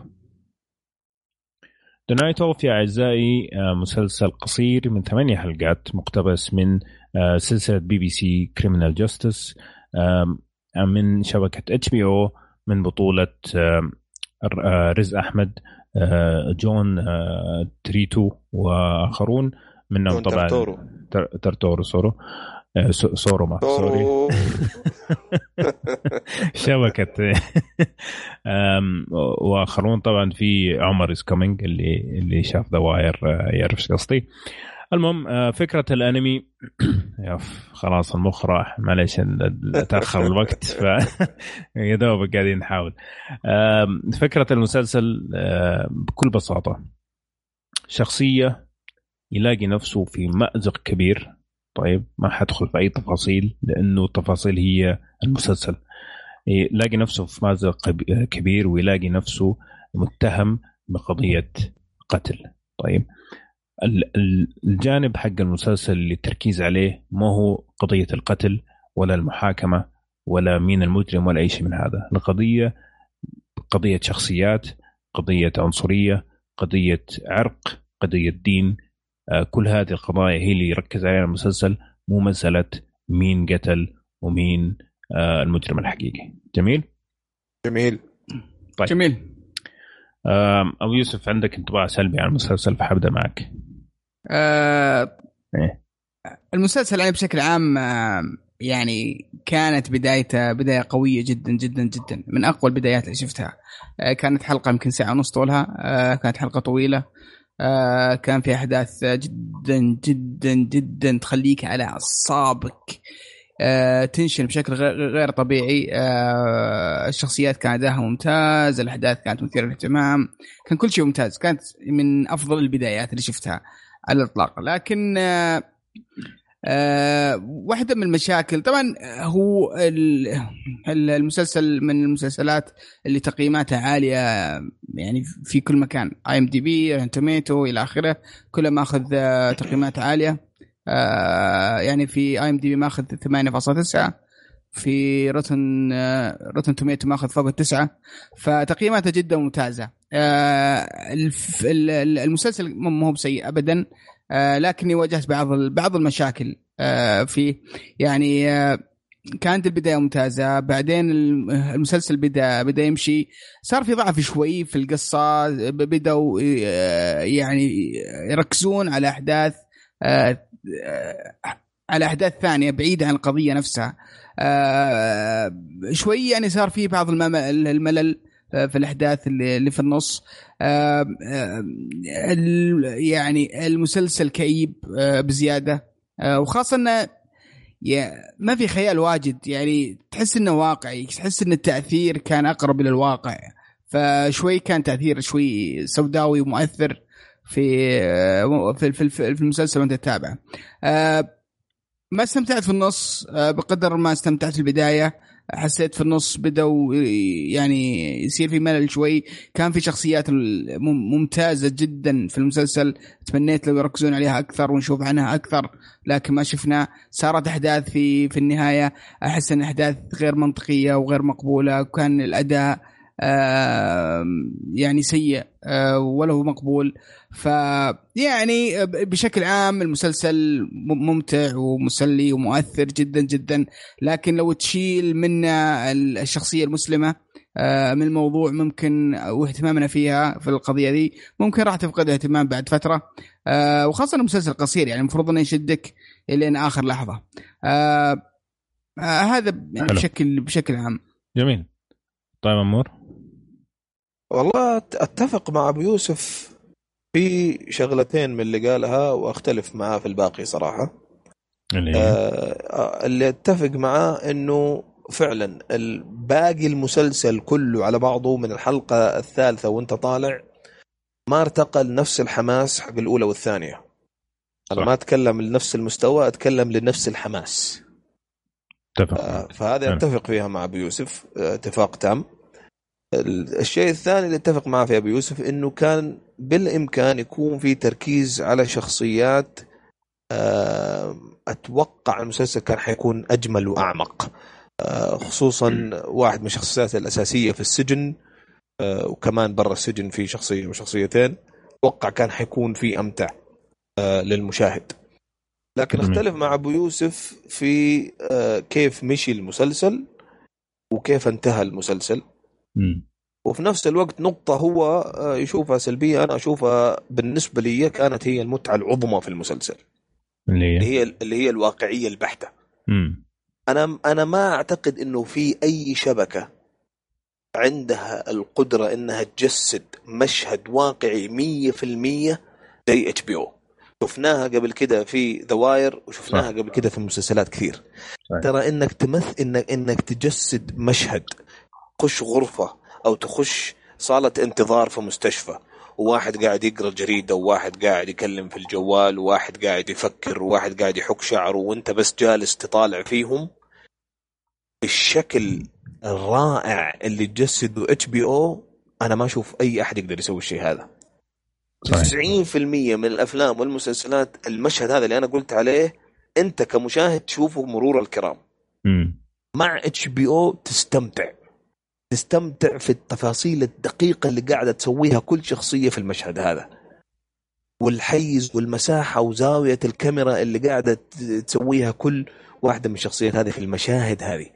The Night Of يا أعزائي مسلسل قصير من ثمانية حلقات مقتبس من سلسلة BBC Criminal Justice من شبكة HBO من بطولة رزق أحمد جون تريتو وآخرون منهم طبعا ترتورو. ترتورو سورو سورو ما سوري شبكة. وآخرون طبعا في عمر از كومينج اللي اللي شاف ذا واير يعرف إيش قصدي. المهم آه، فكرة الأنمي. [coughs] خلاص المخ راح. معليش تأخر الوقت ف [laughs] يا دوب قاعدين نحاول. فكرة المسلسل آه، بكل بساطة. شخصية يلاقي نفسه في مأزق كبير. طيب ما حدخل في أي تفاصيل لأنه التفاصيل هي المسلسل. يلاقي نفسه في مأزق كبير ويلاقي نفسه متهم بقضية قتل. طيب الجانب حق المسلسل اللي التركيز عليه ما هو قضية القتل ولا المحاكمة ولا مين المجرم ولا أي شيء من هذا. القضية قضية شخصيات قضية عنصرية قضية عرق قضية دين كل هذه القضايا هي اللي يركز عليها المسلسل مو مسألة مين قتل ومين آه، المجرم الحقيقي. جميل؟ جميل. طيب. جميل. أبو يوسف عندك انطباع سلبي عن المسلسل فحبدأ معك. آه إيه؟ المسلسل يعني بشكل عام آه يعني كانت بدايته بداية قوية جدا جدا جدا. من أقوى البدايات اللي شفتها. آه كانت حلقة يمكن ساعة ونص طولها. آه كانت حلقة طويلة. آه كان في أحداث جدا جدا جدا تخليك على أعصابك. آه تنشن بشكل غير طبيعي. آه الشخصيات كان اداها ممتاز الأحداث كانت مثيرة للاهتمام. كان كل شيء ممتاز. كانت من أفضل البدايات اللي شفتها على الإطلاق. لكن آه واحدة من المشاكل. طبعا هو المسلسل من المسلسلات اللي تقييماتها عالية يعني في كل مكان. IMDb Tomato إلى آخره. كله ماخذ آه، تقييمات عالية. آه يعني في IMDb ماخذ 8.9 في Rotten روتن توميتو ماخذ فوق التسعة. فتقييماته جدا ممتازة. المسلسل مو هو بسيء ابدا. لكني واجهت بعض بعض المشاكل آه فيه. يعني آه كانت البداية ممتازة. بعدين المسلسل بدأ بدأ يمشي. صار في ضعف شوي في القصة. بدأوا آه، يعني يركزون على أحداث آه، على أحداث ثانية بعيده عن القضية نفسها. آه شوي يعني صار في بعض الملل. آه، في الأحداث اللي في النص. آه آه يعني المسلسل كئيب آه بزيادة. آه وخاصة إنه ما في خيال واجد. يعني تحس إنه واقعي تحس إن التأثير كان أقرب إلى الواقع. فشوي كان تأثير شوي سوداوي ومؤثر في آه، في في, في المسلسل وأنت تتابعه. آه ما استمتعت في النص آه، بقدر ما استمتعت في البداية. حسيت في النص بدأوا يعني يصير في ملل شوي. كان في شخصيات ممتازة جدا في المسلسل. تمنيت لو يركزون عليها أكثر ونشوف عنها أكثر لكن ما شفنا. صارت أحداث في في النهاية. أحس أن أحداث غير منطقية وغير مقبولة. وكان الأداء يعني سيء آه، ولا هو مقبول. ف يعني بشكل عام المسلسل ممتع ومسلي ومؤثر جدا جدا. لكن لو تشيل منه الشخصية المسلمة آه، من الموضوع ممكن واهتمامنا فيها في القضية دي ممكن راح تفقد اهتمام بعد فترة. آه، وخاصة المسلسل قصير يعني المفروض إنه يشدك لين آخر لحظة. هذا يعني بشكل بشكل عام. جميل. طيب امور والله أتفق مع أبو يوسف في شغلتين من اللي قالها وأختلف معاه في الباقي صراحة. اللي, آه اللي أتفق معاه إنه فعلا باقي المسلسل كله على بعضه من الحلقة الثالثة وأنت طالع ما ارتقى لنفس الحماس حق الأولى والثانية. أنا ما أتكلم لنفس المستوى أتكلم لنفس الحماس. أتفق آه فهذا أتفق فيها مع أبو يوسف آه، اتفاق تام. الشيء الثاني اللي اتفق معه في ابو يوسف إنه كان بالإمكان يكون في تركيز على شخصيات آه، أتوقع المسلسل كان حيكون أجمل وأعمق. آه، خصوصا واحد من الشخصيات الأساسية في السجن آه، وكمان برا السجن في شخصية وشخصيتين أتوقع كان حيكون في أمتع للمشاهد. لكن اختلف مع أبو يوسف في كيف مشي المسلسل وكيف انتهى المسلسل. وفي نفس الوقت نقطة هو يشوفها سلبية. أنا أشوفها بالنسبة لي كانت هي المتعة العظمى في المسلسل. اللي هي؟ اللي هي, اللي هي الواقعية البحتة. مم. أنا أنا ما أعتقد إنه في أي شبكة عندها القدرة إنها تجسد مشهد واقعي 100% زي HBO شفناها قبل كده في The Wire وشفناها صح. قبل كده في مسلسلات كثير. صح. ترى إنك تمثل إنك إنك تجسد مشهد تخش غرفة أو تخش صالة انتظار في مستشفى وواحد قاعد يقرأ الجريده وواحد قاعد يكلم في الجوال وواحد قاعد يفكر وواحد قاعد يحك شعره وانت بس جالس تطالع فيهم الشكل الرائع اللي تجسده HBO أنا ما أشوف أي أحد يقدر يسوي الشيء هذا صحيح. 90% من الأفلام والمسلسلات المشهد هذا اللي أنا قلت عليه أنت كمشاهد تشوفه مرور الكرام م. مع اتش بي أو تستمتع تستمتع في التفاصيل الدقيقة اللي قاعدة تسويها كل شخصية في المشهد هذا. والحيز والمساحة وزاوية الكاميرا اللي قاعدة تسويها كل واحدة من الشخصيات هذه في المشاهد هذه.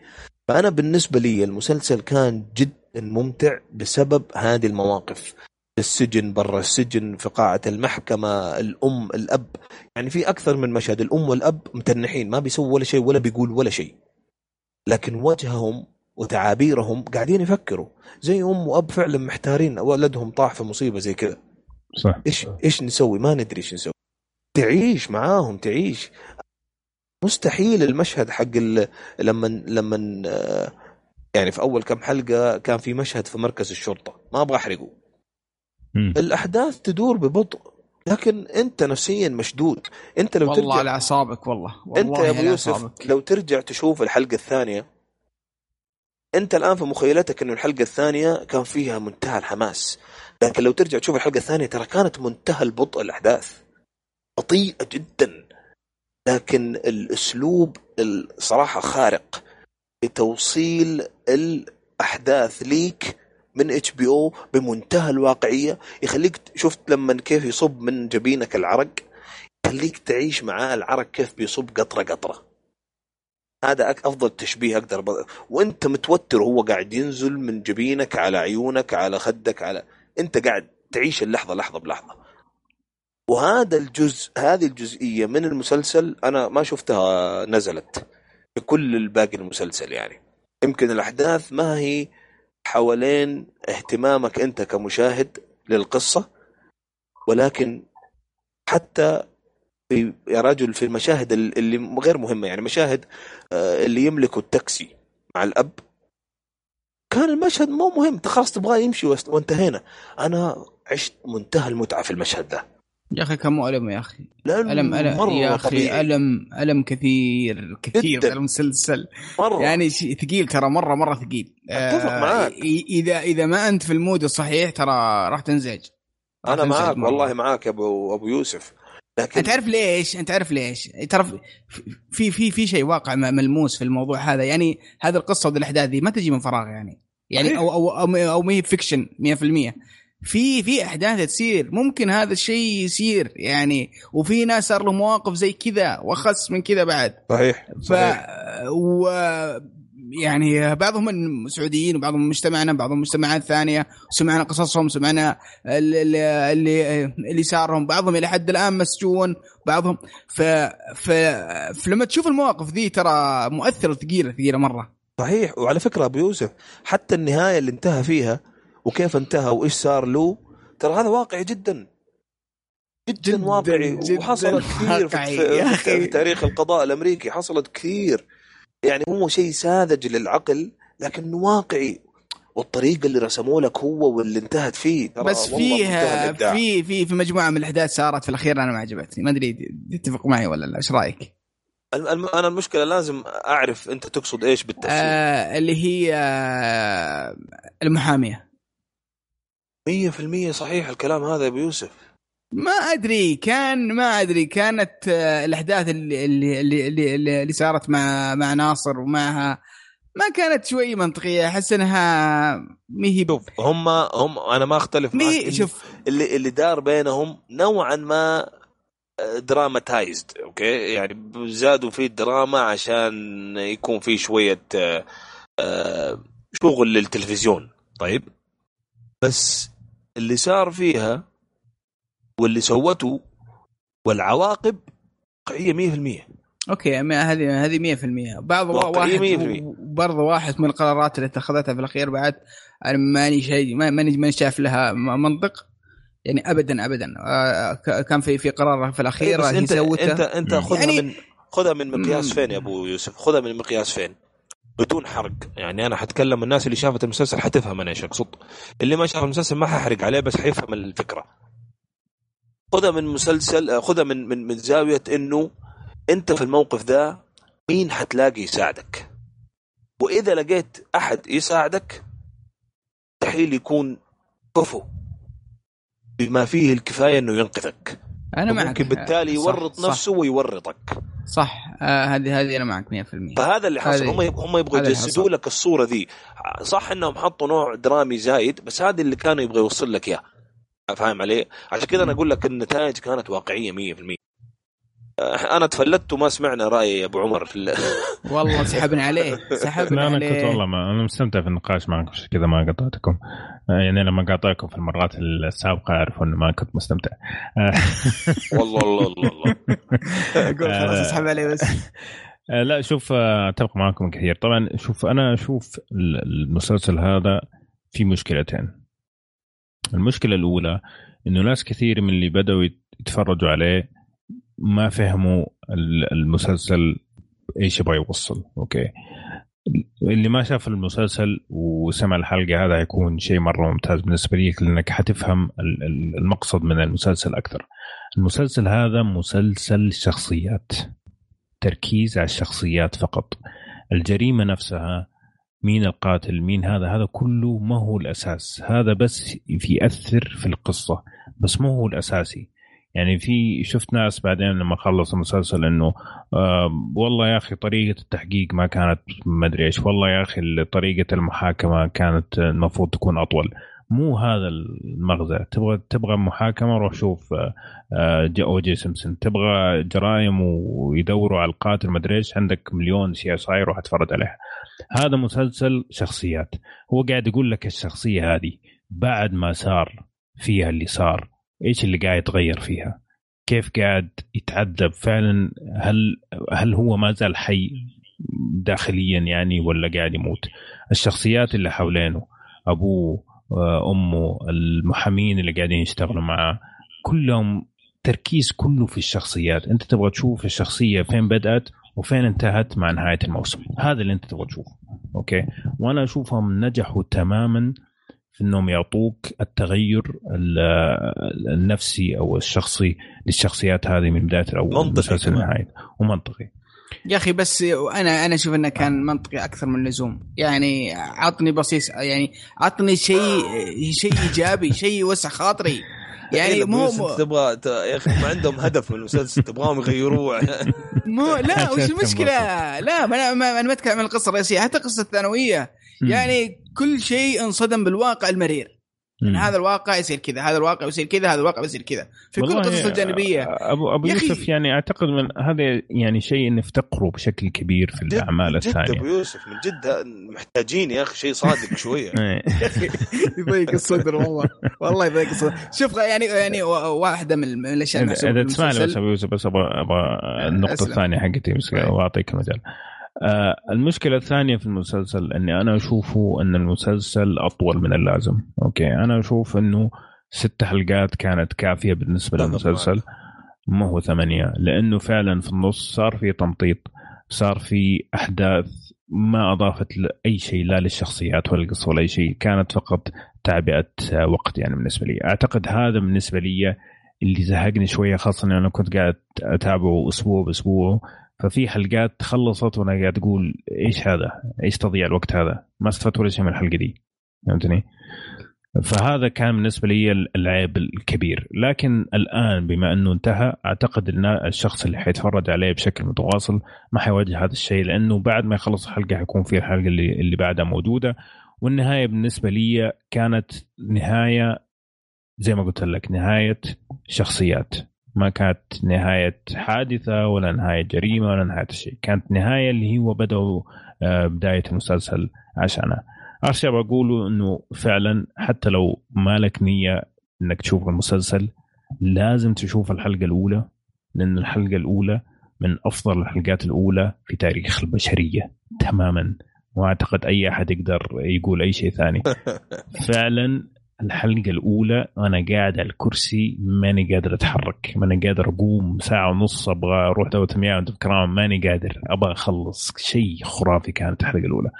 فأنا بالنسبة لي المسلسل كان جدا ممتع بسبب هذه المواقف. السجن برا السجن في قاعة المحكمة الأم الأب. يعني في أكثر من مشهد الأم والأب متنحين ما بيسووا ولا شيء ولا بيقول ولا شيء. لكن وجههم وتعابيرهم قاعدين يفكروا. زي أم وأب فعلا محتارين ولدهم طاح في مصيبة زي كذا. صح. إيش إيش نسوي؟ ما ندري إيش نسوي. تعيش معاهم تعيش. مستحيل المشهد حق لما لما يعني في أول كم حلقة كان في مشهد في مركز الشرطة. ما أبغى أحرقه. الأحداث تدور ببطء. لكن أنت نفسيا مشدود. أنت لو والله ترجع على أعصابك والله, والله أنت يا أبو يوسف لو ترجع تشوف الحلقة الثانية أنت الآن في مخيلتك إنه الحلقة الثانية كان فيها منتهى الحماس. لكن لو ترجع تشوف الحلقة الثانية ترى كانت منتهى البطء الأحداث. بطيئة جدا. لكن الأسلوب الصراحة خارق لتوصيل الأحداث ليك من إتش بي أو بمنتهى الواقعية يخليك شفت لما كيف يصب من جبينك العرق يخليك تعيش معاه العرق كيف بيصب قطرة قطرة. هذا أفضل تشبيه أقدر ب... وأنت متوتر وهو قاعد ينزل من جبينك على عيونك على خدك على أنت قاعد تعيش اللحظة لحظة بلحظة. وهذا الجزء هذه الجزئية من المسلسل أنا ما شفتها نزلت في كل الباقي المسلسل يعني. يمكن الأحداث ما هي حوالين اهتمامك أنت كمشاهد للقصة ولكن حتى في يا رجل في المشاهد اللي غير مهمة يعني مشاهد آه، اللي يملكوا التاكسي مع الأب. كان المشهد مو مهم انت خلاص تبغاه يمشي وانتهينا. أنا عشت منتهى المتعة في المشهد ده. يا أخي كم ألم يا أخي. ألم ألم مرة يا أخي طبيعي. ألم ألم كثير كثير جداً. المسلسل. مرة. يعني شيء ثقيل ترى مرة مرة ثقيل. أتفق آه، معاك. إذا إذا ما أنت في المود الصحيح ترى راح تنزعج. أنا معاك. والله معاك يا أبو أبو يوسف. لكن أنت عارف ليش؟ أنت عارف ليش؟ ترى في في في شيء واقع ملموس في الموضوع هذا. يعني هذه القصة والاحداث دي ما تجي من فراغ يعني. يعني. أو أو أو, أو ما هي فيكشن 100% في في أحداث تصير. ممكن هذا الشيء يصير يعني. وفي ناس صار لهم مواقف زي كذا وأخس من كذا بعد. صحيح. ف صحيح. و يعني بعضهم من سعوديين وبعضهم من مجتمعنا بعضهم مجتمعات ثانية سمعنا قصصهم سمعنا اللي اللي, اللي صارهم بعضهم إلى حد الآن مسجون بعضهم ف... ف... فلما تشوف المواقف ذي ترى مؤثرة ثقيلة ثقيلة مرة صحيح وعلى فكرة أبو يوسف حتى النهاية اللي انتهى فيها وكيف انتهى وإيش صار له ترى هذا واقعي جدا جدا, جداً واقعي جداً وحصلت كثير في, واقعي. في, في. في تاريخ القضاء الأمريكي حصلت كثير يعني هو شيء ساذج للعقل لكنه واقعي. والطريقة اللي رسموا لك هو واللي انتهت فيه. ترى بس فيها. في في في مجموعة من الأحداث صارت في الأخير أنا ما عجبتني. ما أدري تتفق معي ولا لا. إيش رأيك؟ الم- الم- أنا المشكلة لازم أعرف أنت تقصد إيش بالتفصيل. آه اللي هي آه المحامية. 100% صحيح الكلام هذا يا أبو يوسف. ما أدري كان ما أدري كانت آه، الأحداث اللي اللي اللي, اللي, اللي صارت مع مع ناصر ومعها ما كانت شوي منطقية أحس إنها ما هي شوف هم هم أنا ما أختلف معك شوف. اللي اللي دار بينهم نوعا ما dramatized okay؟ يعني زادوا فيه الدراما عشان يكون فيه شوية آه، آه، شغل للتلفزيون. طيب؟ بس اللي صار فيها واللي سوته والعواقب واقعيه 100% okay هذه هذه 100% بعض واحد 100%. برضه واحد من القرارات اللي اتخذتها في الأخير بعد أنا ماني شيء ما- ماني ماني شايف لها منطق. يعني ابدا ابدا. آه، كان في في قرار في الأخير بس انت سوته. انت أنت. خذها يعني- من خذها من مقياس. فين يا أبو يوسف؟ خذها من مقياس فين؟ بدون حرق. يعني أنا حتكلم الناس اللي شافت المسلسل حتفهم أنا إيش أقصد. اللي ما شاف المسلسل ما ححرق عليه بس حيفهم الفكرة. خذها من مسلسل آه، خذها من من من زاوية إنه أنت في الموقف ذا مين حتلاقي يساعدك. وإذا لقيت أحد يساعدك مستحيل يكون كفو بما فيه الكفاية إنه ينقذك. أنا معك. ممكن بالتالي صح، يورط صح، نفسه ويورطك. صح. آه، هذه هذه أنا معك 100% فهذا اللي حصل. هم هم يبغوا يجسدوا. لك الصورة ذي. صح إنهم حطوا نوع درامي زايد بس هذا اللي كانوا يبغى يوصل لك إياه. فاهم علي؟ عشان كذا أنا أقول لك النتائج كانت واقعية 100% آه، أنا تفلت وما سمعنا رأي أبو عمر في ال- [laughs] والله سحبنا عليه سحبنا لا أنا عليه. كنت والله ما أنا مستمتع في النقاش معكم عشان كذا ما قطعتكم. آه، يعني لما قاطعكم في المرات السابقة أعرف إنه ما كنت مستمتع. آه، والله الله الله الله [laughs] أقول خلاص. اسحب عليه بس. [laughs] لا شوف أتفق معكم كثير. طبعا شوف أنا أشوف ال- المسلسل هذا في مشكلتين. المشكلة الأولى إنه ناس كثير من اللي بدأوا يت- يتفرجوا عليه ما فهموا ال- المسلسل إيش يبغى يوصل. أوكي. اللي ما شاف المسلسل وسمع الحلقة هذا حيكون شيء مرة ممتاز بالنسبة لك لأنك حتفهم ال- ال- المقصد من المسلسل أكثر. المسلسل هذا مسلسل شخصيات تركيز على الشخصيات فقط. الجريمة نفسها مين القاتل مين هذا هذا كله ما هو الأساس. هذا بس ياثر في القصة بس ما هو الأساسي. يعني في شفت ناس بعدين لما خلص المسلسل إنه آه والله يا أخي طريقة التحقيق ما كانت ما أدري إيش. والله يا أخي طريقة المحاكمة كانت المفروض تكون أطول. مو هذا المغزى. تبغى تبغى محاكمة روح شوف آه، آه، O.J. Simpson تبغى جرائم ويدوروا على القاتل ما أدري إيش. عندك مليون CSI روح اتفرج عليها. هذا مسلسل شخصيات. هو قاعد يقول لك الشخصية هذه بعد ما صار فيها اللي صار إيش اللي قاعد يتغير فيها؟ كيف قاعد يتعذب؟ فعلا هل هل هو ما زال حي داخليا يعني ولا قاعد يموت؟ الشخصيات اللي حوالينه أبوه آه، أمه المحامين اللي قاعدين يشتغلوا معاه كلهم تركيز كله في الشخصيات. أنت تبغى تشوف الشخصية فين بدأت؟ وفين انتهت مع نهاية الموسم. هذا اللي انت تبغى تشوفه. أوكي؟ وأنا أشوفهم نجحوا تماما في إنهم يعطوك التغير ال- النفسي أو الشخصي للشخصيات هذه من بداية الأول منطقي. لنهايته ومنطقي. يا أخي بس أنا أنا أشوف إنه كان منطقي أكثر من اللزوم. يعني عطني بصيص يعني عطني شيء شيء إيجابي شيء يوسع خاطري. يعني إيه، مو بس أنت تبغى يا أخي ما عندهم هدف من المسلسل تبغاهم يغيروه. [laughs] مو لا [laughs] وش المشكلة؟ لا ما أنا ما أنا ما أتكلم عن القصة الرئيسية حتى القصة الثانوية. يعني كل شيء انصدم بالواقع المرير. يعني. هذا الواقع يصير كذا هذا الواقع يصير كذا هذا الواقع يصير كذا في كل القصص الجانبية ابو أبو يوسف يعني أعتقد من هذا يعني شيء نفتقره بشكل كبير في جد- الأعمال جد الثانية ابو يوسف من جد محتاجين يا أخي شيء صادق شوية [laughs] إيه. [laughs] يضيق الصدر والله والله يضيق الصدر شوف يعني يعني واحدة من من الأشياء اذا تسمعني بس أبو يوسف بس أبغى أبغى النقطة. الثانية حقتي بس. واعطيك المجال آه المشكلة الثانية في المسلسل إني أنا أشوفه إن المسلسل أطول من اللازم. أوكي أنا أشوف إنه ست حلقات كانت كافية بالنسبة أتفق للمسلسل ما هو ثمانية. لأنه فعلا في النص صار في تمطيط صار في أحداث ما أضافت أي شيء لا للشخصيات ولا القصة ولا أي شيء كانت فقط تعبئة آه، وقت يعني بالنسبة لي. أعتقد هذا بالنسبة لي اللي زهقني شوية خاصة أنه أنا كنت قاعد أتابعه أسبوع بأسبوع ففي حلقات خلصت وأنا قاعد أقول إيش هذا؟ إيش تضييع الوقت هذا؟ ما استفدت ولا شيء من الحلقة دي. فهمتني؟ فهذا كان بالنسبة لي العيب الكبير. لكن الآن بما إنه انتهى أعتقد إن الشخص اللي حيتفرج عليه بشكل متواصل ما حيواجه هذا الشيء لأنه بعد ما يخلص الحلقة حيكون في الحلقة اللي اللي بعدها موجودة. والنهاية بالنسبة لي كانت نهاية زي ما قلت لك نهاية شخصيات. ما كانت نهاية حادثة ولا نهاية جريمة ولا نهاية شيء. كانت نهاية اللي هو بدأوا آه، بداية المسلسل عشانها اخر شيء بقوله إنه فعلا حتى لو مالك نية إنك تشوف المسلسل لازم تشوف الحلقة الأولى لأن الحلقة الأولى من أفضل الحلقات الأولى في تاريخ البشرية تماما. وأعتقد أي أحد يقدر يقول أي شيء ثاني. [laughs] فعلا الحلقة الأولى أنا قاعد على الكرسي ماني قادر أتحرك ماني قادر أقوم ساعة ونص أبغى أروح دوره المياه وانت ماني قادر أبغى أخلص. شيء خرافي كانت الحلقة الأولى.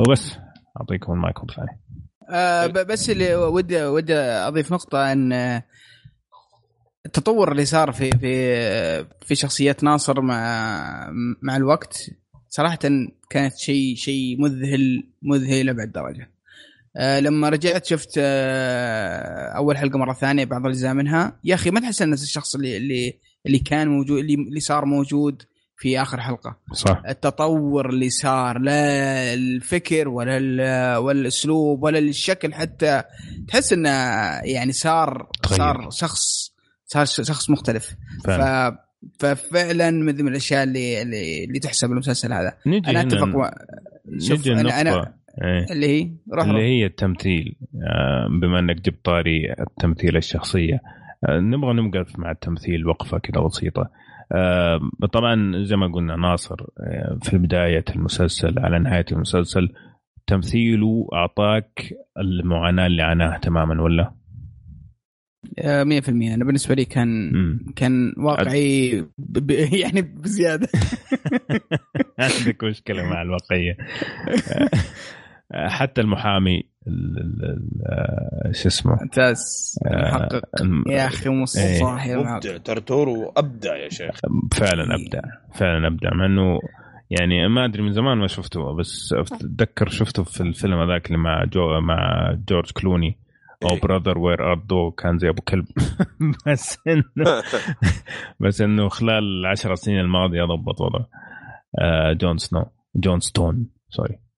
وبس أعطيكم المايك مرة ثانية. آه بس اللي ودي ودي أضيف نقطة إن التطور اللي صار في في في شخصيات ناصر مع مع الوقت صراحة كانت شيء شيء مذهل مذهل لابعد درجة. آه لما رجعت شفت آه أول حلقة مرة ثانية بعض الأجزاء منها. يا أخي ما تحس إن نفس الشخص اللي اللي اللي كان موجود اللي, اللي صار موجود في آخر حلقة. صح. التطور اللي صار لا الفكر ولا ولا الأسلوب ولا الشكل حتى. تحس انه يعني صار تغير. صار شخص صار شخص مختلف. ف فعلا ففعلا من الأشياء اللي اللي, اللي تحسب المسلسل هذا. نجي أنا أتفق و... شوف نجي النقطة أنا إيه. اللي هي روح اللي روح. هي التمثيل آه، بما إنك جبت طاري التمثيل الشخصية آه، نبغى نوقف مع التمثيل وقفة كذا بسيطة آه، طبعا زي ما قلنا ناصر في بداية المسلسل على نهاية المسلسل تمثيله أعطاك المعاناة اللي عاناها تماما ولا؟ آه، 100% أنا بالنسبة لي كان مم. كان واقعي ب... [laughs] يعني بزيادة [laughs] عندك مشكلة مع الواقعية [laughs] حتى المحامي ال- ال- ال- آه، شو اسمه؟ ممتاز. آه، محقق الم- يا أخي مو إيه. مبدع ترتورو أبدع يا شيخ. فعلا أبدع فعلا أبدع مع إنه يعني ما أدري من زمان ما شفته بس أتذكر شفته في الفيلم هذاك اللي مع جو مع جورج كلوني. O إيه. Brother Where Art Thou كان زي أبو كلب. [laughs] بس انه [laughs] بس إنه خلال العشر سنين الماضية ضبط وضعه. آه جون سنو جون ستون sorry آه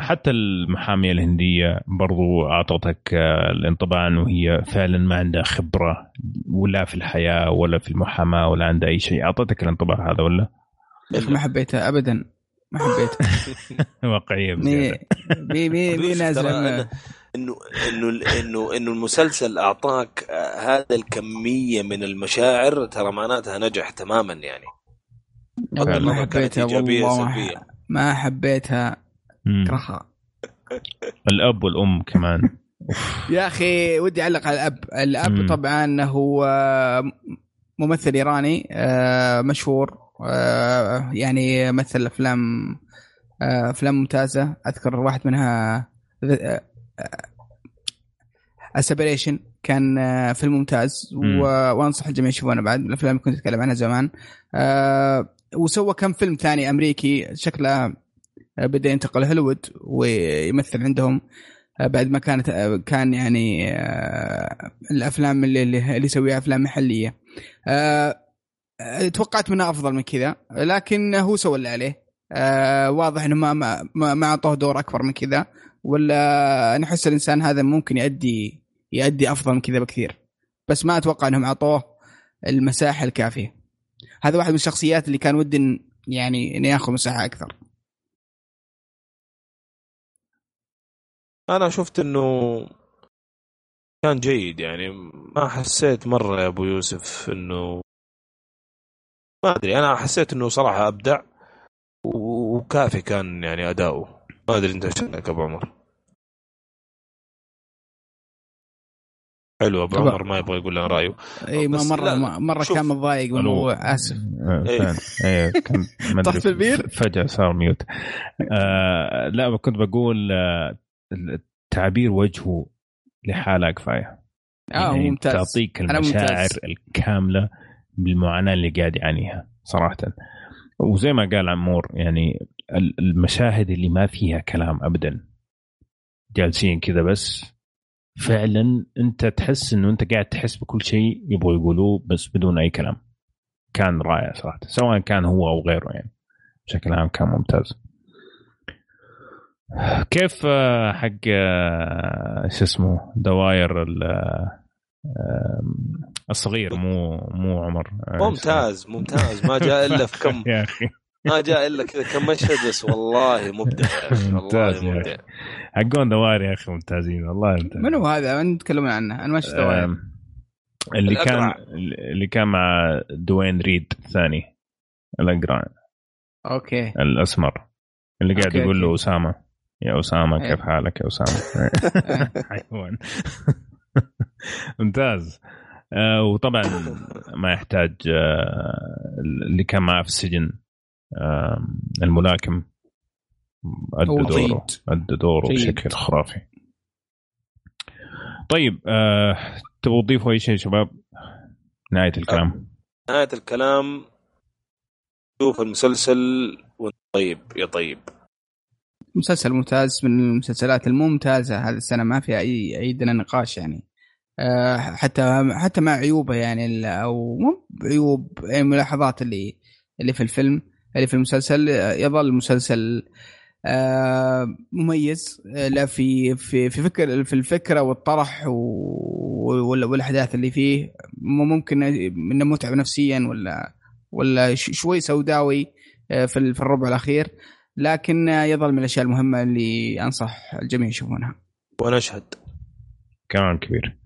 حتى المحامية الهندية برضو أعطتك آه الانطباع أنه هي فعلا ما عندها خبرة ولا في الحياة ولا في المحاماة ولا عندها أي شيء. أعطتك الانطباع هذا ولا؟ يا أخي ما حبيتها ابدا ما حبيتها [laughs] يوسف نازل ترى من- أنا- انه انه انه إنه المسلسل أعطاك آه، هذا الكمية من المشاعر ترى معناتها نجح تماما يعني. ما حبيتها والله ما, حبيتها. اكرهها الأب والأم كمان. [laughs] يا أخي ودي أعلق على الأب. الأب مم. طبعا هو ممثل إيراني آه، مشهور آه، يعني مثل أفلام آه، أفلام ممتازة. أذكر واحد منها اسبريشن كان فيلم ممتاز. مم. و- وأنصح الجميع يشوفونه بعد. الأفلام اللي كنت أتكلم عنها زمان. آه، وسوى كم فيلم ثاني أمريكي. شكله بدأ ينتقل هوليوود ويمثل عندهم آه، بعد ما كانت آه، كان يعني آه، الأفلام اللي اللي يسويها أفلام محلية. توقعت منه أفضل من كذا لكن هو سوى اللي عليه. واضح إنه ما ما ما أعطوه دور أكبر من كذا ولا نحس الإنسان هذا ممكن يؤدي يؤدي أفضل من كذا بكثير. بس ما أتوقع إنهم أعطوه المساحة الكافية. هذا واحد من الشخصيات اللي كان ودي يعني إنه ياخذ مساحة أكثر. أنا شفت إنه كان جيد يعني ما حسيت مرة يا أبو يوسف إنه ما أدري أنا حسيت إنه صراحة أبدع و- وكافي كان يعني أداؤه ما أدري أنت إيش رأيك أبو عمر حلو أبو طبعا. عمر ما يبغى يقول لنا رأيه إي ما مرة ما- مرة شوف. كان متضايق من. الموضوع آسف آه، إيه. فعلا. إيه [laughs] أدري، طحت البير؟ فجأة صار ميوت آه لا كنت بقول آه تعبير وجهه لحالها كفايه آه يعني ممتاز. تعطيك المشاعر ممتاز. الكاملة بالمعاناة اللي قاعد يعانيها صراحة. وزي ما قال عمور يعني ال- المشاهد اللي ما فيها كلام ابدا. جالسين كذا بس فعلا أنت تحس إنه أنت قاعد تحس بكل شيء يبغوا يقولوه بس بدون أي كلام. كان رائع صراحة سواء كان هو أو غيره يعني. بشكل عام كان ممتاز. كيف آه، حق آه، شو اسمه The Wire آه، الصغير مو مو عمر ممتاز ممتاز. ما جاء إلا في كم [laughs] يا أخي. ما جاء إلا كذا كم مشهد بس والله مبدع. [laughs] ممتاز مبدع. حقون The Wire يا أخي ممتازين والله ممتاز من هو هذا؟ من تتكلمون عنه؟ أنا ما شفت The Wire. اللي الأقرع. كان اللي كان مع Duane Reade الثاني الأقرع. أوكي. الأسمر. اللي قاعد أوكي، يقول له. أسامة. يا أسامة إيه. كيف حالك يا أسامة؟ [laughs] حيوان ممتاز. آه وطبعا ما يحتاج آه اللي كان معه في السجن آه الملاكم ادى هو دوره. ادى دوره. بشكل خرافي. طيب آه تبغوا تضيفوا أي شيء شباب؟ نهاية الكلام. نهاية الكلام. شوف المسلسل وأنت طيب يا طيب. مسلسل ممتاز من المسلسلات الممتازة هذه السنة ما فيها اي اي دنا نقاش يعني. آه، حتى حتى مع عيوبه يعني أو مو عيوب يعني ملاحظات اللي اللي في الفيلم اللي في المسلسل. يظل المسلسل آه، مميز لا في في في فكر في الفكرة والطرح والأحداث اللي فيه. ممكن إنه متعب نفسيا ولا ولا شوي سوداوي آه، في الربع الأخير. لكن يظل من الأشياء المهمة اللي أنصح الجميع يشوفونها. ونشهد كمان كبير.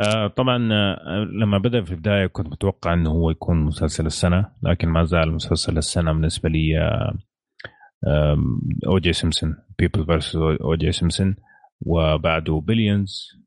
آه طبعا آه لما بدأ في البداية كنت متوقع إنه هو يكون مسلسل السنة لكن ما زال مسلسل السنة بالنسبة لي O.J. Simpson People versus O.J. Simpson وبعده بليونز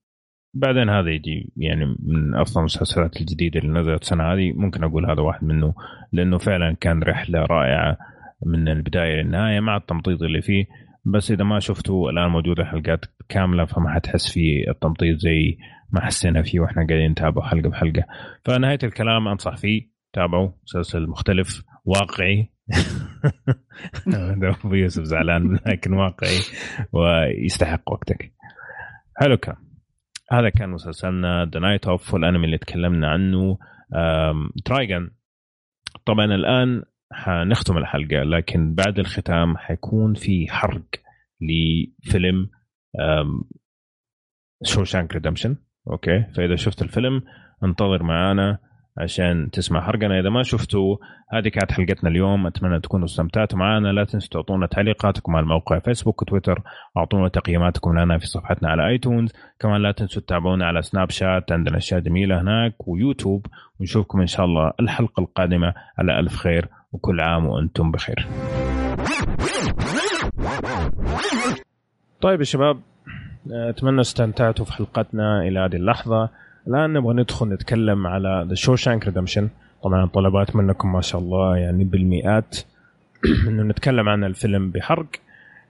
بعدين هذا يجي يعني من أفضل المسلسلات الجديدة اللي نزلت السنة هذه. ممكن أقول هذا واحد منه لأنه فعلا كان رحلة رائعة من البداية للنهاية مع التمطيط اللي فيه. بس إذا ما شفتوا الآن موجودة حلقات كاملة فما حتحس في التمطيط زي ما حسينا فيه وإحنا قاعدين نتابع حلقة بحلقة. فنهاية الكلام أنصح فيه تابعوا مسلسل مختلف واقعي. [laughs] أبو يوسف زعلان لكن واقعي ويستحق وقتك. حلو كلام. هذا كان مسلسلنا The Night Of والأنمي اللي تكلمنا عنه. Trigun طبعا الآن حنختم الحلقة لكن بعد الختام حيكون في حرق لفيلم Shawshank Redemption. أوكي؟ فإذا شفت الفيلم انتظر معانا عشان تسمع حرقنا. إذا ما شفتوا هذه كانت حلقتنا اليوم. أتمنى تكونوا استمتعتوا معنا لا تنسوا تعطونا تعليقاتكم على الموقع فيسبوك وتويتر واعطونا تقييماتكم لنا في صفحتنا على iTunes كمان لا تنسوا تتابعونا على Snapchat عندنا أشياء جميلة هناك ويوتيوب ونشوفكم إن شاء الله الحلقة القادمة على ألف خير. وكل عام وأنتم بخير. طيب يا شباب أتمنى استمتعتوا في حلقتنا إلى هذه اللحظة. الآن نبغى ندخل نتكلم على The Shawshank Redemption طبعا طلبات منكم ما شاء الله يعني بالمئات. [clears throat] إنه نتكلم عن الفيلم بحرق.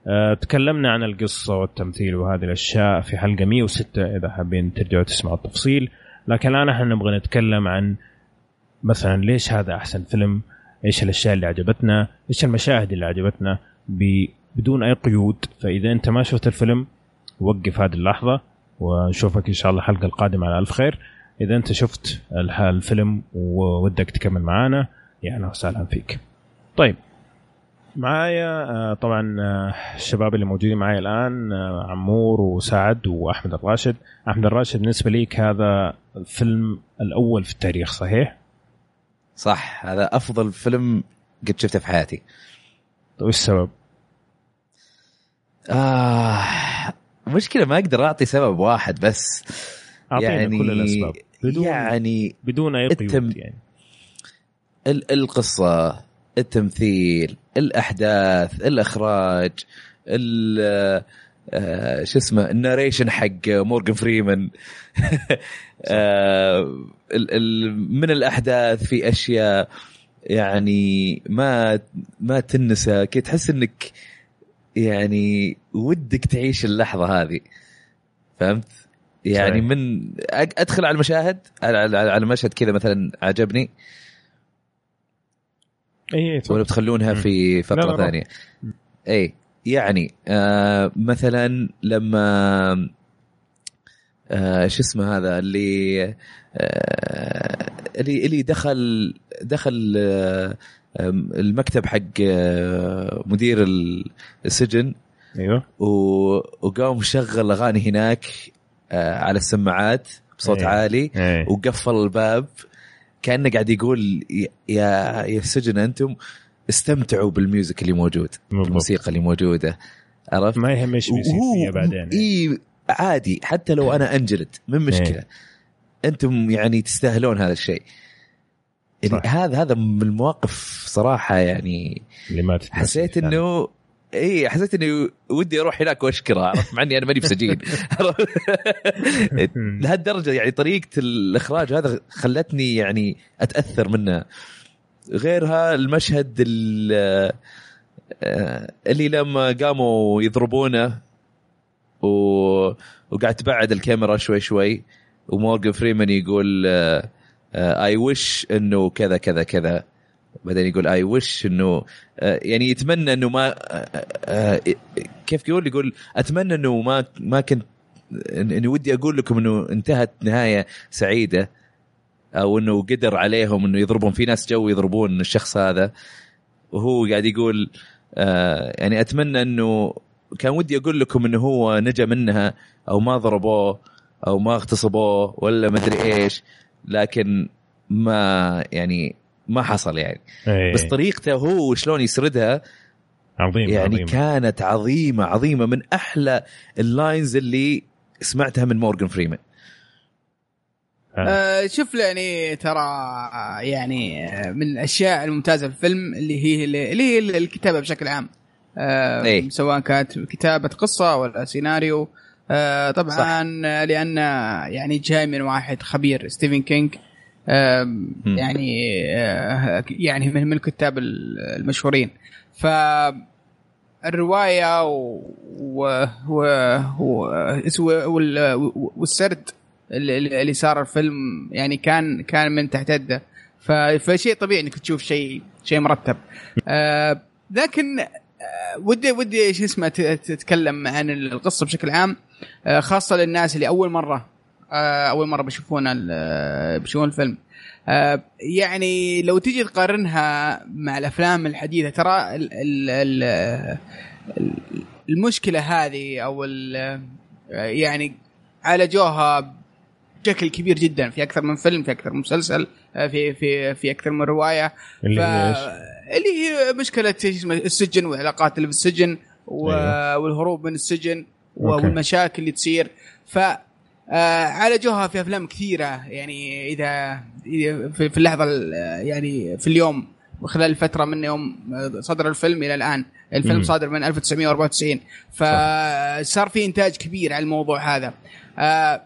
أه تكلمنا عن القصة والتمثيل وهذه الأشياء في حلقة 106 إذا حابين ترجعوا تسمعوا التفصيل. لكن الآن إحنا نبغى نتكلم عن مثلا ليش هذا أحسن فيلم؟ إيش الأشياء اللي عجبتنا؟ إيش المشاهد اللي عجبتنا؟ بدون أي قيود. فإذا أنت ما شفت الفيلم وقف هذه اللحظة ونشوفك إن شاء الله الحلقة القادمة على ألف خير. إذا أنت شفت الفيلم وودك تكمل معانا يا أهلا وسهلا فيك. طيب. معايا آه، طبعا آه، الشباب اللي موجودين معايا الآن آه، عمور وسعد وأحمد الراشد. أحمد الراشد بالنسبة ليك هذا الفيلم الأول في التاريخ صحيح؟ صح هذا أفضل فيلم قد شفته في حياتي. طيب إيش السبب؟ آه مشكلة ما أقدر أعطي سبب واحد بس. يعني كل الأسباب بدون يعني بدون أي التم- قيود يعني. ال- القصة التمثيل الأحداث الإخراج ال آه، شو اسمه الناريشن حق مورجان فريمان. [laughs] آه، من الأحداث في أشياء يعني ما ما تنسى كي تحس إنك يعني ودك تعيش اللحظة هذه فهمت؟ يعني صحيح. من أدخل على المشاهد على على على مشهد كذا مثلا عجبني اي ولا بتخلونها. في لا، فقره لا، لا. ثانية اي يعني آه مثلا لما آه شو اسمه هذا اللي اللي اللي دخل دخل آه المكتب حق آه مدير ال- السجن أيوه وقام شغل أغاني هناك آه على السماعات بصوت إيه. عالي إيه. وقفل الباب كأنه قاعد يقول يا يا السجن أنتم استمتعوا بالميوزك اللي موجود بالضبط. الموسيقى اللي موجودة عرفت ما يهم إيش بيصير فيها بعدين اي عادي حتى لو أنا أنجلد من مشكلة إيه. أنتم يعني تستاهلون هذا الشيء. يعني. هذا هذا من المواقف صراحة يعني اللي ما حسيت فعلاً. انه إي حسيت اني ودي أروح هناك وأشكره عرفت؟ مع إني أنا ماني بسجين [laughs] لهالدرجة يعني طريقة الإخراج هذا خلتني يعني أتأثر منها غيرها المشهد ال- آه، اللي لما قاموا يضربونه و... وقاعد تبعد الكاميرا شوي شوي. ومورجان فريمان يقول اي وش إنه كذا كذا كذا. بعدين يقول اي وش إنه آه، يعني يتمنى إنه ما آه، آه، كيف يقول؟ يقول أتمنى إنه ما ما كنت إني ودي أقول لكم إنه انتهت نهاية سعيدة أو إنه قدر عليهم إنه يضربون. في ناس جو يضربون الشخص هذا. وهو قاعد يقول آه يعني أتمنى إنه كان ودي أقول لكم إنه هو نجا منها أو ما ضربوه. أو ما اغتصبوه ولا مدري إيش لكن ما يعني ما حصل يعني. إيه. بس طريقته هو شلون يسردها عظيم يعني عظيم. كانت عظيمة عظيمة من أحلى اللاينز اللي سمعتها من مورجان فريمان. آه، شوف يعني ترى آه، يعني آه، من الأشياء الممتازة في الفيلم اللي هي اللي هي الكتابة بشكل عام. آه، إيه. سواء كانت كتابة قصة ولا سيناريو. آه، طبعا آه، لأن يعني جاي من واحد خبير ستيفن كينج. آه، يعني آه، يعني من الكتاب المشهورين. ف الرواية و... و... و... و... وال... والسرد اللي, صار الفيلم يعني كان كان من تحت يده. ف... فشيء طبيعي إنك تشوف شيء شيء مرتب. آه لكن ودي ودي شو اسمه تتكلم عن القصة بشكل عام. خاصة للناس اللي أول مرة آه أول مرة بيشوفون ال- بيشوفون الفيلم. آه يعني لو تيجي تقارنها مع الأفلام الحديثة ترى ال ال ال ال- المشكلة هذه أو يعني عالجوها بشكل كبير جدا. في أكثر من فيلم في أكثر من مسلسل آه، في في في أكثر من رواية. اللي ف... اللي هي مشكلة السجن والعلاقات اللي في السجن و... أيوه. والهروب من السجن. والمشاكل اللي تصير. ف آه عالجوها في أفلام كثيرة يعني إذا في اللحظة ال- يعني في اليوم وخلال الفترة من يوم صدر الفيلم إلى الآن. الفيلم مم. صادر من 1994 فصار في إنتاج كبير على الموضوع هذا. آه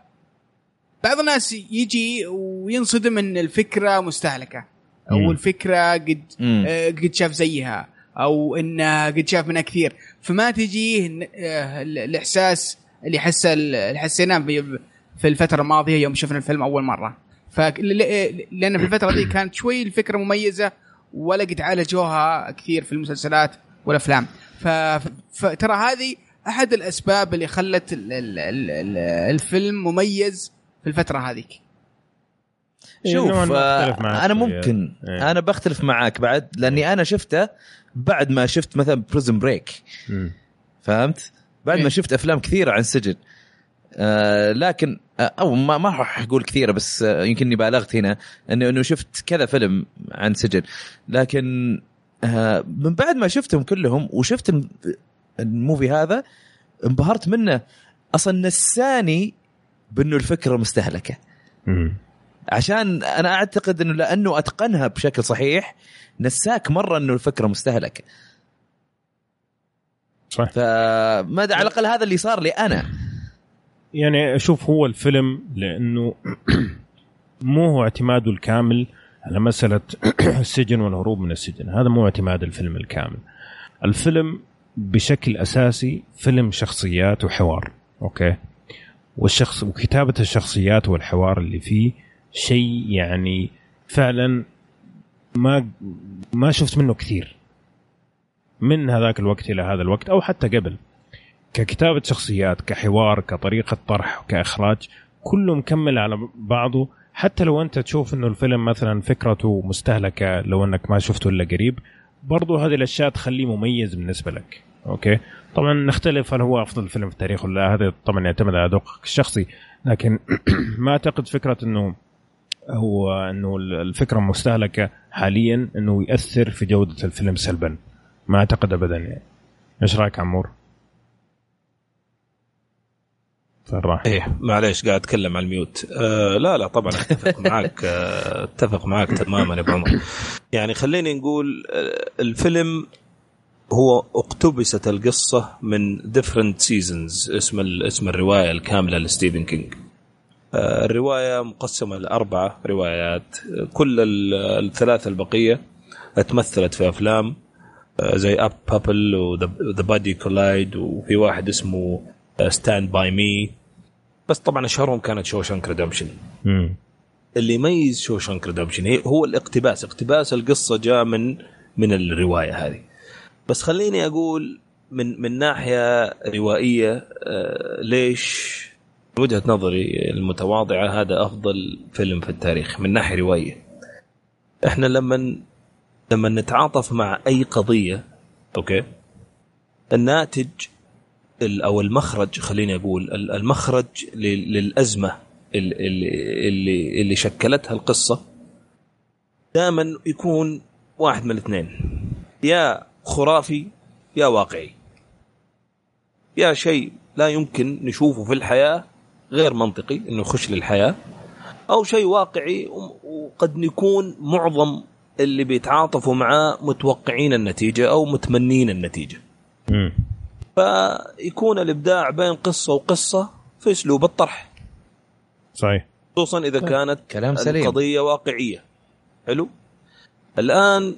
بعض الناس يجي وينصدم إن الفكرة مستهلكة أو. الفكرة قد مم. آه، قد شاف زيها أو إنه قد شاف منها كثير. فما تجيه آه، ال- الإحساس اللي حسه اللي حسيناه في الفترة الماضية يوم شفنا الفيلم أول مرة ف لأن في الفترة دي كانت شوي الفكرة مميزة ولا قد عالجوها كثير في المسلسلات والافلام. فترى هذه أحد الأسباب اللي خلت ال... ال... ال... ال- الفيلم مميز في الفترة هذيك شوف آه، أنا. ممكن إيه. أنا بختلف معاك بعد لأني أنا شفته بعد ما شفت مثلا Prison Break. فهمت؟ بعد إيه. ما شفت أفلام كثيرة عن السجن آه لكن آه أو ما ما راح أقول كثيرة بس آه يمكنني بالغت هنا إنه إنه شفت كذا فيلم عن سجن لكن آه من بعد ما شفتهم كلهم وشفت الم- الموفي هذا انبهرت منه أصلا نساني بأنه الفكرة مستهلكة. عشان أنا أعتقد إنه لأنه أتقنها بشكل صحيح نساك مرة إنه الفكرة مستهلكه صح فما على الأقل هذا اللي صار لي أنا؟ يعني أشوف هو الفيلم لأنه [clears throat] مو هو اعتماده الكامل على مسألة [clears throat] السجن والهروب من السجن. هذا مو اعتماد الفيلم الكامل. الفيلم بشكل أساسي فيلم شخصيات وحوار أوكي؟ والشخص وكتابة الشخصيات والحوار اللي فيه شيء يعني فعلا ما ما شفت منه كثير. من هذاك الوقت إلى هذا الوقت أو حتى قبل. ككتابة شخصيات كحوار كطريقة طرح كإخراج كله مكمل على بعضه. حتى لو أنت تشوف أنه الفيلم مثلا فكرته مستهلكة لو أنك ما شفته إلا قريب برضو هذه الأشياء تخليه مميز بالنسبة لك. أوكي؟ طبعا نختلف هل هو أفضل فيلم في التاريخ ولا لا هذا طبعا يعتمد على ذوقك الشخصي. لكن [clears throat] ما أعتقد فكرة أنه هو أنه الفكرة مستهلكة حاليا أنه يأثر في جودة الفيلم سلبا. ما أعتقد أبدا يعني. إيش رأيك عمور؟ فراح إيه معليش قاعد أتكلم على ال mute. آه لا لا طبعا أتفق [laughs] معك آه أتفق معك تماما يا أبو عمر. يعني خليني نقول آه الفيلم هو اقتبست القصة من Different Seasons اسم اسم الرواية الكاملة لستيفن كينج. الرواية مقسمة لأربعة روايات. آه، كل ال- الثلاثة البقية تمثلت في أفلام آه، زي Apt Pupil و The Body كولايد وفي واحد اسمه Stand By Me بس طبعا أشهرهم كانت Shawshank Redemption. اللي يميز Shawshank Redemption هو الاقتباس. اقتباس القصة جاء من من الرواية هذه. بس خليني أقول من من ناحية روائية آه ليش وجهة نظري المتواضعة هذا أفضل فيلم في التاريخ من ناحية روائيه إحنا لما لما نتعاطف مع أي قضية أوكي الناتج ال- أو المخرج خليني أقول ال- المخرج لل- للأزمة ال- اللي اللي اللي شكلتها القصة دائما يكون واحد من الاثنين. يا خرافي يا واقعي. يا شيء لا يمكن نشوفه في الحياة غير منطقي إنه يخش للحياة أو شيء واقعي وقد يكون معظم اللي بيتعاطفوا معاه متوقعين النتيجة أو متمنين النتيجة. مم. فيكون الإبداع بين قصة وقصة في أسلوب الطرح. صحيح. خصوصا إذا كانت كلام سليم. القضية واقعية. حلو؟ الآن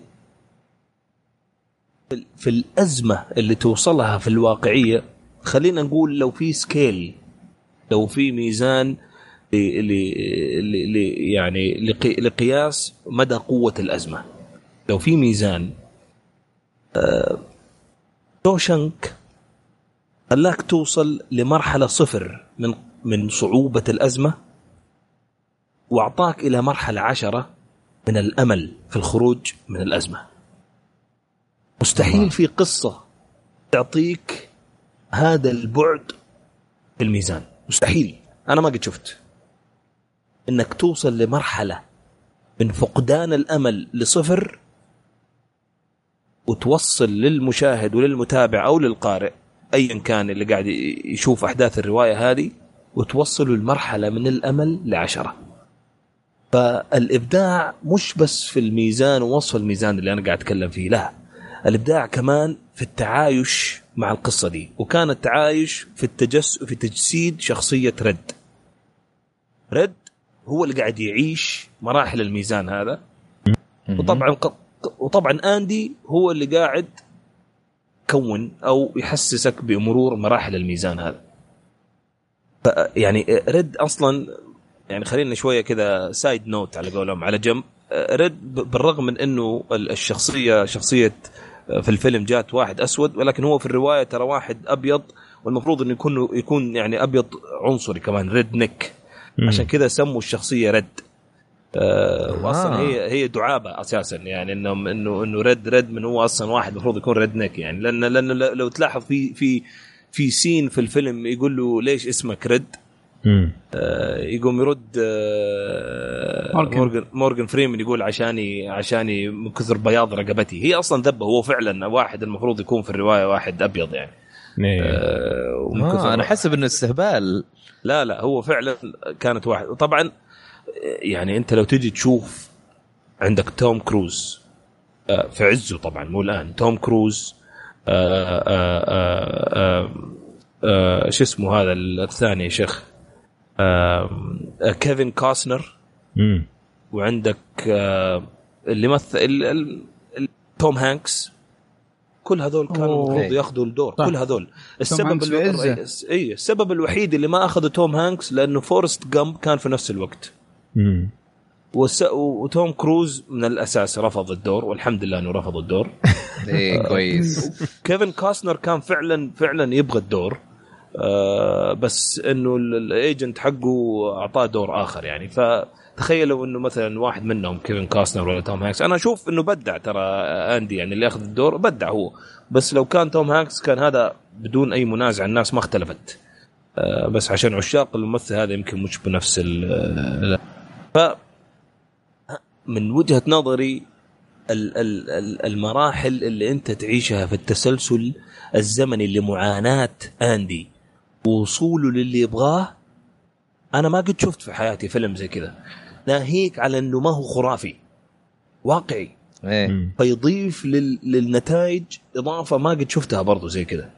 في الأزمة اللي توصلها في الواقعية خلينا نقول لو في سكيل لو في ميزان ل ل- ل- ل- يعني لقي- لقياس مدى قوة الأزمة. لو في ميزان آه، شوشنك خلاك توصل لمرحلة صفر من من صعوبة الأزمة وأعطاك إلى مرحلة عشرة من الأمل في الخروج من الأزمة. مستحيل في قصة تعطيك هذا البعد في الميزان، مستحيل، أنا ما قد شفت. إنك توصل لمرحلة من فقدان الأمل لصفر وتوصل للمشاهد وللمتابع أو للقارئ ايا كان اللي قاعد يشوف أحداث الرواية هذه وتوصله لمرحلة من الأمل لعشرة. فالإبداع مش بس في الميزان ووصف الميزان اللي أنا قاعد أتكلم فيه لا الإبداع كمان في التعايش مع القصة دي. وكان التعايش في التجس في تجسيد شخصية Red. Red هو اللي قاعد يعيش مراحل الميزان هذا. وطبعا وطبعا آندي هو اللي قاعد يكون أو يحسسك بمرور مراحل الميزان هذا. يعني Red أصلا يعني خلينا شوية كذا side note على قولهم على جنب. ريد بالرغم من إنه ال- الشخصية شخصية في الفيلم جات واحد أسود ولكن هو في الرواية ترى واحد أبيض والمفروض إنه يكون يكون يعني أبيض عنصري كمان ريد نيك. عشان كذا سموا الشخصية ريد آه واصلا. هي هي دعابة أساسا يعني انه انه إنه ريد ريد من هو أصلا واحد المفروض يكون redneck يعني لأن لأن لو تلاحظ في في في scene في الفيلم يقول له ليش اسمك ريد. آه، يقوم يرد آه، مورغان. مورجان مورجان فريمان يقول عشاني عشاني من كثر بياض رقبتي. هي أصلا ذبة هو فعلا واحد المفروض يكون في الرواية واحد أبيض يعني. إيه. آه، آه أنا حسب انه استهبال لا لا هو فعلا كانت واحد. طبعا يعني أنت لو تجي تشوف عندك توم كروز آه، في عزه طبعا مو الآن. توم كروز آه، آه، آه، آه، آه، شو اسمه هذا الثاني يا شيخ؟ كيفن كوستنر مم. وعندك آه، اللي مثل ال- ال- ال- توم هانكس كل هذول كانوا. المفروض ياخذوا الدور صح. كل هذول السبب هانكس في عزه. ألو... اي السبب الوحيد اللي ما اخذ توم هانكس لأنه فورست جامب كان في نفس الوقت مم. والس... وتوم كروز من الأساس رفض الدور والحمد لله إنه رفض الدور [laughs] إيه كويس كيفن كاستنر كان فعلا فعلا يبغى الدور آه بس إنه ال- ال agent حقه أعطاه دور آخر يعني. فتخيلوا إنه مثلا واحد منهم كيفن كاستنر ولا توم هانكس. أنا أشوف إنه بدع ترى أندي يعني اللي أخذ الدور بدع هو. بس لو كان توم هانكس كان هذا بدون أي منازع الناس ما اختلفت. آه بس عشان عشاق الممثل هذا يمكن مش بنفس ال ف من وجهة نظري ال- ال- ال- المراحل اللي أنت تعيشها في التسلسل الزمني لمعاناة أندي. ووصوله للي يبغاه. أنا ما قد شفت في حياتي فيلم زي كذا. ناهيك على إنه ما هو خرافي. واقعي. مم. فيضيف لل... للنتائج إضافة ما قد شفتها برضو زي كذا.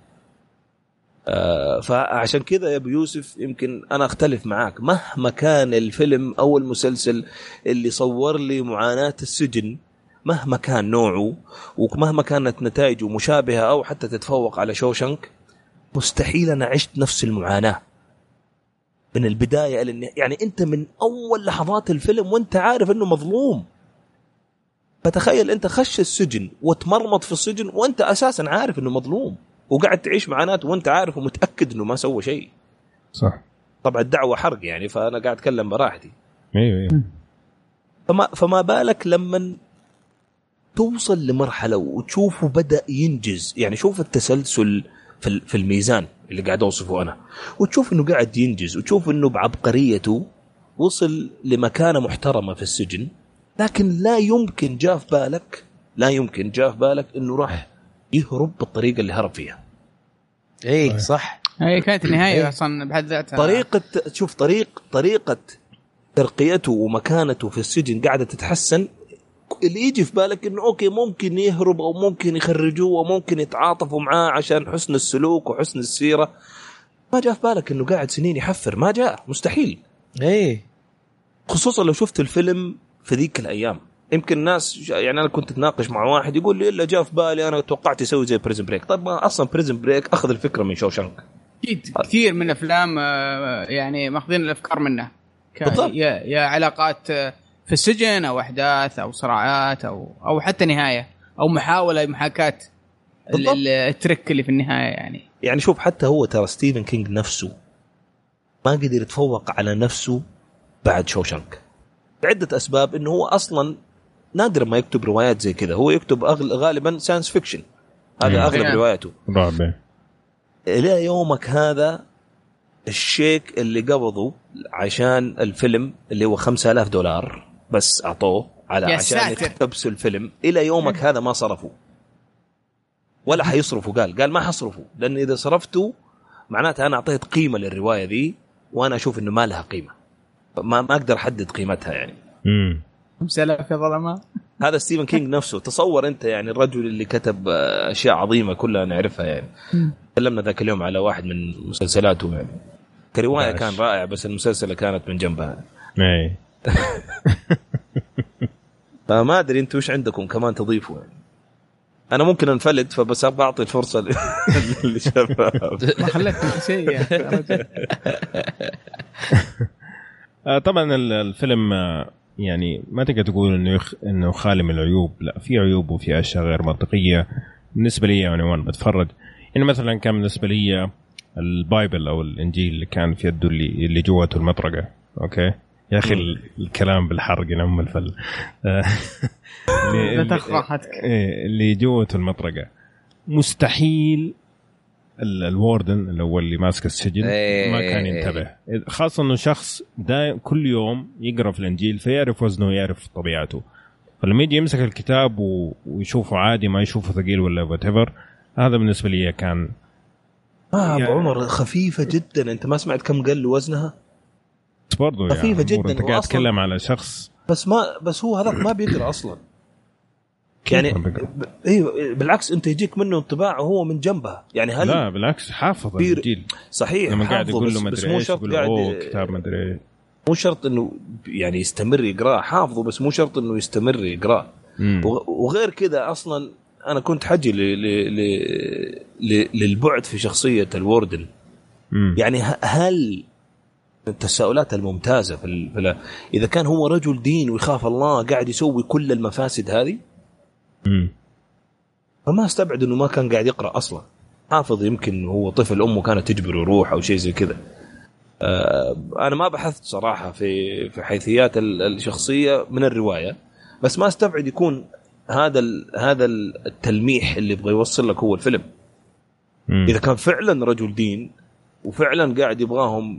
آه فعشان كذا يا أبو يوسف يمكن أنا أختلف معاك. مهما كان الفيلم أو المسلسل اللي صور لي معاناة السجن مهما كان نوعه ومهما كانت نتائجه مشابهة أو حتى تتفوق على شوشنك مستحيل أنا عشت نفس المعاناة. من البداية إلى النهاية. يعني أنت من أول لحظات الفيلم وأنت عارف إنه مظلوم. فتخيل أنت خش السجن وتمرمط في السجن وأنت أساسا عارف إنه مظلوم. وقاعد تعيش معاناته وأنت عارف ومتأكد إنه ما سوى شيء. صح. طبعا الدعوة حرق يعني فأنا قاعد أتكلم براحتي. أيوه أيوه فما فما بالك لما توصل لمرحلة وتشوفه بدأ ينجز. يعني شوف التسلسل في في الميزان اللي قاعد أوصفه أنا. وتشوف إنه قاعد ينجز وتشوف إنه بعبقريته وصل لمكانة محترمة في السجن لكن لا يمكن جاء في بالك لا يمكن جاء في بالك إنه راح يهرب بالطريقة اللي هرب فيها. إيه صح. هي كانت النهاية أصلا بحد ذاتها. طريقة شوف طريق طريقة ترقيته ومكانته في السجن قاعدة تتحسن اللي يجي في بالك إنه أوكي ممكن يهرب أو ممكن يخرجوه أو ممكن يتعاطفوا معاه عشان حسن السلوك وحسن السيرة. ما جاء في بالك إنه قاعد سنين يحفر؟ ما جاء. مستحيل. إيه. خصوصا لو شفت الفيلم في ذيك الأيام. يمكن الناس يعني أنا كنت أتناقش مع واحد يقول لي إلا جاء في بالي أنا توقعت يسوي زي بريزن بريك طب ما أصلا بريزن بريك أخذ الفكرة من شوشنك أكيد. كثير من الأفلام آه، يعني ماخذين الأفكار منه. بالضبط. يا, يا علاقات آه، في السجن أو أحداث أو صراعات أو أو حتى نهاية أو محاولة محاكاة ال- بالضبط. ال- ال trick اللي في النهاية يعني. يعني شوف حتى هو ترى ستيفن كينج نفسه ما قدر يتفوق على نفسه بعد شوشنك لعدة أسباب إنه هو أصلا نادرا ما يكتب روايات زي كذا. هو يكتب أغل... غالبا science fiction هذا مم. أغلب نعم. رواياته. رعب إلى يومك هذا الشيك اللي قبضه عشان الفيلم اللي هو 5000 دولار. بس أعطوه على يا عشان ساتر. يقتبسوا الفيلم. إلى يومك هذا ما صرفوا. ولا حيصرفوا قال. قال ما حصرفوا. لأن إذا صرفتوا معناتها أنا أعطيت قيمة للرواية ذي وأنا أشوف إنه ما لها قيمة. ما ما أقدر أحدد قيمتها يعني. امم 5000 يا ظلمة. هذا ستيفن كينج [laughs] نفسه. تصور أنت يعني الرجل اللي كتب أشياء عظيمة كلها نعرفها يعني. تكلمنا ذاك اليوم على واحد من مسلسلاته يعني. كرواية داعش. كان رائع بس المسلسلة كانت من جنبها. اي [laughs] فما أدري أنتم إيش عندكم كمان تضيفوا يعني. أنا ممكن أنفلت فبس أبغى أعطي الفرصة [laughs] للشباب. [laughs] ما خليت شيء يا رجل. آه، طبعا ال- الفيلم آه، يعني ما تقدر تقول إنه يخ... إنه خالي من العيوب. لا في عيوب وفي أشياء غير منطقية. بالنسبة لي يعني وأنا بتفرج يعني مثلا كان بالنسبة لي ال Bible أو الإنجيل اللي كان في يده اللي اللي جواته المطرقة. أوكي؟ يا أخي ال- الكلام بالحرق ينم الفل. [laughs] آه، اللي- راحتك. إيه، اللي جوة المطرقة. مستحيل ال- ال warden اللي هو اللي ماسك السجن إيه. ما كان ينتبه. خاصة إنه شخص دا كل يوم يقرأ في الإنجيل فيعرف وزنه ويعرف طبيعته. فلما يجي يمسك الكتاب ويشوفه عادي ما يشوفه ثقيل ولا وات هذا بالنسبة لي كان ما أبو يعني- عمر خفيفة جدا. أنت ما سمعت كم قل وزنها؟ بس برضه خفيفة يعني جداً، أنت قاعد تتكلم على شخص. بس ما بس هو هذاك ما بيقرا أصلا. يعني ما أيوه بالعكس أنت يجيك منه انطباع وهو من جنبها. يعني هل لا بالعكس حافظ بير- الانجيل صحيح لما قاعد يقول له مدري مو إيش شرط يقول قاعد كتاب مدري إيش. مو شرط إنه يعني يستمر يقراه حافظه بس مو شرط إنه يستمر يقراه وغير كذا أصلا أنا كنت حجي ل... ل... ل... ل... للبعد في شخصية الوردن. مم. يعني هل التساؤلات الممتازة في, ال... في ال... إذا كان هو رجل دين ويخاف الله قاعد يسوي كل المفاسد هذه مم. فما استبعد إنه ما كان قاعد يقرأ أصلا حافظ يمكن هو طفل أمه كانت تجبره يروح أو شيء زي كذا آه، أنا ما بحثت صراحة في في حيثيات ال- الشخصية من الرواية بس ما استبعد يكون هذا ال- هذا التلميح اللي يبغى يوصل لك هو الفيلم مم. إذا كان فعلا رجل دين وفعلا قاعد يبغاهم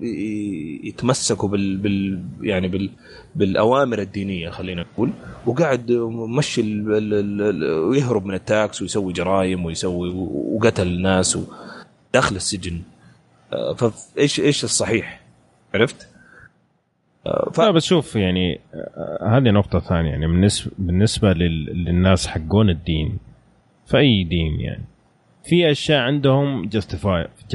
يتمسكوا بال, بال يعني بال بالأوامر الدينية خلينا نقول. وقاعد مشي ويهرب من التاكس ويسوي جرائم ويسوي وقتل ناس داخل السجن. آه، فايش إيش الصحيح؟ عرفت؟ آه، ف... لا بس شوف يعني آه، هذه نقطة ثانية. يعني بالنسبة بالنسبة لل... للناس حقون الدين في أي دين يعني؟ في أشياء عندهم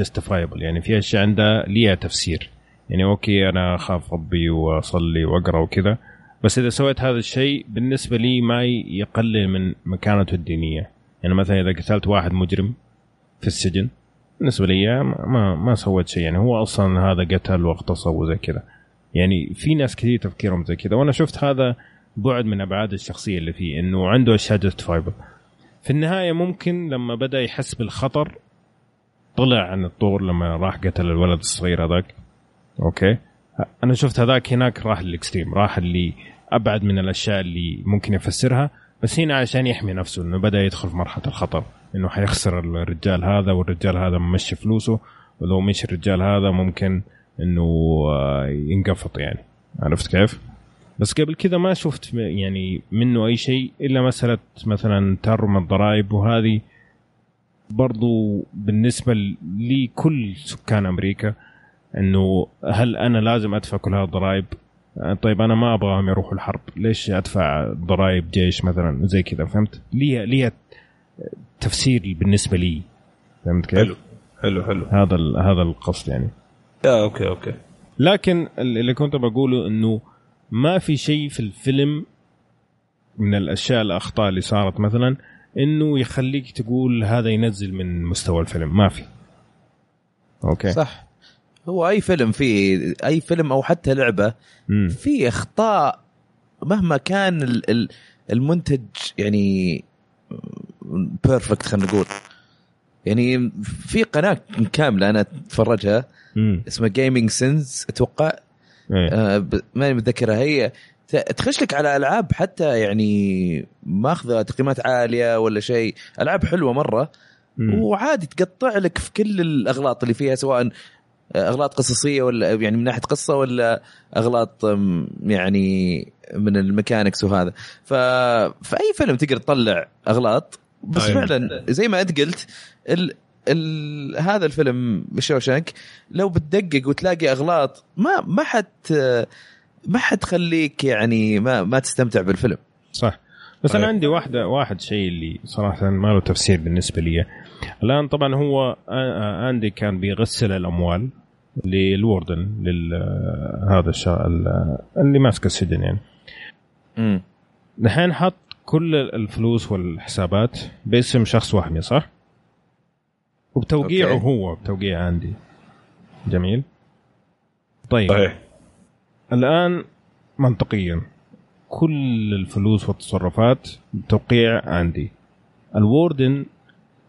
justifiable يعني في أشياء عندها ليها تفسير. يعني أوكي أنا أخاف ربي وأصلي وأقرأ وكذا بس إذا سويت هذا الشيء بالنسبة لي ما يقلل من مكانته الدينية. يعني مثلا إذا قتلت واحد مجرم في السجن بالنسبة لي ما ما, سويت شيء. يعني هو أصلا هذا قتل واغتصب وزي كذا. يعني في ناس كثير تفكيرهم زي كذا. وأنا شفت هذا بعد من أبعاد الشخصية اللي فيه إنه عنده أشياء justifiable في النهاية ممكن لما بدأ يحس بالخطر طلع عن الطور لما راح قتل الولد الصغير هذاك. أوكي؟ أنا شفت هذاك هناك راح لل extreme راح اللي أبعد من الأشياء اللي ممكن يفسرها بس هنا عشان يحمي نفسه إنه بدأ يدخل في مرحلة الخطر إنه حيخسر الرجال هذا والرجال هذا ممشي فلوسه ولو مشي الرجال هذا ممكن إنه آه، ينقفط يعني. عرفت كيف؟ بس قبل كذا ما شفت يعني منه أي شيء إلا مسألة مثلا تهرب الضرائب وهذه. برضو بالنسبة لكل سكان أمريكا إنه هل أنا لازم أدفع كل هذه الضرائب؟ آه، طيب أنا ما أبغاهم يروحوا الحرب، ليش أدفع ضرائب جيش مثلا؟ زي كذا فهمت؟ ليها ليها تفسير بالنسبة لي. فهمت كيف؟ حلو. حلو حلو. هذا هذا القصد يعني. يا أوكي أوكي. لكن اللي كنت بقوله إنه ما في شيء في الفيلم من الأشياء الأخطاء اللي صارت مثلا إنه يخليك تقول هذا ينزل من مستوى الفيلم ما في أوكي صح هو أي فيلم فيه أي فيلم أو حتى لعبة. في أخطاء مهما كان ال- ال- المنتج يعني perfect خلينا نقول يعني في قناة كاملة أنا أتفرجها. اسمها Gaming Sins أتوقع. آه ب- ماني متذكرها هي تخش لك على ألعاب حتى يعني ماخذة تقييمات عالية ولا شيء ألعاب حلوة مرة مم. وعادي تقطع لك في كل الأغلاط اللي فيها سواء أغلاط قصصية ولا يعني من ناحية قصة ولا أغلاط يعني من ال mechanics وهذا ف في أي فيلم تقدر تطلع أغلاط بس أيوة. فعلا زي ما أنت قلت ال... هذا الفيلم بشوشنك لو بتدقق وتلاقي أغلاط ما ما حد ما حتخليك يعني ما ما تستمتع بالفيلم. صح. بس أنا. عندي واحدة واحد شيء اللي صراحة ما له تفسير بالنسبة لي. الآن طبعا هو آندي كان بيغسل الأموال للوردن لل هذا الشا... ال- اللي ماسك السجن يعني. امم دحين حط كل الفلوس والحسابات باسم شخص وهمي صح؟ وبتوقيعه أوكي. هو بتوقيع عندي. جميل. طيب. صحيح الآن منطقيا كل الفلوس والتصرفات بتوقيع عندي. الوردن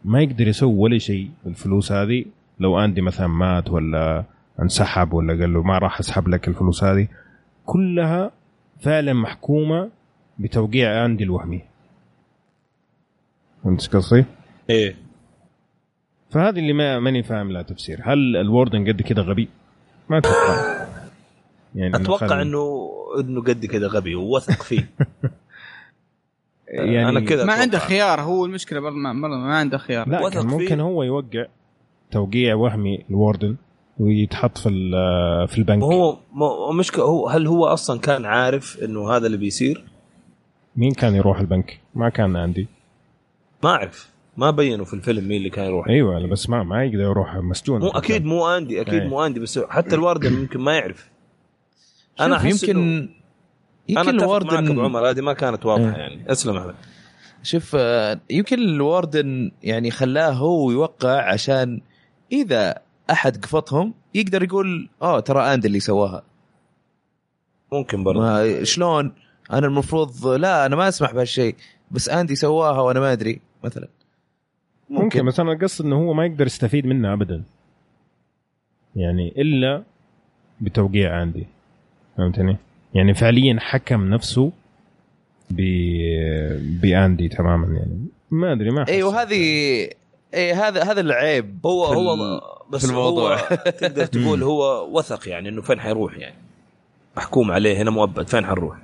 ما يقدر يسوي ولا شيء بالفلوس هذه. لو اندي مثلا مات ولا انسحب ولا قال له ما راح أسحب لك الفلوس هذه. كلها فعلا محكومة بتوقيع اندي الوهمي. فهمت قصدي؟ إيه. فهذه اللي ما ماني فاهم لها تفسير هل الوردن قد كده غبي؟ ما أتوقع يعني إنه أتوقع انه إنه قد كذا غبي ووثق فيه [laughs] يعني أنا كذا ما. عنده خيار هو المشكلة برضه ما, ما عنده خيار لا وثق كان فيه. ممكن هو يوقع توقيع وهمي الوردن ويتحط في ال- في البنك وهو مو- مشكلة هو هل هو أصلا كان عارف إنه هذا اللي بيصير؟ مين كان يروح البنك؟ ما كان عندي ما أعرف ما بينوا في الفيلم مين اللي كان يروح. أيوه بس ما ما يقدر يروح مسجون. مو أكيد مو أندي أكيد إيه. مو أندي بس حتى الواردن [coughs] يمكن ما يعرف. أنا شوف، أحس يمكن يمكن أنا أتفق معك أبو الواردن عمر هذه ما كانت واضحة إيه. يعني. أسلم أحمد. شوف آه، يمكن الواردن يعني خلاه هو يوقع عشان إذا أحد قفطهم يقدر يقول آه ترى اند اللي سواها. ممكن برضه. شلون؟ أنا المفروض لا أنا ما أسمح بهالشيء بس أندي سواها وأنا ما أدري مثلا. ممكن. بس أنا القصد إنه هو ما يقدر يستفيد منها ابدا. يعني إلا بتوقيع عندي. فهمتني؟ يعني فعليا حكم نفسه ب باندي تماما يعني. ما أدري ما أحس. أيوه هذه اي هذا هذا العيب. هو في هو بس في الموضوع. هو [laughs] تقدر [laughs] تقول هو وثق يعني إنه فين حيروح يعني. محكوم عليه هنا مؤبد فين حنروح؟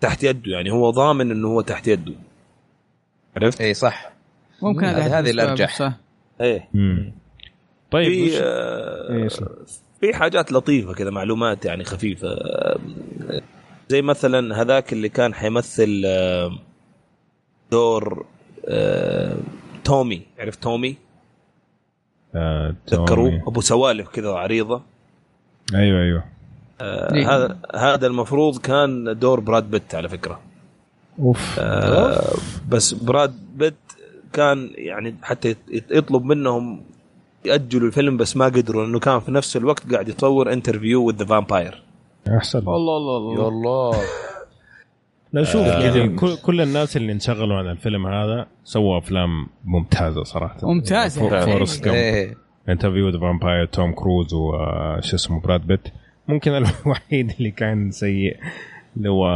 تحت يده يعني هو ضامن إنه هو تحت يده. عرفت؟ اي صح. ممكن هذه- هذا هذه الأرجح. صح. إيه. طيب في آه، إيه،. في حاجات لطيفة كذا معلومات يعني خفيفة آه، زي مثلا هذاك اللي كان حيمثل آه، دور آه، تومي عرفت تومي آه، تذكروه. أبو سوالف كذا عريضة أيوه أيوه آه، إيه. هذا هذا المفروض كان دور براد بيت على فكرة أوف آه، بس براد بيت كان يعني حتى يطلب منهم يأجلوا الفيلم بس ما قدروا لأنه كان في نفس الوقت قاعد يصور Interview with the Vampire أحسن. الله الله الله الله. لا شوف آه، يعني كل, كل الناس اللي انشغلوا عن الفيلم هذا سووا أفلام ممتازة صراحة. إيه. فورست جامب انترفيو ذا فامباير توم كروز وش اسمه براد بيت ممكن [laughs] الوحيد اللي كان سيء اللي هو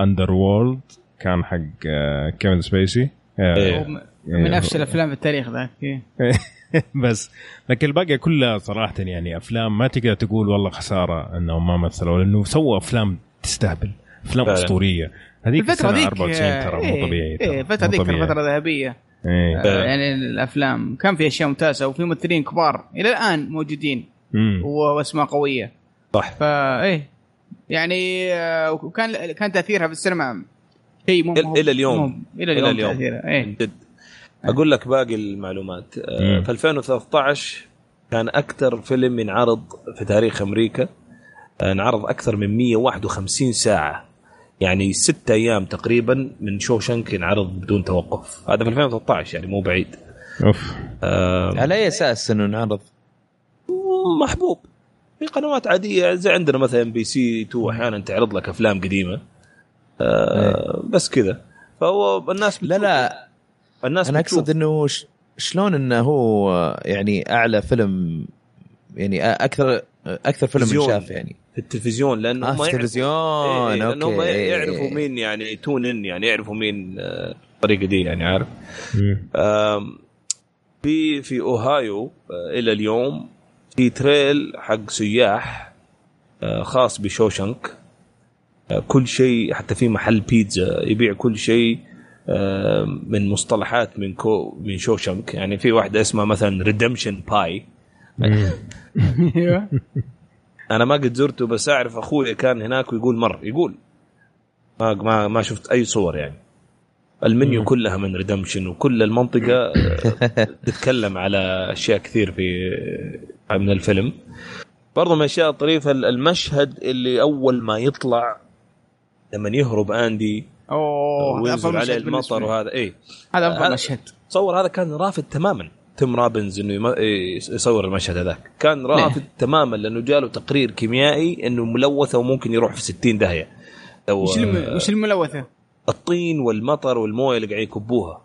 Waterworld كان حق آه، كيفن سبيسي آه، إيه. من افشل الافلام في التاريخ ذاك إيه. [laughs] بس لكن الباقي كلها صراحة يعني أفلام ما تقدر تقول والله خسارة إنهم ما مثلوا لأنه سووا أفلام تستهبل أفلام. أسطورية هذيك الفترة السنة ذيك 94 ترى مو إيه، طبيعي ترى، إيه الفترة مو ذيك طبيعي. كانت فترة ذهبية إيه. آه، يعني الأفلام كان في أشياء ممتازة وفي ممثلين كبار إلى الآن موجودين وأسماء قوية صح فا إيه يعني آه، وكان كان تأثيرها في السينما شيء مو إلى اليوم. إلى اليوم, إلى اليوم. تأثيرها إيه من جد أقول لك باقي المعلومات. آه، مم. في 2013 كان أكثر فيلم ينعرض في تاريخ أمريكا آه، انعرض أكثر من 151 ساعة. يعني ست أيام تقريبا من شو شنك ينعرض بدون توقف. هذا في 2013 يعني مو بعيد. أوف. آه، على أي أساس إنه نعرض؟ محبوب. في قنوات عادية زي عندنا مثلا بي سي 2 أحيانا تعرض لك أفلام قديمة. آه بس كذا. فهو الناس لا لا. الناس أنا بتشوف. اقصد إنه ش- شلون إنه هو يعني أعلى فيلم يعني أكثر أكثر فيلم. انشاف يعني. في التلفزيون لأنه آه يعرفوا- التلفزيون إيه، إيه، لأنه أوكي. يعرفوا مين يعني tune in يعني يعرفوا مين آه، الطريقة دي يعني عارف؟ في في أوهايو آه، إلى اليوم في trail حق سياح آه، خاص بشوشنك. كل شيء حتى في محل بيتزا يبيع كل شيء. من مصطلحات من كو من شوشنك. يعني في واحدة اسمها مثلا Redemption Pie [laughs] أنا ما قد زرته بس أعرف أخوي كان هناك ويقول مر. يقول. ما ما ما شفت أي صور يعني. المنيو. كلها من Redemption وكل المنطقة آه، [laughs] تتكلم على أشياء كثير في آه، من الفيلم. برضو من الأشياء الطريفة المشهد اللي أول ما يطلع لما يهرب آندي أوه وينزل عليه المطر. وهذا إيه. هذا أفضل مشهد. تصور هذا كان رافض تماما. تيم رابنز إنه يم- يصور المشهد هذاك. كان رافض تماما لأنه جاله تقرير كيميائي إنه ملوثة وممكن يروح في 60 داهية. وش الم... وش الملوثة؟ الطين والمطر والموية اللي قاعدين يكبوها.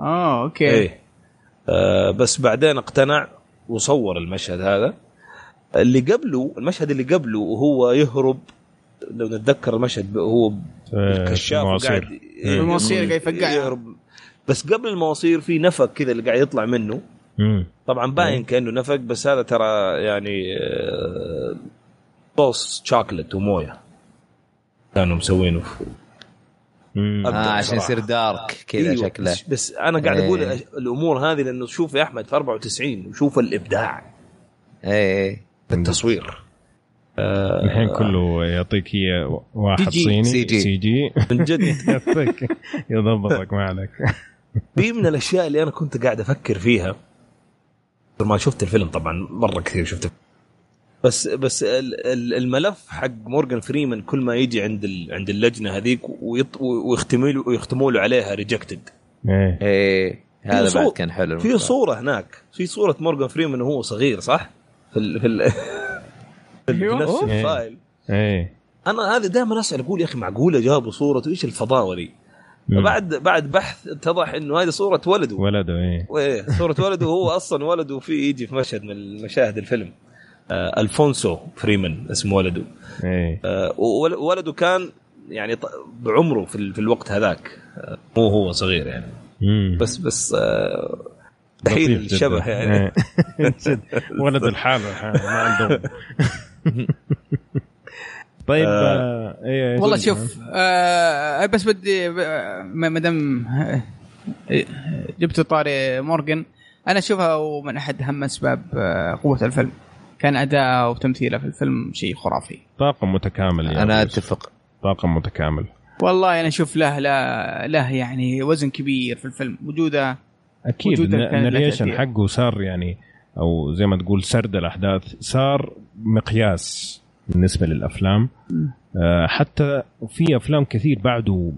آه أوكي. إيه. آه بس بعدين اقتنع وصور المشهد هذا. اللي قبله المشهد اللي قبله وهو يهرب لو نتذكر المشهد هو كشاف المواصير. قاعد المواصير قاعد. يهرب. بس قبل المواصير في نفق كذا اللي قاعد يطلع منه مم. طبعا باين كأنه نفق بس هذا ترى يعني آه، صوص شوكلت وموية كانوا مسوينه آه عشان. يصير دارك كذا أيوة، شكله بس, بس أنا قاعد إيه. أقول الأمور هذه لأنه شوف يا أحمد في 94 وشوف الإبداع اي اي في التصوير آه، الحين كله يعطيك هي واحد جي. صيني سي جي. سي جي. من جد. [laughs] يضبطك ما عليك. [laughs] في من الأشياء اللي أنا كنت قاعد أفكر فيها. ما شفت الفيلم طبعا مرة كثير شفته بس بس ال- ال- الملف حق مورجان فريمان كل ما يجي عند ال- عند اللجنة هذيك ويط- ويختموا له ويختموا له عليها rejected إيه. اي هذا بعد كان حلو في صورة هناك. في صورة مورجان فريمان وهو صغير صح؟ في ال في, ال [laughs] في أيوة. نفس إيه. ال file. إيه. أنا هذا دائما أسأل أقول يا أخي معقولة جابوا صورته؟ إيش الفضاوة دي؟ مم. بعد بعد بحث اتضح إنه هذه صورة ولده. ولده إيه. وايه صورة ولده. هو أصلا ولده في يجي في مشهد من مشاهد الفيلم. آه ألفونسو فريمان اسمه ولده. إيه. آه ولده كان يعني بعمره في, ال- في الوقت هذاك. آه مو هو صغير يعني. مم. بس بس آه. الشبه يعني. إيه. [laughs] ولد الحالة ما عندهم. [laughs] [laughs] طيب آه، إيه والله قول. شوف آه بس بدي آه، ما دام آه، جبت طاري مورجن أنا أشوفها هو من أحد أهم أسباب آه، قوة الفيلم كان اداءه وتمثيله في الفيلم شيء خرافي طاقم متكامل يا أنا. أتفق طاقم متكامل والله أنا أشوف له له له يعني وزن كبير في الفيلم وجوده أكيد الناريشن. حقه صار يعني أو زي ما تقول سرد الأحداث صار مقياس بالنسبة للأفلام. آه، حتى في أفلام كثير بعده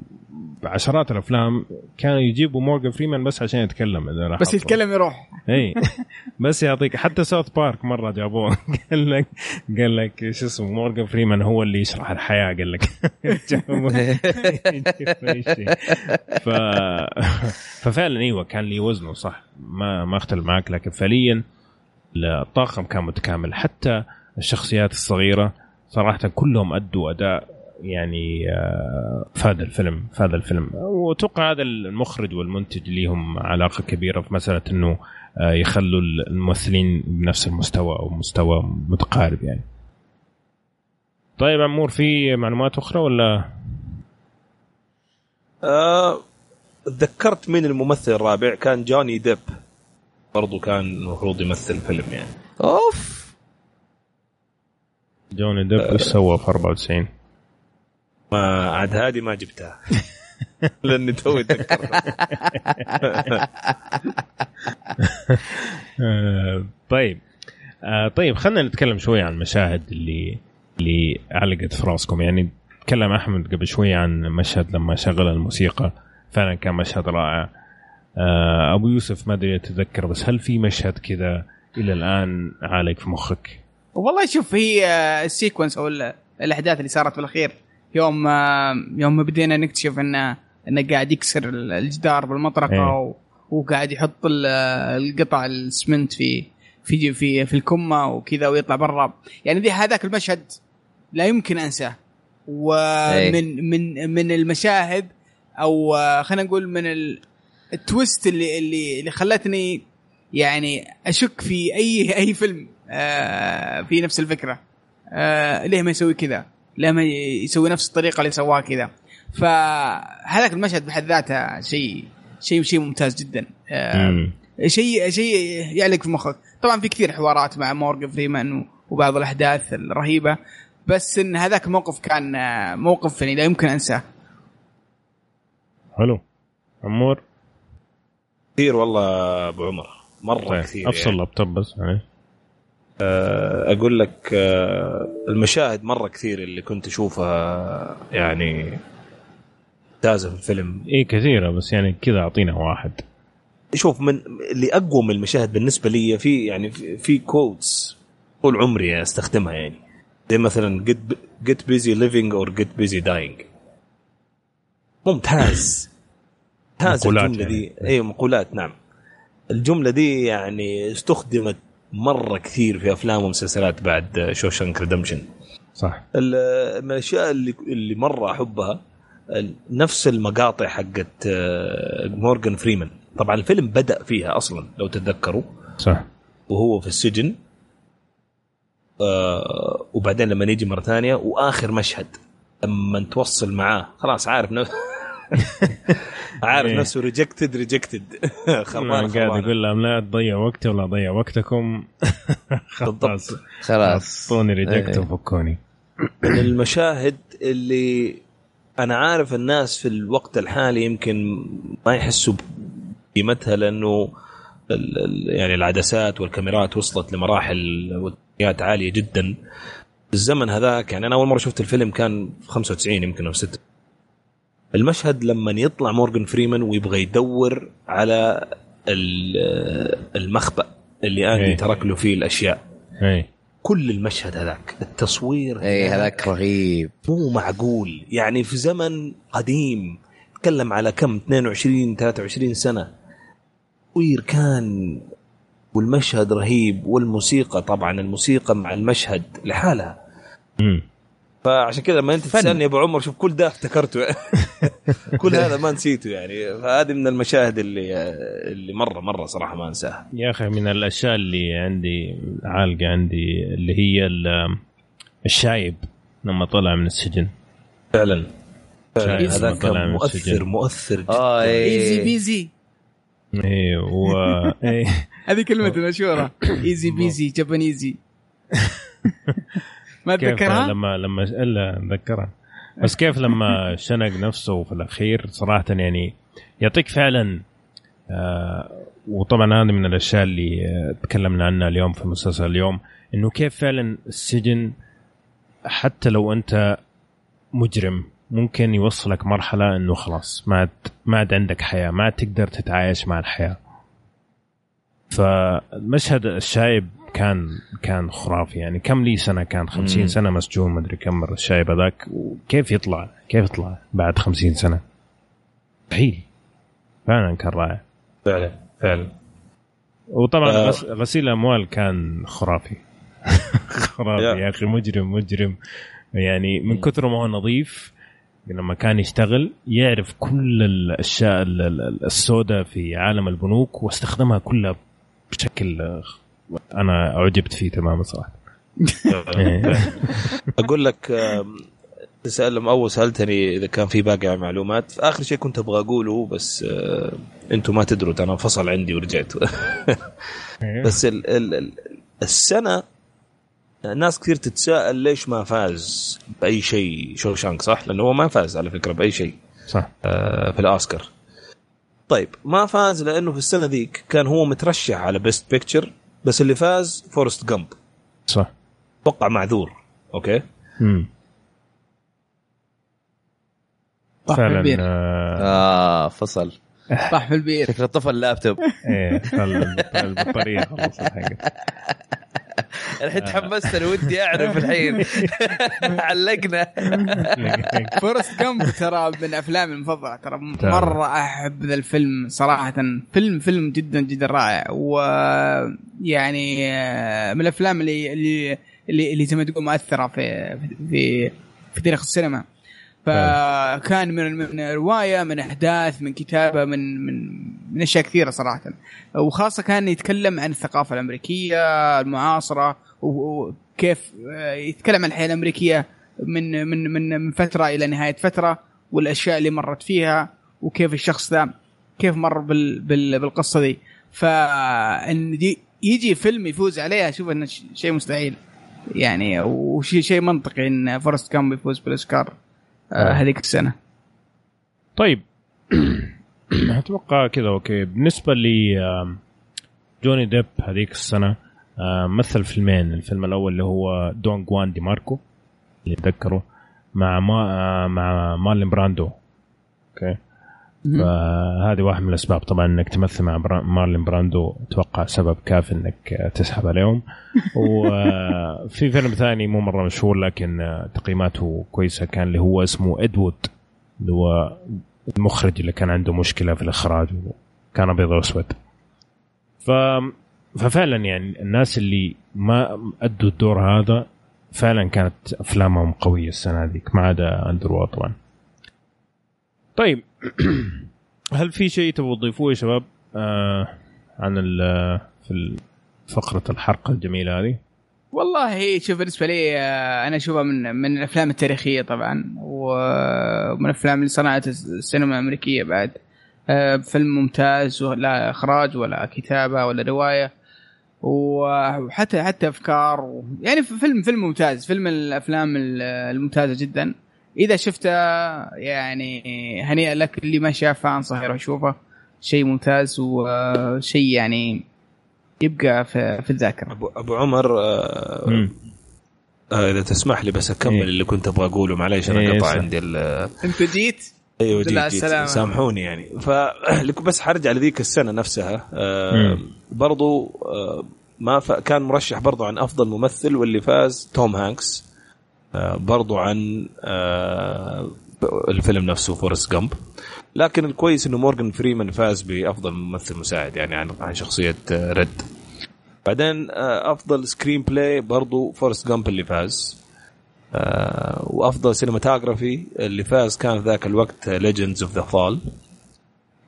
عشرات الأفلام كانوا يجيبوا مورجان فريمان بس عشان يتكلم إذا لاحظتوا. بس يتكلم يروح. إي. [laughs] بس يعطيك حتى ساوث بارك مرة جابوه. [laughs] قال لك قال لك شو اسمه مورجان فريمان هو اللي يشرح الحياة قال لك. [laughs] ف... ففعلا إيوه كان لي وزنه صح. ما ما أختلف معك لكن فعليا الطاقم كان متكامل. حتى الشخصيات الصغيرة صراحة كلهم أدوا أداء يعني آه، فاد الفيلم فاد الفيلم. وأتوقع هذا المخرج والمنتج ليهم علاقة كبيرة في مسألة إنه آه، يخلوا الممثلين بنفس المستوى أو مستوى متقارب يعني. طيب عمور في معلومات أخرى ولا؟ آه تذكرت من الممثل الرابع؟ كان جوني ديب. برضو كان المفروض يمثل فيلم يعني. أوف. جوني ديب إيش سوى في 94 ما عاد هذه ما جبتها. [laughs] لأني توي [laughs] آه، طيب. آه، طيب خلينا نتكلم شوي عن المشاهد اللي اللي علقت في راسكم. يعني تكلم أحمد قبل شوي عن مشهد لما شغل الموسيقى. فعلا كان مشهد رائع. أبو يوسف ما أدري أتذكر بس هل في مشهد كذا إلى الآن عالق في مخك؟ والله شوف هي آه، السيكونس أو ال- الأحداث اللي صارت في الاخير يوم آه، يوم ما بدينا نكتشف إنه إنه قاعد يكسر ال- الجدار بالمطرقة إيه. و- وقاعد يحط ال- القطع السمنت في في في في الكمة وكذا ويطلع برا يعني ذي هذاك المشهد لا يمكن أنساه ومن من من المشاهد أو آه، خلينا نقول من ال- ال twist اللي اللي اللي خلتني يعني أشك في أي [laughs] أي فيلم آه، في نفس الفكرة آه، ليه ما يسوي كذا؟ ليه ما يسوي نفس الطريقة اللي سواها كذا؟ فهذاك المشهد بحد ذاته شيء شيء شيء ممتاز جدا آه،. شيء شيء يعلق في مخك طبعا في كثير حوارات مع مورجان فريمان وبعض الأحداث الرهيبة بس إن هذاك الموقف كان موقف يعني لا يمكن أنساه حلو عمور كثير والله أبو عمر. مرة طيب كثير أفصل يعني. اللابتوب بس يعني. أقول لك آه، المشاهد مرة كثير اللي كنت أشوفها يعني ممتازة في الفيلم. إيه كثيرة بس يعني كذا أعطينا واحد. شوف من اللي أقوى من المشاهد بالنسبة لي في يعني في, في quotes طول عمري أستخدمها يعني. زي مثلا get, get busy living or get busy dying. ممتاز. مقولات الجملة يعني. دي اي مقولات نعم. الجملة دي يعني استخدمت مرة كثير في أفلام ومسلسلات بعد Shawshank Redemption. صح. من الأشياء اللي اللي مرة أحبها نفس المقاطع حقت آه، مورغان فريمان. طبعا الفيلم بدأ فيها أصلا لو تتذكروا. صح. وهو في السجن آه وبعدين لما يجي مرة ثانية وآخر مشهد لما توصل معاه خلاص عارف [laughs] عارف إيه. نفسه rejected rejected خربان قاعد يقول لهم لا تضيع وقتي ولا أضيع وقتكم. خلاص [laughs] بالضبط. خلاص. أعطوني ريجكت إيه. وفكوني. من المشاهد اللي أنا عارف الناس في الوقت الحالي يمكن ما يحسوا بقيمتها لأنه ال- ال- يعني العدسات والكاميرات وصلت لمراحل وتقنيات عالية جدا. الزمن هذاك يعني أنا أول مرة شفت الفيلم كان في 95 يمكن أو 6 المشهد لما يطلع مورغان فريمان ويبغى يدور على ال- المخبأ اللي اندي إيه. ترك له فيه الأشياء. اي كل المشهد هذاك التصوير اي هذاك رهيب. مو معقول. يعني في زمن قديم تكلم على كم؟ 22 23 سنة. تصوير كان والمشهد رهيب والموسيقى طبعا الموسيقى مع المشهد لحالها. امم فعشان كذا لما انت. تسألني يا أبو عمر شوف كل ده افتكرته. [laughs] كل هذا ما نسيته يعني. فهذه من المشاهد اللي اللي مرة مرة صراحة ما أنساها. يا أخي من الأشياء اللي عندي عالقة عندي اللي هي ال- الشايب لما طلع من السجن. فعلا. فعلا. شايف هذا لما طلع كان من مؤثر. مؤثر جدا. آه easy اي peasy إيه و [laughs] إيه. هذه كلمة مشهورة. easy peasy Japanesey ما كيف تذكرها؟ لما لما إلا اتذكرها بس كيف لما [laughs] شنق نفسه في الأخير صراحة يعني يعطيك فعلا آه وطبعا هذه من الأشياء اللي آه تكلمنا عنها اليوم في مسلسل اليوم إنه كيف فعلا السجن حتى لو أنت مجرم ممكن يوصلك مرحلة إنه خلاص ما عاد ما عاد عندك حياة ما تقدر تتعايش مع الحياة فالمشهد الشايب كان كان خرافي. يعني كم لي سنة كان 50 مم. سنة مسجون ما أدري كم مره الشايب هذاك. وكيف يطلع؟ كيف يطلع بعد 50 سنة؟ مستحيل فعلا كان رائع. فعلا فعلا. وطبعا آه. غس- غسيل الاموال كان خرافي. [laughs] خرافي يا. أخي مجرم مجرم. يعني من كثر ما هو نظيف لما كان يشتغل يعرف كل الأشياء ال- ال- السوداء في عالم البنوك واستخدمها كلها بشكل آه، أنا أعجبت فيه تماما صراحة. [laughs] أقول لك آم، تسأل لما أول سألتني إذا كان في باقي معلومات آخر شيء كنت أبغى أقوله بس أنتم ما تدروا أنا انفصل عندي ورجعت [laughs] بس ال ال ال السنة ناس كثير تتساءل ليش ما فاز بأي شيء شوشانك صح؟ لأنه هو ما فاز على فكرة بأي شيء صح آه، في الأوسكار. طيب ما فاز لأنه في السنة ذيك كان هو مترشح على Best Picture بس اللي فاز Forrest Gump. صح. أتوقع معذور. أوكي؟ مم. طاح في فعلا آه، آه فصل. طاح في البير. شكله طفى اللابتوب. إيه البطارية خلصت الحين تحمست أنا ودي أعرف الحين. [laughs] علقنا. Forrest Gump ترى من أفلامي المفضلة. ترى. مرة أحب ذا الفيلم صراحة. فيلم فيلم جدا جدا رائع. ويعني آه، من الأفلام اللي اللي اللي, اللي زي ما تقول مؤثرة في في في تاريخ السينما. فكان من من رواية من أحداث من كتابة من من من أشياء كثيرة صراحة. وخاصة كان يتكلم عن الثقافة الأمريكية المعاصرة وكيف آه، يتكلم عن الحياة الأمريكية من من من من فترة إلى نهاية فترة والأشياء اللي مرت فيها وكيف الشخص ذا كيف مر بال بال بالقصة دي. فإن دي يجي فيلم يفوز عليها أشوف إنه شيء مستحيل. يعني وشيء شيء منطقي إن Forrest Gump يفوز بالأوسكار. هذيك السنة. طيب. [coughs] أتوقع كذا أوكي. بالنسبة آم، جوني ديب هذيك السنة مثل فيلمين. الفيلم الأول اللي هو Don Juan DeMarco اللي اتذكره مع ما آه، مع مارلون براندو. أوكي. فهذه واحد من الأسباب. طبعا إنك تمثل مع برا- مارلون براندو أتوقع سبب كافي إنك آه، تسحب عليهم. [laughs] وفي فيلم ثاني مو مرة مشهور لكن آه، تقييماته كويسة. كان اللي هو اسمه Ed Wood اللي هو المخرج اللي كان عنده مشكلة في الإخراج كان أبيض وأسود. ف ففعلا يعني الناس اللي ما أدوا الدور هذا فعلا كانت أفلامهم قوية السنة هذيك ما عدا اندر طبعا طيب [clears throat] هل في شيء تبغوا تضيفوه يا شباب؟ آه عن ال- في فقرة الحلقة الجميلة هذه. والله شوف بالنسبة لي آه، أنا أشوفها من من الأفلام التاريخية طبعا ومن الأفلام اللي صنعت السينما الأمريكية بعد. آه، فيلم ممتاز لا إخراج ولا كتابة ولا رواية وحتى حتى أفكار. يعني فيلم فيلم ممتاز فيلم الأفلام الممتازة جدا. إذا شفته يعني هنيئا لك اللي ما شافه انصح يروح يشوفه شيء ممتاز وشيء يعني يبقى في, في الذاكرة أبو أبو عمر آه. آه إذا تسمح لي بس أكمل إيه. اللي كنت أبغى أقوله معليش أنا إيه، قطع. عندي ال- أنت جيت أيوه جيت, جيت السلامة. سامحوني يعني ف [clears throat] بس حرجع لذيك السنة نفسها آه. برضو آه ما ف... كان مرشح برضو عن أفضل ممثل واللي فاز توم هانكس برضو عن آه الفيلم نفسه Forrest Gump. لكن الكويس إنه مورجان فريمان فاز بأفضل ممثل مساعد يعني عن عن شخصية آه ريد. بعدين آه أفضل screenplay برضو Forrest Gump اللي فاز. آه وأفضل cinematography اللي فاز كان ذاك الوقت Legends of the Fall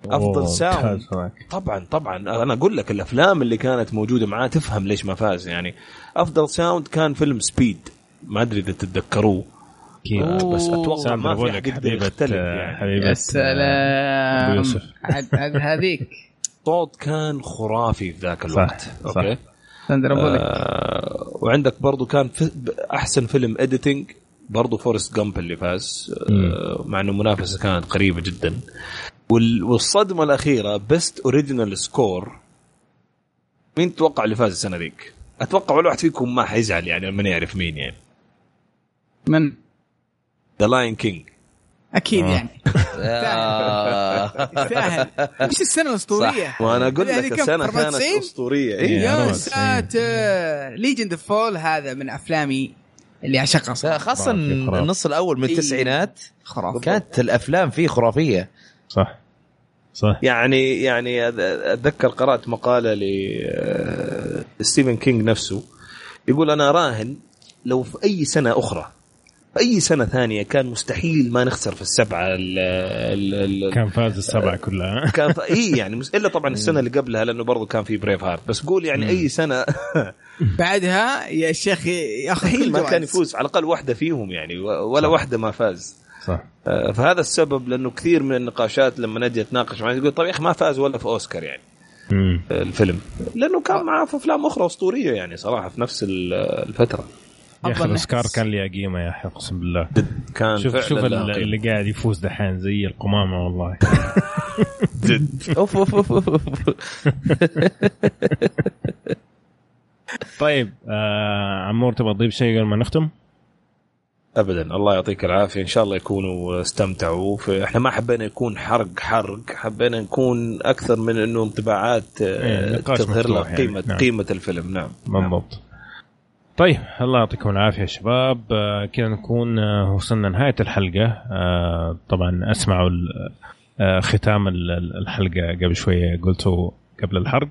أفضل sound. طبعا طبعا. أنا أقول لك الأفلام اللي كانت موجودة معاه تفهم ليش ما فاز يعني. أفضل sound كان فيلم Speed ما أدري إذا تتذكروه آه، بس أتوقع ما في أحد يقدر يختلف آه، يعني. حبيبة يا أبو سلام هذيك. الصوت كان خرافي في ذاك صح، الوقت. صح. أوكي. ساندرا بولك آه وعندك برضو كان في أحسن فيلم editing برضو Forrest Gump اللي فاز. آه مع إنه المنافسة كانت قريبة جدا. وال- والصدمة الأخيرة best original score مين تتوقع اللي فاز السنة ذيك؟ أتوقع ولا واحد فيكم ما حيزعل يعني لما يعرف مين يعني. من The Lion King أكيد آه. يعني آه. [laughs] يستاهل إيش السنة الأسطورية وأنا أقول لك؟ السنة 94 كانت أسطورية. يا 94. ترى Legend of Fall هذا من أفلامي اللي أعشقها صراحة خاصة. النص الأول من إيه. التسعينات خرافي كانت الأفلام فيه خرافية صح صح يعني يعني أذ- أتذكر قرأت مقالة لستيفن كينج نفسه يقول أنا راهن لو في أي سنة أخرى أي سنة ثانية كان مستحيل ما نخسر في السبعة ال ال ال كان فاز السبعة كلها. كان في إي [laughs] يعني مس- إلا طبعا السنة اللي قبلها لأنه برضو كان في Braveheart بس قول يعني أي سنة. [laughs] بعدها يا شيخ ياخذ ما كان. يفوز على الأقل واحدة فيهم يعني ولا واحدة ما فاز. صح. آه، فهذا السبب لأنه كثير من النقاشات لما نجي أتناقش معاه يقول طيب يا أخي ما فاز ولا في أوسكار يعني. مم. الفيلم. لأنه كان معاه في أفلام أخرى أسطورية يعني صراحة في نفس ال- الفترة. يا أخي نحس. كان لي قيمه يا أخي أقسم بالله كان شوف شوف. اللي قاعد يفوز دحين زي القمامة والله [laughs] أوف أوف أوف أوف. طيب آه عمور تبغى تضيف شيء قبل ما نختم؟ ابدا الله يعطيك العافية إن شاء الله يكونوا استمتعوا إحنا ما حبينا يكون حرق حرق حبينا نكون أكثر من إنه انطباعات آه، إيه، تظهر لك يعني. قيمه نعم. قيمة الفيلم نعم بالضبط طيب الله يعطيكم العافية يا شباب. آه كذا نكون آه وصلنا نهاية الحلقة. آه طبعا اسمعوا ختام ال- ال- الحلقة قبل شوية قلته قبل الحرق.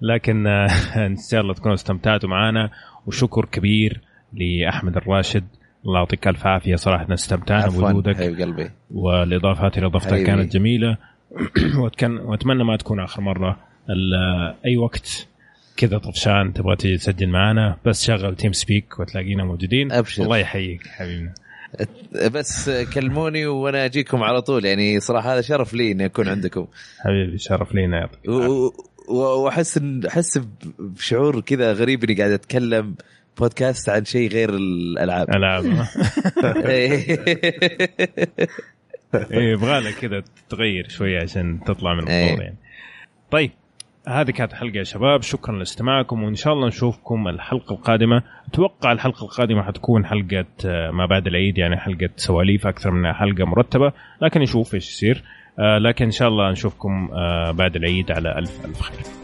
لكن [laughs] إن شاء الله تكونوا استمتعتوا معنا وشكر كبير لأحمد الراشد. الله يعطيك ألف عافية. صراحة استمتعنا بوجودك. قلبي. والإضافات اللي اضفتها. كانت جميلة. [clears throat] وأتمنى ما تكون آخر مرة أي وقت كذا طفشان تبغى تيجي تسجل معنا بس شغل تيم سبيك وتلاقينا موجودين. أبشر. الله يحييك حبيبنا. بس كلموني وأنا أجيكم على طول يعني صراحة هذا شرف لي إني أكون عندكم. حبيبي شرف لينا يعطيك و- و- وأحس أحس بشعور كذا غريب إني قاعد أتكلم بودكاست عن شيء غير الألعاب. ألعاب [laughs] إيه يبغى لك كذا تغير شوية عشان تطلع من إيه. الفور يعني. طيب هذه كانت حلقة يا شباب. شكرا لاستماعكم وإن شاء الله نشوفكم الحلقة القادمة. أتوقع الحلقة القادمة حتكون حلقة آه، ما بعد العيد يعني حلقة سواليف أكثر من حلقة مرتبة. لكن نشوف إيش يصير. آه، لكن إن شاء الله نشوفكم آه، بعد العيد على ألف ألف خير.